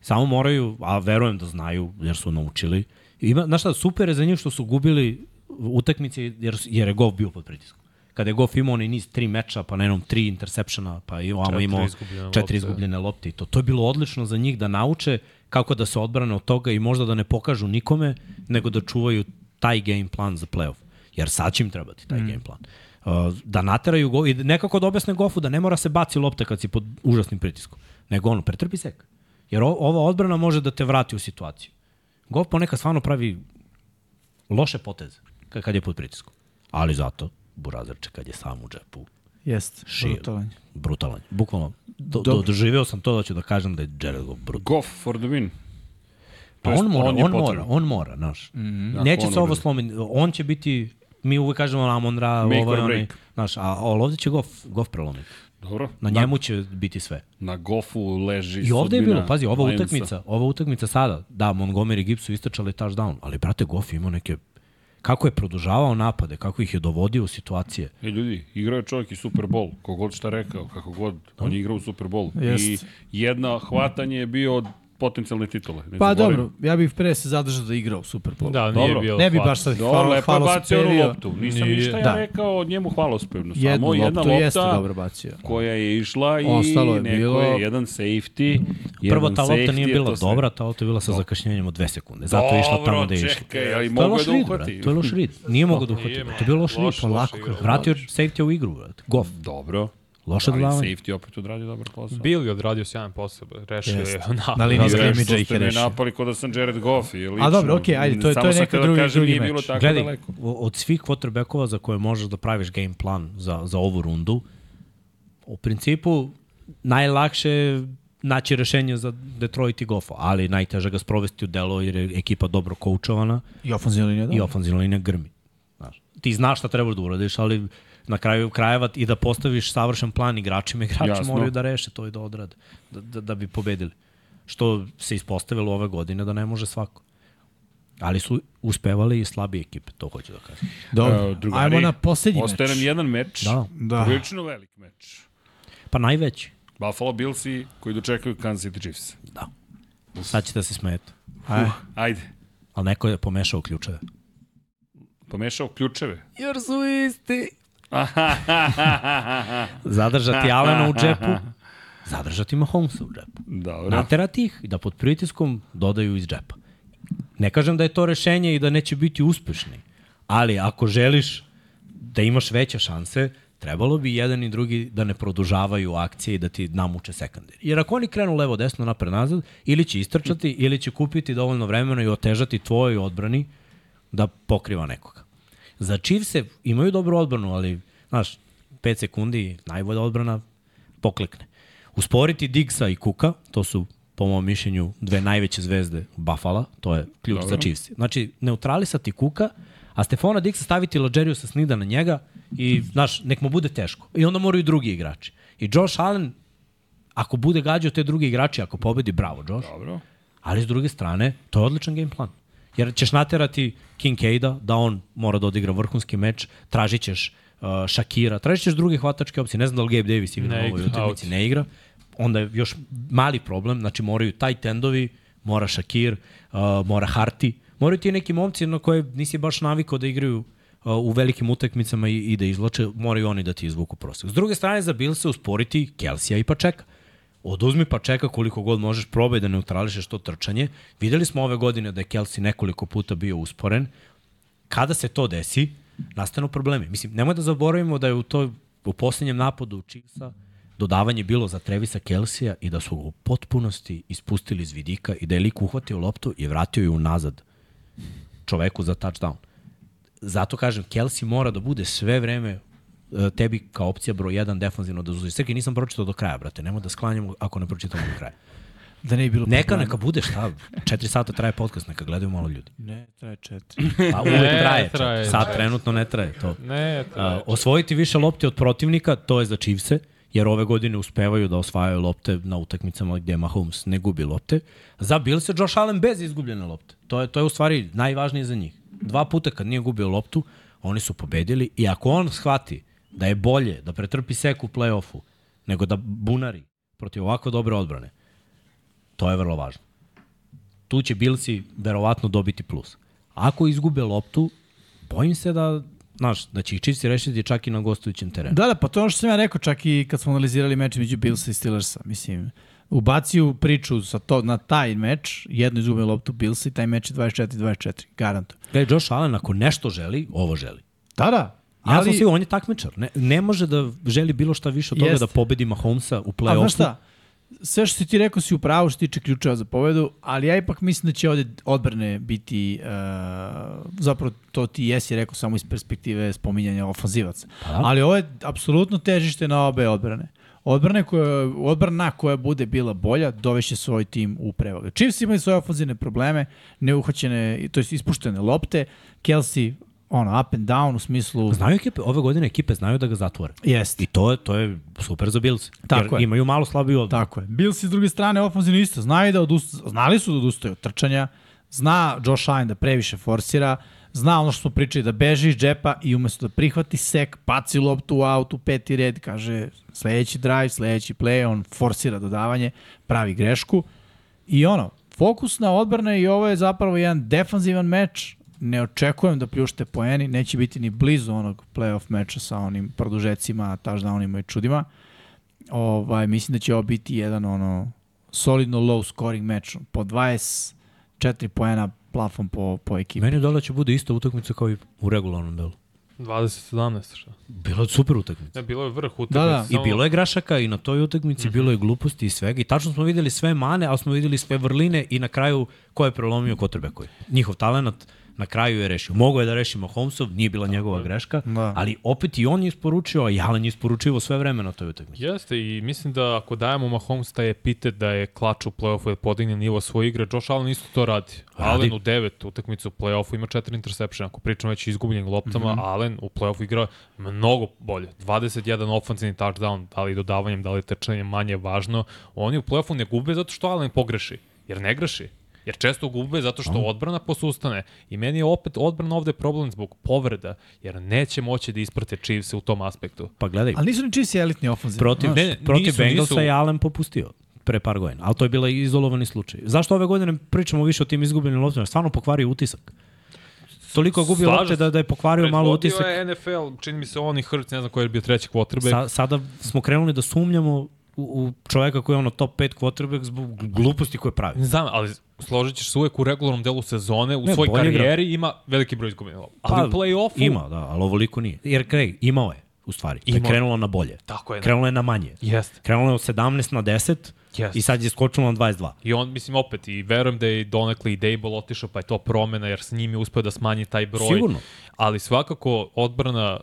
[SPEAKER 2] Samo moraju, a verujem da znaju jer su naučili. Ima, znaš šta, super je za njih što su gubili utakmice jer, jer je Goff bio pod pritiskom. Kada je Goff imao onaj niz tri meča, pa na jednom tri intersepšena, pa i ovamo imao
[SPEAKER 3] izgubljene
[SPEAKER 2] četiri
[SPEAKER 3] lopte.
[SPEAKER 2] izgubljene lopte i to. To je bilo odlično za njih da nauče kako da se odbrane od toga i možda da ne pokažu nikome, nego da čuvaju taj game plan za playoff. Jer sad će im trebati taj mm. game plan. Uh, da nateraju go i nekako da objasne Goffu da ne mora se baci lopta kad si pod užasnim pritiskom. Nego ono, pretrpi sek. Jer o, ova odbrana može da te vrati u situaciju. Goff ponekad stvarno pravi loše poteze kad, je pod pritiskom. Ali zato, Burazerče kad je sam u džepu,
[SPEAKER 4] Jest,
[SPEAKER 2] Šio.
[SPEAKER 4] Brutalan.
[SPEAKER 2] Bukvalno, do, do, doživeo sam to da ću da kažem da je Jared Goff brutalan.
[SPEAKER 1] Goff for the win.
[SPEAKER 2] Pa on mora,
[SPEAKER 1] on
[SPEAKER 2] on, mora, on mora, znaš. Mm. -hmm. Neće se ovo slomiti. On će biti, mi uvek kažemo Amon Ra,
[SPEAKER 1] Make
[SPEAKER 2] ovaj, onaj, znaš, a, a ovde će Goff, Goff prelomiti.
[SPEAKER 1] Dobro.
[SPEAKER 2] Na njemu će biti sve.
[SPEAKER 1] Na Goffu leži
[SPEAKER 2] I ovde je bilo, pazi, ova
[SPEAKER 1] Lionsa.
[SPEAKER 2] utakmica, ova utakmica sada, da, Montgomery i Gibbs su istračali touchdown, ali brate, Goff je imao neke, kako je produžavao napade, kako ih je dovodio u situacije.
[SPEAKER 1] E ljudi, igrao je čovjek i Super Bowl, kogod šta rekao, kako god, on je igrao u Super Bowl.
[SPEAKER 4] Jest.
[SPEAKER 1] I jedno hvatanje je bio od potencijalne titule. Ne
[SPEAKER 4] Pa
[SPEAKER 1] zaboravim.
[SPEAKER 4] dobro, ja bih pre se zadržao da igra u Super Bowl.
[SPEAKER 3] Da, nije
[SPEAKER 1] Dobro.
[SPEAKER 3] bio
[SPEAKER 4] Ne bi baš sad
[SPEAKER 1] Dobro,
[SPEAKER 4] hvala,
[SPEAKER 1] lepo
[SPEAKER 4] hvala
[SPEAKER 1] bacio onu
[SPEAKER 4] superio.
[SPEAKER 1] loptu. Nisam
[SPEAKER 3] Nije.
[SPEAKER 1] ništa ja
[SPEAKER 4] Da.
[SPEAKER 1] rekao od njemu hvalospevno. Samo
[SPEAKER 4] Jednu
[SPEAKER 1] jedna
[SPEAKER 4] loptu jeste
[SPEAKER 1] lopta
[SPEAKER 4] dobro bacio.
[SPEAKER 1] koja je išla i
[SPEAKER 4] Ostalo je
[SPEAKER 1] neko
[SPEAKER 4] bilo-
[SPEAKER 1] je jedan safety.
[SPEAKER 2] Prvo,
[SPEAKER 1] jedan
[SPEAKER 2] ta lopta nije
[SPEAKER 1] je
[SPEAKER 2] bila
[SPEAKER 1] sve.
[SPEAKER 2] dobra, ta lopta je bila sa zakašnjenjem od dve sekunde. Zato je išla tamo da je išla.
[SPEAKER 1] čekaj, ali
[SPEAKER 2] To je
[SPEAKER 1] mogu da
[SPEAKER 2] rid,
[SPEAKER 1] uhvati.
[SPEAKER 2] To je loš rid. Nije mogo da uhvati. To je bio loš rid.
[SPEAKER 3] loš,
[SPEAKER 2] Pa
[SPEAKER 3] loš
[SPEAKER 2] lako.
[SPEAKER 3] igra.
[SPEAKER 2] Vratio safety u igru, brate.
[SPEAKER 1] Dobro.
[SPEAKER 2] Loše
[SPEAKER 1] Ali
[SPEAKER 2] dodavanje.
[SPEAKER 1] safety opet odradio dobar posao.
[SPEAKER 3] Bill je odradio sjajan posao, rešio je na,
[SPEAKER 4] Na liniji
[SPEAKER 3] na-
[SPEAKER 4] skrimi.
[SPEAKER 1] Što
[SPEAKER 4] Jake
[SPEAKER 1] ste
[SPEAKER 4] je rešio.
[SPEAKER 1] napali kod da sam Jared Goff i lično.
[SPEAKER 4] A dobro, okej, ajde, to je- to je neka
[SPEAKER 1] da
[SPEAKER 4] drugi-
[SPEAKER 1] kažem,
[SPEAKER 4] drugi
[SPEAKER 1] nije
[SPEAKER 4] meč.
[SPEAKER 1] bilo tako
[SPEAKER 2] Gledaj,
[SPEAKER 1] daleko.
[SPEAKER 2] od svih quarterbackova za koje možeš da praviš game plan za, za ovu rundu, u principu najlakše je naći rešenje za Detroit i Goffa, ali najteže ga sprovesti u delo jer je ekipa dobro koučovana
[SPEAKER 4] I ofenzivna linija, da.
[SPEAKER 2] i ofenzivna linija grmi. Znaš, ti znaš šta treba da uradiš, ali na kraju krajeva i da postaviš savršen plan igračima, igrači
[SPEAKER 1] Jasno.
[SPEAKER 2] moraju da reše to i da odrade, da, da, da bi pobedili. Što se ispostavilo ove godine da ne može svako. Ali su uspevali i slabije ekipe, to hoću da kažem.
[SPEAKER 4] Dobro,
[SPEAKER 1] E, drugari,
[SPEAKER 4] ajmo na poslednji meč.
[SPEAKER 1] Ostaje nam jedan meč.
[SPEAKER 2] Da.
[SPEAKER 4] Da.
[SPEAKER 1] Prilično velik meč.
[SPEAKER 2] Pa najveći.
[SPEAKER 1] Buffalo Billsi koji dočekaju Kansas City Chiefs.
[SPEAKER 2] Da. Sad ćete se smeti.
[SPEAKER 4] Ajde.
[SPEAKER 1] Ajde.
[SPEAKER 2] Ali neko je pomešao ključeve.
[SPEAKER 1] Pomešao ključeve.
[SPEAKER 2] Jer su isti. Zadržati Alena u džepu, zadržati Mahomesa u džepu.
[SPEAKER 1] Dobro.
[SPEAKER 2] Naterati ih da pod pritiskom dodaju iz džepa. Ne kažem da je to rešenje i da neće biti uspešni, ali ako želiš da imaš veće šanse, trebalo bi jedan i drugi da ne produžavaju akcije i da ti namuče sekundari. Jer ako oni krenu levo, desno, napred, nazad, ili će istrčati, ili će kupiti dovoljno vremena i otežati tvojoj odbrani da pokriva nekoga. Za Chiefse imaju dobru odbranu, ali, znaš, 5 sekundi, najbolja odbrana, poklekne. Usporiti Diggsa i Kuka, to su po mom mišljenju dve najveće zvezde Buffalo, to je ključ
[SPEAKER 1] Dobro.
[SPEAKER 2] za Chiefs. Znači, neutralisati Kuka, a Stefana Diggsa staviti Logeriusa Snida na njega i, znaš, nek mu bude teško. I onda moraju drugi igrači. I Josh Allen, ako bude gađao te drugi igrači, ako pobedi, bravo Josh.
[SPEAKER 1] Dobro.
[SPEAKER 2] Ali s druge strane, to je odličan game plan. Jer ćeš naterati Kincaida da on mora da odigra vrhunski meč, tražit ćeš uh, Shakira, tražit ćeš druge hvatačke opcije. Ne znam da li Gabe Davis igra
[SPEAKER 3] Ne
[SPEAKER 2] na ovoj
[SPEAKER 3] igra,
[SPEAKER 2] utakmici, ne igra. Onda je još mali problem, znači moraju taj tendovi, mora Shakir, uh, mora Harti, moraju ti neki momci na koje nisi baš navikao da igraju uh, u velikim utakmicama i, i da izvlače, moraju oni da ti izvuku prosek. S druge strane, za Bill se usporiti Kelsija i Pačeka. Oduzmi pa čeka koliko god možeš, probaj da neutrališeš to trčanje. Videli smo ove godine da je Kelsey nekoliko puta bio usporen. Kada se to desi, nastanu problemi. Mislim, nemoj da zaboravimo da je u toj u poslednjem napadu Chiefsa dodavanje bilo za Trevisa Kelsija i da su ga u potpunosti ispustili iz vidika i da je lik uhvatio loptu i vratio ju nazad čoveku za touchdown. Zato kažem, Kelsey mora da bude sve vreme tebi kao opcija broj 1 defanzivno da zuzi. Srki, nisam pročitao do kraja, brate. Nemoj da sklanjamo ako ne pročitamo do kraja.
[SPEAKER 4] Da ne bi bilo
[SPEAKER 2] Neka,
[SPEAKER 4] problema.
[SPEAKER 2] neka bude šta. Četiri sata traje podcast, neka gledaju malo ljudi.
[SPEAKER 4] Ne, traje četiri.
[SPEAKER 2] Pa uvek
[SPEAKER 3] Ne,
[SPEAKER 2] traje.
[SPEAKER 3] traje,
[SPEAKER 2] Sad
[SPEAKER 3] traje.
[SPEAKER 2] trenutno ne traje to.
[SPEAKER 3] Ne,
[SPEAKER 2] A, osvojiti više lopti od protivnika, to je za Chiefse, jer ove godine uspevaju da osvajaju lopte na utakmicama gde Mahomes ne gubi lopte. Za Bills je Josh Allen bez izgubljene lopte. To je, to je u stvari najvažnije za njih. Dva puta kad nije gubio loptu, oni su pobedili i ako on shvati da je bolje da pretrpi sek u play-offu nego da bunari protiv ovako dobre odbrane, to je vrlo važno. Tu će Billsi verovatno dobiti plus. Ako izgube loptu, bojim se da, znaš, da će ih Chiefs rešiti čak i na gostujućem terenu.
[SPEAKER 4] Da, da, pa to je ono što sam ja rekao čak i kad smo analizirali meč među Billsa i Steelersa. Mislim, ubacio priču sa to, na taj meč, jedno izgubio loptu Billsa i taj meč je 24-24, garantujem.
[SPEAKER 2] Gledaj, Josh Allen ako nešto želi, ovo želi.
[SPEAKER 4] Da, da.
[SPEAKER 2] Ja sam siguran, on je takmičar. Ne, ne može da želi bilo šta više od toga
[SPEAKER 4] Jeste.
[SPEAKER 2] da pobedi Mahomesa u
[SPEAKER 4] A znaš
[SPEAKER 2] play-offu.
[SPEAKER 4] šta? Sve što si ti rekao si u pravu što tiče ključeva za pobedu, ali ja ipak mislim da će ovde odbrane biti, uh, zapravo to ti jesi rekao samo iz perspektive spominjanja ofanzivaca.
[SPEAKER 2] Pa da.
[SPEAKER 4] Ali ovo je apsolutno težište na obe odbrane. Odbrane koja, odbrana koja bude bila bolja dovešće svoj tim u prevagu. Chiefs imaju svoje ofanzivne probleme, neuhvaćene, to jest ispuštene lopte, Kelsey ono, up and down u smislu...
[SPEAKER 2] Znaju ekipe, ove godine ekipe znaju da ga zatvore.
[SPEAKER 4] Jeste.
[SPEAKER 2] I to je, to je super za Bills.
[SPEAKER 4] Tako
[SPEAKER 2] jer
[SPEAKER 4] je.
[SPEAKER 2] imaju malo slabiju odbranu.
[SPEAKER 4] Tako je. Bills s druge strane ofenzivno isto. Znaju da odust... Znali su da odustaju od trčanja. Zna Josh Allen da previše forsira. Zna ono što smo pričali da beži iz džepa i umesto da prihvati sek, paci loptu u autu, peti red, kaže sledeći drive, sledeći play, on forsira dodavanje, pravi grešku. I ono, fokus na odbrane i ovo je zapravo jedan defanzivan meč. Ne očekujem da pljušte poeni, neće biti ni blizu onog playoff meča sa onim produžecima, touchdownima i čudima ovaj, mislim da će ovo biti jedan ono solidno low scoring meč. Po 24 poena plafon po, po ekipi.
[SPEAKER 2] Meni je dole će bude ista utakmica kao i u regularnom delu.
[SPEAKER 3] 2017, šta?
[SPEAKER 2] Bilo je super utakmica.
[SPEAKER 3] Ne, bilo je vrh utakmice.
[SPEAKER 4] Da, da.
[SPEAKER 2] I bilo je grašaka i na toj utakmici, bilo je gluposti i svega. I tačno smo videli sve mane, ali smo videli sve vrline i na kraju ko je prelomio Kotrbekoj. Njihov talent na kraju je rešio. Mogao je da reši Mahomesov, nije bila njegova greška,
[SPEAKER 4] Da.
[SPEAKER 2] ali opet i on je isporučio, a i Allen je isporučivo sve vreme na toj utakmici.
[SPEAKER 3] Jeste i mislim da ako dajemo Mahomes taj epitet da je klač u play-offu da podigne nivo svoje igre, Josh Allen isto to radi.
[SPEAKER 2] Radi.
[SPEAKER 3] Allen u devet utakmicu u play-offu ima četiri interception. Ako pričamo već izgubljenim loptama, mm -hmm. Allen u play-offu igra mnogo bolje. 21 ofenzivni touchdown, da li dodavanjem, da li trčanjem, manje je važno. Oni u play-offu ne gube zato što Allen pogreši, jer ne greši. Jer često gube zato što odbrana posustane. I meni je opet odbrana ovde problem zbog povreda, jer neće moći da isprate Chiefs u tom aspektu.
[SPEAKER 2] Pa gledaj,
[SPEAKER 4] Ali nisu ni Chiefs elitni ofenzivni.
[SPEAKER 2] protiv,
[SPEAKER 3] ne, ne,
[SPEAKER 2] protiv
[SPEAKER 3] nisu,
[SPEAKER 2] Bengalsa
[SPEAKER 3] nisu.
[SPEAKER 2] je Allen popustio pre par godina, ali to je bila izolovani slučaj. Zašto ove godine pričamo više o tim izgubljenim loptima? Stvarno pokvario utisak. Toliko je gubio lopte da, da je pokvario malo
[SPEAKER 3] Predvodio
[SPEAKER 2] utisak.
[SPEAKER 3] je NFL, čini mi se on i Hurts, ne znam ko je bio treći quarterback.
[SPEAKER 2] Sa, sada smo krenuli da sumnjamo u, čoveka koji je ono top 5 quarterback zbog gluposti koje pravi.
[SPEAKER 3] Ne znam, ali složit ćeš se uvek u regularnom delu sezone, u
[SPEAKER 2] Ne,
[SPEAKER 3] svojoj
[SPEAKER 2] bolje igra.
[SPEAKER 3] karijeri ima veliki broj izgubljenih lopti. Ali u play-offu...
[SPEAKER 2] Pa, Ima, da, ali ovoliko nije. Jer Craig, imao je, u stvari. To je
[SPEAKER 3] Imao.
[SPEAKER 2] krenulo na bolje.
[SPEAKER 3] Tako je.
[SPEAKER 2] Krenulo je na manje.
[SPEAKER 3] Jeste.
[SPEAKER 2] Krenulo je od 17 na 10
[SPEAKER 3] Jeste.
[SPEAKER 2] i sad je skočilo na 22.
[SPEAKER 3] I on, mislim, opet, i verujem da je donekle i Dable otišao, pa je to promena, jer s njim je uspeo da smanji taj broj.
[SPEAKER 2] Sigurno.
[SPEAKER 3] Ali svakako, odbrana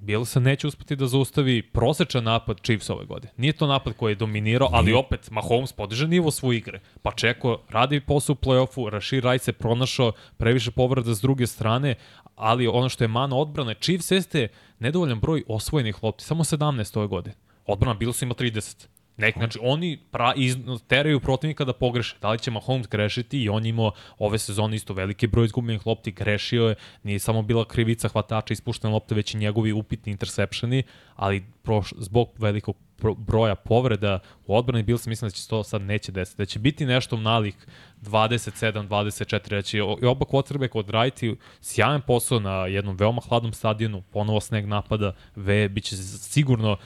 [SPEAKER 3] Bielsa neće uspeti da zaustavi prosečan napad Chiefs ove godine. Nije to napad koji je dominirao, ali opet Mahomes podiže nivo svoje igre. Pa čeko, radi posao u play-offu, Rashid Rice se pronašao previše povreda s druge strane, ali ono što je mana odbrane, Chiefs jeste nedovoljan broj osvojenih lopti, samo 17 ove godine. Odbrana Billsa ima 30. Nek, znači, oni pra, iz, teraju protivnika da pogreše. Da li će Mahomes grešiti i on imao ove sezone isto veliki broj izgubljenih lopti, grešio je, nije samo bila krivica hvatača ispuštene lopte, već i njegovi upitni interceptioni, ali proš, zbog velikog broja povreda u odbrani Bills mislim da će to sad neće desiti, da će biti nešto nalik 27, 24, da će oba quarterback odraditi sjajan posao na jednom veoma hladnom stadionu, ponovo sneg napada, ve, bit će sigurno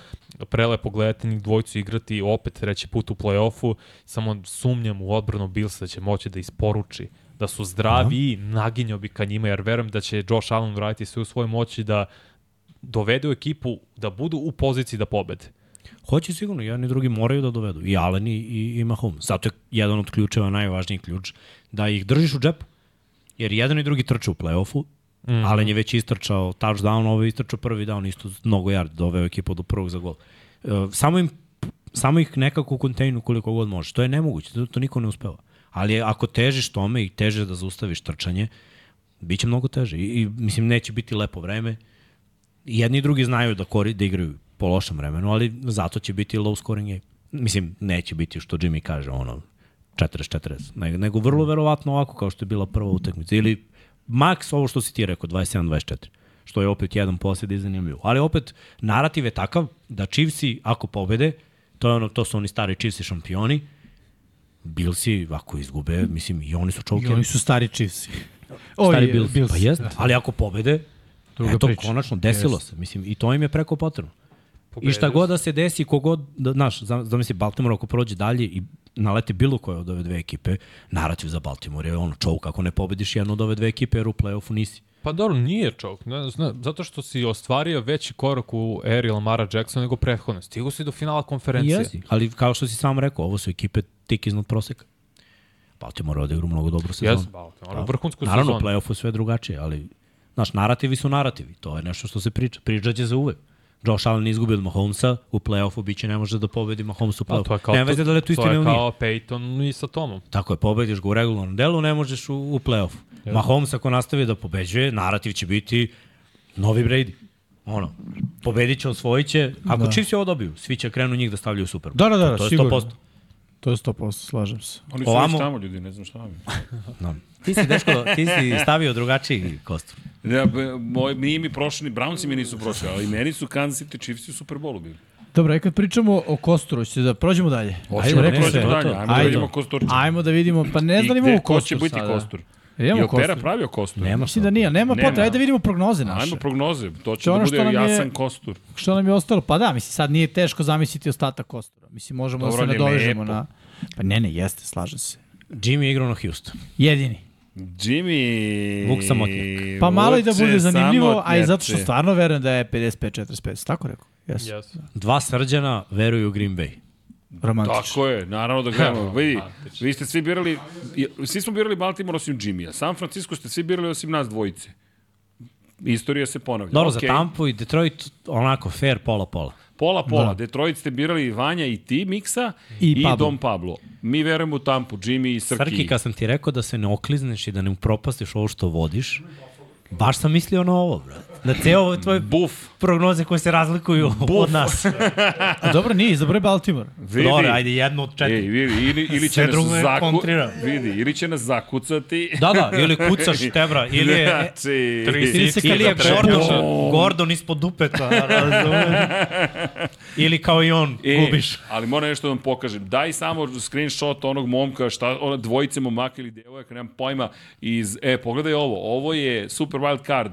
[SPEAKER 3] prelepo gledati njih dvojicu igrati opet treći put u play-offu, samo sumnjam u odbranu Billsa da će moći da isporuči da su zdravi i naginjao bi ka njima, jer verujem da će Josh Allen uraditi sve u svojoj moći da dovede u ekipu da budu u poziciji da pobede.
[SPEAKER 2] Hoće sigurno, jedan i drugi moraju da dovedu. I Allen i, i, i Mahomes. Zato je jedan od ključeva, najvažniji ključ, da ih držiš u džepu. Jer jedan i drugi trče u play-offu, mm -hmm. Allen je već istrčao touchdown, ovo je istrčao prvi down, isto mnogo yard, doveo ekipu do prvog za gol. E, samo, im, samo ih nekako u kontejnu koliko god može. To je nemoguće, to, to niko ne uspeva. Ali ako težiš tome i teže da zaustaviš trčanje, bit će mnogo teže. I, i mislim, neće biti lepo vreme. Jedni i drugi znaju da, kori, da igraju po lošem vremenu, ali zato će biti low scoring game. Mislim, neće biti što Jimmy kaže, ono, 40-40, nego, vrlo verovatno ovako kao što je bila prva utakmica. Ili maks ovo što si ti rekao, 27-24 što je opet jedan posled i zanimljivo. Ali opet, narativ je takav da Chiefsi, ako pobede, to, je ono, to su oni stari Chiefsi šampioni, Billsi, ako izgube, mislim, i oni su
[SPEAKER 4] I
[SPEAKER 2] čovkeri.
[SPEAKER 4] oni su stari Chiefs.
[SPEAKER 2] Stari
[SPEAKER 4] Oj,
[SPEAKER 2] Bills. Pa jeste, ali ako pobede,
[SPEAKER 4] Druga
[SPEAKER 2] eto,
[SPEAKER 4] priča.
[SPEAKER 2] konačno, desilo se. Mislim, i to im je preko potrebno. I šta
[SPEAKER 3] Pobedio
[SPEAKER 2] god da se desi, kogod, da, znaš, zam- zamisli Baltimore ako prođe dalje i nalete bilo koje od ove dve ekipe, narativ za Baltimore je ono čovuk ako ne pobediš jednu od ove dve ekipe jer u play-offu nisi.
[SPEAKER 3] Pa dobro, nije čovjek. Ne, zna, zato što si ostvario veći korak u eri Lamara Jacksona nego prethodno. Stigu si do finala konferencije.
[SPEAKER 2] Jesi, ali kao što si sam rekao, ovo su ekipe tik iznad proseka. Baltimore odigru mnogo dobru sezonu.
[SPEAKER 3] Jesi, Baltimore. Ono, vrhunsku
[SPEAKER 2] Naravno,
[SPEAKER 3] sezonu.
[SPEAKER 2] play-offu je sve drugačije, ali znaš, narativi su narativi. To je nešto što se priča. Pričat će se uvek. Josh Allen izgubi od Mahomesa, u play-offu biće ne može da pobedi Mahomes u
[SPEAKER 3] to je
[SPEAKER 2] play-offu. Nema veze da li je to
[SPEAKER 3] to
[SPEAKER 2] istina
[SPEAKER 3] je
[SPEAKER 2] ili nije.
[SPEAKER 3] kao Peyton i sa Tomom.
[SPEAKER 2] Tako je, pobediš ga u regularnom delu, ne možeš u, u play-offu. Mahomes ako nastavi da pobeđuje, narativ će biti novi Brady. Ono, pobedit će, osvojit će. Ako da. Chiefs ovo dobiju, svi će krenu njih da stavljaju u Super Bowl.
[SPEAKER 4] Da, da, da,
[SPEAKER 2] to je
[SPEAKER 4] sigurno.
[SPEAKER 2] 100%.
[SPEAKER 4] To je 100%, slažem se.
[SPEAKER 1] Oni su
[SPEAKER 2] Ovamo-
[SPEAKER 1] tamo ljudi, ne znam šta mi.
[SPEAKER 2] Da. Ti si, Deško, ti si stavio drugačiji kostur.
[SPEAKER 1] Ja, moj, nije mi prošli, Brownsi mi nisu prošli, ali meni su Kansas City Chiefs u Superbolu bili.
[SPEAKER 4] Dobro, e kad pričamo o Kosturu, ćete da prođemo dalje.
[SPEAKER 1] Hoćemo da prođemo dalje, ajmo da vidimo Kosturča.
[SPEAKER 4] Ajmo da vidimo, pa ne znam
[SPEAKER 1] I
[SPEAKER 4] imamo
[SPEAKER 1] gde, ko
[SPEAKER 4] Kostur
[SPEAKER 1] će biti
[SPEAKER 4] sada.
[SPEAKER 1] Kostur?
[SPEAKER 4] E, Imamo
[SPEAKER 1] I Opera
[SPEAKER 4] Kostur.
[SPEAKER 1] pravio Kostur.
[SPEAKER 2] Nema
[SPEAKER 4] Mislim da nije, nema,
[SPEAKER 1] Nema.
[SPEAKER 4] potrebe, ajde da vidimo prognoze naše.
[SPEAKER 1] Ajmo prognoze, to će
[SPEAKER 4] To
[SPEAKER 1] da bude
[SPEAKER 4] je-
[SPEAKER 1] jasan Kostur.
[SPEAKER 4] Što nam je ostalo? Pa da, mislim, sad nije teško zamisliti ostatak Kostura. Mislim, možemo
[SPEAKER 1] Dobro,
[SPEAKER 4] da se nadovežemo na... Pa ne, ne, jeste, slažem se.
[SPEAKER 2] Jimmy je igrao na Houston.
[SPEAKER 4] Jedini.
[SPEAKER 1] Jimmy...
[SPEAKER 2] Vuk samotnjak.
[SPEAKER 4] Pa malo i da bude zanimljivo, a i zato što stvarno verujem da je 55-45, tako rekao? Jesu.
[SPEAKER 3] Yes.
[SPEAKER 2] Dva srđana veruju u Green Bay.
[SPEAKER 4] Romantično.
[SPEAKER 1] Tako je, naravno da gledamo. Vidi, vi ste svi birali, svi smo birali Baltimore osim Jimmya. San Francisco ste svi birali osim nas dvojice. Istorija se ponavlja.
[SPEAKER 2] Dobro, za
[SPEAKER 1] Okej.
[SPEAKER 2] Tampu i Detroit onako fair pola-pola.
[SPEAKER 1] Pola, pola.
[SPEAKER 4] Da.
[SPEAKER 1] Detroit ste birali Vanja i ti, Miksa,
[SPEAKER 4] I
[SPEAKER 1] i,
[SPEAKER 4] Pablo.
[SPEAKER 1] Dom Pablo. Mi verujemo u Tampu, Jimmy i Srki.
[SPEAKER 2] Srki, kad sam ti rekao da se ne oklizneš i da ne upropastiš ovo što vodiš, baš sam mislio na ovo, brate. Na ceo ovo tvoje
[SPEAKER 1] Buf.
[SPEAKER 2] prognoze koje se razlikuju od nas.
[SPEAKER 4] A dobro, nije, izabro je Baltimore.
[SPEAKER 1] Vidi.
[SPEAKER 2] Dobro, ajde jedno od
[SPEAKER 1] Ej,
[SPEAKER 2] četiri.
[SPEAKER 1] vidi, ili, ili će nas zaku... Vidi, ili će nas zakucati.
[SPEAKER 2] Da, da, ili kucaš tebra, ili je...
[SPEAKER 1] Znači,
[SPEAKER 4] Ili se
[SPEAKER 2] Ili je. Gordon, Gordon ispod dupeta, razumeš? Ili kao i on,
[SPEAKER 1] E,
[SPEAKER 2] gubiš.
[SPEAKER 1] ali moram nešto da vam pokažem. Daj samo screenshot onog momka, šta, ona dvojice momaka ili devojaka, nemam pojma, iz, e, pogledaj ovo, ovo je Super Wild Card,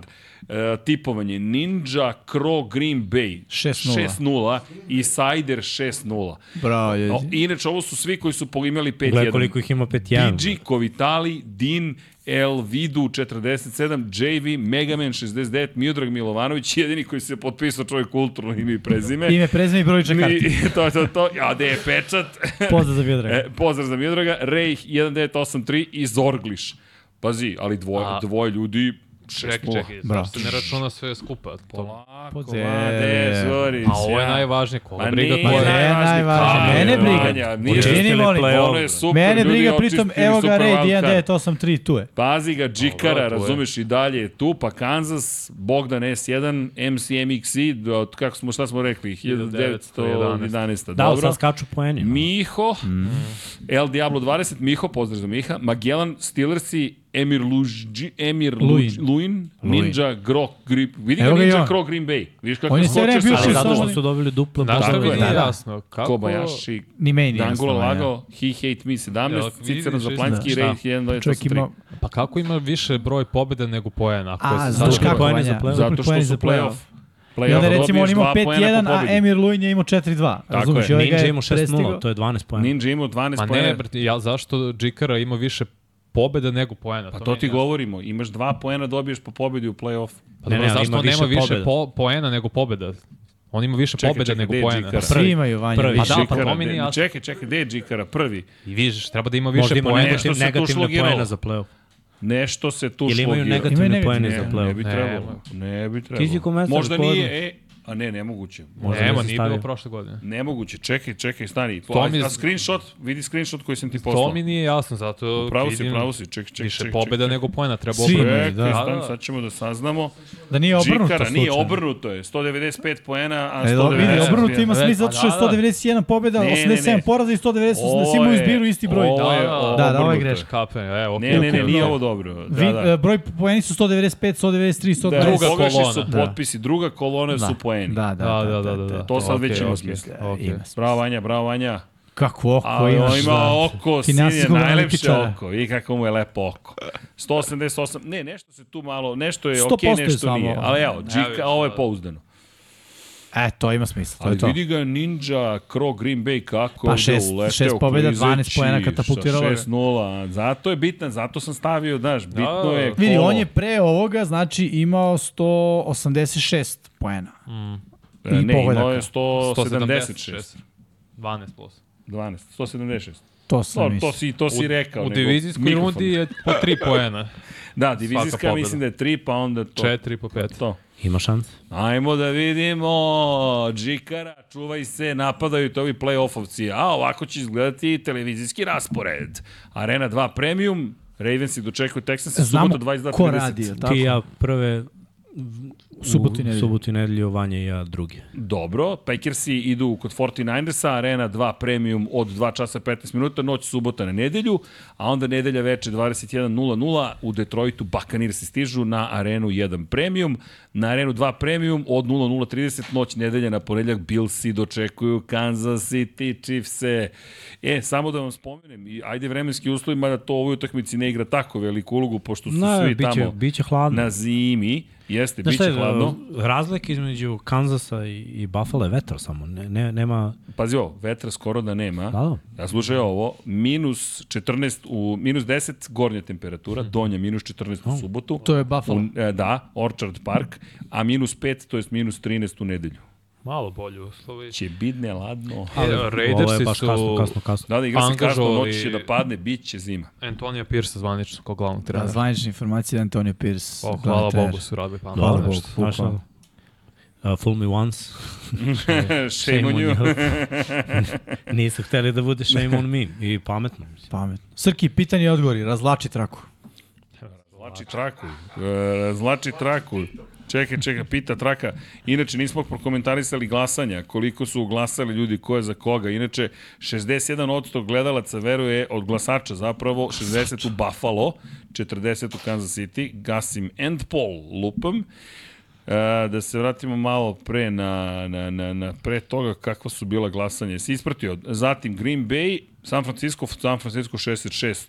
[SPEAKER 1] e, tipovanje Ninja Crow Green Bay
[SPEAKER 4] 6:0.
[SPEAKER 1] 6-0 i Sider 6-0.
[SPEAKER 4] Bravo, je.
[SPEAKER 1] O, inače, ovo su svi koji su imali 5-1.
[SPEAKER 2] Gledaj koliko ih ima 5-1.
[SPEAKER 1] PG, Kovitali, Din, El Vidu 47, JV, Megaman 69, Miodrag Milovanović, jedini koji se potpisao čovjek kulturno ime i prezime.
[SPEAKER 4] Ime, prezime i broj čekati.
[SPEAKER 1] Mi, to, to, to, a gde je pečat?
[SPEAKER 4] Pozdrav za Biodraga.
[SPEAKER 1] e, pozdrav za Miodraga, Rej 1983 i Zorgliš. Pazi, ali dvoje,
[SPEAKER 3] A-
[SPEAKER 1] dvoje ljudi,
[SPEAKER 3] Čekaj, čekaj, zašto se ne računa sve skupa? To...
[SPEAKER 1] Polako, mlade, Zoris.
[SPEAKER 3] A ovo je najvažnije, koga
[SPEAKER 1] Pa
[SPEAKER 3] briga
[SPEAKER 1] nije
[SPEAKER 3] ko je.
[SPEAKER 4] najvažnije.
[SPEAKER 1] najvažnije.
[SPEAKER 4] Mene briga. Učini, molim.
[SPEAKER 1] Ono je super,
[SPEAKER 4] Mene briga, pritom, evo ga red
[SPEAKER 1] Wild Card.
[SPEAKER 4] 1983, tu je.
[SPEAKER 1] Pazi ga, Džikara,
[SPEAKER 3] to
[SPEAKER 1] razumeš i dalje je tu, pa Kansas, Bogdan S1, MCMXI, od, kako smo, šta smo rekli, 1911.
[SPEAKER 2] Da,
[SPEAKER 1] Dobro.
[SPEAKER 2] sad skaču poeni.
[SPEAKER 1] Miho, El Diablo 20, Miho, pozdrav za Miha, Magellan, Steelersi, Emir Lužđi, Emir
[SPEAKER 4] Luin.
[SPEAKER 1] Luin, Luin Ninja Grok Grip, vidi ga Ninja. Grok Green Bay, vidiš kako
[SPEAKER 4] je
[SPEAKER 1] skočio
[SPEAKER 4] bio
[SPEAKER 1] sa
[SPEAKER 2] Ali zato što su dobili duplo
[SPEAKER 3] šta
[SPEAKER 1] Tako
[SPEAKER 3] mi
[SPEAKER 1] je.
[SPEAKER 3] nije
[SPEAKER 4] Da, da.
[SPEAKER 3] jasno? Kako...
[SPEAKER 1] Kobayashi,
[SPEAKER 4] Ni meni ja.
[SPEAKER 1] Lago, He Hate Me 17,
[SPEAKER 3] Evo,
[SPEAKER 1] Cicero
[SPEAKER 3] vidiš,
[SPEAKER 1] Zaplanski,
[SPEAKER 4] da,
[SPEAKER 1] Ray
[SPEAKER 4] šta?
[SPEAKER 1] 1,
[SPEAKER 4] Čovjek ima...
[SPEAKER 3] Pa kako ima više broj pobjeda nego poena? Ako
[SPEAKER 4] A,
[SPEAKER 3] je
[SPEAKER 4] znaš kako.
[SPEAKER 1] Zato što su play-off.
[SPEAKER 4] I onda
[SPEAKER 1] Play-off
[SPEAKER 4] recimo on imao
[SPEAKER 1] dva poena
[SPEAKER 4] 5-1,
[SPEAKER 1] po
[SPEAKER 4] a. Emir Luin je imao 4-2. Razumiješ?
[SPEAKER 1] je.
[SPEAKER 4] ovaj ga
[SPEAKER 2] Ninja
[SPEAKER 4] je
[SPEAKER 2] ima 6-0,
[SPEAKER 4] prestigao.
[SPEAKER 2] to je 12 pojena.
[SPEAKER 1] Ninja imao 12
[SPEAKER 3] Pa
[SPEAKER 1] poena.
[SPEAKER 3] ne, brate, ja, zašto Džikara ima više pobjeda nego poena?
[SPEAKER 1] Pa to
[SPEAKER 3] je
[SPEAKER 1] ti
[SPEAKER 3] jasno.
[SPEAKER 1] govorimo, imaš dva poena, dobiješ po pobedi u play-off.
[SPEAKER 3] Pa
[SPEAKER 2] Ne, ne, ali
[SPEAKER 3] zašto
[SPEAKER 2] ima više
[SPEAKER 3] nema više
[SPEAKER 2] pobjeda.
[SPEAKER 3] po, poena nego pobjeda? On ima više
[SPEAKER 1] Čekaj,
[SPEAKER 3] pobjeda
[SPEAKER 1] čekaj,
[SPEAKER 3] nego
[SPEAKER 1] gde je
[SPEAKER 3] poena.
[SPEAKER 1] Džikara?
[SPEAKER 4] Svi imaju Vanja.
[SPEAKER 2] Prvi.
[SPEAKER 4] više.
[SPEAKER 3] Pa da, pa to mi nije jasno.
[SPEAKER 1] Čekaj, čekaj, gde je Džikara? Prvi.
[SPEAKER 3] I vidiš, treba da ima više
[SPEAKER 2] Možda ima
[SPEAKER 3] poena.
[SPEAKER 1] Se tu
[SPEAKER 2] negativne poena za play-off.
[SPEAKER 1] Nešto se tu
[SPEAKER 2] Ili imaju negativne
[SPEAKER 4] Imaju
[SPEAKER 2] poene za
[SPEAKER 1] Ne, ne bi
[SPEAKER 2] play-off.
[SPEAKER 1] trebalo. Ne bi trebalo. Možda nije, e, a ne, nemoguće.
[SPEAKER 2] Možda
[SPEAKER 3] Nema, nije bilo prošle godine.
[SPEAKER 1] Nemoguće, čekaj, čekaj, stani.
[SPEAKER 3] To mi
[SPEAKER 1] a, screenshot, vidi screenshot koji sam ti poslao.
[SPEAKER 3] To mi nije jasno, zato
[SPEAKER 1] Pravo si, pravo si, čekaj, čekaj.
[SPEAKER 3] više
[SPEAKER 1] čekaj,
[SPEAKER 3] pobjeda
[SPEAKER 1] čekaj.
[SPEAKER 3] nego poena. Treba obrnuti.
[SPEAKER 1] Čekaj,
[SPEAKER 4] da.
[SPEAKER 1] stani,
[SPEAKER 3] Da, da.
[SPEAKER 1] sad ćemo da saznamo.
[SPEAKER 4] Da nije obrnuto
[SPEAKER 1] Džikara, nije
[SPEAKER 4] slučajno.
[SPEAKER 1] obrnuto je. 195 poena, a
[SPEAKER 4] E, dobro, vidi,
[SPEAKER 1] 190
[SPEAKER 4] obrnuto ima
[SPEAKER 3] E,
[SPEAKER 4] smisla zato što je
[SPEAKER 3] pa da, da.
[SPEAKER 4] 191 pobjeda,
[SPEAKER 1] Ne, ne,
[SPEAKER 4] 87
[SPEAKER 1] ne.
[SPEAKER 4] poraza i 190,
[SPEAKER 1] Ovo
[SPEAKER 4] svi imaju zbiru isti broj.
[SPEAKER 1] je
[SPEAKER 3] Da, da,
[SPEAKER 4] da, da, ovo je
[SPEAKER 3] e, ok.
[SPEAKER 1] Ne, ne, ne, nije ovo dobro. Da, da.
[SPEAKER 4] e, broj poeni su 195, 193, 120.
[SPEAKER 1] Da,
[SPEAKER 3] druga
[SPEAKER 1] pogrešni su
[SPEAKER 3] kolona.
[SPEAKER 1] potpisi, druga kolona su poeni.
[SPEAKER 4] Da, da,
[SPEAKER 3] Da, da, da, da, da.
[SPEAKER 1] To sad
[SPEAKER 3] Okej,
[SPEAKER 1] već ima
[SPEAKER 3] okej,
[SPEAKER 1] smisla.
[SPEAKER 3] okej.
[SPEAKER 4] Ima smisla.
[SPEAKER 1] Bravo Vanja, bravo Vanja.
[SPEAKER 4] Kako oko
[SPEAKER 1] A
[SPEAKER 4] imaš.
[SPEAKER 1] ima
[SPEAKER 4] da.
[SPEAKER 1] oko, sinje,
[SPEAKER 4] Finansijskog
[SPEAKER 1] najlepše oko. I kako mu je lepo oko. 188, ne, nešto se tu malo, nešto je
[SPEAKER 4] 100%
[SPEAKER 1] okej,
[SPEAKER 4] je
[SPEAKER 1] nešto nije. Ali evo, Džika, ovo je
[SPEAKER 3] da.
[SPEAKER 1] pouzdano.
[SPEAKER 4] E, to ima smisla, to
[SPEAKER 1] Ali
[SPEAKER 4] je to.
[SPEAKER 1] vidi ga Ninja, Crow, Green Bay, kako
[SPEAKER 4] Pa
[SPEAKER 1] ovde
[SPEAKER 4] šest-
[SPEAKER 1] uleteo
[SPEAKER 4] šest pobjeda,
[SPEAKER 1] klizeći
[SPEAKER 4] 12 poena katapultiralo
[SPEAKER 1] sa
[SPEAKER 4] ga.
[SPEAKER 1] 6-0. Zato je bitan, zato sam stavio, znaš, bitno
[SPEAKER 3] Da,
[SPEAKER 1] je
[SPEAKER 4] Vidi,
[SPEAKER 1] kolo.
[SPEAKER 4] on je pre ovoga, znači, imao 186 poena.
[SPEAKER 1] E,
[SPEAKER 4] i
[SPEAKER 1] ne,
[SPEAKER 4] pogodaka.
[SPEAKER 1] imao je 176.
[SPEAKER 3] 176. 12 plus.
[SPEAKER 1] 12, 176.
[SPEAKER 4] To sam
[SPEAKER 1] To, to, si, to si rekao.
[SPEAKER 3] U
[SPEAKER 1] nego
[SPEAKER 3] divizijskoj rundi je po 3 poena.
[SPEAKER 1] Da, divizijska mislim da je 3, pa onda to.
[SPEAKER 3] 4 po 5.
[SPEAKER 1] To.
[SPEAKER 2] Ima šans.
[SPEAKER 1] Ajmo da vidimo, Džikara, čuvaj se, napadaju te ovi play-offovci, a ovako će izgledati televizijski raspored. Arena 2 Premium, Ravensi dočekuju Texans,
[SPEAKER 4] Znamo
[SPEAKER 1] subota 22.30.
[SPEAKER 4] ko radi, tako?
[SPEAKER 2] Ti i ja prve
[SPEAKER 4] U subotu i
[SPEAKER 2] u
[SPEAKER 4] nedelju.
[SPEAKER 2] subotu i nedelju, Vanja i ja druge.
[SPEAKER 1] Dobro, Packersi idu kod 49ersa, Arena 2 Premium od 2 časa 15 minuta, noć subota na nedelju, a onda nedelja veče 21.00 u Detroitu Buccaneersi stižu na Arenu 1 Premium, na Arenu 2 Premium od 00.30 noć nedelja na ponedljak Billsi dočekuju Kansas City Chiefse. E, samo da vam spomenem, i ajde vremenski uslovi, mada to u ovoj utakmici ne igra tako veliku ulogu, pošto su
[SPEAKER 2] No,
[SPEAKER 1] svi
[SPEAKER 2] biće,
[SPEAKER 1] tamo
[SPEAKER 2] biće hladno.
[SPEAKER 1] na zimi Jeste,
[SPEAKER 2] Znaš
[SPEAKER 1] bit
[SPEAKER 2] šta
[SPEAKER 1] će
[SPEAKER 2] je,
[SPEAKER 1] hladno.
[SPEAKER 2] razlika između Kanzasa i, i Buffalo je vetar samo. Ne, ne, nema...
[SPEAKER 1] Pazi ovo, vetra skoro da nema.
[SPEAKER 2] Da, da.
[SPEAKER 1] Ja slušaj ovo, minus 14, u, minus 10 gornja temperatura, donja minus 14 u subotu.
[SPEAKER 4] To je Buffalo.
[SPEAKER 1] U, e, da, Orchard Park, a minus 5, to je minus 13 u nedelju.
[SPEAKER 3] Malo bolje uslovi.
[SPEAKER 1] Će bitne ladno.
[SPEAKER 3] Ali,
[SPEAKER 2] Ovo je
[SPEAKER 3] Raidersi
[SPEAKER 2] baš
[SPEAKER 3] su
[SPEAKER 2] kasno, kasno, kasno.
[SPEAKER 1] Da, da igra se kasno,
[SPEAKER 3] angažovali-
[SPEAKER 1] noći će da padne, bit će zima.
[SPEAKER 3] Antonija Pierce zvanično kao glavnog
[SPEAKER 4] Da,
[SPEAKER 3] trenera.
[SPEAKER 4] zvanična informacija da Antonio Pierce.
[SPEAKER 3] O,
[SPEAKER 4] glavni
[SPEAKER 3] hvala. Bogu su radili pa.
[SPEAKER 2] Hvala
[SPEAKER 4] Bogu, bukvalno.
[SPEAKER 2] uh, fool me once.
[SPEAKER 1] Shame on you.
[SPEAKER 2] Nisu hteli da bude shame on me. I pametno. mislim.
[SPEAKER 4] Pametno. Srki, pitanje i odgovori, razlači traku.
[SPEAKER 1] Zlači traku. E, zlači traku. Čekaj, čekaj, pita traka. Inače, nismo prokomentarisali glasanja, koliko su glasali ljudi, ko je za koga. Inače, 61% gledalaca veruje od glasača zapravo, 60 u Buffalo, 40 u Kansas City, Gasim and Paul lupam. E, da se vratimo malo pre na, na, na, na pre toga kakva su bila glasanja. Si ispratio. Zatim Green Bay, San Francisco, San Francisco 66,6,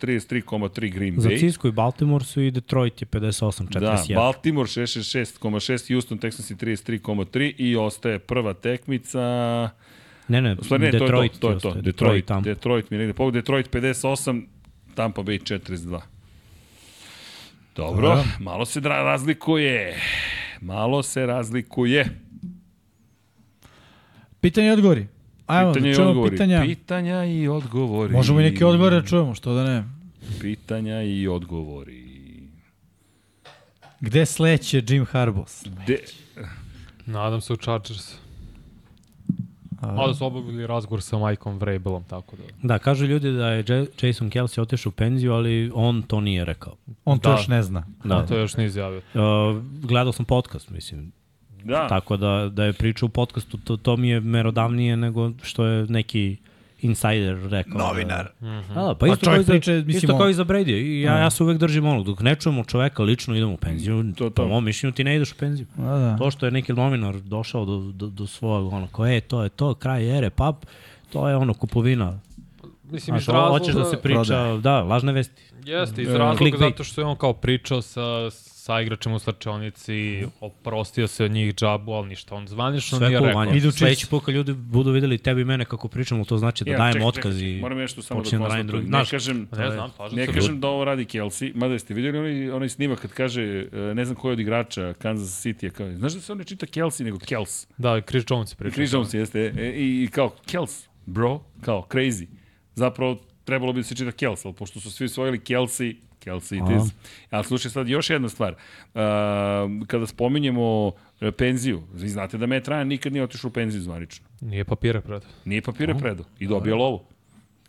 [SPEAKER 1] 33,3 Green
[SPEAKER 2] Za
[SPEAKER 1] Bay.
[SPEAKER 2] Cisco i Baltimore su i Detroit je 58, 41.
[SPEAKER 1] Da, Baltimore 66,6, Houston Texans je 33,3 i ostaje prva tekmica...
[SPEAKER 2] Ne, ne,
[SPEAKER 1] stvari ne,
[SPEAKER 2] Detroit.
[SPEAKER 1] to je to, to, je to. Detroit,
[SPEAKER 2] tamo.
[SPEAKER 1] Detroit mi je negde, pogled, Detroit 58, Tampa Bay 42. Dobro,
[SPEAKER 4] Dobro.
[SPEAKER 1] malo se razlikuje. Malo se razlikuje.
[SPEAKER 4] Pitanje i odgovori. Ajmo,
[SPEAKER 1] Pitanje
[SPEAKER 4] da
[SPEAKER 1] i
[SPEAKER 4] čujemo
[SPEAKER 1] odgovori.
[SPEAKER 4] pitanja.
[SPEAKER 1] Pitanja i odgovori.
[SPEAKER 4] Možemo i neke odgovore da čujemo, što da ne.
[SPEAKER 1] Pitanja i odgovori.
[SPEAKER 4] Gde sleće Jim Harbaugh?
[SPEAKER 1] De,
[SPEAKER 3] Nadam se u Chargers. Mada su obavili razgovor sa Mikeom Vrabelom, tako da...
[SPEAKER 2] Da, kažu ljudi da je Ja- Jason Kelsey otišao u penziju, ali on to nije rekao.
[SPEAKER 4] On to
[SPEAKER 3] Da.
[SPEAKER 4] još ne zna.
[SPEAKER 2] Da.
[SPEAKER 3] To još nije izjavio.
[SPEAKER 2] Uh, gledao sam podcast, mislim.
[SPEAKER 1] da,
[SPEAKER 2] Tako da, da je pričao u podcastu, to, to mi je merodavnije nego što je neki insider rekao.
[SPEAKER 4] Novinar.
[SPEAKER 2] Da, da, da pa isto, kao, za,
[SPEAKER 4] priča, mislim,
[SPEAKER 2] isto kao i za Brady. I ja, ja se uvek držim onog. Dok ne čujemo čoveka lično idemo u penziju,
[SPEAKER 1] To,
[SPEAKER 2] to,
[SPEAKER 1] to.
[SPEAKER 2] po mom mišljenju ti ne ideš u penziju.
[SPEAKER 4] Da, da.
[SPEAKER 2] To što je neki novinar došao do, do, do svog, ono, ko je, to je to, kraj ere, pap, to je ono, kupovina.
[SPEAKER 3] Mislim, iz razloga...
[SPEAKER 2] hoćeš da se priča,
[SPEAKER 4] Prodaje.
[SPEAKER 2] da, lažne vesti.
[SPEAKER 3] Jeste, iz
[SPEAKER 2] E,
[SPEAKER 3] razloga
[SPEAKER 2] clickbait.
[SPEAKER 3] zato što je on kao pričao sa, sa igračem u slačionici, oprostio se od njih džabu, ali ništa, on zvanično
[SPEAKER 2] Sve
[SPEAKER 3] nije rekao.
[SPEAKER 2] Vanja.
[SPEAKER 4] Idu čist.
[SPEAKER 2] Sledeći put kad ljudi budu videli tebi i mene kako pričamo, to znači da
[SPEAKER 1] Ja,
[SPEAKER 2] dajem
[SPEAKER 1] čekaj,
[SPEAKER 2] otkaz
[SPEAKER 1] čekaj,
[SPEAKER 2] i
[SPEAKER 1] Moram nešto samo da
[SPEAKER 2] počinjem da radim
[SPEAKER 1] konstatujem.
[SPEAKER 2] drugi.
[SPEAKER 1] Ne
[SPEAKER 2] Znaš,
[SPEAKER 1] kažem,
[SPEAKER 3] Ne znam,
[SPEAKER 1] ne
[SPEAKER 3] se.
[SPEAKER 1] kažem da ovo radi Kelsey, mada ste vidjeli onaj, onaj snimak kad kaže, e, ne znam ko je od igrača Kansas City, kao, znaš da se on ne čita Kelsey nego Kels.
[SPEAKER 3] Da, Chris Jones je pričao.
[SPEAKER 1] Chris Jones jeste, e, i, i kao Kels, bro, kao crazy. Zapravo trebalo bi da se čita Kels, ali pošto su svi osvojili Kelsey, Kelsey it is. Ali slušaj sad još jedna stvar. Uh, kada spominjemo e, penziju, vi znate da Matt Ryan nikad nije otišao u penziju zvanično.
[SPEAKER 3] Nije papire pred.
[SPEAKER 1] Nije papire predo i dobija lovu.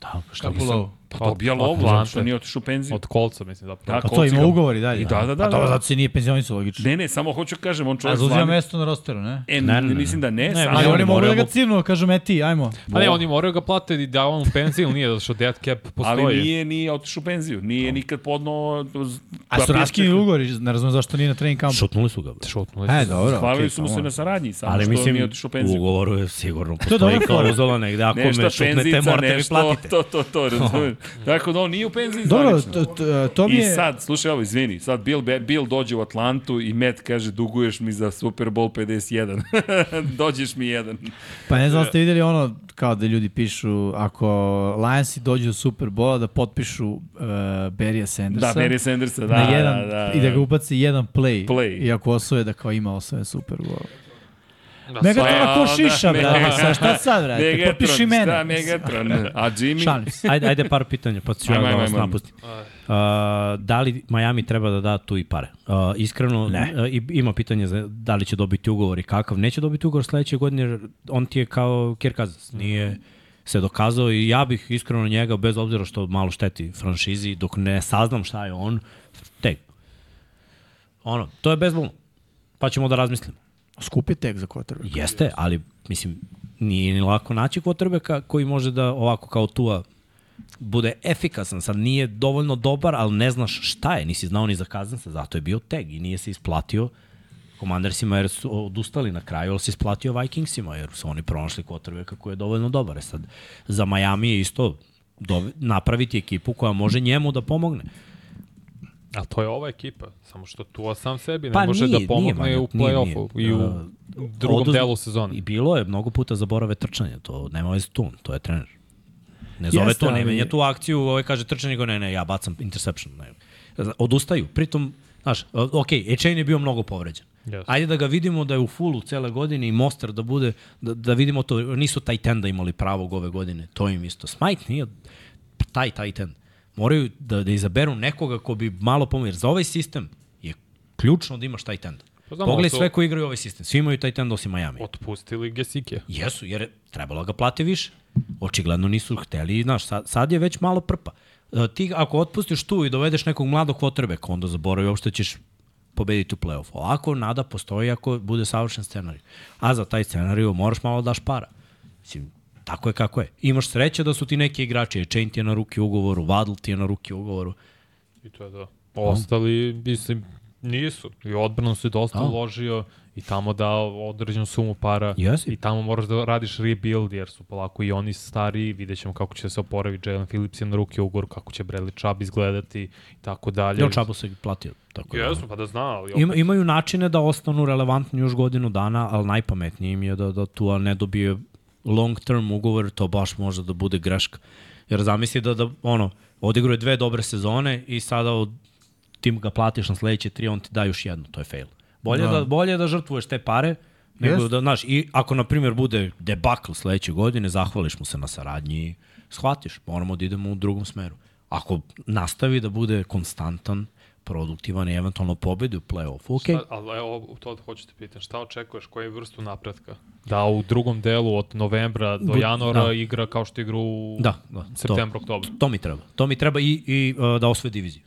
[SPEAKER 2] Da, šta
[SPEAKER 4] Kako lovo?
[SPEAKER 1] Pa dobija
[SPEAKER 3] od
[SPEAKER 1] lovu, zato što nije otišao u penziju.
[SPEAKER 3] Od kolca, mislim, zapravo.
[SPEAKER 1] Da,
[SPEAKER 4] A to ima ugovor i dalje.
[SPEAKER 1] I da, da, da,
[SPEAKER 4] A to
[SPEAKER 1] da.
[SPEAKER 4] zato se nije penzionisao, logično.
[SPEAKER 1] Ne, ne, samo hoću kažem, on
[SPEAKER 4] A
[SPEAKER 1] čovjek
[SPEAKER 4] zauzima
[SPEAKER 1] zvani-
[SPEAKER 4] mesto na rosteru, ne?
[SPEAKER 1] E,
[SPEAKER 2] Ne, ne, ne.
[SPEAKER 1] mislim da ne,
[SPEAKER 2] Ne,
[SPEAKER 1] samo...
[SPEAKER 4] Ali
[SPEAKER 2] oni
[SPEAKER 4] oni mogu da
[SPEAKER 2] moraju
[SPEAKER 4] ga cimnu, kažu me ti, ajmo.
[SPEAKER 3] Pa ne, oni moraju ga platiti i da on u penziju, nije zato što dead cap postoji.
[SPEAKER 1] Ali nije, nije otišao u penziju. Nije nikad podno...
[SPEAKER 4] A su raskini ugovori, ne razumem zašto nije na trening kampu.
[SPEAKER 2] Šutnuli su ga.
[SPEAKER 3] Šutnuli
[SPEAKER 4] E,
[SPEAKER 3] su.
[SPEAKER 4] dobro.
[SPEAKER 1] Hvalili su mu se na saradnji, samo
[SPEAKER 2] Ali
[SPEAKER 1] što
[SPEAKER 2] mislim,
[SPEAKER 1] nije otišao u penziju.
[SPEAKER 2] ugovoru je sigurno postoji klauzula negde. Ako me šutnete, morate mi platite.
[SPEAKER 1] to, to, to, razumem. Tako da on nije u penziji
[SPEAKER 4] Dobro, to, to, to mi
[SPEAKER 1] I
[SPEAKER 4] je...
[SPEAKER 1] sad, slušaj ovo, izvini, sad Bill, Bill dođe u Atlantu i Matt kaže duguješ mi za Super Bowl 51. Dođeš mi jedan.
[SPEAKER 4] Pa ne znam da ste videli ono, kao da ljudi pišu, ako Lionsi dođu do Super Bola, da potpišu uh, Berija Sandersa.
[SPEAKER 1] Da, Barry Sandersa, da,
[SPEAKER 4] na jedan,
[SPEAKER 1] da, da.
[SPEAKER 4] I da ga ubaci jedan play.
[SPEAKER 1] Play.
[SPEAKER 4] I ako osvoje da kao ima osvojen Super Bowl.
[SPEAKER 3] Da,
[SPEAKER 4] Megatron ako
[SPEAKER 1] da,
[SPEAKER 4] šiša,
[SPEAKER 1] me-
[SPEAKER 4] brate. Sad, šta sad, brate?
[SPEAKER 1] Megatron,
[SPEAKER 4] Potpiši mene.
[SPEAKER 1] Šta, Megatron? A Jimmy?
[SPEAKER 4] Šalim se.
[SPEAKER 2] Ajde, ajde par pitanja, pa ću ja da vas napustim. Uh, da li Miami treba da da tu i pare? Uh, iskreno, ne. Uh, ima pitanje za da li će dobiti ugovor i kakav. Neće dobiti ugovor sledeće godine, jer on ti je kao Kirk Cousins. Nije se dokazao i ja bih iskreno njega, bez obzira što malo šteti franšizi, dok ne saznam šta je on, tek. Ono, to je bezbolno. Pa ćemo da razmislimo.
[SPEAKER 4] Skup je tek za quarterback.
[SPEAKER 2] Jeste, ali mislim nije ni lako naći quarterbacka koji može da ovako kao Tua bude efikasan. Sad nije dovoljno dobar, ali ne znaš šta je, nisi znao ni za Kazansa, zato je bio tag i nije se isplatio Commandersima jer su odustali na kraju, ali se isplatio Vikingsima jer su oni pronašli quarterbacka koji je dovoljno dobar. E sad, za Miami je isto dove, napraviti ekipu koja može njemu da pomogne.
[SPEAKER 3] A to je ova ekipa, samo što Tua sam sebi ne
[SPEAKER 2] Pa
[SPEAKER 3] može
[SPEAKER 2] nije,
[SPEAKER 3] da pomogne
[SPEAKER 2] nije,
[SPEAKER 3] u play-offu i u
[SPEAKER 2] Uh,
[SPEAKER 3] drugom
[SPEAKER 2] oduz-
[SPEAKER 3] delu sezone.
[SPEAKER 2] I bilo je mnogo puta zaborave trčanje, to nema veze tu, to je trener. Ne zove
[SPEAKER 4] Jeste,
[SPEAKER 2] to, ne menja tu akciju, ovaj kaže trčanje, go ne, ne, ja bacam interception. Ne. Odustaju, pritom, znaš, ok, Ečejn je bio mnogo povređen.
[SPEAKER 3] Yes.
[SPEAKER 2] Ajde da ga vidimo da je u fullu cele godine i Monster da bude, da, da vidimo to, nisu tight enda imali pravog ove godine, to im isto. Smite nije taj tight end. Moraju da, da izaberu nekoga ko bi malo pomoći, za ovaj sistem je ključno da imaš tight end.
[SPEAKER 3] Pa
[SPEAKER 2] Pogledaj
[SPEAKER 3] to-
[SPEAKER 2] sve koji igraju ovaj sistem, svi imaju tight end osim Miami.
[SPEAKER 3] Otpustili Gesike.
[SPEAKER 2] Jesu, jer je trebalo ga plati više. Očigledno nisu hteli, znaš, sad, sad je već malo prpa. E, Ti ako otpustiš tu i dovedeš nekog mladog kvotrbeka, onda zaboravi uopšte ćeš pobediti u play-offu. Ovako nada postoji ako bude savršen scenarij. A za taj scenarij moraš malo da daš para. Mislim, tako je kako je. Imaš sreće da su ti neki igrači, Chain ti je na ruki ugovoru, Waddle ti je na ruki ugovoru.
[SPEAKER 3] I to je da. Ostali, mislim, nisu. I odbranu se dosta
[SPEAKER 2] Da.
[SPEAKER 3] uložio i tamo dao određenu sumu para.
[SPEAKER 2] Jesi.
[SPEAKER 3] I tamo moraš da radiš rebuild, jer su polako i oni stari, vidjet ćemo kako će se oporaviti Jalen Phillips je na ruke ugovor, kako će Bradley Chubb izgledati i tako dalje.
[SPEAKER 2] Jel Čabo se platio. Tako da-
[SPEAKER 3] Jesu, pa da zna, ali
[SPEAKER 2] Ima, imaju načine da ostanu relevantni još godinu dana, ali najpametnije im je da, da tu ne dobije long term ugovor, to baš može da bude greška. Jer zamisli da, da ono, odigruje dve dobre sezone i sada od, ti ga platiš na sledeće tri, on ti da još jednu, to je fail. Bolje da, da bolje je da žrtvuješ te pare, nego
[SPEAKER 4] Jest.
[SPEAKER 2] da, znaš, i ako, na primjer, bude debakl sledeće godine, zahvališ mu se na saradnji i shvatiš, moramo da idemo u drugom smeru. Ako nastavi da bude konstantan, produktivan i eventualno pobedi u play-offu, ok.
[SPEAKER 3] Šta, ali evo, to hoću te pitan, šta očekuješ, koju vrstu napretka? Da u drugom delu od novembra do januara
[SPEAKER 2] da.
[SPEAKER 3] igra kao što igra u
[SPEAKER 2] Da, da.
[SPEAKER 3] septembru, oktobru.
[SPEAKER 2] To mi treba. To mi treba i, i uh, da osvoje diviziju.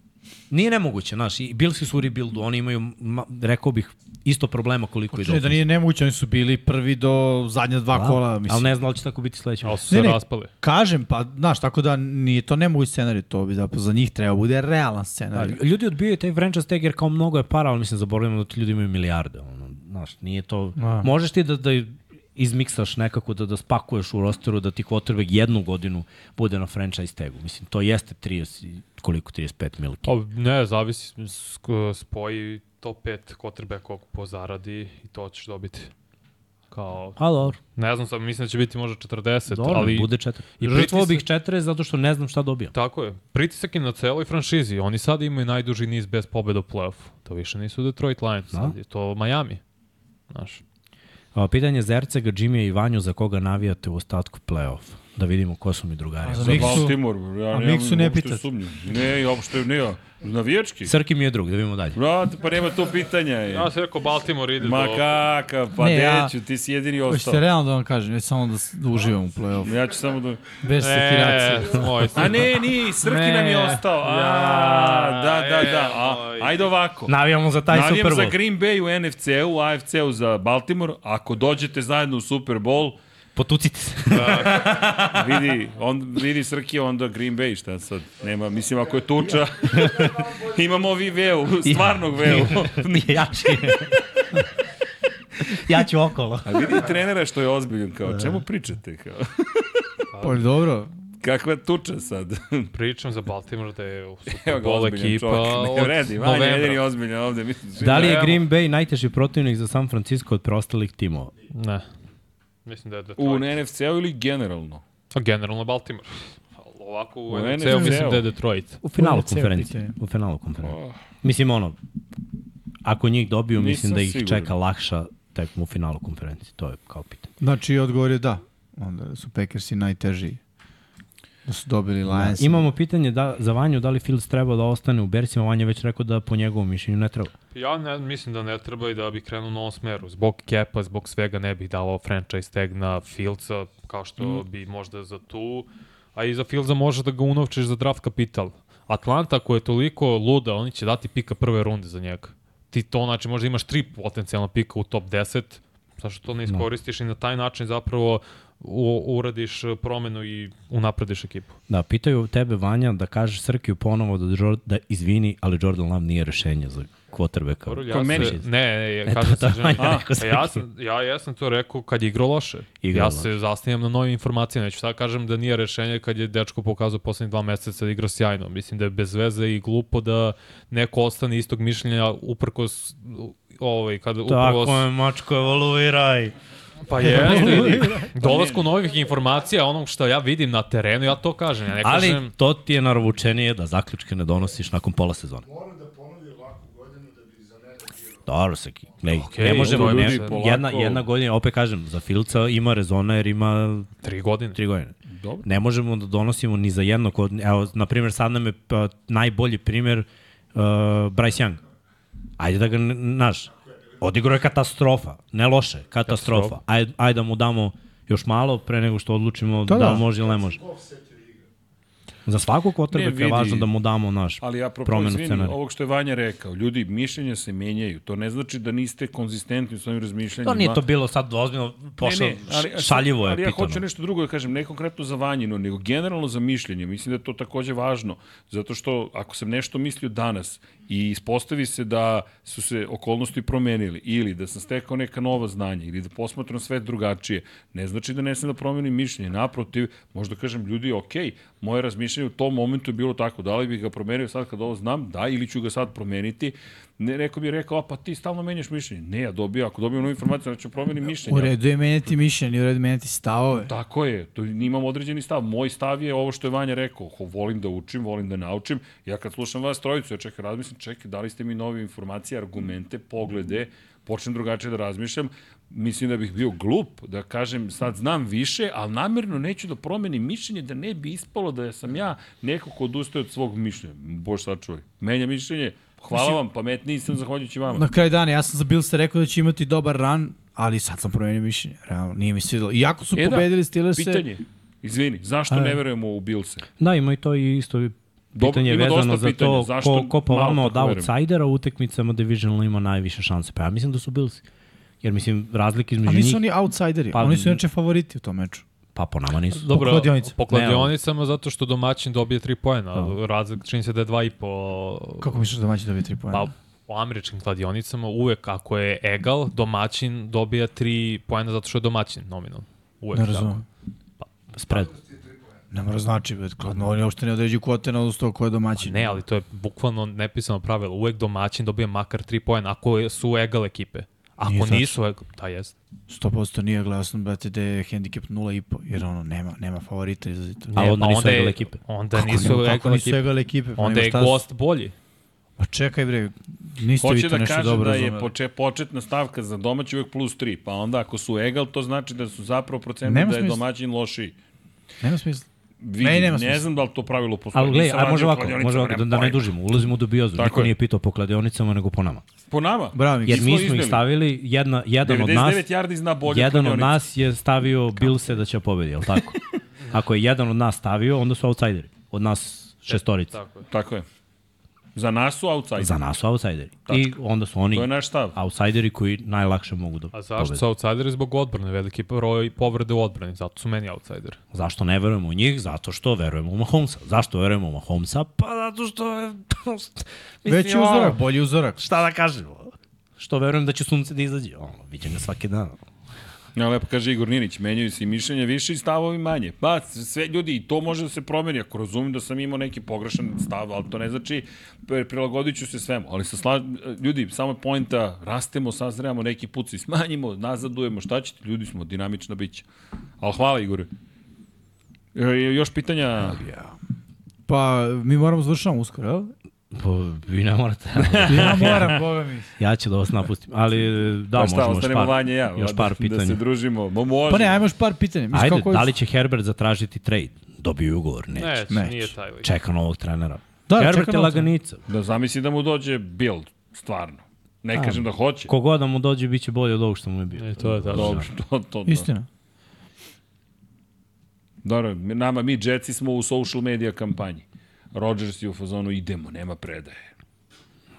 [SPEAKER 2] Nije nemoguće, znaš, i Billsi su u rebuildu, oni imaju, ma, rekao bih, isto problema koliko i
[SPEAKER 4] Čini da nije nemoguće, oni su bili prvi do zadnja dva
[SPEAKER 2] Da,
[SPEAKER 4] kola, mislim.
[SPEAKER 2] Ali ne znam da li će tako biti sledeće.
[SPEAKER 3] Ali su se
[SPEAKER 4] Ne, ne.
[SPEAKER 3] raspali.
[SPEAKER 4] Kažem, pa, znaš, tako da nije to nemoguć scenarij, to bi zapravo za njih treba bude realan scenarij.
[SPEAKER 2] Da, ljudi odbijaju taj franchise tag jer kao mnogo je para, ali mislim zaboravljamo da ti ljudi imaju milijarde. Ono, znaš, nije to...
[SPEAKER 4] A.
[SPEAKER 2] Možeš ti da, da izmiksaš nekako, da, da spakuješ u rosteru, da ti quarterback jednu godinu bude na franchise tagu. Mislim, to jeste 30, i- koliko, 35 milki.
[SPEAKER 3] Pa ne, zavisi, spoji top 5 quarterbackova po zaradi i to ćeš dobiti. Kao,
[SPEAKER 2] A dobro,
[SPEAKER 3] ne znam, sam, mislim da će biti možda 40,
[SPEAKER 2] dobro,
[SPEAKER 3] ali...
[SPEAKER 2] bude četiri. I
[SPEAKER 3] I
[SPEAKER 2] žrtvovao
[SPEAKER 3] pritisak-
[SPEAKER 2] bih četiri zato što ne znam šta dobijam.
[SPEAKER 3] Tako je. Pritisak je na celoj franšizi. Oni sad imaju najduži niz bez pobeda u play-offu. To više nisu Detroit Lions,
[SPEAKER 2] Da.
[SPEAKER 3] sad je to Miami. Znaš.
[SPEAKER 2] Pitanje za Ercega, Jimmy i Vanju, za koga navijate u ostatku play-off? Da vidimo ko su mi drugari.
[SPEAKER 4] A za
[SPEAKER 5] Za
[SPEAKER 4] Miksu-
[SPEAKER 5] Baltimore, ja
[SPEAKER 4] a Miksu ne
[SPEAKER 5] sumnju. Ne, uopšte ne, navijački.
[SPEAKER 2] Srki mi je drug, da vidimo dalje.
[SPEAKER 5] Brate, pa nema to pitanja. Je.
[SPEAKER 3] Ja sam rekao Baltimore ide
[SPEAKER 5] Ma
[SPEAKER 3] do...
[SPEAKER 5] kakav, pa
[SPEAKER 4] Ne, ja-
[SPEAKER 5] deću, ti si jedini
[SPEAKER 4] Hoćete
[SPEAKER 5] ostao.
[SPEAKER 4] realno da vam kažem, već samo da, da uživam u play-offu.
[SPEAKER 5] Ja ću samo da...
[SPEAKER 4] Bez sekiracije.
[SPEAKER 3] E,
[SPEAKER 5] A ne, ni, Srki
[SPEAKER 3] Ne.
[SPEAKER 5] nam je ostao. A,
[SPEAKER 3] Ja,
[SPEAKER 5] da, da, da. A, ajde ovako.
[SPEAKER 2] Navijamo za taj Super
[SPEAKER 5] Navijam za
[SPEAKER 2] Bowl.
[SPEAKER 5] Green Bay u NFC-u, u AFC-u za Baltimore. Ako dođete zajedno u Super Bowl,
[SPEAKER 2] Potucite se.
[SPEAKER 5] vidi, on, vidi Srki, onda Green Bay, šta sad? Nema, mislim, ako je tuča, imamo vi veu, stvarnog veu.
[SPEAKER 2] Nije jači. ja ću okolo.
[SPEAKER 5] A vidi trenera što je ozbiljan, kao, čemu pričate? Kao,
[SPEAKER 4] Pa dobro,
[SPEAKER 5] kakva tuča sad?
[SPEAKER 3] Pričam za Baltimore da je u
[SPEAKER 5] ozbiljan
[SPEAKER 3] ekipa
[SPEAKER 5] čovjek. Ne
[SPEAKER 3] od
[SPEAKER 5] vredi, Vanja je jedini ozbiljan ovde. Mislim,
[SPEAKER 2] Da li je. Green Bay najteži protivnik za San Francisco od preostalih timova?
[SPEAKER 3] Ne. Mislim da je
[SPEAKER 5] U
[SPEAKER 3] Detroit.
[SPEAKER 5] NFC-u ili generalno?
[SPEAKER 3] A generalno Baltimore. Ali Ovako u,
[SPEAKER 5] U
[SPEAKER 3] NFC-u
[SPEAKER 5] NFC-u.
[SPEAKER 3] mislim da je Detroit.
[SPEAKER 2] U finalu
[SPEAKER 4] NFC
[SPEAKER 2] konferencije. U finalu konferencije.
[SPEAKER 5] Oh,
[SPEAKER 2] Mislim, ono, ako njih dobiju, mislim
[SPEAKER 5] Nisam
[SPEAKER 2] da ih
[SPEAKER 5] siguran.
[SPEAKER 2] čeka lakša tekma u finalu konferencije. To je kao pitanje.
[SPEAKER 4] znači odgovor je da. Onda su Packersi najteži. Da su dobili Lions.
[SPEAKER 2] Imamo pitanje da, za Vanju, da li Fields treba da ostane u Bersima. Vanja već rekao da po njegovom mišljenju ne treba.
[SPEAKER 3] Ja ne, mislim da ne treba i da bi krenuo u novom smeru. Zbog kepa, zbog svega ne bih davao franchise tag na Fieldsa, kao što
[SPEAKER 2] Mm.
[SPEAKER 3] bi možda za tu. A i za Fieldsa može da ga unovčiš za draft kapital. Atlanta, ako je toliko luda, oni će dati pika prve runde za njega. Ti to, znači, možda imaš tri potencijalna pika u top 10, zašto to ne iskoristiš i na taj način zapravo u, uradiš promenu i unaprediš ekipu.
[SPEAKER 2] Da, pitaju tebe, Vanja, da kažeš Srkiju ponovo da, da izvini, ali Jordan Love nije rešenje za
[SPEAKER 1] Ko
[SPEAKER 3] ja
[SPEAKER 1] meni?
[SPEAKER 3] ne, ne,
[SPEAKER 2] E,
[SPEAKER 3] ja kažem
[SPEAKER 2] to- to
[SPEAKER 3] se,
[SPEAKER 2] Vanja
[SPEAKER 3] želim,
[SPEAKER 2] rekao
[SPEAKER 3] a, ja, sam, ja, ja sam to rekao kad je igrao loše.
[SPEAKER 2] Igrao
[SPEAKER 3] ja
[SPEAKER 2] loše.
[SPEAKER 3] se zasnijem na novim informacijama. Neću sad kažem da nije rešenje kad je dečko pokazao poslednjih dva meseca da igra sjajno. Mislim da je bez veze i glupo da neko ostane istog mišljenja uprkos ovaj, kada upravo...
[SPEAKER 2] Tako je, mačko, evoluiraj.
[SPEAKER 3] Pa jeste, dolasku novih informacija, onog što ja vidim na terenu, ja to kažem. Ja ne
[SPEAKER 2] Ali
[SPEAKER 3] kažem,
[SPEAKER 2] to ti je naravoučenije da zaključke ne donosiš nakon pola sezone. Dobro, Srki. Gledaj,
[SPEAKER 3] Okej,
[SPEAKER 2] ne možemo,
[SPEAKER 3] to je
[SPEAKER 2] ne,
[SPEAKER 3] više.
[SPEAKER 2] jedna,
[SPEAKER 1] Polako.
[SPEAKER 2] jedna godina, opet kažem, za Filca ima rezona jer ima
[SPEAKER 3] tri godine.
[SPEAKER 2] tri godine.
[SPEAKER 1] Dobro.
[SPEAKER 2] Ne možemo da donosimo ni za jednog od... Evo, na primjer, sad nam je pa, najbolji primjer uh, Bryce Young. Ajde da ga, ne- znaš, odigrao je katastrofa. Ne loše, katastrofa. Ajde, ajde da mu damo još malo pre nego što odlučimo da,
[SPEAKER 4] Da,
[SPEAKER 2] da može ili ne može. Za svakog kvotrbeka je važno da mu damo naš
[SPEAKER 1] Ali apropo,
[SPEAKER 2] promenu
[SPEAKER 1] izvini,
[SPEAKER 2] scenarija.
[SPEAKER 1] ovog što je Vanja rekao, ljudi, mišljenja se menjaju. To ne znači da niste konzistentni u svojim razmišljanjima.
[SPEAKER 2] To nije to bilo sad ozbiljno pošlo,
[SPEAKER 1] Ne, ne, ali,
[SPEAKER 2] šaljivo je
[SPEAKER 1] ali ja
[SPEAKER 2] pitano.
[SPEAKER 1] hoću nešto drugo da kažem, ne konkretno za Vanjinu, nego generalno za mišljenje. Mislim da je to takođe važno, zato što ako sam nešto mislio danas i ispostavi se da su se okolnosti promenili ili da sam stekao neka nova znanja ili da posmatram sve drugačije, ne znači da ne sam da promenim mišljenje. Naprotiv, možda kažem ljudi, ok, moje razmišljanje u tom momentu je bilo tako, da li bih ga promenio sad kad ovo znam, da, ili ću ga sad promeniti. Ne, neko bi rekao, a pa ti stalno menjaš mišljenje. Ne, ja dobio, ako dobijem novu informaciju, ću promenim mišljenje.
[SPEAKER 4] U redu je menjati mišljenje, u redu je menjati stavove.
[SPEAKER 1] Tako je, to imam određeni stav. Moj stav je ovo što je Vanja rekao, Ho, volim da učim, volim da naučim. Ja kad slušam vas trojicu, ja čekaj, razmislim, čekaj, dali ste mi nove informacije, argumente, poglede, počnem drugačije da razmišljam, mislim da bih bio glup da kažem sad znam više, ali namerno neću da promenim mišljenje da ne bi ispalo da sam ja neko ko odustaje od svog mišljenja. Bož sačuvaj. Menja mišljenje, hvala vam, pametniji sam zahvaljujući vama.
[SPEAKER 4] Na kraju dana, ja sam za Bills rekao da će imati dobar ran, ali sad sam promenio mišljenje. Realno, nije mi svidelo. Iako su
[SPEAKER 1] E da,
[SPEAKER 4] pobedili Steelers
[SPEAKER 1] Pitanje, izvini, zašto
[SPEAKER 4] A,
[SPEAKER 1] ne verujemo u Bilse?
[SPEAKER 2] Da, ima i to i isto pitanje
[SPEAKER 1] ima
[SPEAKER 2] vezano za
[SPEAKER 1] pitanja.
[SPEAKER 2] to
[SPEAKER 1] Zašto
[SPEAKER 2] ko, ko po
[SPEAKER 1] malo
[SPEAKER 2] vama od
[SPEAKER 1] tako verujemo?
[SPEAKER 2] outsidera u utekmicama divisional ima najviše šanse. Pa ja mislim da su Bills. Jer mislim, razlike između
[SPEAKER 4] Ali nisu
[SPEAKER 2] njih,
[SPEAKER 4] oni outsideri,
[SPEAKER 2] Pa-
[SPEAKER 4] oni su inače favoriti u tom meču.
[SPEAKER 2] Pa po nama nisu.
[SPEAKER 3] Dobro,
[SPEAKER 4] kladionicama.
[SPEAKER 3] po kladionicama zato što domaćin dobije 3 poena.
[SPEAKER 2] Da.
[SPEAKER 3] Razlik čini se da je 2,5.
[SPEAKER 4] Kako misliš da domaći dobije 3 poena?
[SPEAKER 3] Pa, u američkim kladionicama uvek ako je egal, domaćin dobija 3 poena zato što je domaćin nominalno. Uvek
[SPEAKER 4] ne razumem.
[SPEAKER 2] Spread.
[SPEAKER 4] Ne mora znači, bet, kladno, oni uopšte ne određuju kvote na odnosno ko je domaćin.
[SPEAKER 3] Ne, ali to je bukvalno nepisano pravilo. Uvek domaćin dobija makar 3 poena ako su egal ekipe. Ako
[SPEAKER 4] Nije tačno.
[SPEAKER 3] nisu egal, da jest.
[SPEAKER 4] 100% nije sam, brate, da je handicap 0,5, jer ono, nema, nema favorita izrazito.
[SPEAKER 2] A onda nisu egal ekipe.
[SPEAKER 3] Onda
[SPEAKER 4] Kako
[SPEAKER 3] nisu
[SPEAKER 4] nema- kako nisu
[SPEAKER 3] ekipe.
[SPEAKER 4] egal ekipe? Pa
[SPEAKER 3] Onda je
[SPEAKER 4] šta
[SPEAKER 3] gost bolji.
[SPEAKER 4] Pa čekaj bre, niste vi
[SPEAKER 1] Hoće
[SPEAKER 4] to
[SPEAKER 1] da
[SPEAKER 4] nešto
[SPEAKER 1] kaže
[SPEAKER 4] dobro
[SPEAKER 1] da je poče, početna stavka za domaći uvek plus 3, pa onda ako su egal, to znači da su zapravo procenili
[SPEAKER 4] Nema
[SPEAKER 1] da je domaćin lošiji.
[SPEAKER 4] Nema smisla.
[SPEAKER 1] Vidi,
[SPEAKER 4] Ne, nema
[SPEAKER 1] ne znam da li to pravilo postoji.
[SPEAKER 2] Ali gledaj,
[SPEAKER 1] radio
[SPEAKER 2] može ovako, može ovako, da, da ne dužimo. Ulazimo u dubiozu.
[SPEAKER 1] Tako
[SPEAKER 2] Niko
[SPEAKER 1] je.
[SPEAKER 2] nije pitao po kladionicama nego po nama.
[SPEAKER 1] Po nama.
[SPEAKER 4] Bravo.
[SPEAKER 2] Jer mi smo ih stavili, jedna, jedan od nas,
[SPEAKER 1] 99 yardi zna bolje
[SPEAKER 2] jedan od nas je stavio Bilse da će pobedi, je li tako? Ako je jedan od nas stavio, onda su outsideri. Od nas šestorice.
[SPEAKER 3] Tako je.
[SPEAKER 1] Tako je. Za nas su outside.
[SPEAKER 2] Za nas su outsideri. I onda su oni
[SPEAKER 1] To je naš stav.
[SPEAKER 2] outsideri koji najlakše mogu da
[SPEAKER 3] A zašto
[SPEAKER 2] pobede.
[SPEAKER 3] su outsideri zbog odbrane? Veliki broj povrede u odbrani, zato su meni outsideri.
[SPEAKER 2] Zašto ne verujemo u njih? Zato što verujemo u Mahomesa. Zašto verujemo u Mahomesa? Pa zato što je...
[SPEAKER 4] Veći
[SPEAKER 2] ono,
[SPEAKER 4] uzorak, bolji uzorak.
[SPEAKER 2] Šta da kažemo? Što verujem da će sunce da izađe. Ono, vidim ga svaki dan.
[SPEAKER 1] Ja, lepo kaže Igor Ninić, menjaju se i mišljenja više i stavovi manje. Pa, sve ljudi, i to može da se promeni, ako razumim da sam imao neki pogrešan stav, ali to ne znači, prilagodit ću se svemu. Ali sa sla... ljudi, samo je pojenta, rastemo, sazrevamo, neki put se smanjimo, nazadujemo, šta ćete, ljudi smo, dinamična bića. Ali hvala Igore. E, još pitanja?
[SPEAKER 4] Pa, mi moramo završavamo uskoro, jel?
[SPEAKER 2] Pa, vi ne morate.
[SPEAKER 4] Ja moram, boga mi.
[SPEAKER 2] ja ću da vas napustim. Ali, da,
[SPEAKER 1] pa šta,
[SPEAKER 2] možemo još par,
[SPEAKER 1] vanje ja.
[SPEAKER 2] još par
[SPEAKER 1] da,
[SPEAKER 2] pitanja.
[SPEAKER 1] Da se družimo. Mo, može.
[SPEAKER 4] Pa ne, ajmo još par pitanja. Mislim,
[SPEAKER 2] Ajde,
[SPEAKER 4] kako
[SPEAKER 2] da li će Herbert zatražiti trade? Dobio ugovor? Neće.
[SPEAKER 3] Ne,
[SPEAKER 4] Neće.
[SPEAKER 3] nije taj.
[SPEAKER 2] Čeka novog trenera.
[SPEAKER 4] Da,
[SPEAKER 2] Herbert
[SPEAKER 4] čeka
[SPEAKER 2] je laganica.
[SPEAKER 1] Da zamisli da mu dođe build, stvarno. Ne
[SPEAKER 2] A,
[SPEAKER 1] kažem da hoće.
[SPEAKER 2] Kogod da mu dođe, bit će bolje od ovog što mu je bio.
[SPEAKER 3] E, to je tako.
[SPEAKER 1] Dobro, to, to, to.
[SPEAKER 4] Istina.
[SPEAKER 1] Dobro, nama, mi Jetsi smo u social media kampanji. Rodgers je u fazonu idemo, nema predaje.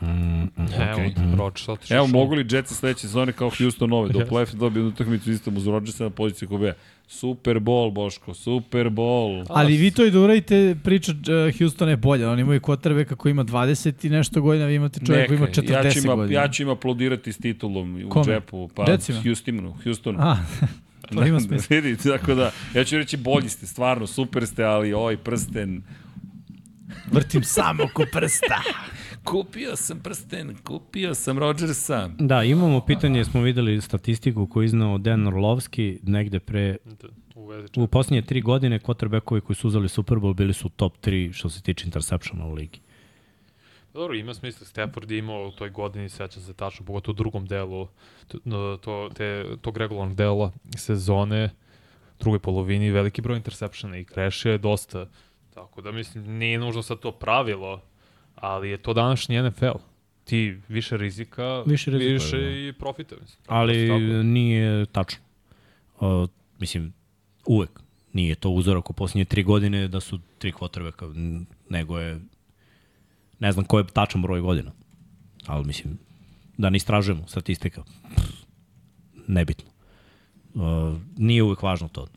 [SPEAKER 3] Evo,
[SPEAKER 1] Okej.
[SPEAKER 3] Rodgers otišao.
[SPEAKER 1] Evo, mogu li Jetsi sledeće sezone kao Houston ove, do play-off dobiju utakmicu istom uz Rodgersa na poziciji QB?
[SPEAKER 5] Super Bowl, Boško, Super Bowl.
[SPEAKER 4] Ali vi to i da uradite, priča uh, Houston je bolja. Oni imaju quarterbacka koji ima 20 i nešto godina, vi imate čovjek koji ima 40
[SPEAKER 5] ja ću im,
[SPEAKER 4] godina.
[SPEAKER 5] Ja ću im aplaudirati s titulom u
[SPEAKER 4] Kome?
[SPEAKER 5] džepu. Pa,
[SPEAKER 4] Recimo.
[SPEAKER 5] Houstonu. Houstonu.
[SPEAKER 4] A, to ima smisla.
[SPEAKER 5] Vidi, tako da, ja ću reći bolji ste, stvarno, super ste, ali ovaj prsten,
[SPEAKER 4] Vrtim samo ko prsta.
[SPEAKER 5] kupio sam prsten, kupio sam Rodgersa.
[SPEAKER 2] Da, imamo pitanje, smo videli statistiku koju je iznao Dan Orlovski negde pre
[SPEAKER 3] U vezi
[SPEAKER 2] U posljednje tri godine quarterbackovi koji su uzeli Super Bowl bili su top 3 što se tiče interceptiona u ligi.
[SPEAKER 3] Dobro, ima smisla. Stafford je imao u toj godini, sećam se tačno, pogotovo u drugom delu to, to, te, tog regularnog dela sezone, drugoj polovini, veliki broj interseptiona i krešio je dosta. Tako da mislim, nije nužno sad to pravilo, ali je to današnji NFL. Ti više rizika,
[SPEAKER 2] Više rizika,
[SPEAKER 3] više
[SPEAKER 2] da.
[SPEAKER 3] i profita. Mislim.
[SPEAKER 2] Ali
[SPEAKER 3] Tako.
[SPEAKER 2] nije tačno. Uh, mislim, uvek nije to uzorak u posljednje tri godine da su tri n- nego je ne znam ko je tačan broj godina. Ali mislim, da ne istražujemo statistika. Pff, nebitno. Uh, nije uvek važno to.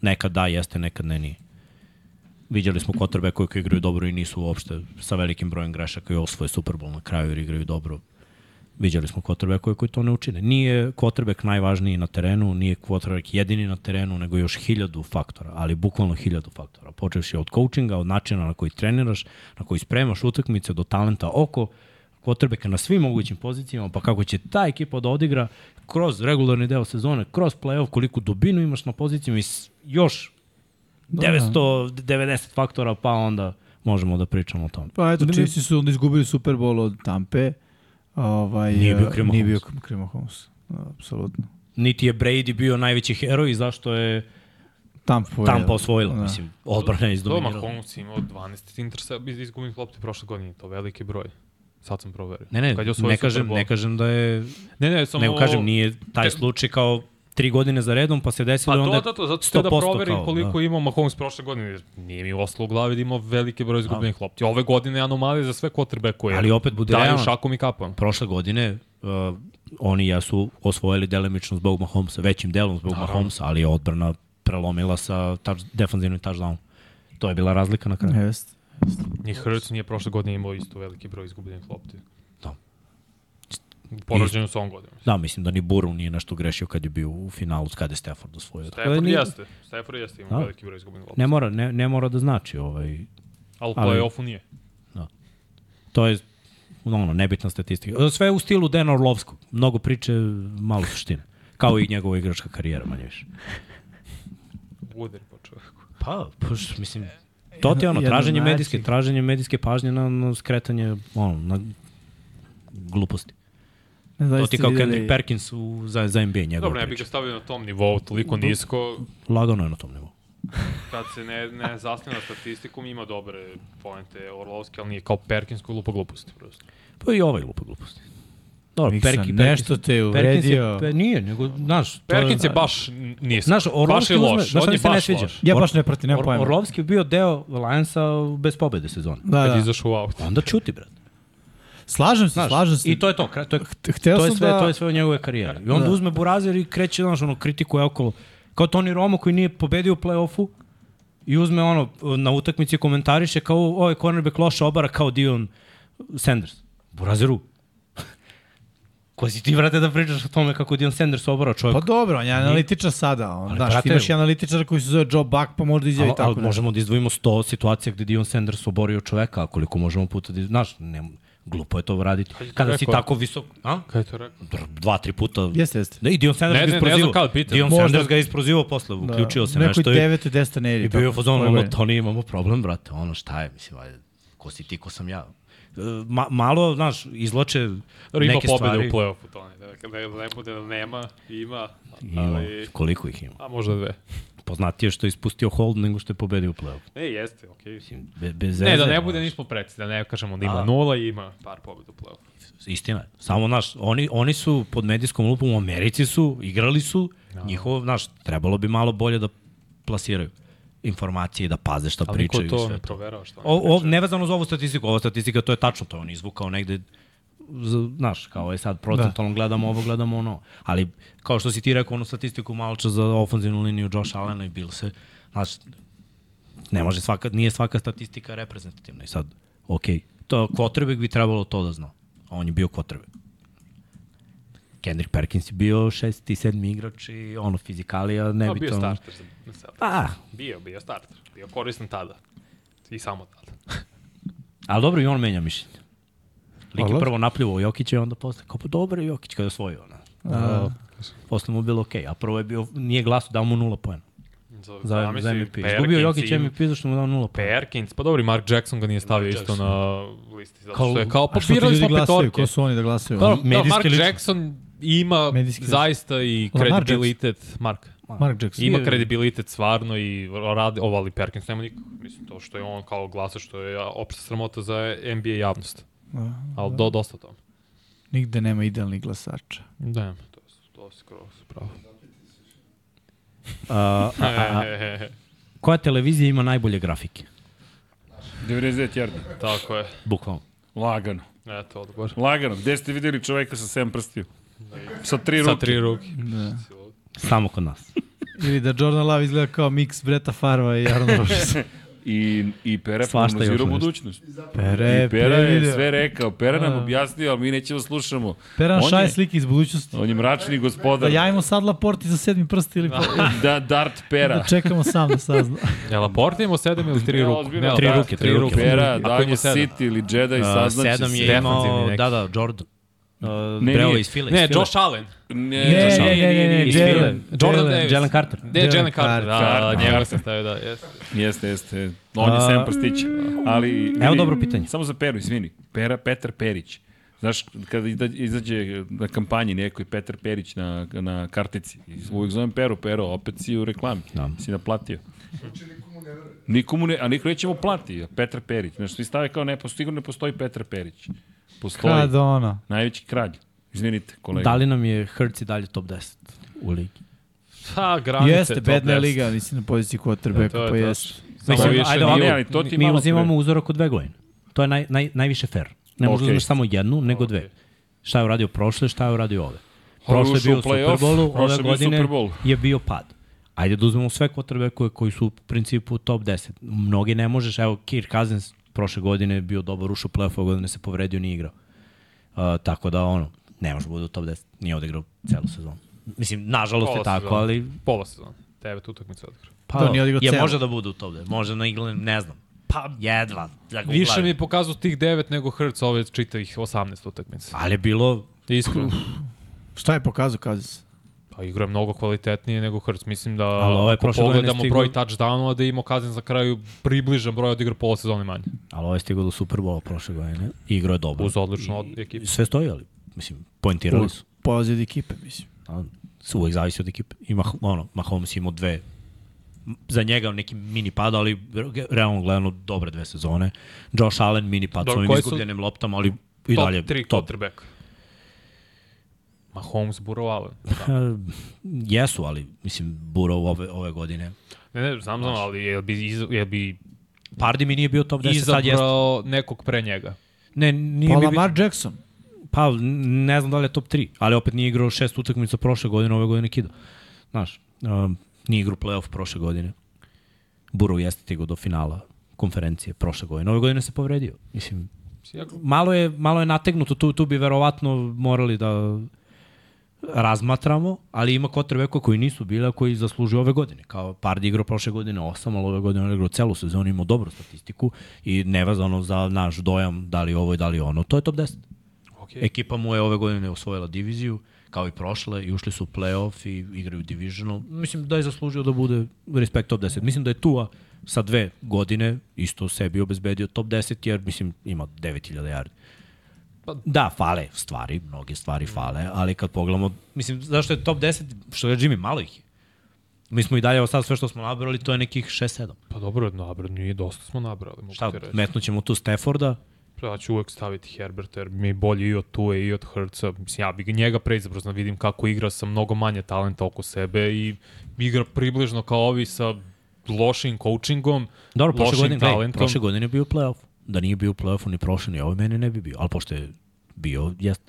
[SPEAKER 2] Nekad da, jeste, nekad ne nije. Viđali smo quarterback koji igraju dobro i nisu uopšte sa velikim brojem grešaka i osvoje Super Bowl na kraju jer igraju dobro. Viđali smo quarterback koji, koji to ne učine. Nije quarterback najvažniji na terenu, nije quarterback jedini na terenu, nego još hiljadu faktora, ali bukvalno hiljadu faktora. Počevši od coachinga, od načina na koji treniraš, na koji spremaš utakmice, do talenta oko quarterbacka na svim mogućim pozicijama, pa kako će ta ekipa da odigra kroz regularni deo sezone, kroz playoff, koliko dubinu imaš na pozicijama i s- još 990 faktora, pa onda možemo da pričamo o tome.
[SPEAKER 4] Pa eto, Chiefs su onda izgubili Super Bowl od Tampe. Ovaj,
[SPEAKER 2] Nije bio
[SPEAKER 4] eh,
[SPEAKER 2] Krim
[SPEAKER 4] Nije bio
[SPEAKER 2] Mahomes.
[SPEAKER 4] Krim Mahomes. Apsolutno.
[SPEAKER 2] Niti je Brady bio najveći heroj zašto je
[SPEAKER 4] Tampa,
[SPEAKER 2] Tampa osvojila,
[SPEAKER 4] Da.
[SPEAKER 2] mislim, odbrana je
[SPEAKER 3] To
[SPEAKER 2] izdominirala.
[SPEAKER 3] Mahomes imao 12 intercept iz izgubljenih lopti prošle godine, to veliki broj. Sad sam proverio.
[SPEAKER 2] Ne, ne,
[SPEAKER 3] Kad je osvojio
[SPEAKER 2] ne kažem, ne kažem da je,
[SPEAKER 3] Ne, ne, samo...
[SPEAKER 2] nego kažem, nije taj slučaj kao tri godine za redom, pa se desilo
[SPEAKER 3] Pa
[SPEAKER 2] i onda
[SPEAKER 3] to, to, to, zato što da
[SPEAKER 2] 100%
[SPEAKER 3] proverim
[SPEAKER 2] kao,
[SPEAKER 3] koliko
[SPEAKER 2] da.
[SPEAKER 3] da. imao Mahomes prošle godine. jer Nije mi oslo u glavi da imao veliki broj izgubljenih lopti. Ove godine je anomalija za sve quarterbackove.
[SPEAKER 2] Ali opet bude
[SPEAKER 3] Daju
[SPEAKER 2] realan.
[SPEAKER 3] šakom i kapom.
[SPEAKER 2] prošle godine uh, oni jesu osvojili delimično zbog Mahomesa, većim delom zbog
[SPEAKER 3] Naravno.
[SPEAKER 2] Mahomesa, ali je odbrana prelomila sa touch, defanzivnim touchdownom. To je bila razlika na kraju.
[SPEAKER 4] Jest.
[SPEAKER 3] Ni Hurts nije prošle godine imao isto veliki broj izgubljenih lopti.
[SPEAKER 2] Da.
[SPEAKER 3] U ovom godinom.
[SPEAKER 2] Da, mislim da ni Burrow nije nešto grešio kad je bio u finalu, kada je Stafford osvojio. Tako da
[SPEAKER 3] Stafford
[SPEAKER 2] nije-
[SPEAKER 3] jeste. Stafford jeste imao
[SPEAKER 2] Da.
[SPEAKER 3] veliki broj izgubljenih lopti.
[SPEAKER 2] Ne mora, ne, ne mora da znači ovaj,
[SPEAKER 3] Ali u play-offu nije.
[SPEAKER 2] To je ono, nebitna statistika. Sve u stilu Dana Orlovskog. Mnogo priče, malo suštine. Kao i njegova igračka karijera, manje više.
[SPEAKER 3] Udari po čovjeku.
[SPEAKER 2] Pa, pa š- mislim, to ti je ono, traženje medijske, traženje medijske pažnje na, na skretanje, ono, na gluposti.
[SPEAKER 4] Ne
[SPEAKER 2] To ti kao Kendrick Perkins u, za, za NBA njegova
[SPEAKER 3] Dobro, ne bih ga stavio na tom nivou, toliko nisko,
[SPEAKER 2] Lagano je na tom nivou.
[SPEAKER 3] kad se ne, ne zasne na statistikom, ima dobre poente Orlovski, ali nije kao Perkins koji lupa gluposti prosto.
[SPEAKER 2] Pa i ovaj lupa gluposti. Dobro,
[SPEAKER 4] Miksa,
[SPEAKER 2] Perki,
[SPEAKER 4] nešto te je
[SPEAKER 2] Perkins je,
[SPEAKER 4] uvredio.
[SPEAKER 2] pe, nije, nego, znaš,
[SPEAKER 3] Perkins je baš nisko.
[SPEAKER 2] Znaš,
[SPEAKER 3] baš
[SPEAKER 2] Orlovski
[SPEAKER 3] je
[SPEAKER 2] uzme-
[SPEAKER 3] loš,
[SPEAKER 2] znaš
[SPEAKER 3] on je
[SPEAKER 2] ne
[SPEAKER 3] baš
[SPEAKER 2] sviđa?
[SPEAKER 3] loš.
[SPEAKER 4] Ja baš ne pratim, nema
[SPEAKER 2] Or,
[SPEAKER 4] pojma.
[SPEAKER 2] Orlovski je bio deo Lionsa bez pobede sezone.
[SPEAKER 4] Da,
[SPEAKER 3] Kad je
[SPEAKER 4] da.
[SPEAKER 3] izašao u aut.
[SPEAKER 2] Onda čuti, brat.
[SPEAKER 4] Slažem se,
[SPEAKER 2] Znaš,
[SPEAKER 4] slažem se.
[SPEAKER 2] I to je to, to je,
[SPEAKER 4] Hteo
[SPEAKER 2] to je sve,
[SPEAKER 4] da...
[SPEAKER 2] to je sve u njegove karijere. I onda
[SPEAKER 4] Da.
[SPEAKER 2] uzme Burazer i kreće, znaš, ono, kritikuje okolo. Kao Toni Romo koji nije pobedio u play-offu i uzme ono, na utakmici komentariše kao ovaj cornerback loša obara kao Dion Sanders. Burazeru. Ko si ti, brate, da pričaš o tome kako Dion Sanders obara čovjek?
[SPEAKER 4] Pa dobro, on je analitičar sada. On,
[SPEAKER 2] Ali,
[SPEAKER 4] znaš,
[SPEAKER 2] brate,
[SPEAKER 4] imaš i analitičara koji se zove Joe Buck, pa možda izjavi
[SPEAKER 2] ali,
[SPEAKER 4] tako
[SPEAKER 2] ali možemo da izdvojimo 100 situacija gde Dion Sanders oborio čoveka, koliko možemo puta da, znaš, ne, glupo je to raditi.
[SPEAKER 3] je
[SPEAKER 2] Kada si tako visok, a?
[SPEAKER 3] Kada je to rekao?
[SPEAKER 2] Dva, tri puta.
[SPEAKER 4] Jeste, jeste.
[SPEAKER 2] Da, i Dion Sanders
[SPEAKER 3] Ne,
[SPEAKER 2] ga
[SPEAKER 3] ne, ne
[SPEAKER 2] isprozivao.
[SPEAKER 3] znam kada pitam.
[SPEAKER 2] Dion
[SPEAKER 4] Možda-
[SPEAKER 2] Sanders ga isprozivao posle, uključio se
[SPEAKER 4] u nekoj
[SPEAKER 2] nešto. I,
[SPEAKER 4] devetoj, desetoj nedelji.
[SPEAKER 2] I bio je fazon, ono, to nije imamo problem, brate, ono šta je, mislim, ajde, ko si ti, ko sam ja. E, Ma, malo, znaš, izloče
[SPEAKER 3] Dobro, ima
[SPEAKER 2] neke
[SPEAKER 3] pobjede
[SPEAKER 2] stvari.
[SPEAKER 3] u play-offu, to ne. Da, da, da ne bude da nema, ima,
[SPEAKER 2] Ima,
[SPEAKER 3] ali...
[SPEAKER 2] koliko ih ima.
[SPEAKER 3] A možda dve.
[SPEAKER 2] Poznatije je što je ispustio hold nego što je pobedio u play-off.
[SPEAKER 3] Ne, jeste, okej.
[SPEAKER 2] Mislim, Be, bez
[SPEAKER 3] Ne, da ne bude nismo preci, da ne kažemo da ima
[SPEAKER 2] A.
[SPEAKER 3] nula i ima par pobjeda u play-offu.
[SPEAKER 2] Istina je. Samo, znaš, oni, oni su pod medijskom lupom u Americi su, igrali su, no. njihovo, znaš, trebalo bi malo bolje da plasiraju informacije i da paze šta
[SPEAKER 3] Ali
[SPEAKER 2] pričaju i
[SPEAKER 3] to
[SPEAKER 2] sve
[SPEAKER 3] ne
[SPEAKER 2] to.
[SPEAKER 3] proverava što
[SPEAKER 2] O, o, nevezano za ovu statistiku, ova statistika to je tačno, to je on izvukao negde znaš, kao je sad procentalno gledamo ovo, gledamo ono. Ali, kao što si ti rekao, onu statistiku malo čas za ofenzivnu liniju Josh Allena i Bilse, znaš, ne može svaka, nije svaka statistika reprezentativna i sad, okej, to quarterback bi trebalo to da zna. A on je bio quarterback. Kendrick Perkins je bio šesti, sedmi igrač i ono, fizikalija, ne
[SPEAKER 3] No,
[SPEAKER 2] bi
[SPEAKER 3] bio
[SPEAKER 2] to...
[SPEAKER 3] starter za za Celtics.
[SPEAKER 2] Pa,
[SPEAKER 3] Bio, bio starter. Bio koristan tada. I samo tada.
[SPEAKER 2] ali dobro i on menja mišljenje. Lik je prvo napljuvao Jokića i onda posle, kao pa dobro je Jokić kada je osvojio. Ono. A, posle mu je bilo okej, a prvo je bio, nije glasu, dao mu nula pojena
[SPEAKER 3] Za,
[SPEAKER 2] za, za MVP.
[SPEAKER 3] Perkins
[SPEAKER 2] Izgubio Jokić
[SPEAKER 3] i-
[SPEAKER 2] MVP zašto mu dao nula pojena.
[SPEAKER 3] Perkins, pa dobro, i Mark Jackson ga nije stavio isto na listi, zato
[SPEAKER 2] Kao-
[SPEAKER 3] što je kao, pa birali
[SPEAKER 4] ljudi
[SPEAKER 3] smo
[SPEAKER 4] glasaju?
[SPEAKER 3] petorke.
[SPEAKER 4] Ko su oni da glasaju?
[SPEAKER 2] Pa,
[SPEAKER 3] Da, Mark
[SPEAKER 2] lično.
[SPEAKER 3] Jackson ima
[SPEAKER 4] Medijski
[SPEAKER 3] zaista i kredibilitet, Mark.
[SPEAKER 4] Mark Jackson.
[SPEAKER 3] Ima kredibilitet stvarno i radi, ovo ali Perkins nema nikako. Mislim, to što je on kao glasa što je opšta sramota za NBA javnost. Ali do, dosta toga.
[SPEAKER 4] Nigde nema idealnih glasača.
[SPEAKER 3] Da, to, to si skoro pravo.
[SPEAKER 2] A, a, a, koja televizija ima najbolje grafike?
[SPEAKER 5] 99 yardi.
[SPEAKER 3] Tako je.
[SPEAKER 2] Bukvalno.
[SPEAKER 5] Lagano.
[SPEAKER 3] Eto, odgovor.
[SPEAKER 5] Lagano. Gde ste videli čoveka sa 7 prstiju? Sa tri ruke.
[SPEAKER 3] Sa tri ruke.
[SPEAKER 4] Da.
[SPEAKER 2] Samo kod nas.
[SPEAKER 4] Ili da Jordan Love izgleda kao miks Breta Farva i Aaron Rodgers.
[SPEAKER 5] I, i Pera prognozirao budućnost.
[SPEAKER 4] Pere,
[SPEAKER 5] I Pera je sve rekao. Pera nam
[SPEAKER 4] Da.
[SPEAKER 5] objasnio, ali mi nećemo slušamo.
[SPEAKER 4] Peran
[SPEAKER 5] On
[SPEAKER 4] šaje
[SPEAKER 5] je-
[SPEAKER 4] slike iz budućnosti.
[SPEAKER 5] On je mračni
[SPEAKER 4] Da
[SPEAKER 5] gospodar.
[SPEAKER 4] javimo sad Laporti za sedmi prst ili
[SPEAKER 5] Da, Dart Pera.
[SPEAKER 4] da čekamo sam da sazna.
[SPEAKER 3] Je Laporte imao sedam ili tri
[SPEAKER 5] ozbiljno,
[SPEAKER 3] Ne,
[SPEAKER 2] tri
[SPEAKER 3] da,
[SPEAKER 2] ruke, tri ruke.
[SPEAKER 5] Pera, da
[SPEAKER 3] sedam.
[SPEAKER 5] City ili Jedi, saznaće
[SPEAKER 2] sedam
[SPEAKER 5] se.
[SPEAKER 2] je
[SPEAKER 3] Defanzivni
[SPEAKER 2] imao, da, da, Jordan. Uh,
[SPEAKER 5] Ne,
[SPEAKER 2] Breo iz File.
[SPEAKER 3] Ne,
[SPEAKER 2] iz.
[SPEAKER 3] Josh Allen.
[SPEAKER 5] Ne,
[SPEAKER 4] Ne,
[SPEAKER 5] Josh
[SPEAKER 4] ne,
[SPEAKER 5] Allen.
[SPEAKER 4] ne, ne, ne,
[SPEAKER 2] Iz
[SPEAKER 4] Jalen.
[SPEAKER 2] Jordan
[SPEAKER 4] Jalen.
[SPEAKER 2] Davis. Jalen Carter.
[SPEAKER 3] Ne, Jalen
[SPEAKER 4] Jalen
[SPEAKER 3] Carter, da,
[SPEAKER 5] Carter.
[SPEAKER 3] njega sam stavio, da, jeste.
[SPEAKER 5] Jeste, jeste. On je
[SPEAKER 2] A,
[SPEAKER 5] 7 prstića. Ali,
[SPEAKER 2] Evo dobro pitanje.
[SPEAKER 5] Samo za Peru, izvini. Pera, Petar Perić. Znaš, kada izađe na kampanji nekoj Petar Perić na, na kartici, uvijek zovem Peru, Pero, opet si u reklami,
[SPEAKER 2] Da.
[SPEAKER 5] si naplatio. Nikomu ne, a niko neće mu plati, Petar Perić. Znaš, svi stave kao ne, sigurno ne postoji Petar Perić. Postoji
[SPEAKER 4] Kad ono.
[SPEAKER 5] najveći kralj. Izvinite, kolega.
[SPEAKER 2] Da li nam je Hurts i dalje top 10 u ligi?
[SPEAKER 3] Ha, granice.
[SPEAKER 4] Jeste,
[SPEAKER 3] top
[SPEAKER 4] bedna je
[SPEAKER 3] 10.
[SPEAKER 4] liga, nisi na poziciji
[SPEAKER 3] to
[SPEAKER 4] quarterbacka,
[SPEAKER 3] je
[SPEAKER 4] pa
[SPEAKER 3] to.
[SPEAKER 4] jeste.
[SPEAKER 2] Mislim,
[SPEAKER 3] više
[SPEAKER 2] ajde
[SPEAKER 3] nije-
[SPEAKER 5] ali to ti
[SPEAKER 2] mi
[SPEAKER 5] malo
[SPEAKER 2] uzimamo
[SPEAKER 5] pre.
[SPEAKER 2] uzorak od dve godine. To je naj, naj, najviše fair. Ne možeš
[SPEAKER 5] Okej.
[SPEAKER 2] okay. samo jednu, nego okay. dve. Šta je uradio prošle, šta je uradio ove.
[SPEAKER 5] Je
[SPEAKER 2] Prošle je bio
[SPEAKER 5] u
[SPEAKER 2] u Super
[SPEAKER 5] play-off,
[SPEAKER 2] Bowlu,
[SPEAKER 5] prošle
[SPEAKER 2] ove godine je bio pad. Ajde da uzmemo sve quarterbackove koji su u principu top 10. Mnogi ne možeš, evo Kirk Cousins prošle godine je bio dobar, ušao u play-off, ove godine se povredio, nije igrao. Uh, tako da ono, ne može da bude u top 10. Nije odigrao celu sezonu. Mislim, nažalost je
[SPEAKER 3] Pola
[SPEAKER 2] tako,
[SPEAKER 3] sezone.
[SPEAKER 2] ali
[SPEAKER 3] Pola sezona. Devet utakmica odigrao.
[SPEAKER 2] pa,
[SPEAKER 4] Da, nije odigrao
[SPEAKER 2] je
[SPEAKER 4] celu.
[SPEAKER 2] može da bude u top 10. Može na igle, ne znam. Pa, jedva. Da
[SPEAKER 3] Više mi je pokazao tih devet nego Hrc ove čitavih 18 utakmica.
[SPEAKER 2] Ali je bilo
[SPEAKER 3] Iskreno.
[SPEAKER 4] Šta je pokazao Kazis?
[SPEAKER 3] Pa igra je mnogo kvalitetnije nego Hrc. Mislim da
[SPEAKER 2] Ali ovo je
[SPEAKER 3] ako
[SPEAKER 2] prošle godine
[SPEAKER 3] pogledamo
[SPEAKER 2] stigao-
[SPEAKER 3] broj touchdownova da je imao Kazin za kraju približan broj odigra pola sezone manje.
[SPEAKER 2] Ali ovo je stigao do Super Bowl prošle godine. I igrao je dobro.
[SPEAKER 3] Uz odličnu od- ekipu.
[SPEAKER 2] Sve stoji, ali, mislim, poentirali su.
[SPEAKER 4] Polazi od ekipe, mislim.
[SPEAKER 2] A, su uvek zavisi od ekipe. Ima, ono, Mahomes imao dve za njega neki mini pad, ali re- realno gledano dobre dve sezone. Josh Allen mini pad s
[SPEAKER 3] Dobro,
[SPEAKER 2] ovim
[SPEAKER 3] koje su-
[SPEAKER 2] izgubljenim loptama, ali i
[SPEAKER 3] top
[SPEAKER 2] dalje
[SPEAKER 3] 3
[SPEAKER 2] top.
[SPEAKER 3] Quarterback. Mahomes, Burrow, Allen.
[SPEAKER 2] E, jesu, ali mislim Burrow ove, ove godine.
[SPEAKER 3] Ne, ne, znam, znam, ali je bi, iz, je bi
[SPEAKER 2] Pardi mi nije bio top 10, sad jeste.
[SPEAKER 3] izabrao nekog pre njega.
[SPEAKER 2] Ne, nije
[SPEAKER 4] Pa
[SPEAKER 2] mi
[SPEAKER 4] Lamar Jackson.
[SPEAKER 2] Pa, ne znam da li je top 3, ali opet nije igrao šest utakmica prošle godine, ove godine kida. Znaš, um, nije igrao playoff prošle godine. Burrow jeste stigao do finala konferencije prošle godine. Ove godine se povredio. Mislim, malo je, malo je nategnuto, tu, tu bi verovatno morali da razmatramo, ali ima kotrveko koji nisu bili, a koji zaslužuju ove godine. Kao Pardi igrao prošle godine 8, ali ove godine on igrao celu sezonu, imao dobru statistiku i nevezano za naš dojam da li ovo i da li ono. To je top 10.
[SPEAKER 3] Okay.
[SPEAKER 2] Ekipa mu je ove godine osvojila diviziju, kao i prošle, i ušli su u playoff i igraju divisional. Mislim da je zaslužio da bude respekt top 10. Mislim da je Tua sa dve godine isto sebi obezbedio top 10, jer mislim ima 9000 yardi.
[SPEAKER 3] Pa-
[SPEAKER 2] Da, fale stvari, mnoge stvari fale, ali kad pogledamo, mislim, zašto je top 10, što je Jimmy, malo ih je. Mi smo i dalje, sad sve što smo nabrali, to je nekih 6-7.
[SPEAKER 3] Pa dobro, nabra, nije dosta smo nabrali, mogu
[SPEAKER 2] Šta,
[SPEAKER 3] ti reći.
[SPEAKER 2] metnućemo tu Stafforda,
[SPEAKER 3] Ja ću uvek staviti Herbert, jer mi je bolji i od Tue i od Hrca. Mislim, ja bih ga njega preizabrao, zna, vidim kako igra sa mnogo manje talenta oko sebe i igra približno kao ovi sa lošim coachingom,
[SPEAKER 2] Dobro, prošle
[SPEAKER 3] lošim
[SPEAKER 2] godine, gledaj,
[SPEAKER 3] talentom.
[SPEAKER 2] prošle godine je bio play-off. Da nije bio u play-offu ni prošle, ni ove mene ne bi bio. Ali pošto je bio, jest.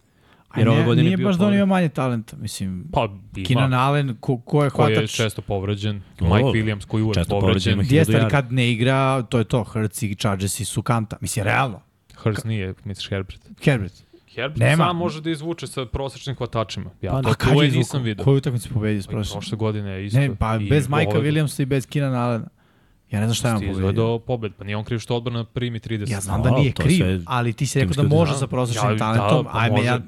[SPEAKER 4] A
[SPEAKER 2] Jer ove
[SPEAKER 4] ne,
[SPEAKER 2] godine
[SPEAKER 4] nije
[SPEAKER 2] bio
[SPEAKER 4] baš da ima manje talenta. Mislim,
[SPEAKER 3] Pa ima.
[SPEAKER 4] Keenan Allen, ko, ko je
[SPEAKER 3] koji je
[SPEAKER 4] hvatač?
[SPEAKER 3] često povređen.
[SPEAKER 2] O,
[SPEAKER 3] Mike Williams koji je uvek
[SPEAKER 2] često
[SPEAKER 3] povređen.
[SPEAKER 2] povređen.
[SPEAKER 4] Jeste, ali kad ne igra, to je to. Hurts i Chargersi su kanta. Mislim, realno.
[SPEAKER 3] Hurts nije, misliš Herbert.
[SPEAKER 4] Herbert.
[SPEAKER 3] Herbert
[SPEAKER 4] Nema.
[SPEAKER 3] sam može da izvuče sa prosečnim hvatačima. Ja
[SPEAKER 2] Pa,
[SPEAKER 3] to
[SPEAKER 2] a
[SPEAKER 4] kad
[SPEAKER 3] tu
[SPEAKER 4] je
[SPEAKER 3] nisam vidio.
[SPEAKER 4] Koju utakmicu pobedio s
[SPEAKER 3] Pa i
[SPEAKER 4] prošle?
[SPEAKER 3] Godine je isto.
[SPEAKER 4] Ne, pa
[SPEAKER 3] I
[SPEAKER 4] bez Majka
[SPEAKER 3] ove-
[SPEAKER 4] Williamsa i bez Keenan Allena. Ja ne znam šta je on
[SPEAKER 3] Ti
[SPEAKER 4] pobedio.
[SPEAKER 3] izvedo pobed, pa nije on kriv što odbrana primi 30.
[SPEAKER 4] Ja znam da nije kriv,
[SPEAKER 2] sve
[SPEAKER 4] ali ti si rekao da može sa prosječnim
[SPEAKER 3] Ja, da,
[SPEAKER 4] talentom,
[SPEAKER 3] pa
[SPEAKER 4] ajme, ja,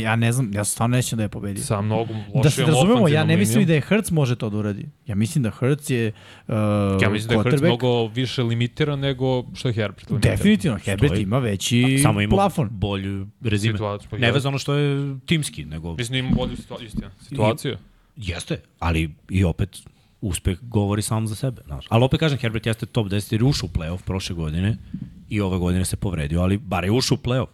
[SPEAKER 4] ja ne znam, ja stvarno nećem da je pobedio.
[SPEAKER 3] Sa mnogo lošijom
[SPEAKER 4] Da se razumemo, ja ne mislim da je Hertz može to da uradi. Ja mislim da Hertz je uh,
[SPEAKER 3] Ja mislim da je
[SPEAKER 4] quarterback.
[SPEAKER 3] mnogo više limitiran nego što je Herbert limitiran.
[SPEAKER 4] Definitivno, Herbert ima veći
[SPEAKER 2] Samo ima
[SPEAKER 4] plafon.
[SPEAKER 2] bolju rezime.
[SPEAKER 3] Pa
[SPEAKER 2] Ne vezano što je timski, nego
[SPEAKER 3] Mislim da ima bolju situaciju.
[SPEAKER 2] jeste, ali i opet uspeh govori sam za sebe. Znaš. Ali opet kažem, Herbert jeste top 10 jer je ušao u playoff prošle godine i ove godine se povredio, ali bar je ušao u playoff.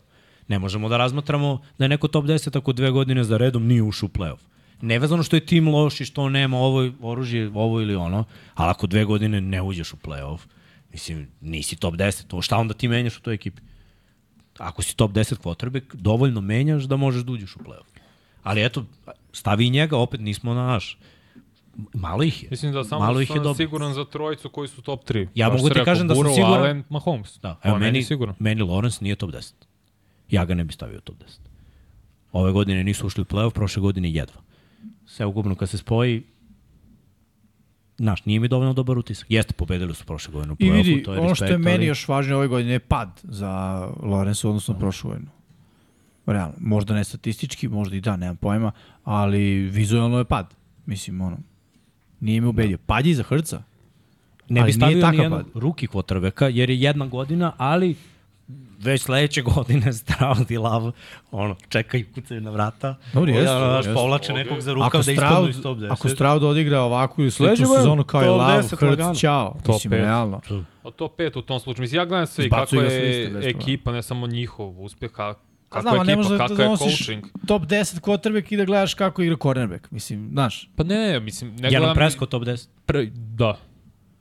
[SPEAKER 2] Ne možemo da razmatramo da je neko top 10 ako dve godine za redom nije ušao u playoff. Nevezano što je tim loš i što nema ovo oružje, ovo ili ono, ali ako dve godine ne uđeš u playoff, mislim, nisi top 10, to šta onda ti menjaš u toj ekipi? Ako si top 10 quarterback, dovoljno menjaš da možeš da uđeš u playoff. Ali eto, stavi i njega, opet nismo na naš. Malo ih je.
[SPEAKER 3] Mislim da samo
[SPEAKER 2] Malo ih je
[SPEAKER 3] sam
[SPEAKER 2] dobro.
[SPEAKER 3] siguran za trojicu koji su top 3.
[SPEAKER 2] Ja mogu ti kažem da sam
[SPEAKER 3] Burrow,
[SPEAKER 2] siguran-
[SPEAKER 3] Allen, Mahomes.
[SPEAKER 2] Da,
[SPEAKER 3] Evo,
[SPEAKER 2] evo
[SPEAKER 3] meni,
[SPEAKER 2] meni,
[SPEAKER 3] siguran.
[SPEAKER 2] meni Lawrence nije top 10. Ja ga ne bi stavio u top 10. Ove godine nisu ušli u playoff, prošle godine jedva. Sve ugubno kad se spoji, Znaš, nije mi dovoljno dobar utisak. Jeste, pobedili su prošle godine u
[SPEAKER 4] I
[SPEAKER 2] play-offu,
[SPEAKER 4] vidi,
[SPEAKER 2] to je
[SPEAKER 4] ono što je meni
[SPEAKER 2] ali-
[SPEAKER 4] još važnije ove godine je pad za Lorenzo odnosno prošlu godinu. Realno, možda ne statistički, možda i da, nemam pojma, ali vizualno je pad. Mislim, ono, nije me ubedio. Pad je iza Hrca.
[SPEAKER 2] Ne
[SPEAKER 4] ali
[SPEAKER 2] bi
[SPEAKER 4] nije
[SPEAKER 2] stavio
[SPEAKER 4] takav
[SPEAKER 2] ni jednog
[SPEAKER 4] pad.
[SPEAKER 2] ruki kvotrbeka, jer je jedna godina, ali već sledeće godine Stroud i Lav ono, čekaju, kucaju na vrata.
[SPEAKER 4] Dobro, jeste,
[SPEAKER 2] Ja, znaš,
[SPEAKER 4] jeste.
[SPEAKER 2] povlače nekog za
[SPEAKER 4] Ako
[SPEAKER 2] rukav da ispadnu iz top
[SPEAKER 4] Stroud,
[SPEAKER 2] 10.
[SPEAKER 4] ako Stroud odigra ovako i
[SPEAKER 2] godine
[SPEAKER 4] sezonu kao i Lav,
[SPEAKER 2] 10 lagano.
[SPEAKER 4] Hrc, ćao.
[SPEAKER 3] Top
[SPEAKER 4] Mislim,
[SPEAKER 3] pet.
[SPEAKER 4] realno.
[SPEAKER 3] Od top 5 u tom slučaju. Mislim, ja gledam sve kako
[SPEAKER 4] liste,
[SPEAKER 3] je
[SPEAKER 4] bez problema.
[SPEAKER 3] ekipa, ne samo njihov uspeh,
[SPEAKER 4] A
[SPEAKER 3] kako
[SPEAKER 4] znam, ali ne
[SPEAKER 3] ekipa,
[SPEAKER 4] možeš da,
[SPEAKER 3] kako
[SPEAKER 4] da
[SPEAKER 3] je
[SPEAKER 4] donosiš
[SPEAKER 3] coaching.
[SPEAKER 4] top 10 quarterback i da gledaš kako igra cornerback. Mislim, znaš.
[SPEAKER 3] Pa ne, ne, mislim, ne
[SPEAKER 2] Jedan presko top 10.
[SPEAKER 3] Pre, da.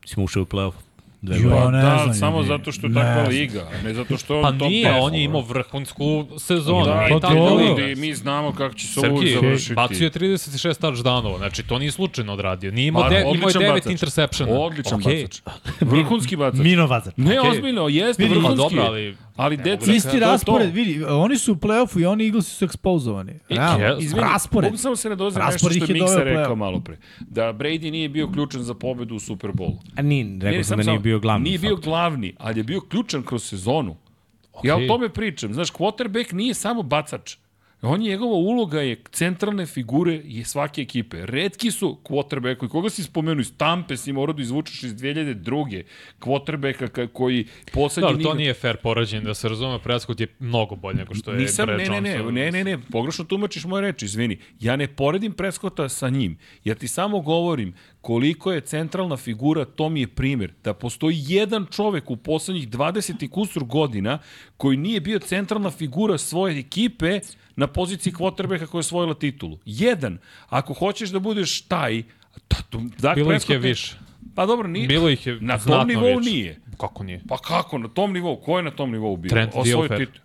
[SPEAKER 2] Smo ušli u playoff. Dve
[SPEAKER 4] Jo, ne
[SPEAKER 1] da,
[SPEAKER 4] znam,
[SPEAKER 1] samo
[SPEAKER 4] ljudi.
[SPEAKER 1] zato što je
[SPEAKER 4] Ne
[SPEAKER 1] takva
[SPEAKER 4] znam.
[SPEAKER 1] liga, a ne zato što je
[SPEAKER 3] Pa
[SPEAKER 1] on top
[SPEAKER 3] nije,
[SPEAKER 1] 10.
[SPEAKER 3] on je imao vrhunsku sezonu.
[SPEAKER 1] Da,
[SPEAKER 4] pa
[SPEAKER 3] tako
[SPEAKER 4] dobro.
[SPEAKER 3] liga.
[SPEAKER 1] i mi znamo kako će se ovo
[SPEAKER 3] Srki,
[SPEAKER 1] završiti.
[SPEAKER 3] bacio je 36 touchdownova, znači to nije slučajno odradio. Nije imao,
[SPEAKER 1] Pa,
[SPEAKER 3] de, imao je
[SPEAKER 1] odličan
[SPEAKER 3] 9
[SPEAKER 1] bacač.
[SPEAKER 3] interceptiona.
[SPEAKER 1] Odličan
[SPEAKER 3] Okej.
[SPEAKER 1] bacač. Vrhunski bacač.
[SPEAKER 2] Mino Vazar.
[SPEAKER 1] Ne,
[SPEAKER 3] Okej.
[SPEAKER 1] ozbiljno, jeste vrhunski.
[SPEAKER 3] pa dobro, ali-
[SPEAKER 1] ali
[SPEAKER 3] mogu
[SPEAKER 1] deca,
[SPEAKER 3] da
[SPEAKER 4] Isti
[SPEAKER 1] je to.
[SPEAKER 4] raspored, vidi, oni su u play-offu i oni Eaglesi su ekspozovani. Realno,
[SPEAKER 3] je-
[SPEAKER 1] Izvini,
[SPEAKER 4] raspored.
[SPEAKER 1] Mogu samo se nadozati nešto
[SPEAKER 4] Raspored
[SPEAKER 1] što je Miksa rekao malo pre. Da Brady nije bio ključan za pobedu u Superbowlu.
[SPEAKER 2] A ni, rekao sam da nije bio glavni
[SPEAKER 1] Nije bio glavni, ali je bio ključan kroz sezonu. Ja o tome pričam. Znaš, quarterback nije samo bacač. On je, njegova uloga je centralne figure je svake ekipe. Redki su quarterbackovi. Koga si spomenuo iz Tampe si morao da izvučeš iz 2002. Quarterbacka ka- koji poslednji...
[SPEAKER 3] Dobro, to nije fair poređenje, da se razume, Prescott je mnogo bolje nego što je
[SPEAKER 1] Nisam,
[SPEAKER 3] Brad
[SPEAKER 1] ne, ne, ne, ne, ne, ne, pogrešno tumačiš moje reči, izvini. Ja ne poredim Preskota sa njim. Ja ti samo govorim koliko je centralna figura, to mi je primjer, da postoji jedan čovek u poslednjih 20 i kusur godina koji nije bio centralna figura svoje ekipe na poziciji quarterbacka koja je osvojila titulu. Jedan. Ako hoćeš da budeš taj, da, Dak
[SPEAKER 3] Bilo ih je više.
[SPEAKER 1] Pa dobro, nije.
[SPEAKER 3] Bilo ih je
[SPEAKER 1] Na
[SPEAKER 3] znatno
[SPEAKER 1] tom nivou
[SPEAKER 3] više.
[SPEAKER 1] nije.
[SPEAKER 3] Kako nije?
[SPEAKER 1] Pa kako, na tom nivou? Ko je na tom nivou bio?
[SPEAKER 3] Trent
[SPEAKER 1] Osvojio
[SPEAKER 3] Dilfer.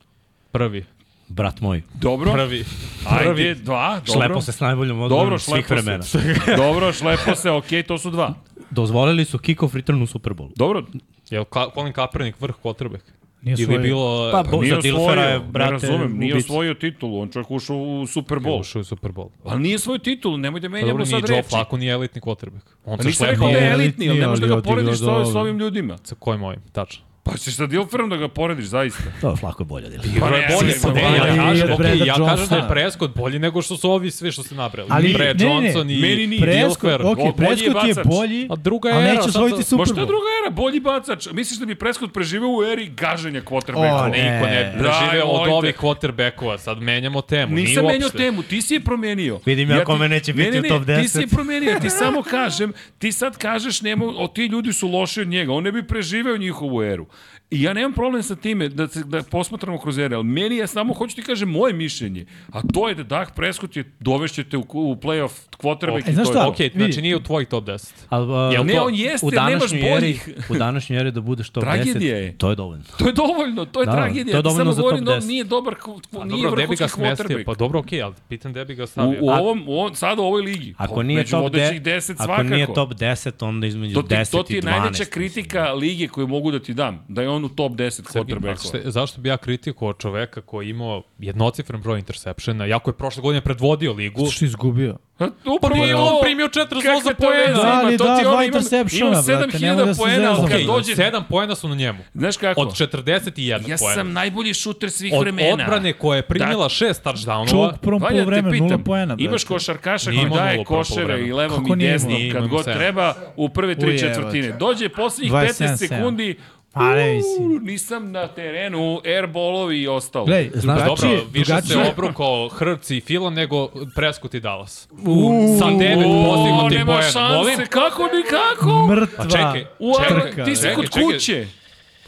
[SPEAKER 3] Prvi.
[SPEAKER 2] Brat moj.
[SPEAKER 1] Dobro.
[SPEAKER 3] Prvi.
[SPEAKER 1] Ajde, dva, dobro.
[SPEAKER 2] Šlepo se s najboljom odbranom
[SPEAKER 1] Dobro,
[SPEAKER 2] svih vremena.
[SPEAKER 1] se. Dobro, šlepo se, okej, to su dva.
[SPEAKER 2] Dozvolili su kick-off return u Superbowlu.
[SPEAKER 1] Dobro,
[SPEAKER 3] Je li Ka Colin Kaepernick vrh quarterback?
[SPEAKER 4] Nije
[SPEAKER 3] Ili bilo...
[SPEAKER 2] Pa, bo,
[SPEAKER 1] nije
[SPEAKER 2] Dilfera je,
[SPEAKER 1] osvojio,
[SPEAKER 2] brate,
[SPEAKER 1] ne razumem, nije
[SPEAKER 2] ubica.
[SPEAKER 1] osvojio titulu, on čovjek ušao u Super Bowl.
[SPEAKER 3] Ušao u Super Bowl.
[SPEAKER 1] Ali nije svoj titul, nemoj da
[SPEAKER 3] Pa
[SPEAKER 1] menjamo
[SPEAKER 3] dobro, nije
[SPEAKER 1] sad
[SPEAKER 3] Joe
[SPEAKER 1] reči.
[SPEAKER 3] Flacco, nije elitni quarterback. On
[SPEAKER 1] Pa
[SPEAKER 3] se
[SPEAKER 1] nisam
[SPEAKER 3] šlepa
[SPEAKER 1] rekao da je
[SPEAKER 4] elitni,
[SPEAKER 1] ali ne možeš da ga porediš sa, sa ovim ljudima.
[SPEAKER 3] sa kojim ovim, tačno.
[SPEAKER 1] Pa ćeš sa Dilferom da ga porediš, zaista.
[SPEAKER 2] To je flako je bolje od Dilfera.
[SPEAKER 1] Pa ne,
[SPEAKER 3] je bolje, pa ne, ja kažem,
[SPEAKER 4] Breda
[SPEAKER 3] ja kažem da je. Prescott bolji nego što su ovi sve što ste nabrali.
[SPEAKER 4] Ali-
[SPEAKER 3] Brad
[SPEAKER 4] ne, ne, ne,
[SPEAKER 3] Johnson i
[SPEAKER 1] meni nije.
[SPEAKER 4] Prescott,
[SPEAKER 1] Dilfer,
[SPEAKER 4] ok,
[SPEAKER 1] bolji je
[SPEAKER 4] Prescott je bolji,
[SPEAKER 3] A druga era,
[SPEAKER 4] neće
[SPEAKER 3] sad
[SPEAKER 4] osvojiti Super Bowl.
[SPEAKER 1] druga era, bolji bacač. Misliš da bi Prescott preživeo u eri gaženja quarterbacka?
[SPEAKER 4] ne.
[SPEAKER 3] Niko ne preživeo od ovih quarterbackova. Sad menjamo temu.
[SPEAKER 1] Nisam menjao temu, ti si je promenio.
[SPEAKER 2] Vidim ja
[SPEAKER 1] ti-
[SPEAKER 2] kome neće biti
[SPEAKER 1] ne, ne,
[SPEAKER 2] u
[SPEAKER 1] ne,
[SPEAKER 2] top
[SPEAKER 1] Ti
[SPEAKER 2] 10.
[SPEAKER 1] si je promenio, ti samo kažem, ti sad kažeš, nema, o, ti ljudi su loši od njega, on ne bi preživeo njihovu eru. I ja nemam problem sa time da, se, da posmatramo kroz RL. Meni je samo, hoću ti kažem, moje mišljenje. A to je da Dak Prescott je, dovešćete u, u playoff kvotrbek
[SPEAKER 4] okay,
[SPEAKER 1] i to je to.
[SPEAKER 3] Okay, znači nije u tvoj top 10.
[SPEAKER 2] Al, uh,
[SPEAKER 3] Jel
[SPEAKER 1] ne,
[SPEAKER 3] to,
[SPEAKER 1] on jeste,
[SPEAKER 2] u
[SPEAKER 1] nemaš
[SPEAKER 2] boljih. Eri, u današnjoj eri da budeš top 10,
[SPEAKER 1] tragedija 10, je.
[SPEAKER 2] to je dovoljno.
[SPEAKER 1] To je dovoljno, to je
[SPEAKER 2] da,
[SPEAKER 1] tragedija.
[SPEAKER 2] To je dovoljno
[SPEAKER 1] Samo
[SPEAKER 2] za
[SPEAKER 1] govorim,
[SPEAKER 2] top 10.
[SPEAKER 1] Da nije dobar, nije
[SPEAKER 3] dobro,
[SPEAKER 1] vrhunski
[SPEAKER 3] pa
[SPEAKER 1] quarterback.
[SPEAKER 3] Pa dobro, okej, ali pitam gde bi ga stavio.
[SPEAKER 1] U, u ovom, u ovom, sad u ovoj ligi.
[SPEAKER 2] Ako
[SPEAKER 1] pa,
[SPEAKER 2] nije top 10,
[SPEAKER 1] 10 svakako.
[SPEAKER 2] Ako nije top 10, onda između
[SPEAKER 1] 10 i
[SPEAKER 2] 12.
[SPEAKER 1] To ti je najveća kritika lige koju mogu da ti dam. Da je on on u top 10 quarterbackova.
[SPEAKER 3] Zašto bi ja kritikovao čoveka koji je imao jednocifren broj intersepšena, jako je prošle godine predvodio ligu.
[SPEAKER 4] Što je izgubio?
[SPEAKER 1] Pa, pa
[SPEAKER 3] nije on primio 48 poena.
[SPEAKER 4] Da, ali da, dva
[SPEAKER 1] intersepšena,
[SPEAKER 4] brate.
[SPEAKER 1] Ima
[SPEAKER 4] da 7000
[SPEAKER 1] poena, ali dođe...
[SPEAKER 3] 7 poena su na njemu.
[SPEAKER 1] Znaš kako?
[SPEAKER 3] Od 41 poena.
[SPEAKER 1] Ja sam najbolji šuter svih vremena.
[SPEAKER 3] Od odbrane koja je primila dakle, 6 touchdownova.
[SPEAKER 4] Čovjek prvom po vremenu,
[SPEAKER 1] 0
[SPEAKER 4] poena.
[SPEAKER 1] Imaš košarkaša koji daje
[SPEAKER 3] košere
[SPEAKER 1] i levom i desnom kad god treba u prve tri četvrtine. Dođe poslednjih 15 sekundi
[SPEAKER 4] Pa ne mislim.
[SPEAKER 1] Nisam na terenu, airballovi i ostalo.
[SPEAKER 4] Glej,
[SPEAKER 2] znaš,
[SPEAKER 4] drugačije,
[SPEAKER 3] Dobro, više
[SPEAKER 4] drugačije.
[SPEAKER 3] se obruko Hrci i Fila nego Preskot i Dallas. Uuu,
[SPEAKER 1] sa
[SPEAKER 3] 9
[SPEAKER 1] postignuti
[SPEAKER 3] po
[SPEAKER 1] jedan.
[SPEAKER 3] Molim?
[SPEAKER 1] kako nikako.
[SPEAKER 4] Mrtva.
[SPEAKER 3] A čekaj,
[SPEAKER 1] u,
[SPEAKER 3] čekaj,
[SPEAKER 1] ti si kod kuće.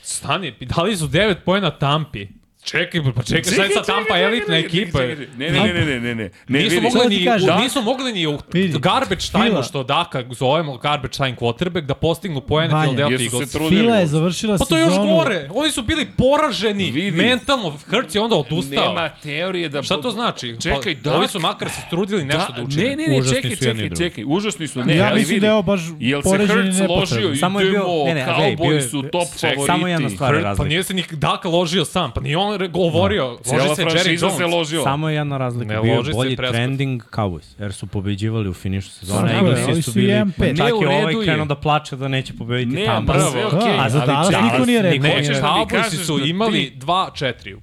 [SPEAKER 3] Stani, dali su devet pojena Tampi. Čekaj, pa čekaj, čekaj, sad čekaj, Tampa elitna ekipa.
[SPEAKER 1] Ne, ne, ne, ne, ne, ne, ne. ne
[SPEAKER 3] nisu, mogli ni, da? nisu mogli ni u garbage time što Daka zovemo garbage time quarterback da postignu poene Philadelphia Eagles.
[SPEAKER 4] Fila je završila sezonu.
[SPEAKER 3] Pa to je još gore. Oni su bili poraženi
[SPEAKER 1] Vidi.
[SPEAKER 3] mentalno. Hrc je onda odustao.
[SPEAKER 1] Nema teorije da...
[SPEAKER 3] Šta to znači?
[SPEAKER 1] Pa, čekaj,
[SPEAKER 3] da. Ovi su makar se trudili da, nešto da, učine.
[SPEAKER 1] Ne, ne, ne, čekaj, čekaj, čekaj. Užasni su. Ne,
[SPEAKER 4] ja mislim da je ovo baš
[SPEAKER 1] poraženi
[SPEAKER 4] nepotrebno.
[SPEAKER 2] Samo je bio... Ne, ne,
[SPEAKER 1] Cowboys su top favoriti.
[SPEAKER 2] Samo jedna stvar
[SPEAKER 3] je pa
[SPEAKER 2] razlika.
[SPEAKER 3] Pa nije se ni Daka ložio sam, pa ni on on govorio, no. loži
[SPEAKER 1] Cijela
[SPEAKER 3] se Jerry Jones.
[SPEAKER 1] se ložio.
[SPEAKER 2] Samo je jedna razlika,
[SPEAKER 3] ne
[SPEAKER 2] bio je bolji trending Cowboys, jer su pobeđivali u finišu sezone, Eaglesi su bili, čak i ovaj krenuo da plače da neće pobediti
[SPEAKER 1] ne,
[SPEAKER 2] Tampa.
[SPEAKER 1] Bravo, okay. Da.
[SPEAKER 4] A za Dallas niko nije rekao.
[SPEAKER 1] Cowboys
[SPEAKER 3] su imali 2-4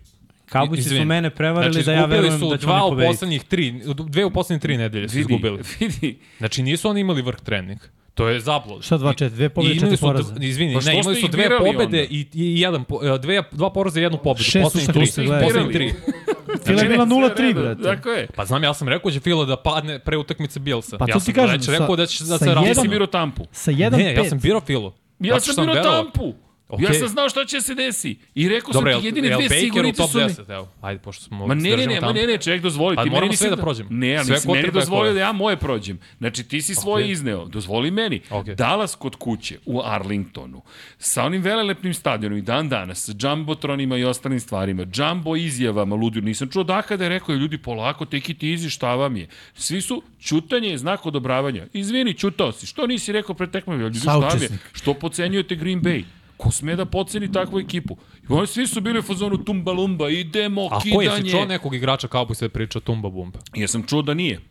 [SPEAKER 3] Cowboys
[SPEAKER 2] su mene prevarili
[SPEAKER 3] znači,
[SPEAKER 2] da ja verujem da
[SPEAKER 3] ću
[SPEAKER 2] oni pobediti.
[SPEAKER 3] Znači, izgubili su dva u poslednjih tri, dve u poslednjih tri nedelje su izgubili.
[SPEAKER 1] Vidi.
[SPEAKER 3] Znači, nisu oni imali vrh trening. To je zablud.
[SPEAKER 4] Šta 2
[SPEAKER 3] 4 2
[SPEAKER 4] pobede,
[SPEAKER 3] 4
[SPEAKER 4] poraza.
[SPEAKER 3] Izvini,
[SPEAKER 1] pa
[SPEAKER 3] ne, imali su dve pobede
[SPEAKER 1] onda?
[SPEAKER 3] i, i jedan po, e, dve dva poraza i jednu pobedu.
[SPEAKER 4] Poslednji
[SPEAKER 3] tri, da,
[SPEAKER 1] poslednji
[SPEAKER 3] tri.
[SPEAKER 4] Fila je bila
[SPEAKER 1] znači,
[SPEAKER 4] 0-3, brate.
[SPEAKER 1] Tako je.
[SPEAKER 3] Pa znam, ja sam rekao da će Fila da padne pre utakmice Bielsa.
[SPEAKER 4] Pa
[SPEAKER 3] ja
[SPEAKER 4] to ti kažem.
[SPEAKER 3] Ja
[SPEAKER 4] sam
[SPEAKER 3] rekao da će da se
[SPEAKER 4] ravno.
[SPEAKER 1] Ti si tampu.
[SPEAKER 4] Sa 1-5.
[SPEAKER 3] Ne, ja sam biro Filu.
[SPEAKER 1] Ja sam
[SPEAKER 3] biro
[SPEAKER 1] tampu.
[SPEAKER 3] Okay.
[SPEAKER 1] Ja sam znao šta će se desi. I rekao
[SPEAKER 3] Dobre,
[SPEAKER 1] sam ti jedine dve sigurnice su mi.
[SPEAKER 3] Dobre, je evo? Ajde, pošto smo...
[SPEAKER 1] Ma ne, ne, ne, ma ne, ne, čovjek dozvoli.
[SPEAKER 3] Pa moramo sve da prođemo.
[SPEAKER 1] Ne, ja nisam meni dozvolio da ja moje prođem. Znači, ti si svoje
[SPEAKER 3] okay.
[SPEAKER 1] izneo, dozvoli meni.
[SPEAKER 3] Okay.
[SPEAKER 1] Dalas kod kuće u Arlingtonu, sa onim velelepnim stadionom i dan danas, sa džambotronima i ostalim stvarima, džambo izjavama, ludio, nisam čuo da da je rekao, ljudi, polako, teki ti izi, šta vam je. Svi su, čutanje je znak odobravanja. Izvini, čutao si, što nisi rekao pre tekme, ljudi, šta vam je? Što pocenjujete Green Bay? Ko sme da poceni takvu ekipu? I oni svi su bili u fazonu tumba lumba, idemo,
[SPEAKER 3] A
[SPEAKER 1] kidanje.
[SPEAKER 3] A ko je, si čuo nekog igrača kao bi se pričao tumba bumba?
[SPEAKER 1] Ja sam čuo da nije.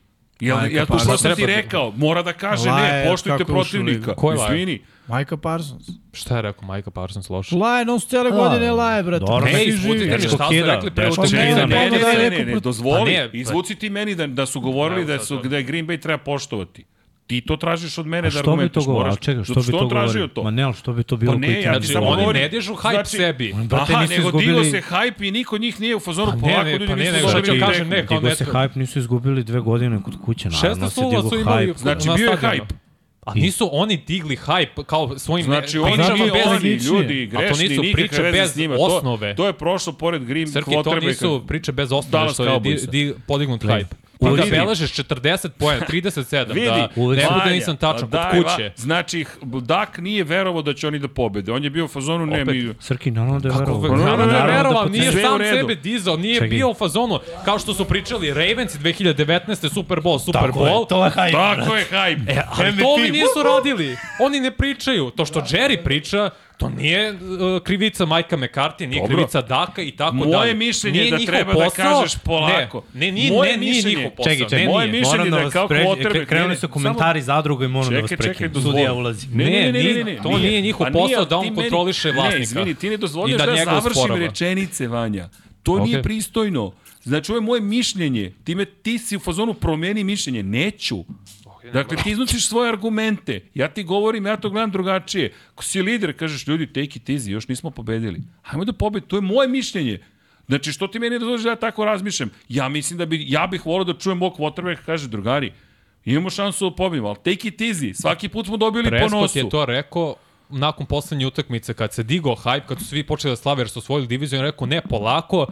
[SPEAKER 1] Ja,
[SPEAKER 4] Majka
[SPEAKER 1] ja
[SPEAKER 4] tu
[SPEAKER 1] što sam ti rekao, mora da kaže,
[SPEAKER 4] Laje,
[SPEAKER 1] ne, poštujte protivnika.
[SPEAKER 3] Ko je
[SPEAKER 1] Izvini.
[SPEAKER 4] Majka Parsons.
[SPEAKER 3] Šta je rekao Majka Parsons loše?
[SPEAKER 4] Laje, non su cijele da, godine laje, brate.
[SPEAKER 2] Dobro, ne,
[SPEAKER 3] izvuci,
[SPEAKER 2] ne,
[SPEAKER 3] šta su rekli pre pa
[SPEAKER 2] pa
[SPEAKER 1] ne, Ne,
[SPEAKER 4] ne,
[SPEAKER 1] ne, ne, ne,
[SPEAKER 4] pa
[SPEAKER 1] dozvoli,
[SPEAKER 3] ne,
[SPEAKER 1] ne, meni da, da su govorili da, su, ne, Green Bay treba poštovati. Ti to tražiš od mene da argumentiš.
[SPEAKER 2] Što bi to govorio?
[SPEAKER 1] Moraš...
[SPEAKER 2] Čekaj, što,
[SPEAKER 1] što
[SPEAKER 2] bi to govorio?
[SPEAKER 1] To?
[SPEAKER 2] Ma ne, ali što bi to bilo
[SPEAKER 1] pa ne,
[SPEAKER 2] koji
[SPEAKER 1] ja
[SPEAKER 3] znači,
[SPEAKER 1] samo
[SPEAKER 3] oni ne dižu hype
[SPEAKER 1] znači,
[SPEAKER 3] sebi.
[SPEAKER 2] Brate,
[SPEAKER 1] Aha, nego
[SPEAKER 2] izgubili...
[SPEAKER 1] digo se hype i niko njih nije u fazoru
[SPEAKER 3] pa
[SPEAKER 1] polako.
[SPEAKER 3] Ne,
[SPEAKER 1] ne,
[SPEAKER 3] pa ne,
[SPEAKER 1] ne,
[SPEAKER 3] ne,
[SPEAKER 1] ne,
[SPEAKER 3] kažem, ne, kao ne.
[SPEAKER 2] Digo se hype nisu izgubili dve godine kod kuće, naravno. 600
[SPEAKER 3] su imali.
[SPEAKER 1] Znači, bio je hype.
[SPEAKER 3] A nisu oni digli hype kao svojim
[SPEAKER 1] znači,
[SPEAKER 3] ne, pričama
[SPEAKER 1] oni, pa
[SPEAKER 3] bez
[SPEAKER 1] oni, ljudi, grešni,
[SPEAKER 3] a to nisu priče bez
[SPEAKER 1] njima.
[SPEAKER 3] osnove.
[SPEAKER 1] To, to je prošlo pored Grim
[SPEAKER 3] Srki, to nisu priče bez osnove
[SPEAKER 1] Dallas
[SPEAKER 3] što je di, di, podignut
[SPEAKER 2] Play.
[SPEAKER 3] hype. Pa, pa
[SPEAKER 1] da
[SPEAKER 3] beležeš 40 poena, 37,
[SPEAKER 1] vidi,
[SPEAKER 3] da ne bude
[SPEAKER 1] da
[SPEAKER 3] nisam tačan, kod kuće.
[SPEAKER 1] Znači, Dak nije verovao da će oni da pobede. On je bio u fazonu, ne, mi...
[SPEAKER 2] Srki, naravno da, da
[SPEAKER 3] je
[SPEAKER 2] verovao.
[SPEAKER 3] Naravno da je verovao,
[SPEAKER 1] pa
[SPEAKER 3] nije sam sebe dizao, nije bio u fazonu, kao što su pričali Ravens 2019. Super Bowl, Super Bowl.
[SPEAKER 4] to je hype.
[SPEAKER 1] Tako je hype.
[SPEAKER 3] E, ali to oni nisu radili. Oni ne pričaju. To što Jerry priča, To nije uh, krivica Majka McCarthy, nije
[SPEAKER 1] Dobro.
[SPEAKER 3] krivica Daka i tako
[SPEAKER 1] Moje
[SPEAKER 3] dalje.
[SPEAKER 1] Moje mišljenje
[SPEAKER 3] nije
[SPEAKER 1] da treba da
[SPEAKER 3] posao, da
[SPEAKER 1] kažeš polako.
[SPEAKER 3] Ne, ne,
[SPEAKER 1] Moje
[SPEAKER 3] ne,
[SPEAKER 1] mišljenje, nije
[SPEAKER 3] njihov posao.
[SPEAKER 2] Čekaj, čekaj,
[SPEAKER 1] Moje mišljenje da,
[SPEAKER 2] da
[SPEAKER 1] kao
[SPEAKER 2] pređe, potrebe... Krenuli su komentari samo... zadruga i moram da vas prekinem. Sudija ulazi.
[SPEAKER 1] Ne, ne, ne, ne, ne,
[SPEAKER 3] to
[SPEAKER 1] nije
[SPEAKER 3] njihov posao da on kontroliše vlasnika.
[SPEAKER 1] Ne, izvini, ti ne dozvoljaš
[SPEAKER 3] da,
[SPEAKER 1] da završim rečenice, Vanja. To nije pristojno. Znači, ovo je moje mišljenje. Time ti si u fazonu promeni mišljenje. Neću. Dakle, dakle ti iznosiš svoje argumente. Ja ti govorim, ja to gledam drugačije. Ako si lider, kažeš, ljudi, take it easy, još nismo pobedili. Hajmo da pobedi, to je moje mišljenje. Znači, što ti meni dozvoliš da ja tako razmišljam? Ja mislim da bi, ja bih volao da čujem mog Waterbeck, kaže, drugari, imamo šansu da pobedimo, ali take it easy, svaki put smo dobili Prespot
[SPEAKER 3] po
[SPEAKER 1] nosu.
[SPEAKER 3] Je to rekao nakon poslednje utakmice, kad se digao hype, kad su svi počeli da slave jer su osvojili diviziju, on rekao, ne, polako,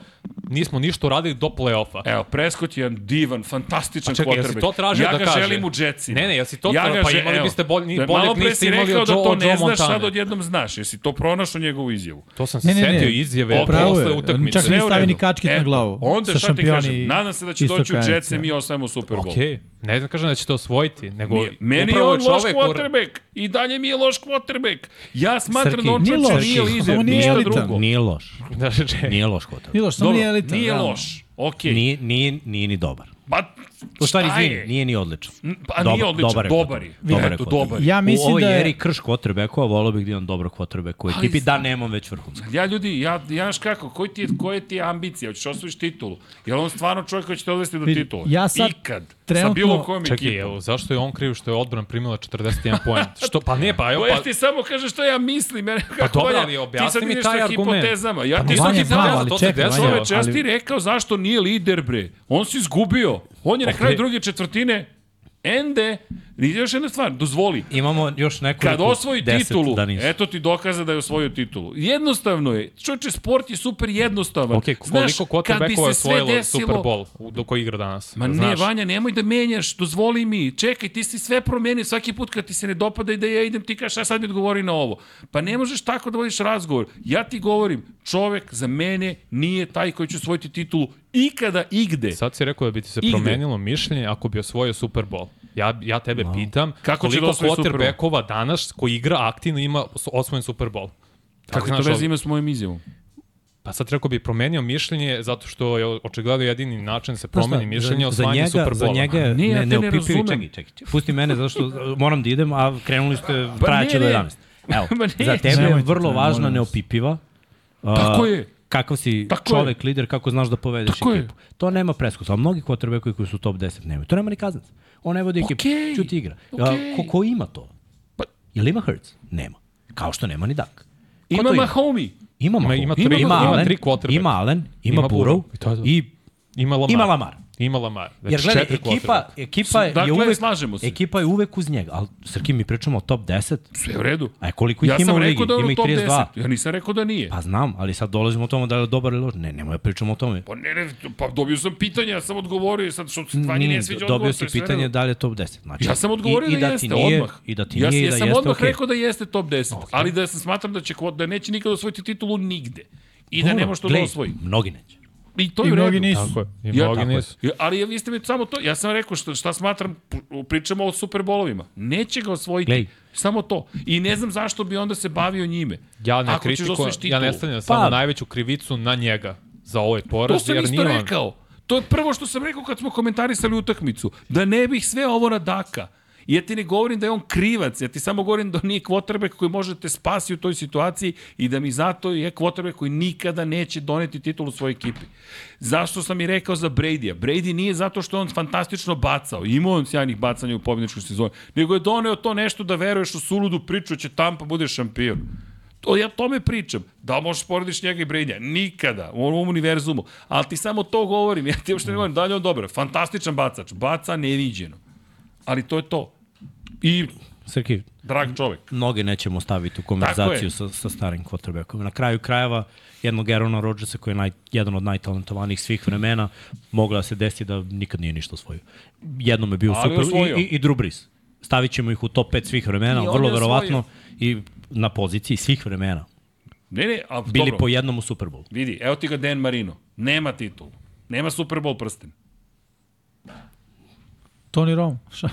[SPEAKER 3] nismo ništa uradili do play-offa.
[SPEAKER 1] Evo, Prescott je jedan divan, fantastičan
[SPEAKER 3] čekaj,
[SPEAKER 1] quarterback.
[SPEAKER 3] to tražio
[SPEAKER 1] ja
[SPEAKER 3] da
[SPEAKER 1] ga
[SPEAKER 3] kaže?
[SPEAKER 1] želim u Jetsima.
[SPEAKER 3] Ne, ne, jel si to
[SPEAKER 1] ja
[SPEAKER 3] tra-
[SPEAKER 1] ga
[SPEAKER 3] pa
[SPEAKER 1] že-
[SPEAKER 3] imali
[SPEAKER 1] evo,
[SPEAKER 3] biste bolj- ni-
[SPEAKER 1] da,
[SPEAKER 3] boljeg
[SPEAKER 1] Malo pre
[SPEAKER 3] niste
[SPEAKER 1] si
[SPEAKER 3] imali
[SPEAKER 1] rekao
[SPEAKER 3] od
[SPEAKER 1] da
[SPEAKER 3] Joe-
[SPEAKER 1] to ne
[SPEAKER 3] Joe
[SPEAKER 1] znaš, sad odjednom znaš. Jesi to pronašao njegovu izjavu?
[SPEAKER 3] To sam se
[SPEAKER 4] Ne, ne, ne.
[SPEAKER 3] setio izjave
[SPEAKER 1] Upravo
[SPEAKER 3] posle
[SPEAKER 4] je.
[SPEAKER 3] utakmice.
[SPEAKER 4] Čak
[SPEAKER 1] u
[SPEAKER 4] stavi ni kačkit na
[SPEAKER 1] Eto,
[SPEAKER 4] glavu.
[SPEAKER 1] Onda šta ti kažem? Nadam se da će doći u Jets
[SPEAKER 4] NFC.
[SPEAKER 1] i mi osvajamo Super Bowl.
[SPEAKER 3] Okej, ne znam kažem da ćete osvojiti, nego.
[SPEAKER 1] Meni je on loš quarterback. I dalje mi je loš quarterback. Ja smatram
[SPEAKER 2] Srki,
[SPEAKER 1] da on
[SPEAKER 4] nije
[SPEAKER 1] čovječe
[SPEAKER 4] loš,
[SPEAKER 1] nije lider,
[SPEAKER 4] nije
[SPEAKER 1] ništa
[SPEAKER 4] elitan.
[SPEAKER 1] drugo.
[SPEAKER 2] Nije loš.
[SPEAKER 3] Da.
[SPEAKER 2] Nije loš kvota.
[SPEAKER 4] Nije loš, samo nije elitan.
[SPEAKER 1] Nije loš. Okej.
[SPEAKER 2] Nije, nije, nije ni dobar.
[SPEAKER 1] Pa,
[SPEAKER 2] U stvari,
[SPEAKER 1] šta
[SPEAKER 2] izvini,
[SPEAKER 1] je?
[SPEAKER 2] nije ni odličan.
[SPEAKER 1] Pa nije odličan,
[SPEAKER 2] dobar je
[SPEAKER 1] dobar je.
[SPEAKER 2] Dobar je
[SPEAKER 1] dobar je.
[SPEAKER 4] Ja
[SPEAKER 2] U
[SPEAKER 4] mislim
[SPEAKER 2] ovoj
[SPEAKER 4] da je...
[SPEAKER 2] eri krš quarterbacka, volao bih da imam dobro u
[SPEAKER 1] Ali
[SPEAKER 2] ekipi, da nemam već vrhunska.
[SPEAKER 1] Ja ljudi, ja, ja znaš kako, koji ti je, koje ti je ambicija, hoćeš osvojiš titulu? Je li on stvarno čovjek koji će te odvesti do
[SPEAKER 4] Vidi,
[SPEAKER 1] titula?
[SPEAKER 4] ja sad
[SPEAKER 1] Ikad. Sa
[SPEAKER 4] trenutno-
[SPEAKER 1] bilo kojom
[SPEAKER 3] Čekaj,
[SPEAKER 1] ekipom.
[SPEAKER 3] evo, zašto je on kriv što je odbrana primila 41 poen? Što, pa ne, pa evo,
[SPEAKER 1] Pa ja
[SPEAKER 3] pa,
[SPEAKER 1] ti samo kažeš što ja mislim. Ja,
[SPEAKER 3] Pa dobro, ali objasni
[SPEAKER 1] ti sad
[SPEAKER 3] mi
[SPEAKER 1] ideš
[SPEAKER 3] taj
[SPEAKER 1] sa
[SPEAKER 3] argument.
[SPEAKER 1] hipotezama. Ja
[SPEAKER 4] Pa
[SPEAKER 1] ti
[SPEAKER 4] znam,
[SPEAKER 1] tamo,
[SPEAKER 4] ali
[SPEAKER 3] to se
[SPEAKER 4] čekaj. Vanja,
[SPEAKER 1] Čoveče, ja sam ti rekao zašto nije lider, bre. On se izgubio. On je na kraju druge četvrtine Ende, i još jedna stvar, dozvoli,
[SPEAKER 2] Imamo još nekoliko
[SPEAKER 1] kad osvoji titulu,
[SPEAKER 2] da nisu.
[SPEAKER 1] eto ti dokaza da je osvojio titulu. Jednostavno je. Čovječe, sport je super jednostavan.
[SPEAKER 3] ok, koliko quarterbackova je osvojilo
[SPEAKER 1] desilo-
[SPEAKER 3] Super Bowl do koji igra danas?
[SPEAKER 1] Ma ne,
[SPEAKER 3] Znaš?
[SPEAKER 1] Vanja, nemoj da menjaš, dozvoli mi. Čekaj, ti si sve promenio svaki put kad ti se ne dopada i da ja idem, ti kažeš, a sad mi odgovori na ovo. Pa ne možeš tako da vodiš razgovor. Ja ti govorim, čovek za mene nije taj koji će osvojiti titulu ikada, igde.
[SPEAKER 3] Sad si rekao da bi ti se
[SPEAKER 1] Igde.
[SPEAKER 3] promenilo mišljenje ako bi osvojio Super Bowl. Ja, ja tebe pitam,
[SPEAKER 1] Kako
[SPEAKER 3] koliko
[SPEAKER 1] Bowl?
[SPEAKER 3] quarterbackova danas koji igra aktivno ima os- osvojen Super Bowl?
[SPEAKER 1] Kako to
[SPEAKER 3] znaš,
[SPEAKER 1] veze ima s mojim izjavom?
[SPEAKER 3] Pa sad rekao bi promenio mišljenje zato što je očigledno jedini način da se promeni
[SPEAKER 2] Znaš šta,
[SPEAKER 3] mišljenje
[SPEAKER 2] za, za
[SPEAKER 3] osvajanje Super
[SPEAKER 2] za
[SPEAKER 3] Bowla.
[SPEAKER 2] njega je
[SPEAKER 1] Nije, ja
[SPEAKER 2] ne,
[SPEAKER 1] te ne
[SPEAKER 2] neopipivi,
[SPEAKER 1] razumem.
[SPEAKER 2] čekaj, čekaj, čekaj, pusti mene zato što moram da idem, a krenuli ste,
[SPEAKER 1] Pa
[SPEAKER 2] trajaće
[SPEAKER 1] ne,
[SPEAKER 2] do
[SPEAKER 1] ne.
[SPEAKER 2] 11. Evo,
[SPEAKER 1] ne,
[SPEAKER 2] za tebe je vrlo važna neopipiva. uh,
[SPEAKER 1] Tako je.
[SPEAKER 2] Kakav si
[SPEAKER 1] Tako
[SPEAKER 2] čovek, lider, kako znaš da povedeš
[SPEAKER 1] Tako je.
[SPEAKER 2] ekipu. To nema preskusa, ali mnogi quarterbackovi koji su top 10 nemaju. To nema ni kaznac. On ne vodi ekipu,
[SPEAKER 1] Okej,
[SPEAKER 2] čuti igra. A, ko, ko ima to?
[SPEAKER 1] Pa-
[SPEAKER 2] Jel ima Hurts? Nema. Kao što nema ni Dak. Ko
[SPEAKER 1] Ima Mahomi.
[SPEAKER 2] Ima,
[SPEAKER 3] Ima-
[SPEAKER 2] Mahomes.
[SPEAKER 3] ima tri-
[SPEAKER 2] ima,
[SPEAKER 3] ima
[SPEAKER 2] Allen, ima Allen, ima,
[SPEAKER 3] Ima
[SPEAKER 2] Burrow.
[SPEAKER 3] I to je to.
[SPEAKER 2] i
[SPEAKER 3] Ima Lamar.
[SPEAKER 2] ima Lamar.
[SPEAKER 3] Ima Lamar. Znači,
[SPEAKER 2] Jer gledaj, ekipa, ekipa
[SPEAKER 1] Dakle,
[SPEAKER 2] je uvek,
[SPEAKER 1] slažemo se.
[SPEAKER 2] ekipa je uvek uz njega, ali Srki mi pričamo o top 10,
[SPEAKER 1] Sve u redu.
[SPEAKER 2] a koliko ih
[SPEAKER 1] Ja
[SPEAKER 2] ima
[SPEAKER 1] sam
[SPEAKER 2] u ligi?
[SPEAKER 1] da
[SPEAKER 2] ima ih
[SPEAKER 1] top
[SPEAKER 2] 32.
[SPEAKER 1] 10. Ja nisam rekao da nije.
[SPEAKER 2] Pa znam, ali sad dolazimo o tome da je dobar ili loš. Ne, nemoj da pričamo o tome.
[SPEAKER 1] Pa ne, ne, pa dobio sam pitanje, ja sam odgovorio, sad što se Vanji
[SPEAKER 2] Nije,
[SPEAKER 1] ne sviđa
[SPEAKER 2] dobio
[SPEAKER 1] odgovor, to
[SPEAKER 2] si pitanje da li je top 10. Znači,
[SPEAKER 1] Ja sam odgovorio
[SPEAKER 2] i, i
[SPEAKER 1] da,
[SPEAKER 2] da
[SPEAKER 1] jeste,
[SPEAKER 2] ti nije,
[SPEAKER 1] odmah.
[SPEAKER 2] I da ti
[SPEAKER 1] ja,
[SPEAKER 2] nije, i
[SPEAKER 1] ja
[SPEAKER 2] da
[SPEAKER 1] sam
[SPEAKER 2] jeste,
[SPEAKER 1] odmah
[SPEAKER 2] okej.
[SPEAKER 1] rekao da jeste top 10, ali da sam smatram da, će, da neće nikada osvojiti titulu nigde. I da ne može to da osvoji.
[SPEAKER 2] Mnogi neće.
[SPEAKER 1] I to
[SPEAKER 4] I
[SPEAKER 1] je u redu.
[SPEAKER 4] nisu.
[SPEAKER 3] Tako je. I
[SPEAKER 1] Ja-
[SPEAKER 3] mnogi
[SPEAKER 1] tako je.
[SPEAKER 3] nisu.
[SPEAKER 1] Ja, ali vi ste mi samo to, ja sam rekao šta, šta smatram, pričamo o superbolovima. Neće ga osvojiti.
[SPEAKER 2] Glej.
[SPEAKER 1] Samo to. I ne znam zašto bi onda se bavio njime.
[SPEAKER 3] Ja ne
[SPEAKER 1] Ako da
[SPEAKER 3] kritikujem, ja ne stavljam samo
[SPEAKER 2] Pa-
[SPEAKER 3] najveću krivicu na njega za ovaj
[SPEAKER 1] To
[SPEAKER 3] poraz,
[SPEAKER 1] sam
[SPEAKER 3] jer
[SPEAKER 1] isto
[SPEAKER 3] on.
[SPEAKER 1] rekao. To je prvo što sam rekao kad smo komentarisali utakmicu. Da ne bih sve ovo na Daka. I ja ti ne govorim da je on krivac, ja ti samo govorim da nije quarterback koji može da te spasi u toj situaciji i da mi zato je quarterback koji nikada neće doneti titul u svojoj ekipi. Zašto sam i rekao za Brady-a? Brady nije zato što on fantastično bacao, imao on sjajnih bacanja u pobjedničkoj sezoni, nego je doneo to nešto da veruješ u suludu priču da će Tampa bude šampion. To, ja tome pričam. Da možeš porediš njega i Brady-a? Nikada. U ovom univerzumu. Ali ti samo to govorim. Ja ti uopšte ne govorim da li je on dobar. Fantastičan bacač. Baca neviđeno. Ali to je to. I
[SPEAKER 2] Srki,
[SPEAKER 1] drag čovek.
[SPEAKER 2] mnoge nećemo staviti u konverzaciju sa, sa starim quarterbackom. Na kraju krajeva, jednog Aarona Rodgersa koji je naj, jedan od najtalentovanijih svih vremena, mogla se desi da nikad nije ništa osvojio. Jednom je bio
[SPEAKER 1] Ali
[SPEAKER 2] super
[SPEAKER 1] osvojio.
[SPEAKER 2] i, i, i Drew Brees. Stavit ćemo ih u top 5 svih vremena,
[SPEAKER 1] I
[SPEAKER 2] vrlo verovatno i na poziciji svih vremena.
[SPEAKER 1] Ne, ne, a
[SPEAKER 2] Bili
[SPEAKER 1] dobro.
[SPEAKER 2] po jednom u Super Bowl.
[SPEAKER 1] Vidi, evo ti ga Dan Marino. Nema titul. Nema Super Bowl prsten.
[SPEAKER 4] Tony Romo. Šta?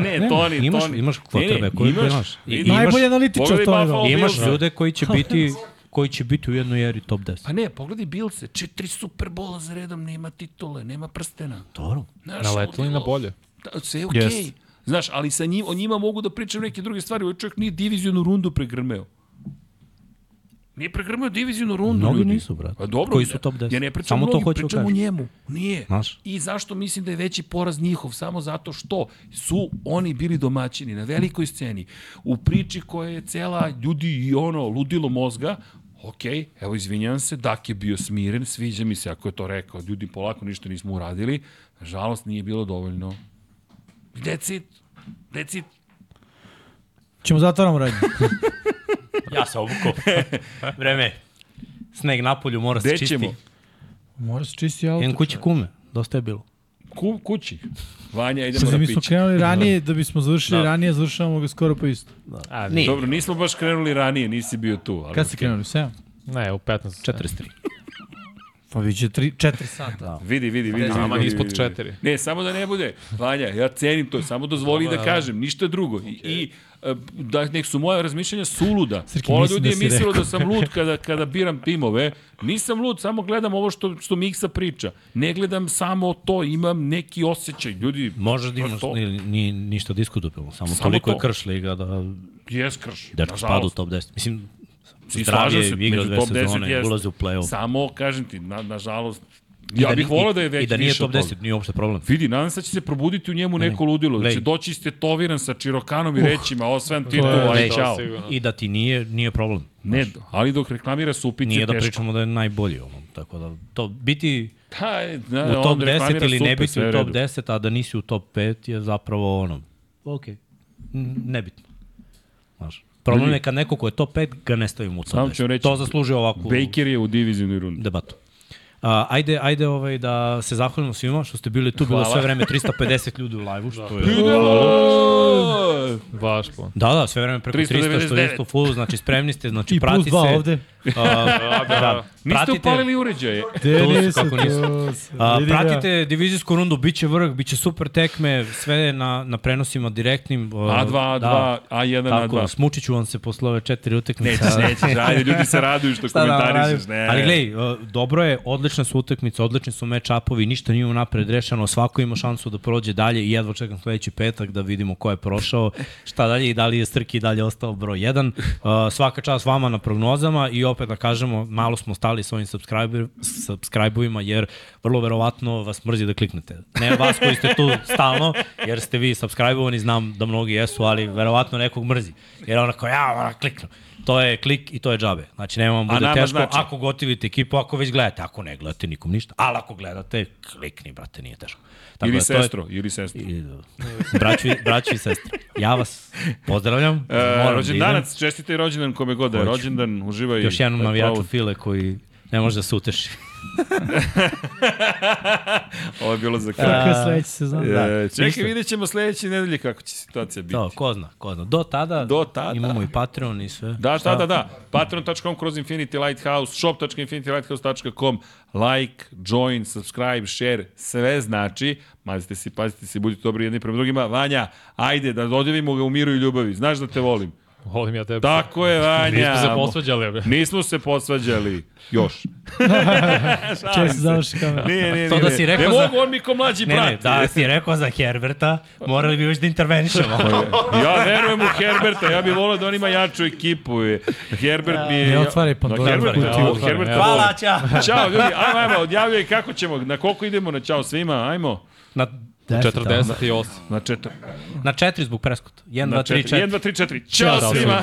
[SPEAKER 1] ne, Toni,
[SPEAKER 2] Imaš-
[SPEAKER 1] Toni.
[SPEAKER 2] imaš
[SPEAKER 1] Ne, ne,
[SPEAKER 2] koji
[SPEAKER 1] imaš,
[SPEAKER 2] znaš. I- imaš-
[SPEAKER 4] Najbolji analitičar Tony Romo.
[SPEAKER 2] Imaš ljude koji će biti koji će biti u jednoj eri top 10.
[SPEAKER 1] Pa ne, pogledaj Bilse. Četiri Super Bola za redom, nema titule, nema prstena.
[SPEAKER 2] Dobro.
[SPEAKER 1] Znaš,
[SPEAKER 3] Naletili na bolje.
[SPEAKER 1] Da, sve je okej.
[SPEAKER 4] Jest.
[SPEAKER 1] Znaš, ali sa njim, o njima mogu da pričam neke druge stvari. Ovaj čovjek nije divizijonu rundu pregrmeo. Nije pregrmeo divizijonu rundu,
[SPEAKER 2] Mnogi
[SPEAKER 1] ljudi.
[SPEAKER 2] nisu, brate.
[SPEAKER 1] Pa dobro,
[SPEAKER 2] Koji su top 10.
[SPEAKER 1] Ja ne pričam
[SPEAKER 2] Samo
[SPEAKER 1] o
[SPEAKER 2] to hoću da
[SPEAKER 1] pričam o njemu. Nije.
[SPEAKER 2] Znaš.
[SPEAKER 1] I zašto mislim da je veći poraz njihov? Samo zato što su oni bili domaćini na velikoj sceni. U priči koja je cela ljudi i ono ludilo mozga, ok, evo izvinjam se, Dak je bio smiren, sviđa mi se ako je to rekao, ljudi polako ništa nismo uradili, nažalost nije bilo dovoljno. That's it. That's it.
[SPEAKER 4] Ćemo zatvaramo radnje.
[SPEAKER 2] Ja se obuko. Vreme. Sneg na polju mora se
[SPEAKER 1] Gde
[SPEAKER 2] čisti.
[SPEAKER 1] ćemo?
[SPEAKER 4] Mora se čisti auto.
[SPEAKER 2] Jedan kući kume. Dosta je bilo.
[SPEAKER 1] Ku, kući. Vanja, idemo na
[SPEAKER 4] mi smo
[SPEAKER 1] piće.
[SPEAKER 4] krenuli ranije, da bismo završili
[SPEAKER 1] Da.
[SPEAKER 4] ranije, završavamo ga skoro po isto.
[SPEAKER 3] A,
[SPEAKER 2] Nije.
[SPEAKER 1] Dobro, nismo baš krenuli ranije, nisi bio tu. Ali
[SPEAKER 4] Kad ste krenuli? 7?
[SPEAKER 3] Ne, u 15.
[SPEAKER 2] 43.
[SPEAKER 4] Pa vi će 4 sata.
[SPEAKER 2] Da.
[SPEAKER 1] Vidi, vidi, vidi.
[SPEAKER 3] Nama
[SPEAKER 1] vidi,
[SPEAKER 3] ispod
[SPEAKER 1] vidi.
[SPEAKER 3] četiri.
[SPEAKER 1] Ne, samo da ne bude. Vanja, ja cenim to, samo dozvoli da kažem, ništa drugo. I, i da nek su moja razmišljanja suluda.
[SPEAKER 4] Srki,
[SPEAKER 1] Pola ljudi
[SPEAKER 4] da
[SPEAKER 1] je mislilo da sam lud kada, kada biram timove. Nisam lud, samo gledam ovo što, što Miksa priča. Ne gledam samo to, imam neki osjećaj. Ljudi,
[SPEAKER 2] Možeš da imaš, nije, nije ništa diskutabilno. Samo,
[SPEAKER 1] Samo
[SPEAKER 2] toliko
[SPEAKER 1] to.
[SPEAKER 2] je krš liga da
[SPEAKER 1] jes krš.
[SPEAKER 2] dečko spada u top 10. Mislim,
[SPEAKER 1] I
[SPEAKER 2] zdravije
[SPEAKER 1] slažem se,
[SPEAKER 2] igra
[SPEAKER 1] među
[SPEAKER 2] dve
[SPEAKER 1] top 10
[SPEAKER 2] sezone, ulazi u play-off.
[SPEAKER 1] Samo, kažem ti, na, nažalost, ja
[SPEAKER 2] da
[SPEAKER 1] bih volao da je
[SPEAKER 2] i-
[SPEAKER 1] već
[SPEAKER 2] I da nije top
[SPEAKER 1] od toga.
[SPEAKER 2] 10, nije uopšte problem.
[SPEAKER 1] Vidi, nadam se da će se probuditi u njemu neko ludilo, da će doći istetoviran sa čirokanom i reći, ma osvajam titul,
[SPEAKER 4] je-
[SPEAKER 1] aj čao.
[SPEAKER 2] I da ti nije, nije problem.
[SPEAKER 1] Ne, ali dok reklamira supice,
[SPEAKER 2] Nije da
[SPEAKER 1] teško.
[SPEAKER 2] pričamo da je najbolji. Ono. Tako da, to biti
[SPEAKER 1] Da, da,
[SPEAKER 2] u top
[SPEAKER 1] on
[SPEAKER 2] 10
[SPEAKER 1] reklamira
[SPEAKER 2] ili ne biti u top
[SPEAKER 1] redu.
[SPEAKER 2] 10, a da nisi u top 5 je zapravo ono, ok, nebitno. Znaš, problem je kad neko ko je top 5 ga ne stavimo u top
[SPEAKER 1] Samo
[SPEAKER 2] 10.
[SPEAKER 1] ću reći,
[SPEAKER 2] to zaslužuje ovakvu
[SPEAKER 1] Baker je u divizionoj rundi.
[SPEAKER 2] debatu. Ajde, ajde ovaj, da se zahvalimo svima što ste bili tu, bilo
[SPEAKER 1] Hvala.
[SPEAKER 2] sve vreme 350 ljudi u live-u, što je...
[SPEAKER 3] Baš po.
[SPEAKER 2] Da, da, sve vreme preko 300, što je
[SPEAKER 1] 399.
[SPEAKER 2] isto full, znači spremni ste, znači
[SPEAKER 4] I plus
[SPEAKER 2] prati
[SPEAKER 4] dva
[SPEAKER 2] se.
[SPEAKER 4] ovde.
[SPEAKER 2] A, da,
[SPEAKER 1] Niste
[SPEAKER 2] pratite-
[SPEAKER 1] upalili uređaje.
[SPEAKER 4] Gde
[SPEAKER 2] Tu su,
[SPEAKER 4] nisu,
[SPEAKER 2] kako nisu.
[SPEAKER 4] ja.
[SPEAKER 2] pratite divizijsku rundu, bit će vrh, bit će super tekme, sve na, na prenosima direktnim. Uh,
[SPEAKER 1] A2, A2,
[SPEAKER 2] da,
[SPEAKER 1] A1,
[SPEAKER 2] Tako,
[SPEAKER 1] A2.
[SPEAKER 2] smučit ću vam se posle ove četiri utakmice.
[SPEAKER 1] Nećeš, nećeš, ajde, ljudi se raduju što
[SPEAKER 2] da
[SPEAKER 1] komentarišeš. Ne.
[SPEAKER 2] Ali glej, uh, dobro je, odlične su utakmice, odlični su match-upovi, ništa nije unapred rešeno, svako ima šansu da prođe dalje i jedva čekam sledeći petak da vidimo ko je prošao, šta dalje i da li je Strki dalje ostao broj 1. Uh, svaka čast vama na prognozama i opet da kažemo, malo smo stali s ovim subscribe-ovima jer vrlo verovatno vas mrzi da kliknete. Ne vas koji ste tu stalno, jer ste vi subscribe-ovani, znam da mnogi jesu, ali verovatno nekog mrzi. Jer onako, ja moram kliknu. To je klik i to je džabe. Znači, nema vam bude teško.
[SPEAKER 1] znači?
[SPEAKER 2] Ako gotivite ekipu, ako već gledate, ako ne gledate nikom ništa, ali ako gledate, klikni, brate, nije teško.
[SPEAKER 1] Ili
[SPEAKER 2] da, to je-
[SPEAKER 1] sestro, ili sestro.
[SPEAKER 2] I, braću, i- braću i sestre. Ja vas pozdravljam.
[SPEAKER 1] E,
[SPEAKER 2] da
[SPEAKER 1] rođendanac, čestite rođendan kome god da je rođendan, uživaj.
[SPEAKER 2] Još jednom navijaču. File koji ne može da se uteši.
[SPEAKER 1] Ovo je bilo za kraj.
[SPEAKER 4] Kako sledeći sezon? Da.
[SPEAKER 1] E, čekaj,
[SPEAKER 2] Ništa.
[SPEAKER 1] vidjet ćemo sledeće nedelje kako će situacija biti.
[SPEAKER 2] To, ko zna, ko zna. Do tada,
[SPEAKER 1] Do tada.
[SPEAKER 2] imamo i Patreon i sve.
[SPEAKER 1] Da, da, da, da. Patreon.com kroz Infinity Lighthouse, shop.infinitylighthouse.com, like, join, subscribe, share, sve znači. Mazite se, pazite se, budite dobri jedni prema drugima. Vanja, ajde da dodjelimo ga u miru i ljubavi. Znaš da te volim.
[SPEAKER 3] Volim ja tebe.
[SPEAKER 1] Tako je, Vanja.
[SPEAKER 3] Nismo se posvađali. bre.
[SPEAKER 1] Nismo se posvađali. Još.
[SPEAKER 4] Često završi kamera.
[SPEAKER 1] Nije, nije,
[SPEAKER 2] To
[SPEAKER 1] nije.
[SPEAKER 2] da si rekao
[SPEAKER 1] ne
[SPEAKER 2] za-
[SPEAKER 1] mogu, on mi ko mlađi
[SPEAKER 2] Ne,
[SPEAKER 1] brat.
[SPEAKER 2] ne, da si rekao za Herberta, morali bi još da intervenišemo.
[SPEAKER 1] Ja verujem u Herberta, ja bih volao da on ima jaču ekipu. Herbert mi je...
[SPEAKER 4] Ne otvaraj
[SPEAKER 1] Da,
[SPEAKER 4] Pandorinu
[SPEAKER 1] Herbert,
[SPEAKER 4] kutiju.
[SPEAKER 1] ja, Herberta
[SPEAKER 2] Hvala,
[SPEAKER 1] volim.
[SPEAKER 2] čao.
[SPEAKER 1] Ćao ljudi, ajmo, ajmo, odjavljaj kako ćemo, na koliko idemo na čao svima, ajmo.
[SPEAKER 2] Na,
[SPEAKER 3] 48.
[SPEAKER 1] Na četir.
[SPEAKER 2] na četiri zbog preskota. 1,
[SPEAKER 1] Na
[SPEAKER 2] 2, 3,
[SPEAKER 1] četiri.
[SPEAKER 2] 4.
[SPEAKER 1] 1, 2, 3, 4. Ćao
[SPEAKER 2] svima.